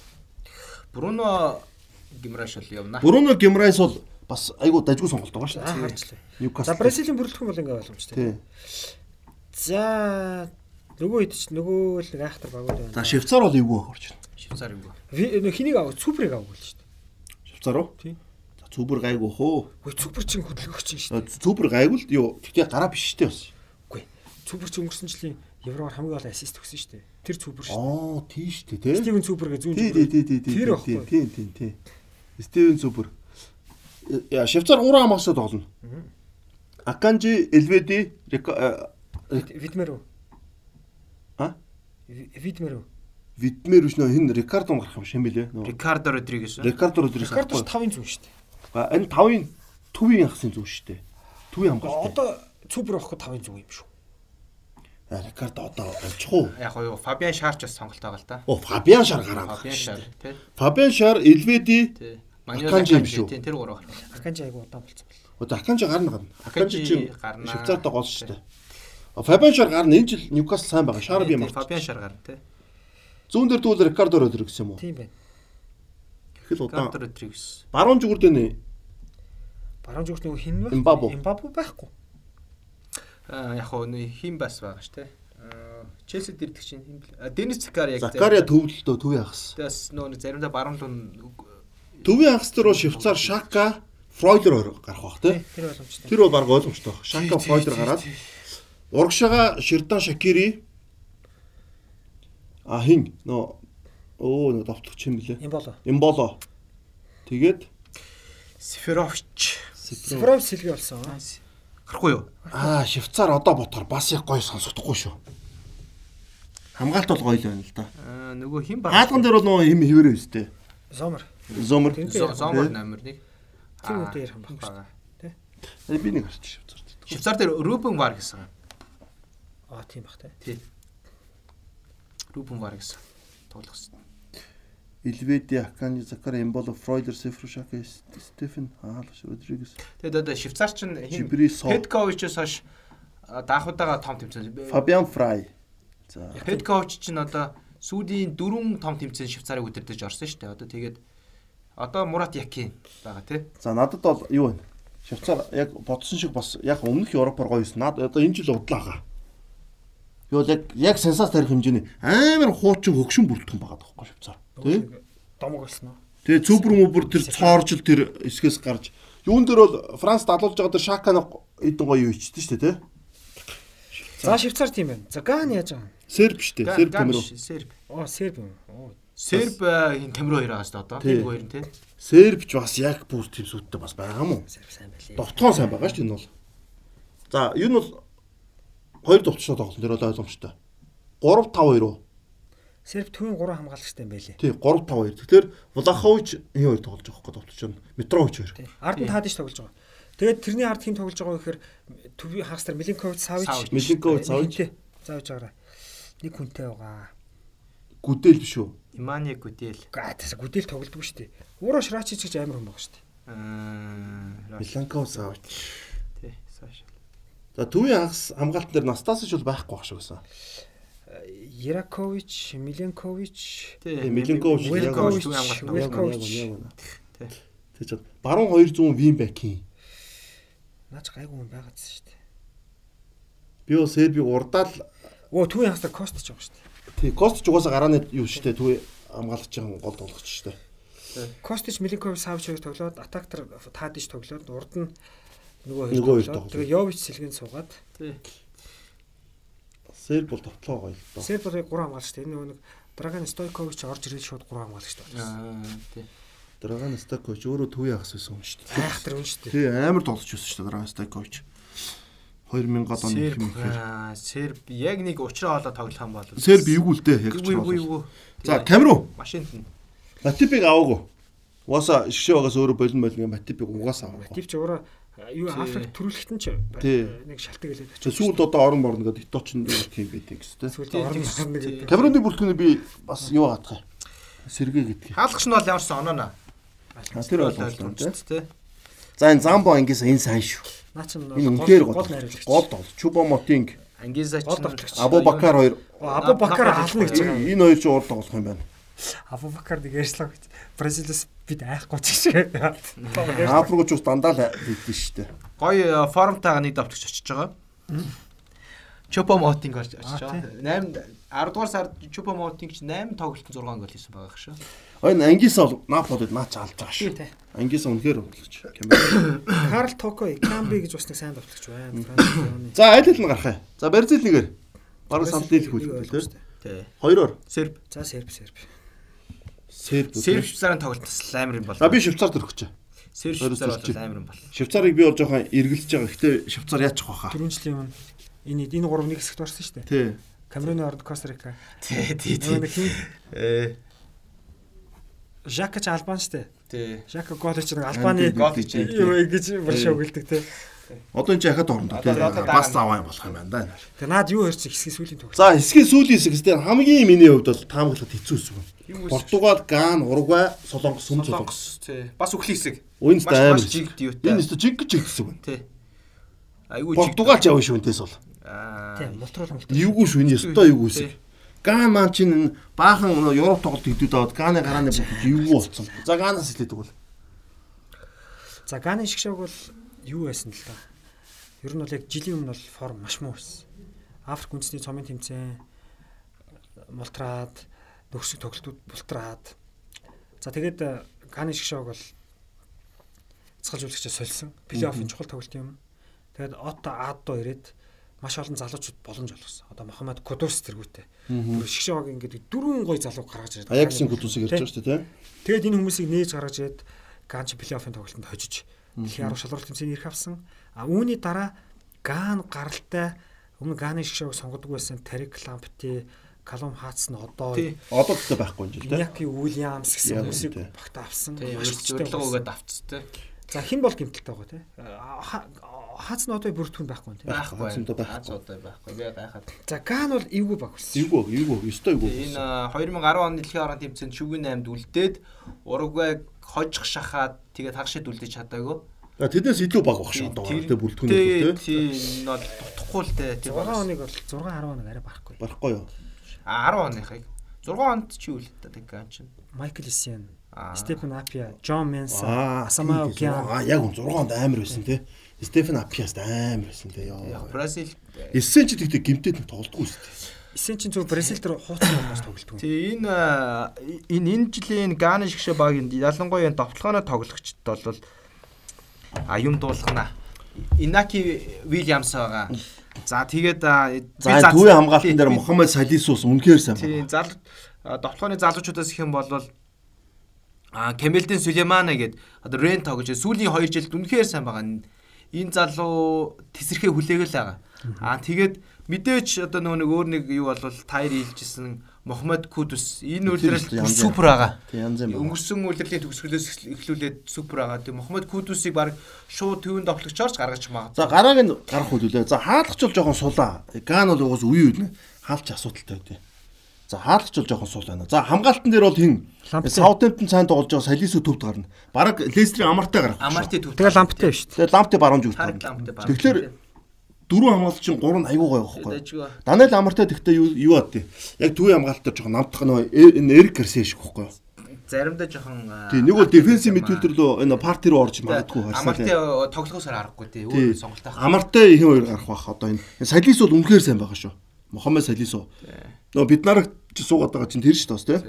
Бруно Гемараш бол явна. Бруно Гемрайс бол бас айгу дажгүй сонголт байгаа шүү дээ. Ньюкасл. За Бразилийн бүрэлдэхүүн бол ингээ ойлгомжтой. За нөгөө хэд ч нөгөө л айхтар багууд байна. За Швейцар бол эвгүй орж байна. Швейцар нэг хэнийг авах суперыг авах л шүү дээ. Швейцар уу? Тий. За Цүбэр гайгүй хөө. Үгүй супер чин хөдөлгөгч шүү дээ. Цүбэр гайгүй л юу тэгтээ гараа биш штэ бас. Үгүй. Супер чи өнгөрсөн жилийн Евроор хамгийн гол ассист өгсөн шүү дээ. Тэр супер шүү дээ. Аа тий штэ тий. Стивен Супер гэж зүүн Тий тий тий тий тий. Тэр тий, байхгүй. Тий тий тий. Стивен Цүбэр. Я Швейцар уран хамгаалсаа тоглоно. Аканжи Элведи э, Видмер үү? А? Ви- Видмер үү? Видмер биш нөө хин Рикардо гарах юм мэлээ. Нөө. Рикардо Родригес. Рикардо Родригес. Рикардо 5-ын зүүн шүү дээ. А энэ 5-ын төвийн ахсын зүг шүү дээ. Төвийн хамгаалалт. Одоо супер авахгүй 5-ын зүүн юм шүү. А Рикардо одоо олчих уу? Яг юу Фабиан Шарч бас сонголт байгаа л да. О Фабиан Шар гараад байгаа Фабиан Шар тий. Фабиан Шар Элведи Тий. Аканжи юм шүү. тэр гурав. Аканжи айгу удаан болцсон байна. Одоо Аканжи гарна гарна. Аканжи чинь гарнаа. Швейцарт гол шүү дээ. Фабиан Шар гарна. Энэ жил Ньюкасл сайн байгаа. Шар би ямар. Фабиан Шар гарна тий. Зүүн дээр дүүл Рикардо Родригес юм уу? Тийм байна. Ихэл удаан. Рикардо Родригес. Баруун зүгүрд нэ Баруун зүгт нөгөө хин вэ? Имбабу. Имбабу байхгүй. Яг хоо хим бас байгаа ш. Аа Челсид ирдэг чинь хим бэл. Денис Закари яг Закария төвлөлтөө төвийн ахс. Тэс нөө заримдаа баруун лун Төвийн ахс дээр Швейцар Шака Фройлер хоёр гарах бах тий. Тэр боломжтой. Тэр бол баг ойлгомжтой баг. Шака Фройлер гараад урагшаага Ширдан Шакири а хин нөө оо нөө довтлогч юм блэ. Им болоо. Имболо. Тэгээд Сеферович. Спров сэлгэ болсон. Аа. Гарахгүй юу? Аа, Швейцар одоо ботхоор бас их гоё сонсогдохгүй шүү. Хамгаалт бол гоё л байна л да. Аа нөгөө хим баг. Хаалган дээр бол нөгөө юм хിവэрэ өстэй. Зомер. Зомер. Зомор номер 1. Тийм үдээр ярих юм байна. Э, Би нэг харч Швейцарт. Швейцар дээр Рубен Вар гэсэн. Аа тийм бах те. Тий. Рубен Вар гэсэн. Тоглосон. Илведи, Акани, Закара, Имболо, Фройлер, Сефрушака, Стефен, Хаалш, Родригес, Тэгээд одоо Швейцар ч хим Жибри Со, Петковичээс хойш даахудаага том тэмцээн. Фабиан Фрай. За. Петкович ч н одоо сүүлийн дөрвөн том тэмцээн Швейцарыг өдөрдөж орсон шүү дээ. Одоо тэгээд одоо Мурат Якин байгаа тий. За надад бол юу вэ? Швейцар яг бодсон шиг бас яг өмнөх Европоор гоё юусэн. Наад одоо энэ жил удлаагаа. Би бол яг яг сенсац тарих хэмжээний амар хуучин хөгшин бүрэлдэхүүн байгаа тоххой Швейцар. Тий? домог болсон уу? Тэгээ цөбөр мөбөр тэр цооржил тэр эсгээс гарч юун дээр бол Франц далуулж байгаа тэр Шаканы эдэн гоё юу ичдэн шүү дээ тий. За Швейцар тийм байна. За Ган яаж байгаа? Серб шүү дээ. Серб Камерун. Серб. Оо Серб юм. Оо. Серб энэ Камерун хоёр байгаа шүү дээ одоо. Энэ хоёр нь тий. Сербч бас яг бүр тийм сүттэй бас байгаа мó. Серб сайн байлээ. Довтгоон сайн байгаа шүү дээ энэ бол. За энэ нь бол хоёр довтчоо тоглосон тэр бол ойлгомжтой. 3 5 2 уу? Серб төвийн 3 хамгаалагчтай юм байлээ. Тий 3 5 2. Тэгэхээр Влахович энэ хоёр тоглож байгаа хөөе довтч нь. Митрович хоёр. Ард нь таадаж тоглож байгаа. Тэгээд тэрний ард хин тоглож байгаа гэхээр төвийн хагас нар Миленкович, Савич, Савич. Миленкович, Савич. Заавж байгаарай. Нэг хүнтэй байгаа. Гүдэл биш үү? Имани Гүдэл. Гаа тэс гүдэл тоглодог шүү дээ. Уураа Шрачич гэж амар хүн байгаа шүү дээ. Аа. Миланков Савич. Тий. Сааш. За төвийн хагас хамгаалт дээр Настасич бол байхгүй байх шиг байсан. Яракович, Миленкович. Миленкович, Миленкович Якович, түвэн хамгаалт. Велкович. Тий. Тэгэж бод баруун 200 вин бэкийн. Наач гайгүй хүн байгаад шүү дээ. Би бол Сербиг урдаал Оо төвийн хагас нар Костич байгаа шүү дээ. тий Костч угаасаа гарааны юу шүү дээ төвийн хамгаалагч гол тоглогч шүү дээ. Костич, Миленкович, Савич хоёр тоглоод атактер таадаж тоглоод урд нь нөгөө хоёр тоглоод. тэгээ Йович сэлгэн суугаад Тий. Серб бол товтлоо гоё л доо. Серб бол 3 хамгаалагчтай. Энэ нөгөө нэг Драган Стойкович орж ирээд шууд 3 хамгаалагчтай болсон. Аа. Тий. Драган Стакович өөрөө төвийн хагас байсан юм шүү дээ. Айхтар хүн шүү дээ. Тий амар тоглож байсан шүү дээ Драган Стакович. 2000 оны юм ихээр. Аа, Серб яг нэг уучраа олоод тоглох юм бол. Серб эвгүй л дээ яг ч юу. За Камерун машинд нь. Матипиг аваагүй. Угаасаа шгшээ байгаас өөрөө болон болон Матипиг угаасаа аваагүй. Тив ч өөрөө юу Тий. Африк төрүүлэхт нь ч Тий. нэг шалтгаан хэлээд За сүүлд одоо орон борно гэдэг Иточ нь тийм байдаг гэстэй. Сүүлд орон тий, орно тий. гэдэг. Камеруны бүртгэний би бас юу хатгах. Сэргээ гэдгийг. Хаалгач нь бол ямарсан ононо. А тэр ойлгомжтой тийм. тий. За энэ Замбо ангиас энэ сайн шүү. Наа үнээр гол гол. найруулагч. Гол бол Чубо Мотинг, тоглогч. Абу Бакар хоёр. Абу Бакар ална гэж байгаа. Энэ хоёр ч урд тоглох юм байна. Абу Бакар нэг ярьслаа гэж. Бразилаас бид айхгүй ч шиг. Африкч ус дандаа л хийдэж штэ. Гоё формтайгаа нэг давтагч очиж байгаа. Чопо Мотинг орж очиж Аа, байгаа. 8 10 дугаар сард Чопо Мотинг ч 8 тоглолтын 6 гол хийсэн байгаа шүү. Энэ ангиас бол Наполид наач алж байгаа шүү. тий. Ангиас үнэхээр. Камерун. (coughs) Карл Токо, Камби гэж бас нэг сайн давтагч байна. За аль хэл нь гарах юм. За Бразил нэгээр. Бараг санал дийлэх те. Тий. Хоёроор Серб. За Серб, Серб. Серб Серб Швейцарын тоглолт бас амар юм бол. А би Швейцарт өрөх гэж. Серб Швейцар бол амар юм бол. Швейцарыг би бол жоохон эргэлж байгаа. Гэтэ Швейцар яачих واخа. 4 жилийн өмнө энэ энэ 3 нэг хэсэгт орсон шүү дээ. Тий. Камеруны орнд Костарика. Тий, тий, тий. Э Жака ч албан штэ. Тий. Жака гол хийж нэг албаны гол хийж гэж брэш өгөлдөг тий. Одоо энэ ч ахад орно тий. Бас заваа юм болох юм байна да. Тэгээ наад юу ярьчих хэсгийн сүүлийн тоглолт. За хэсгийн сүүлийн хэсэгт хамгийн миний хувьд бол таамаглахад хэцүү хэсэг байна. Юу? Португал, Ган, Уругвай, Солонгос, Сүм Солонгос. Тий. Бас үхлийн хэсэг. Маш маш жигд юутай. Энэ өстө жиг гэж хэсэг байна. Тий. Айгүй жигд. Португал ч явна шүү энэс бол. Аа. Тийм, мултрал мултрал. Эвгүй шүү энэ өстө эвгүй хэсэг. Ган маань чинь баахан нөө Европ тоглолт хэдүүд аваад Ганы гарааны бүгд эвгүй болсон. За Ганаас хэлээдэг бол. За Ганы шиг шог бол юу байсан л да. Ер нь бол яг жилийн өмнө бол форм маш муу байсан. Африк үндэсний цомын тэмцээн мултраад нөхсөг тоглолтууд бултраад. За тэгээд э, Ганы шиг шог бол цэцгэлжүүлэгчээ сольсон. Плей-оффын чухал тоглолт юм. Тэгээд Отто Аддо ирээд маш олон залуучууд боломж олгосон. Одоо Мохаммед Кудус тэргүүтэй. Бүр шиг шог ингээд дөрвөн гой залуу гаргаж ирээд. Аяксын гүтүсийг ярьж байгаа шүү дээ тий. Тэгээд энэ хүмүүсийг нээж гаргаж ирээд Ганч плей-оффын тоглолтод хожиж дэлхийн 10 шалралт тэмцээний ирэх авсан. А үүний дараа Ган гаралтай өмнө Ганы шиг шоуг сонгодог байсан Тарик Лампти, Калум Хац нь одоо. Одоо ч байхгүй юм жил тий. Яки Уильямс гэсэн хүмүүсийг багтаа авсан. Тий. Маш хүчтэй Урилга байсан. өгөөд авцс тий. За хэн бол гимтэлтэй байгаа те? Хац нь одоо бүртгэн байхгүй юм те. Байхгүй. Хацсантай байхгүй. Хац одоо байхгүй. Би гайхаад. За Ган бол эвгүй баг болсон. Эвгүй, эвгүй, өстө эвгүй. Энэ а, 2010 оны дэлхийн орон тэмцээнд шүгэн 8-д үлдээд Уругвайг хожих шахаад тэгээд хагшид үлдэж чадаагүй. За тэднээс илүү баг баг шүү одоо тэ бүрэлдэхүүн тий. тий. Тий. Энэ бол дутхгүй л тий. 6 хоног бол 6 10 хоног арай барахгүй. Барахгүй юу? А 10 оныхыг 6 онд чи юу л та Таган чинь. Майкл Аа. Стефен Апиа, Джон Асамаа тийм Океан. Аа, яг он 6 онд амар байсан тий. Стефен Апиаст амар байсан тий. Яг Яа. Бразил Эссен ч тэгтээ гимтэд нэг тоглодгүй шүү дээ. Исиан чинь зөв Бразил дээр хууцсан хүмүүс тоглолтгүй. Тий энэ а, энэ энэ жилийн Гана шигшээ багийн ялангуяа энэ довтлогооны тоглогчд бол а юм дуулгана. Инаки Вильямс байгаа. За тэгээд а, би төвийн хамгаалтан дээр Мухаммед Салисус үнэхээр сайн байна. зал а, довтлогооны залуучуудаас их юм бол а Кемелдин Сулеймана гээд одоо Рен тоглож сүүлийн 2 жилд үнэхээр сайн байгаа. Энэ залуу тесэрхээ хүлээгээл байгаа. Аа тэгээд мэдээч одоо нөгөө нэг өөр нэг юу болвол тайр хийлжсэн Мохаммед Кудус энэ үйлрэл супер байгаа. Өнгөрсөн үйлрэлийн төгсгөлөөс эхлүүлээд супер байгаа. Тэгээ Мохаммед Кудусыг баг шууд төвөнд тоглогчоорч гаргаж магадгүй. За гарааг нь гарах хүлээлээ. За хаалгач бол жоохон сулаа. Ган бол угаас үе үе хаалч асуудалтай байдیں۔ За хаалгач бол жоохон сул байна. За хамгаалтан дээр бол хин. Саутемптон цаанд тоглож байгаа Салису төвд гарна. Бараг Лестрийн амартай гарах. Амарти төв. Тэгээ ламптай шүү дээ. Тэгээ лампте баруун зүгт ламптай. Тэгэхээр дөрөв хамгаалагчин гурав нь аюу гоё байхгүй. Даниэл амартай тэгтээ юу юу ад тий. Яг төвийн хамгаалтаар жоохон намтах нөө энэ Эрик Гарсия шиг байхгүй. Заримдаа жоохон Тий нэг бол дефенсив мидфилдер лөө энэ парти руу орж магадгүй Амарти Арсенал. тоглохосоор харахгүй тий. Тий. Өөр сонголт авах. Амартай ихэн хоёр гарах бах одоо энэ Салис бол үнэхээр сайн байгаа шүү. Мохаммед Салису. Нөө бид нарыг чи суугаад байгаа чинь тэр шүү дээ бас тий.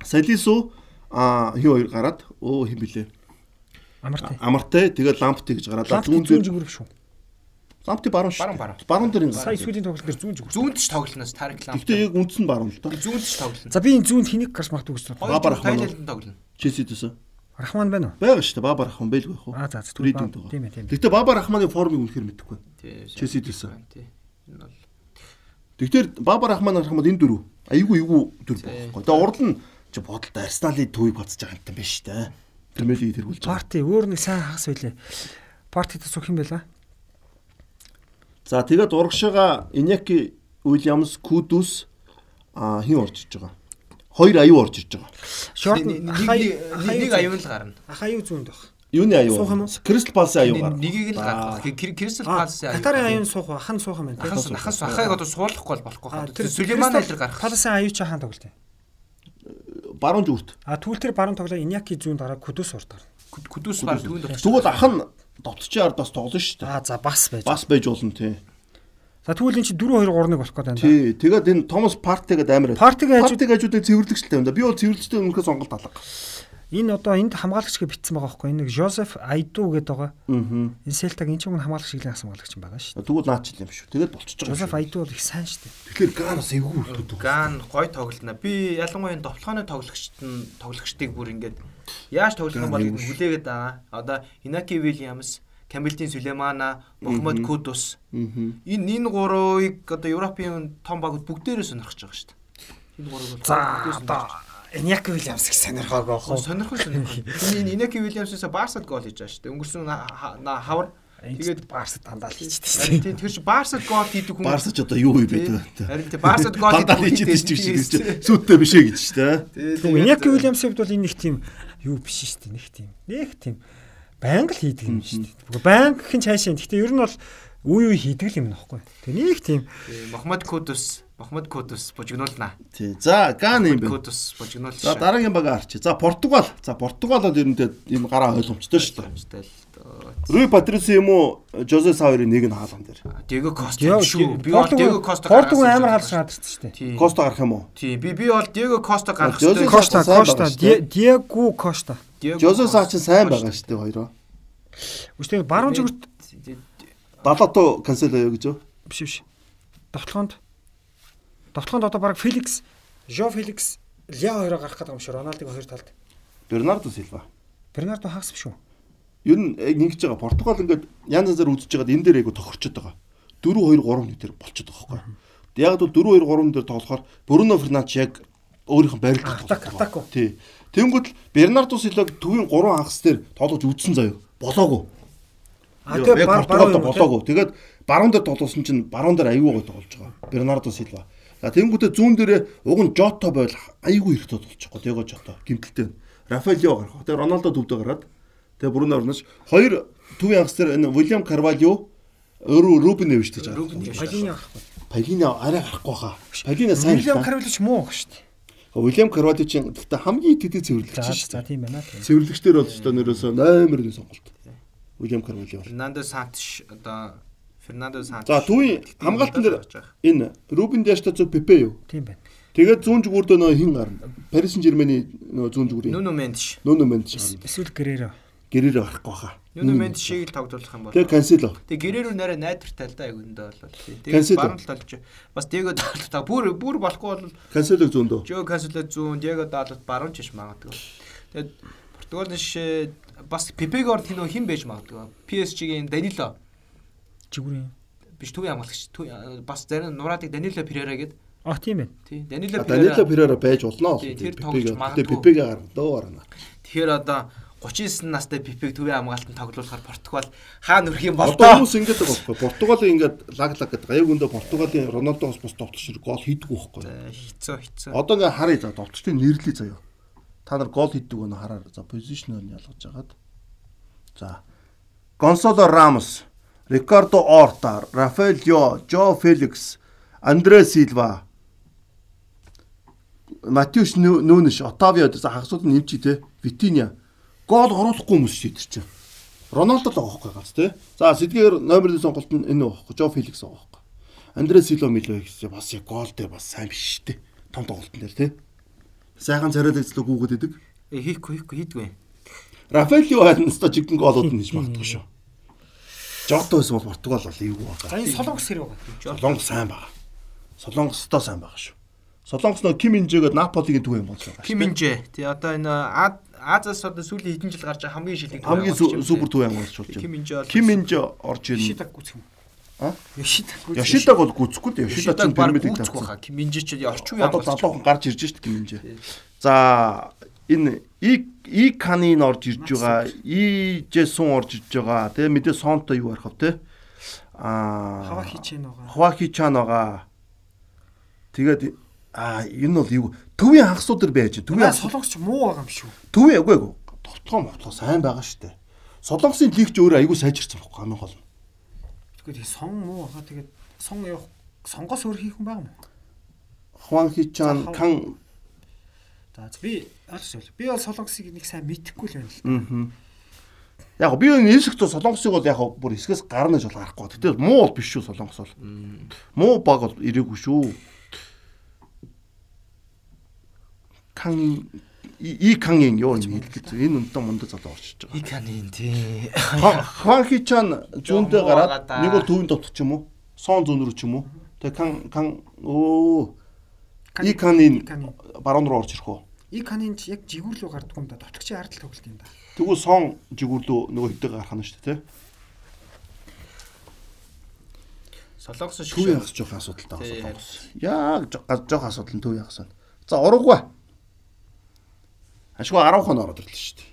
Салису а хин хоёр гараад өө хин блэ. Амартай. Амартай тэгээд лампти гэж гараад зүүн зүүн зүгүрв шүү. Лампти баруун шүү. Баруун, дээр энэ. Сая сүүлийн тоглолт дээр зүүн зүгүрв. Зүүнд ч тоглоноос Тарик ламп. Гэхдээ яг үндсэн баруун л та. зүүнд ч тоглоно. За би энэ зүүнд хэнийг гарч магадгүй гэж бодлоо. Баба Хоёр Рахман уу? Тоглоно. Чеси дэсэн. Рахман байна уу? Бага шүү дээ. Баба Рахман бэлгүй хөө. Аа за зүгээр. Тийм ээ тийм ээ. Гэхдээ Баба Рахманы формыг үнэхээр мэдэхгүй. Челси дэсэн. Тий. Энэ бол Тэгэхээр Баба Рахман Рахмад энэ дөрөв айгүй айгүй дөрөв байхгүй. Тэгээ урд нь чи бодолт Арсеналын төвийг бацж байгаа юм байна шүү дээ. Лиг тэргүүлж. Парти өөр нэг сайн хагас байлээ. Партид суух юм байла. За тэгээд урагшаага Иняки Уильямс Кудус а хин орж иж байгаа. Хоёр аюу орж иж байгаа. Шорт нэг аюун л гарна. Ах аюу зүүнд баг. Юуны аюу? Суух юм уу? Кристал Палсын аюу гар. Нэгийг л гаргах. Кристал Палс Катарын аюун суух уу? Ахан суух юм байна. Ахас ахас ахайг одоо суулгахгүй бол болохгүй Аа, хаа. тэр Сулейман айлэр гарах. Паласын аюу чи хаан тоглолт. Баруун зүгт. А тэгвэл тэр баруун тоглоо Иняки зүүнд гараа Кудус урд гарна. Күдүс бар түүнд. Тэгвэл ах нь довтчийн ард бас тоглоно шүү дээ. Аа за бас байж. Бас байж болно тий. За тэгвэл эн чи 4 2 3-1 болох гэдэг юм да. Тий. Тэгээд энэ Томас Парти гэдэг амар. Партиг хажуудыг цэвэрлэгчтэй юм да. Би бол цэвэрлэгчтэй өмнөхөө сонголт алга. Энэ одоо энд хамгаалагч гэж битсэн байгаа байхгүй. Энэ Жозеф Айду гэдэг байгаа. Аа. Энэ Селтаг энэ ч юм хамгаалагч шиглэн хамгаалагч юм байгаа шүү дээ. Тэгвэл наач юм шүү. Тэгээд болчихж байгаа. Жозеф. Айду бол их сайн шүү дээ. Тэгэхээр Ганас эвгүй үлддэг. Ган гой тоглолтно. Би ялангуяа энэ довтлооны тоглогчт нь тоглогчдыг бүр ингээд яаж тоглох юм бол хүлээгээд байгаа. Одоо Инаки Вильямс, Камилдин Сулеймана, Мохаммед Кудус энэ энэ гурвыг одоо Европын том багууд бүгдээрээ сонирхож байгаа шүү дээ. Энэ гурвыг бол За бүгдээрээ сонирхож одоо Иняки Вильямс их сонирхоог байгаа. авах. сонирхож сонирхож. Энэ Инаки Вильямсээс Барсад гол хийж байгаа шүү дээ. Өнгөрсөн хавар Тэгээд Барс дандаа л хийчихдээ шүү дээ. тийм тэр чи Барсад гол хийдэг хүн Барсач одоо юу бэ Тий. дээ. Харин тий Барсад гол хийдэг хүн ч шиг тий. гэж сүттэй биш ээ гэж шүү дээ. Тэгвэл Иняки Вильямсийн хувьд бол энэ нэг тийм юу биш шүү дээ. Нэг тийм. Нэг тийм байнга л хийдэг юм шүү дээ. Байнга хэн цаашаа. Гэхдээ ер нь бол үе үе хийдэг юм нөхгүй. Тэгээ нэг тийм Тий, Мохаммед Кудус, Мохаммед Кудус бужигнуулна. Тий. За Ган юм бэ. Кудус бужигнуул. За дараагийн бага арчи. За Португал. За Португал бол ерөнтэй ийм гараа ойлгомжтой шүү дээ. Руи Патриси юм уу Жозе Савери нэг нь хаалган дээр. Диего Коста Яа, шүү. Би бол Диего Коста Португал амар халж шаардсан шүү дээ. Коста гарах юм уу? Тий, би би бол Диего Коста гарах хэрэгтэй. Коста, Коста, шүү. Диего Коста. Жозе. Саа ч сайн байгаа шүү дээ хоёроо. Үстэй баруун зүгт Далато канцел аяа гэж юу? биш биш. Довтлоонд Довтлоонд одоо баг Феликс, Жо Феликс, Ляо хоёроо гарах гэдэг юм шиг Роналдын хоёр талд. Бернардо Силва. Бернардо хагас биш үү? Ер нь яг ингэж байгаа. Португал ингээд янз янзаар үзэж байгаад энэ дээр айгу тохирчод байгаа. 4 2 3 дээр болчиход байгаа байхгүй. Яг бол 4 2 3 дээр тоглохоор Бруно Фернандеш яг өөрийнх нь атак уу? Тий. Тэнгүүд л Бернардо Силваг төвийн 3 хагас дээр тоглож үзсэн заяа. Болоогүй. А тэгээ баруун болоогүй. Тэгээд баруун дээр тоглосон чинь баруун дээр аюу гой тоглож байгаа. Бернардо Силва. За тэнгүүтээ зүүн дээрээ уг нь Жото бойл аюу хэрэгтэй болж байгаа. Диего Жото гимтэлтэй. Рафаэлио гарах. Тэгээд Роналдо төвдөө гараад тэгээд Бруно Фернандеш хоёр төвийн хагас дээр энэ Уильям Карвалио өөрөө Рубен нэвж Рубен байгаа. Нэвэж. Палини авахгүй. Палина арай гарахгүй хаа. Палина сайн та. Карвалич муу баг шүү дээ. Уильям Карваличийн гэхдээ хамгийн идэвхтэй цэвэрлэгч За шүү за дээ. тийм байна. Цэвэрлэгчдэр бол ч одоо нэрөөсөө номер 1 сонголт. Уильям Карвали бол. Фернандо Сантш одоо Фернандо Сантш. За түүний хамгаалтан дээр энэ Рубен Диашта зөв Пепе юу? Тийм байна. Тэгээд зүүн зүгүүрдөө нөө хин гарна. Парис Сен-Жермэний нөө зүүн зүгүүрийн Нуно Мендш. Нуно Мендш. Эсвэл гэрээрээ. Гэрээр гарахгүй хаа. Нуно Мендшийг л тоглуулах юм бол. Тэгээд Кансело. Тэгээ гэрээр нарай найдвартай л да айгундаа бол. Тэгээ баруун талд болж бас Диего Далот та бүр бүр болохгүй бол Канселог зүүндөө. Жо Кансело зүүн Диего Далот баруун чиш магадгүй. Тэгээд Португалийн жишээ бас Пепег орд хин хэн байж магадгүй. PSG-ийн Данило Жигүүрийн. биш төв- бас зарим нураадыг Данило Перера гэдэг. А тийм байна. Тий. Данило Данило Перера. Перера байж болно. Тэр тоглож магадгүй. Тэгээд Пепег гарна. Дөө гарна. Тэгэхээр одоо 39 настай Пепег төвийн хамгаалтанд тоглуулахаар Португал хаана өрх юм бол Одоо хүмүүс ингэдэг байхгүй. Португалийн ингээд лаг лаг гэдэг. Яг өндөө Португалийн Роналдогоос бас товтлогч гол хийдэггүй байхгүй. хицөө хицөө. Одоо ингээ харъя за товтлогчдын нэрлэе заяа. Та нар гол хийдэг өнө хараар. За позишнээр нь ялгаж агаад. За. Гонсало Рамос, Рикардо Орта, Рафаэл Йо, Жо Феликс, Андре Силва, Матиус Нүүнэш, Отавио за хагасууд нь нэмчи те. Витиня. Гол оруулахгүй хүмүүс шийдэр чинь. Роналдо л байгаа байхгүй гац те. За сэдгээр номер 1 сонголт нь энэ байхгүй. Жо Феликс байгаа байхгүй. Андре Силва Мило гэсэн бас яг гол дээр бас сайн биш те. Том тоглолтын дээр те. Сайхан царайлагцлог гүгүүд идэг. Э, Хийхгүй хийхгүй хийдгүй. Рафаэлио хайрнастай жигэн голууд нь хийж магадгүй шүү. Жото байсан бол Португал бол эвгүй байгаа. энэ солонгос хэрэг байгаа. Солонгос сайн байгаа. Солонгостой сайн байгаа шүү. Солонгос нөө Ким Инжэгээд Наполигийн юм болж байгаа. Ким Минжэ. Тий одоо энэ А- Азаас одоо сүүлийн хэдэн жил гарч байгаа хамгийн шилэг Хамгийн су- супер төв юм болж Ким байна. Ким Инжэ орж ирнэ. Шидаг гүцэх юм. А? Шидаг гүцэх. Яшидаг бол гүцэхгүй дээ. Яшидаг чинь пирамидыг баха. Ким Минжэ ч орчин үеийн Одоо хамгаалагч. залуухан гарч ирж шít Ким Инжэ. За энэ И И Канин орж ирж байгаа. И Жэсун орж ирж байгаа. Тэгээ мэдээ Сонто юу арах вэ те? Аа Хава хийчэн байгаа. Хваки чан байгаа. Тэгээд а энэ бол юу төвийн хагасууд төр байж. Төвийн солонгосч муу байгаа юм шүү. төвийн аггүй аггүй. Товтгоо мотлоо сайн байгаа штэ. Солонгосын лигч өөрөө айгүй сайжирсан байхгүй хамгийн гол. нь. Тэгвэл тэгээ сон муу байгаа. Тэгээд сон явах сонгоос өөр хийх юм байгаа мó. Хванки чан За, кан За би аль би бол солонгосыг нэг сайн мэдэхгүй л байна л. мм. Яг би энэ хэсэг тоо солонгосыг бол яг бүр хэсгээс гарна гэж бол харахгүй. Гэтэл муу бол биш шүү солонгос бол. Муу баг бол ирээгүй шүү. Кан и кангийн юу юм хэлдэг. Энэ өнтөө мундаа залуу орчиж байгаа. Иканин тий. Хванки чан зүүндээ гараад нэг бол төвийн дотор ч юм уу? Сон зүүн рүү ч юм уу? Тэгээ кан кан оо и Иканин. баруун руу орж ирэх үү? Иканин ч яг жигүүр лөө гарддаг юм да. Товтлогчийн ардл тоглолт юм да. Тэгвэл сон жигүүрлөө нөгөө хэдэг гарах нь шүү дээ, тэ? Солонгос шиг Төв ягас жоох асуудалтай Тий, солонгос. Яг жоох асуудал нь төв ягас байна. За урагвай. Ашгүй 10 хон ороод ирлээ шүү дээ.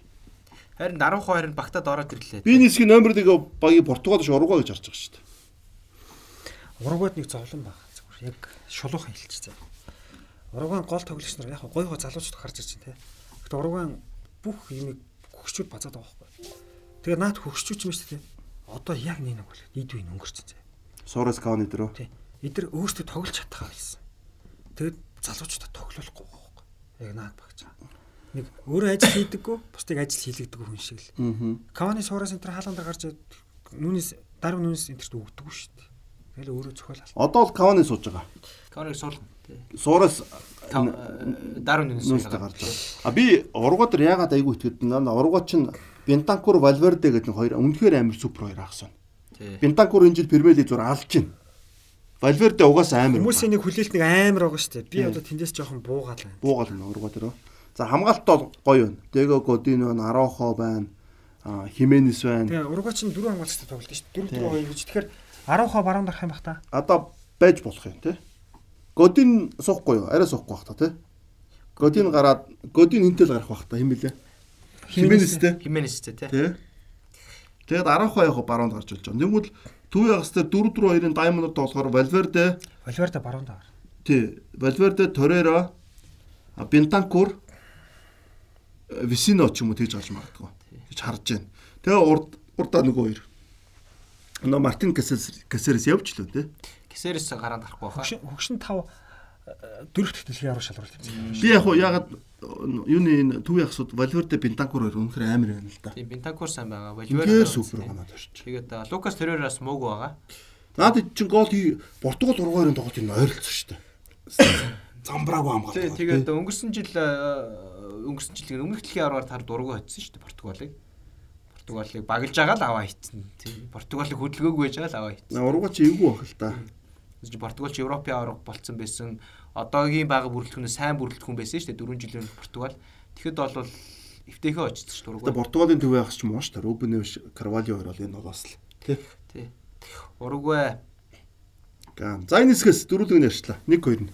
Харин 10 хоёр нь багтаад ороод ирлээ. Би нисгийн номер 1 багийн Португал ш урагвай гэж харж байгаа шүү дээ. Урагвайд нэг зовлон баг. Зүгээр яг шулуухан хэлчих заа. Урагвайн гол тоглогч нар яг гой гой залуучууд гарч ирж байна те. Гэтэ урагвайн бүх юмыг хөгчүүд базаад байгаа байхгүй. Тэгээ наад хөгчүүд юм шүү дээ. Одоо яг нэг нэг бол нийдвийн өнгөрсөн заа. Сорос Кауны дөрөө. Тий. Эдгээр өөрсдөө тоглож чадхаа байсан. Тэгэд залуучуудаа тоглохгүй байхгүй. Яг наад багч. Нэг өөрөө ажил хийдэггүй, бусдыг ажил хийлэгдэг хүн шиг л. Аа. Кавани суураас энэ төр хаалганд гарч нүнээс даруй нүнээс энэ төрт өгдөггүй шүү дээ. Тэгэл өөрөө зохиол алт. Одоо бол Каваны сууж байгаа. Каврыг суулган. Тий. Сорос Даруй нүнээс нүүстэй гарч байгаа. А би урагваа дээр яагаад айгүй итгэдэг юм. Урагваа чинь Бентанкур Валверде гэдэг нэг хоёр үнэхээр амар супер хоёр ахсан. Тий. Бентанкур энэ жил Премьер лиг зур алж байна. Валверде угаасаа амар. Хүмүүсийн нэг хүлээлт нэг амар байгаа шүү дээ. Би одоо тэндээс жоохон буугаал байна. буугаал нэ ургаа дээр. За хамгаалт бол гоё байна. Дэго Годино, Арохо байна. Хименес байна. Тэгээ урагваа чинь дөрөв хамгаалагчтай тоглолт шүү дээ. 4 4 2 гэж. Тэгэхээр 10 баруун дарах юм бах та. Одоо байж болох юм тий. Годин суухгүй юу? Арай суухгүй бах та тий. Годин гараад Годин хинтэл гарах бах та хэм бэлээ. Хименес тий. Хименестэй тий. Тэгээд Арохо яг баруунд гарч болж байгаа. Тэгмэл Төв ягас дээр 4 4 2-ын даймонод болохоор Валверде Валверде баруун даа. тий Валверде Торера Бентанкур Висино ч юм уу тэгж гарч магадгүй. Тэгж харж байна. Тэгээ урд урдаа нөгөө хоёр. Нөө Мартин Касерс Касерс явж лөө тий. Кесерс гараад гарахгүй баха. Хөгшин хөгшин 5 дөрөв дэх дэлхийн арга шалралт тэмцээн. Би яг хуу ягаад юуны энэ төв ягсууд Валверде Бентанкур хоёр үнэхээр амар байна л да. Тийм Бентанкур сайн байгаа. Үнэхээр супер надад орч. Тэгээд Лукас Торерас мууг байгаа. Надад чинь гол Португал 3-2-ын тоглолт нь ойролцсон шүү дээ. (coughs) Замбраагүй хамгаалт. Тий, тэгээд өнгөрсөн жил өнгөрсөн жилийн өмнөх дэлхийн аргаар тар дургу хоцсон шүү дээ Португалыг. Португалыг багилж байгаа л аваа хийцэн. Тий, Португалыг хөдөлгөөгүй байж байгаа л аваа хийцэн. Урууга чи эвгүй бах л да. Португал ч Европын аварга болцсон байсан. Одоогийн бага бүрэлдэхүүнээ сайн бүрэлдэхүүн байсан шүү дээ 4 жилийн Португал. Тэгэхэд бол эвтэйхээ очсон шүү дургу. Португалийн төв ягс ч муу шүү дээ. Рубеневш, Карвалио хоёр бол энэ угаас л. Тэ. Тий. Уругвай Ган. За энэ хэсгээс дөрүлэг нь ярьчлаа. 1 2 нь.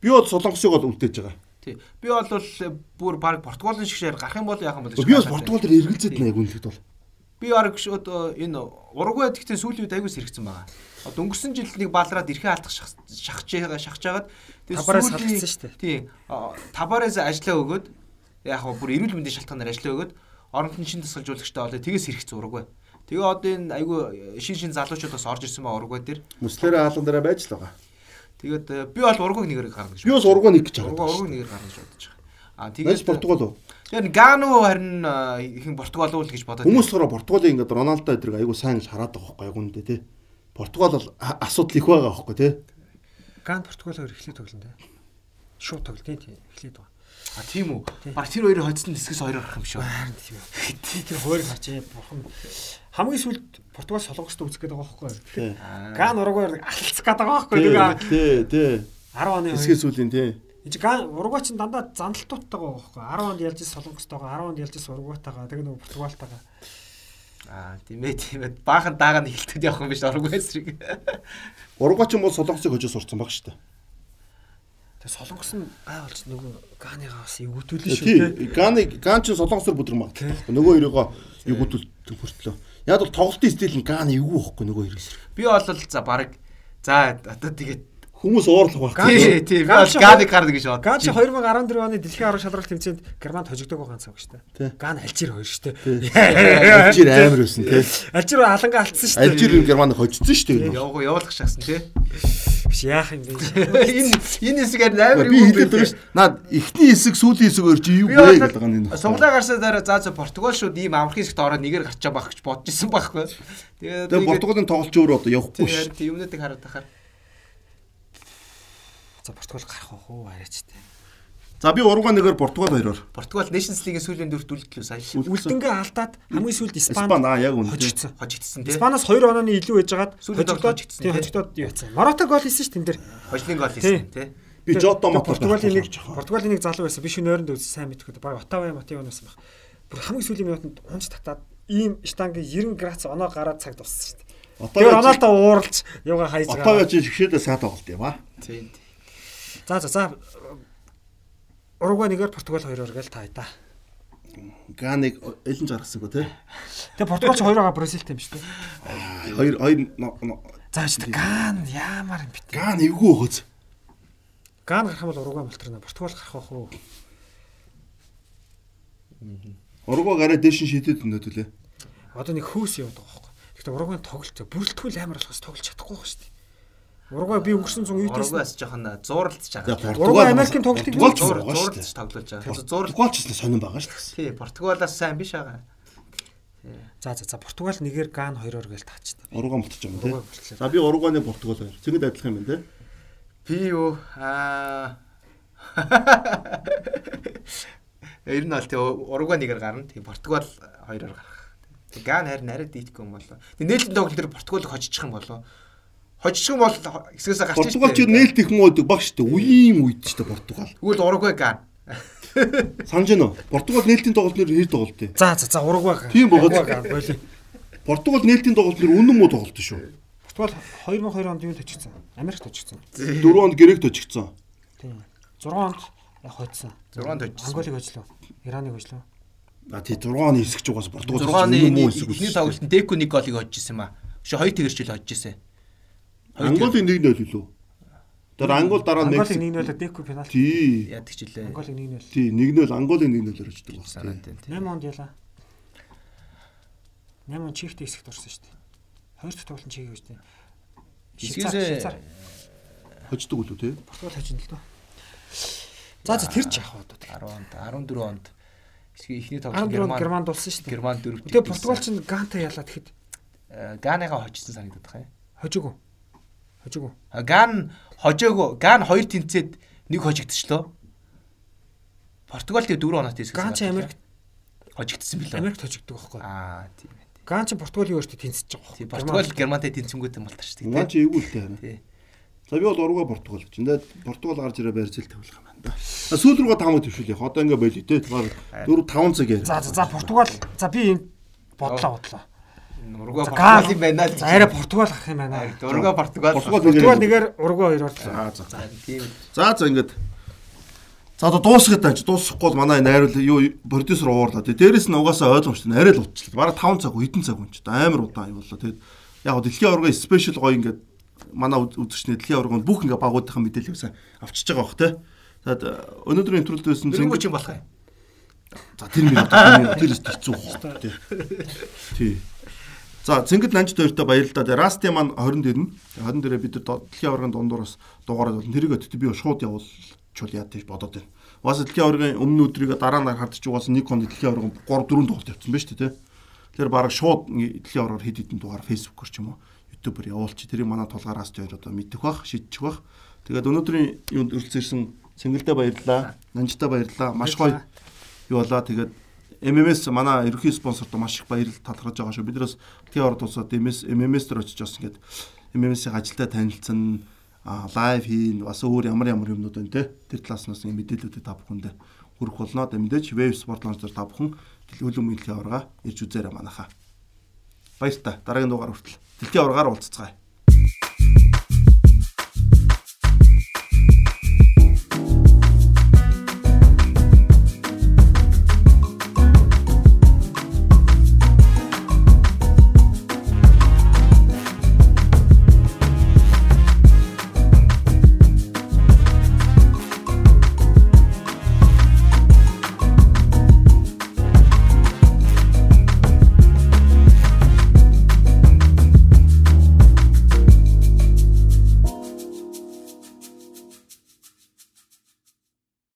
Би бол солонгосыг бол үлдээж байгаа. Тий. Би бол бүр баг Португалийн шигшээр гарах юм бол яах юм бол Би бол. Португал дээр эргэлзээд байна үнэхээр бол. Би баг шууд энэ Уругвай гэхдээ сүүлийн үед айгуус хэрэгцсэн байгаа. Одоо өнгөрсөн жил нэг балраад эрхээ алдах шах- шахаж байгаа шахаж хагаад Табараас халдсан шүү дээ. Тийм. Табараас ажиллаа өгөөд яг хаа бүр эрүүл мэндийн шалтгаанаар ажиллаа өгөөд оронд нь шин тасгалжуулагчтай болоо тэгээс хэрэгцсэн Уругвай. Тэгээ одоо энэ айгүй шин шин залуучууд бас орж ирсэн байгаа Уругвай дээр. Муслера хаалган дээр байж л байгаа. Тэгээд э, би бол Уругвайг нэгээр гарна гэж. Би бас ургуу нэг гэж байгаа. Уругвайг нэгээр гарна гэж бодож байгаа. Аа Тэгээс тэгээд Португал уу? Тэгэхээр Гану харин э, ихэн Португал уу л гэж бодоод. Хүмүүс болохоор Португалыг ингээд Роналдо эдрэг айгуу сайн гэж хараад байгаа байхгүй яг үнэндээ тий. Португал бол а- асуудал их байгаа байхгүй тий. Ган Португалаар эхлээд тоглоно те. Шууд тоглолт тийм эхлээд байгаа. А тийм үү. Баг тэр хоёрын хоцсон хэсгээс хоёр гарах юм шүү. Тийм. Тэр хоёр гарч бурхан. Хамгийн сүүлд Португал солонгостой үзэх гээд байгаа байхгүй. Тий. Ган урагваар алцах гээд байгаа байхгүй. Тий, тий, тий. 10 оны Хэсгээс үлийн тий. Энд ган урагваа чинь дандаа зандалтуудтай байгаа байхгүй. 10 онд ялж солонгостойгоо 10 онд ялж ирсэн урагваатайгаа тэгээ нөгөө Португалтайгаа. Аа тийм ээ тийм ээ. Баахан даага нь эхэлтэд явах юм биш Уругвай эсрэг. Уруугач юм бол солонгосыг хожиж сурцсан баг шүү дээ. Тэгээ солонгос нь гай болж нөгөө ганыгаа бас эвгүүтүүлэн шүү те. Ганы Ган ч солонгосоор магадгүй. Нөгөө хоёроо эвгүүтүүлдэг хөртлөө. Яг бол тоглолтын стил нь Ган эвгүй байхгүй нөгөө эсрэг. Би бол за баг за одоо тэгээд Хүмүүс уурлах баг. тий тий би Ган бол чи- Ганыг гарна гэж бодож. Ган чи 2014 оны дэлхийн арга шалралт тэмцээнд Германд хожигддог байгаа цаг шүү дээ. Ган альжир хоёр шүү дээ. Альжир амар байсан тий. Альжир аланга алдсан шүү дээ. Альжир Германд хожицсон шүү дээ. Явах явуулах шахсан тий. Биш яах юм бэ? Энэ энэ хэсгээр амар Би хэлээд байгаа шүү. Наад эхний хэсэг сүүлийн хэсэг өөр чи юу вэ гэдэг нь энэ. Суглаа гарсаа дараа за за Португал шууд ийм амарх хэсэгт ороод нэгээр гарч байгаа байх гэж бодож исэн байхгүй. Тэгээд Тэгээ Португалийн тоглолч өөр одоо явахгүй шүү. тийм юмнуудыг хараад тахаар За Португал гарах уу хөө арайч тээ. За би урууга нэгээр Португал хоёроор. Португал Nations League-ийн сүүлийн дөрөвт үлдлээ сая. Үлдэнгээ алдаад хамгийн сүүлд Испани Испани аа яг үнэ. хожигдсан. Хожигдсан тий. Испаноос 2 онооны илүү байжгаад хожигдоод хожигдсан, хожигдоод яцсан. Морото гол хийсэн шүү дээ энэ дэр. Хожлын гол хийсэн тий. Би Жото Мото Португалийн нэг Португалийн нэг залуу байсан. Би шинэ нойронд үзсэн сайн мэдхгүй. Баг Отава Матио байсан баг. Бүр хамгийн сүүлийн минутанд унж татаад ийм штангийн 90 градус оноо гараад цаг дууссан шүү дээ. Тэгээ Роналдо ууралж юугаа хайж Отоо яж шгшээдээ сайн тоглолт юм аа. Тий. За за за. Уругвай нэгээр Португал хоёроор гээл таа да. Ганыг элэнж гаргасан гоо тий. Тэгээ Португалч хоёроо Бразилтай юм шүү дээ. Хоёр хоёр но- но- За ч Ган яамаар юм бит. Ган эвгүй хөөц. Ган гарах юм бол Уругвай болторно. Португал гарах байх уу? Урууга гараа дээш нь шидэд өнөдөлээ. Одоо нэг хөөс яваад байгаа байхгүй. Гэхдээ Уругвай тоглолт бүрэлдэхүүн амар болохоос тоглож чадахгүй байх шүү дээ. Уругвай би өнгөрсөн 100 үетэйс Уругвайс жоохон зууралдж За байгаа. Уругвай Америкийн тоглолтыг Португал ч Зуур байгаа шүү зууралж дээ. тоглож байгаа. Тэгэхээр Португал ч сонирн байгаа шүү дээ. тий Португалаас сайн биш байгаа. За за за Португал нэгээр Ган хоёроор гээл таачдаг. Урууга мутаж байгаа юм тий. За би урууганы Португал хоёр. Цэгэд адилхан юм байна тий. Би юу аа Ер нь бол тий Уругвай нэгээр гарна. Тий Португал хоёроор гарах. Тий Ган харин арай дийтгүй юм болоо. Тий нээлтийн тоглолт дээр Португалыг хожчих юм болоо. Юм бол хэсгээс гарч Португал ч нээлт их муу гэдэг баг шүү дээ. Үеийн үед шүү дээ Португал. Тэгвэл Уругвай Ган. Санаж байна уу? Португал нээлтийн тоглолт нэр хэр тоглолт вэ? За за за Уругвай. Тийм. Ган боли. Португал нээлтийн тоглолт нэр үнэн муу тоглолт шүү. Португал 2002 онд юунд очигдсан? Америкт очигдсан. 4 онд Грект очигдсон. Тийм. 6 онд яг хоцсон. 6 онд очсон. Анголыг хожлоо. Ираныг хожлоо. А тий 6 оны хэсэг ч угаас Португал 6 оны үнэн муу хэсэг эхний тоглолтод Деку нэг голыг хожиж исэн юм аа. Шо хоёр тэгэрчл хожиж исэн. Анголын 1-0 үлээ. Тэр Ангол дараа Анголыг Мексик. 1-0 Деку пенальти. Тий. Яадаг ч илээ. Анголыг 1-0. Тий 1-0 Анголын 1-0 орчдөг баг. Санаад тий. байна. 8 онд ялаа. 8 он чихтэй хэсэгт орсон шүү дээ. Хоёр дахь тоглолт чигээ гэж дээ. Эсгээс Хождог үлээ тий. Португал хожино л доо. За за тэр ч яах вэ? 10 онд 14 онд 14 тоглолт Герман Германд болсон шүү дээ. Герман дөрөвт. Тэгээ Португал ч Ганта ялаад ихэд Ганагаа хожсон санагдаад байна. хожигүй. Хожигүй. А Ган хожоогүй. Ган хоёр тэнцээд нэг хожигдчихлоо. Португал тэгээ 4 оноотой эсгээс. Ган ч Америк хожигдсан билээ. Америкт хожигддог байхгүй. Аа тийм ээ. Ган ч Португалийн өөртөө тэнцэж байгаа Тийм байхгүй. Португал Германтай тэнцэмгүүтэй малтарч тийм. Наа чи эвгүүлтэй хараа. Тий. За би бол урууга Португал гэж. Эндээ Португал гарч ирээ барьцэл тавилах юм байна да. Сүүл рүүгээ таван төвшүүлээ. Одоо ингээ болий те. Тэгэхээр 4 5 цаг яа. За за за Португал за би энэ бодлоо бодлоо. Урга За, Португал юм байна л. За арай Португал ах юм байна. Урга Португал. Португал нэгээр. нэгээр ургаа хоёроор л. За за. За тийм. За за ингээд За одоо дуусгаад тааж дуусахгүй бол манай найруул юу продюсер уурлаа. Тэгээ дээрэс нь угаасаа ойлгомжтой арай л утчлаа. Бараг 5 цаг хэдэн цаг хүн ч амар удаан юу боллоо. Тэгээд яг гоо дэлхийн аварга спешиал гоё ингээд манай үз- үзэгчний дэлхийн аварганд бүх ингээд багуудынхаа мэдээллийг сайн авчиж байгаа бох. Тэгээд э, өнөөдрийн интролд байсан Нэг мөч юм болох юм. За тэр минут тэр хэцүү хоо. Тий. Тий. За Цэнгэл Нанжид хоёртой баярлалаа. Тэгээ Расти маань 20 дэрнэ. 20 дээрээ бид дэлхийн аваргын дундуур бас дугаараад бол тэрийг өтөд би шууд явуулчул яа тийш бодоод байна. Угаасаа дэлхийн аваргын өмнө өдрийг дараа нь хардч угаасаа нэг хонд дэлхийн аваргын 3 4 тоглолт явуулсан байна шүү дээ. Тэр баг шууд дэлхийн аваргаар хэд хэдэн дугаар фэйсбүүкээр ч юм уу ютубер явуулчих. Тэрийг манай тулгаар Расти хоёр одоо мэдэх бах, шийдчих бах. Тэгээд өнөөдрийн юунд өрөлцөрсөн Цэнгэлдээ баярлалаа. Нанжтай баярлалаа. Маш гоё юу болоо тэгээд MMS манай ерөнхий спонсорт маш их баярлал талархаж байгаа шүү. Бид нэрс PR тусаад MS MMS дээр очиж бас ингээд MMS-ийн ажилтай танилцсан лайв хийн бас өөр ямар ямар юмнууд байна те. Тэр талаас нь мэдээлэлүүдээ та бүхэндээ хүрэх болно. Тэгээд мэдээж Wave Sport Lounge дээр та бүхэн дэлгүүр мэлхийн аварга ирж үзээрэй манайхаа. Баяр та. Дараагийн дугаар хүртэл дэлхийн аваргаар уулзцгаая.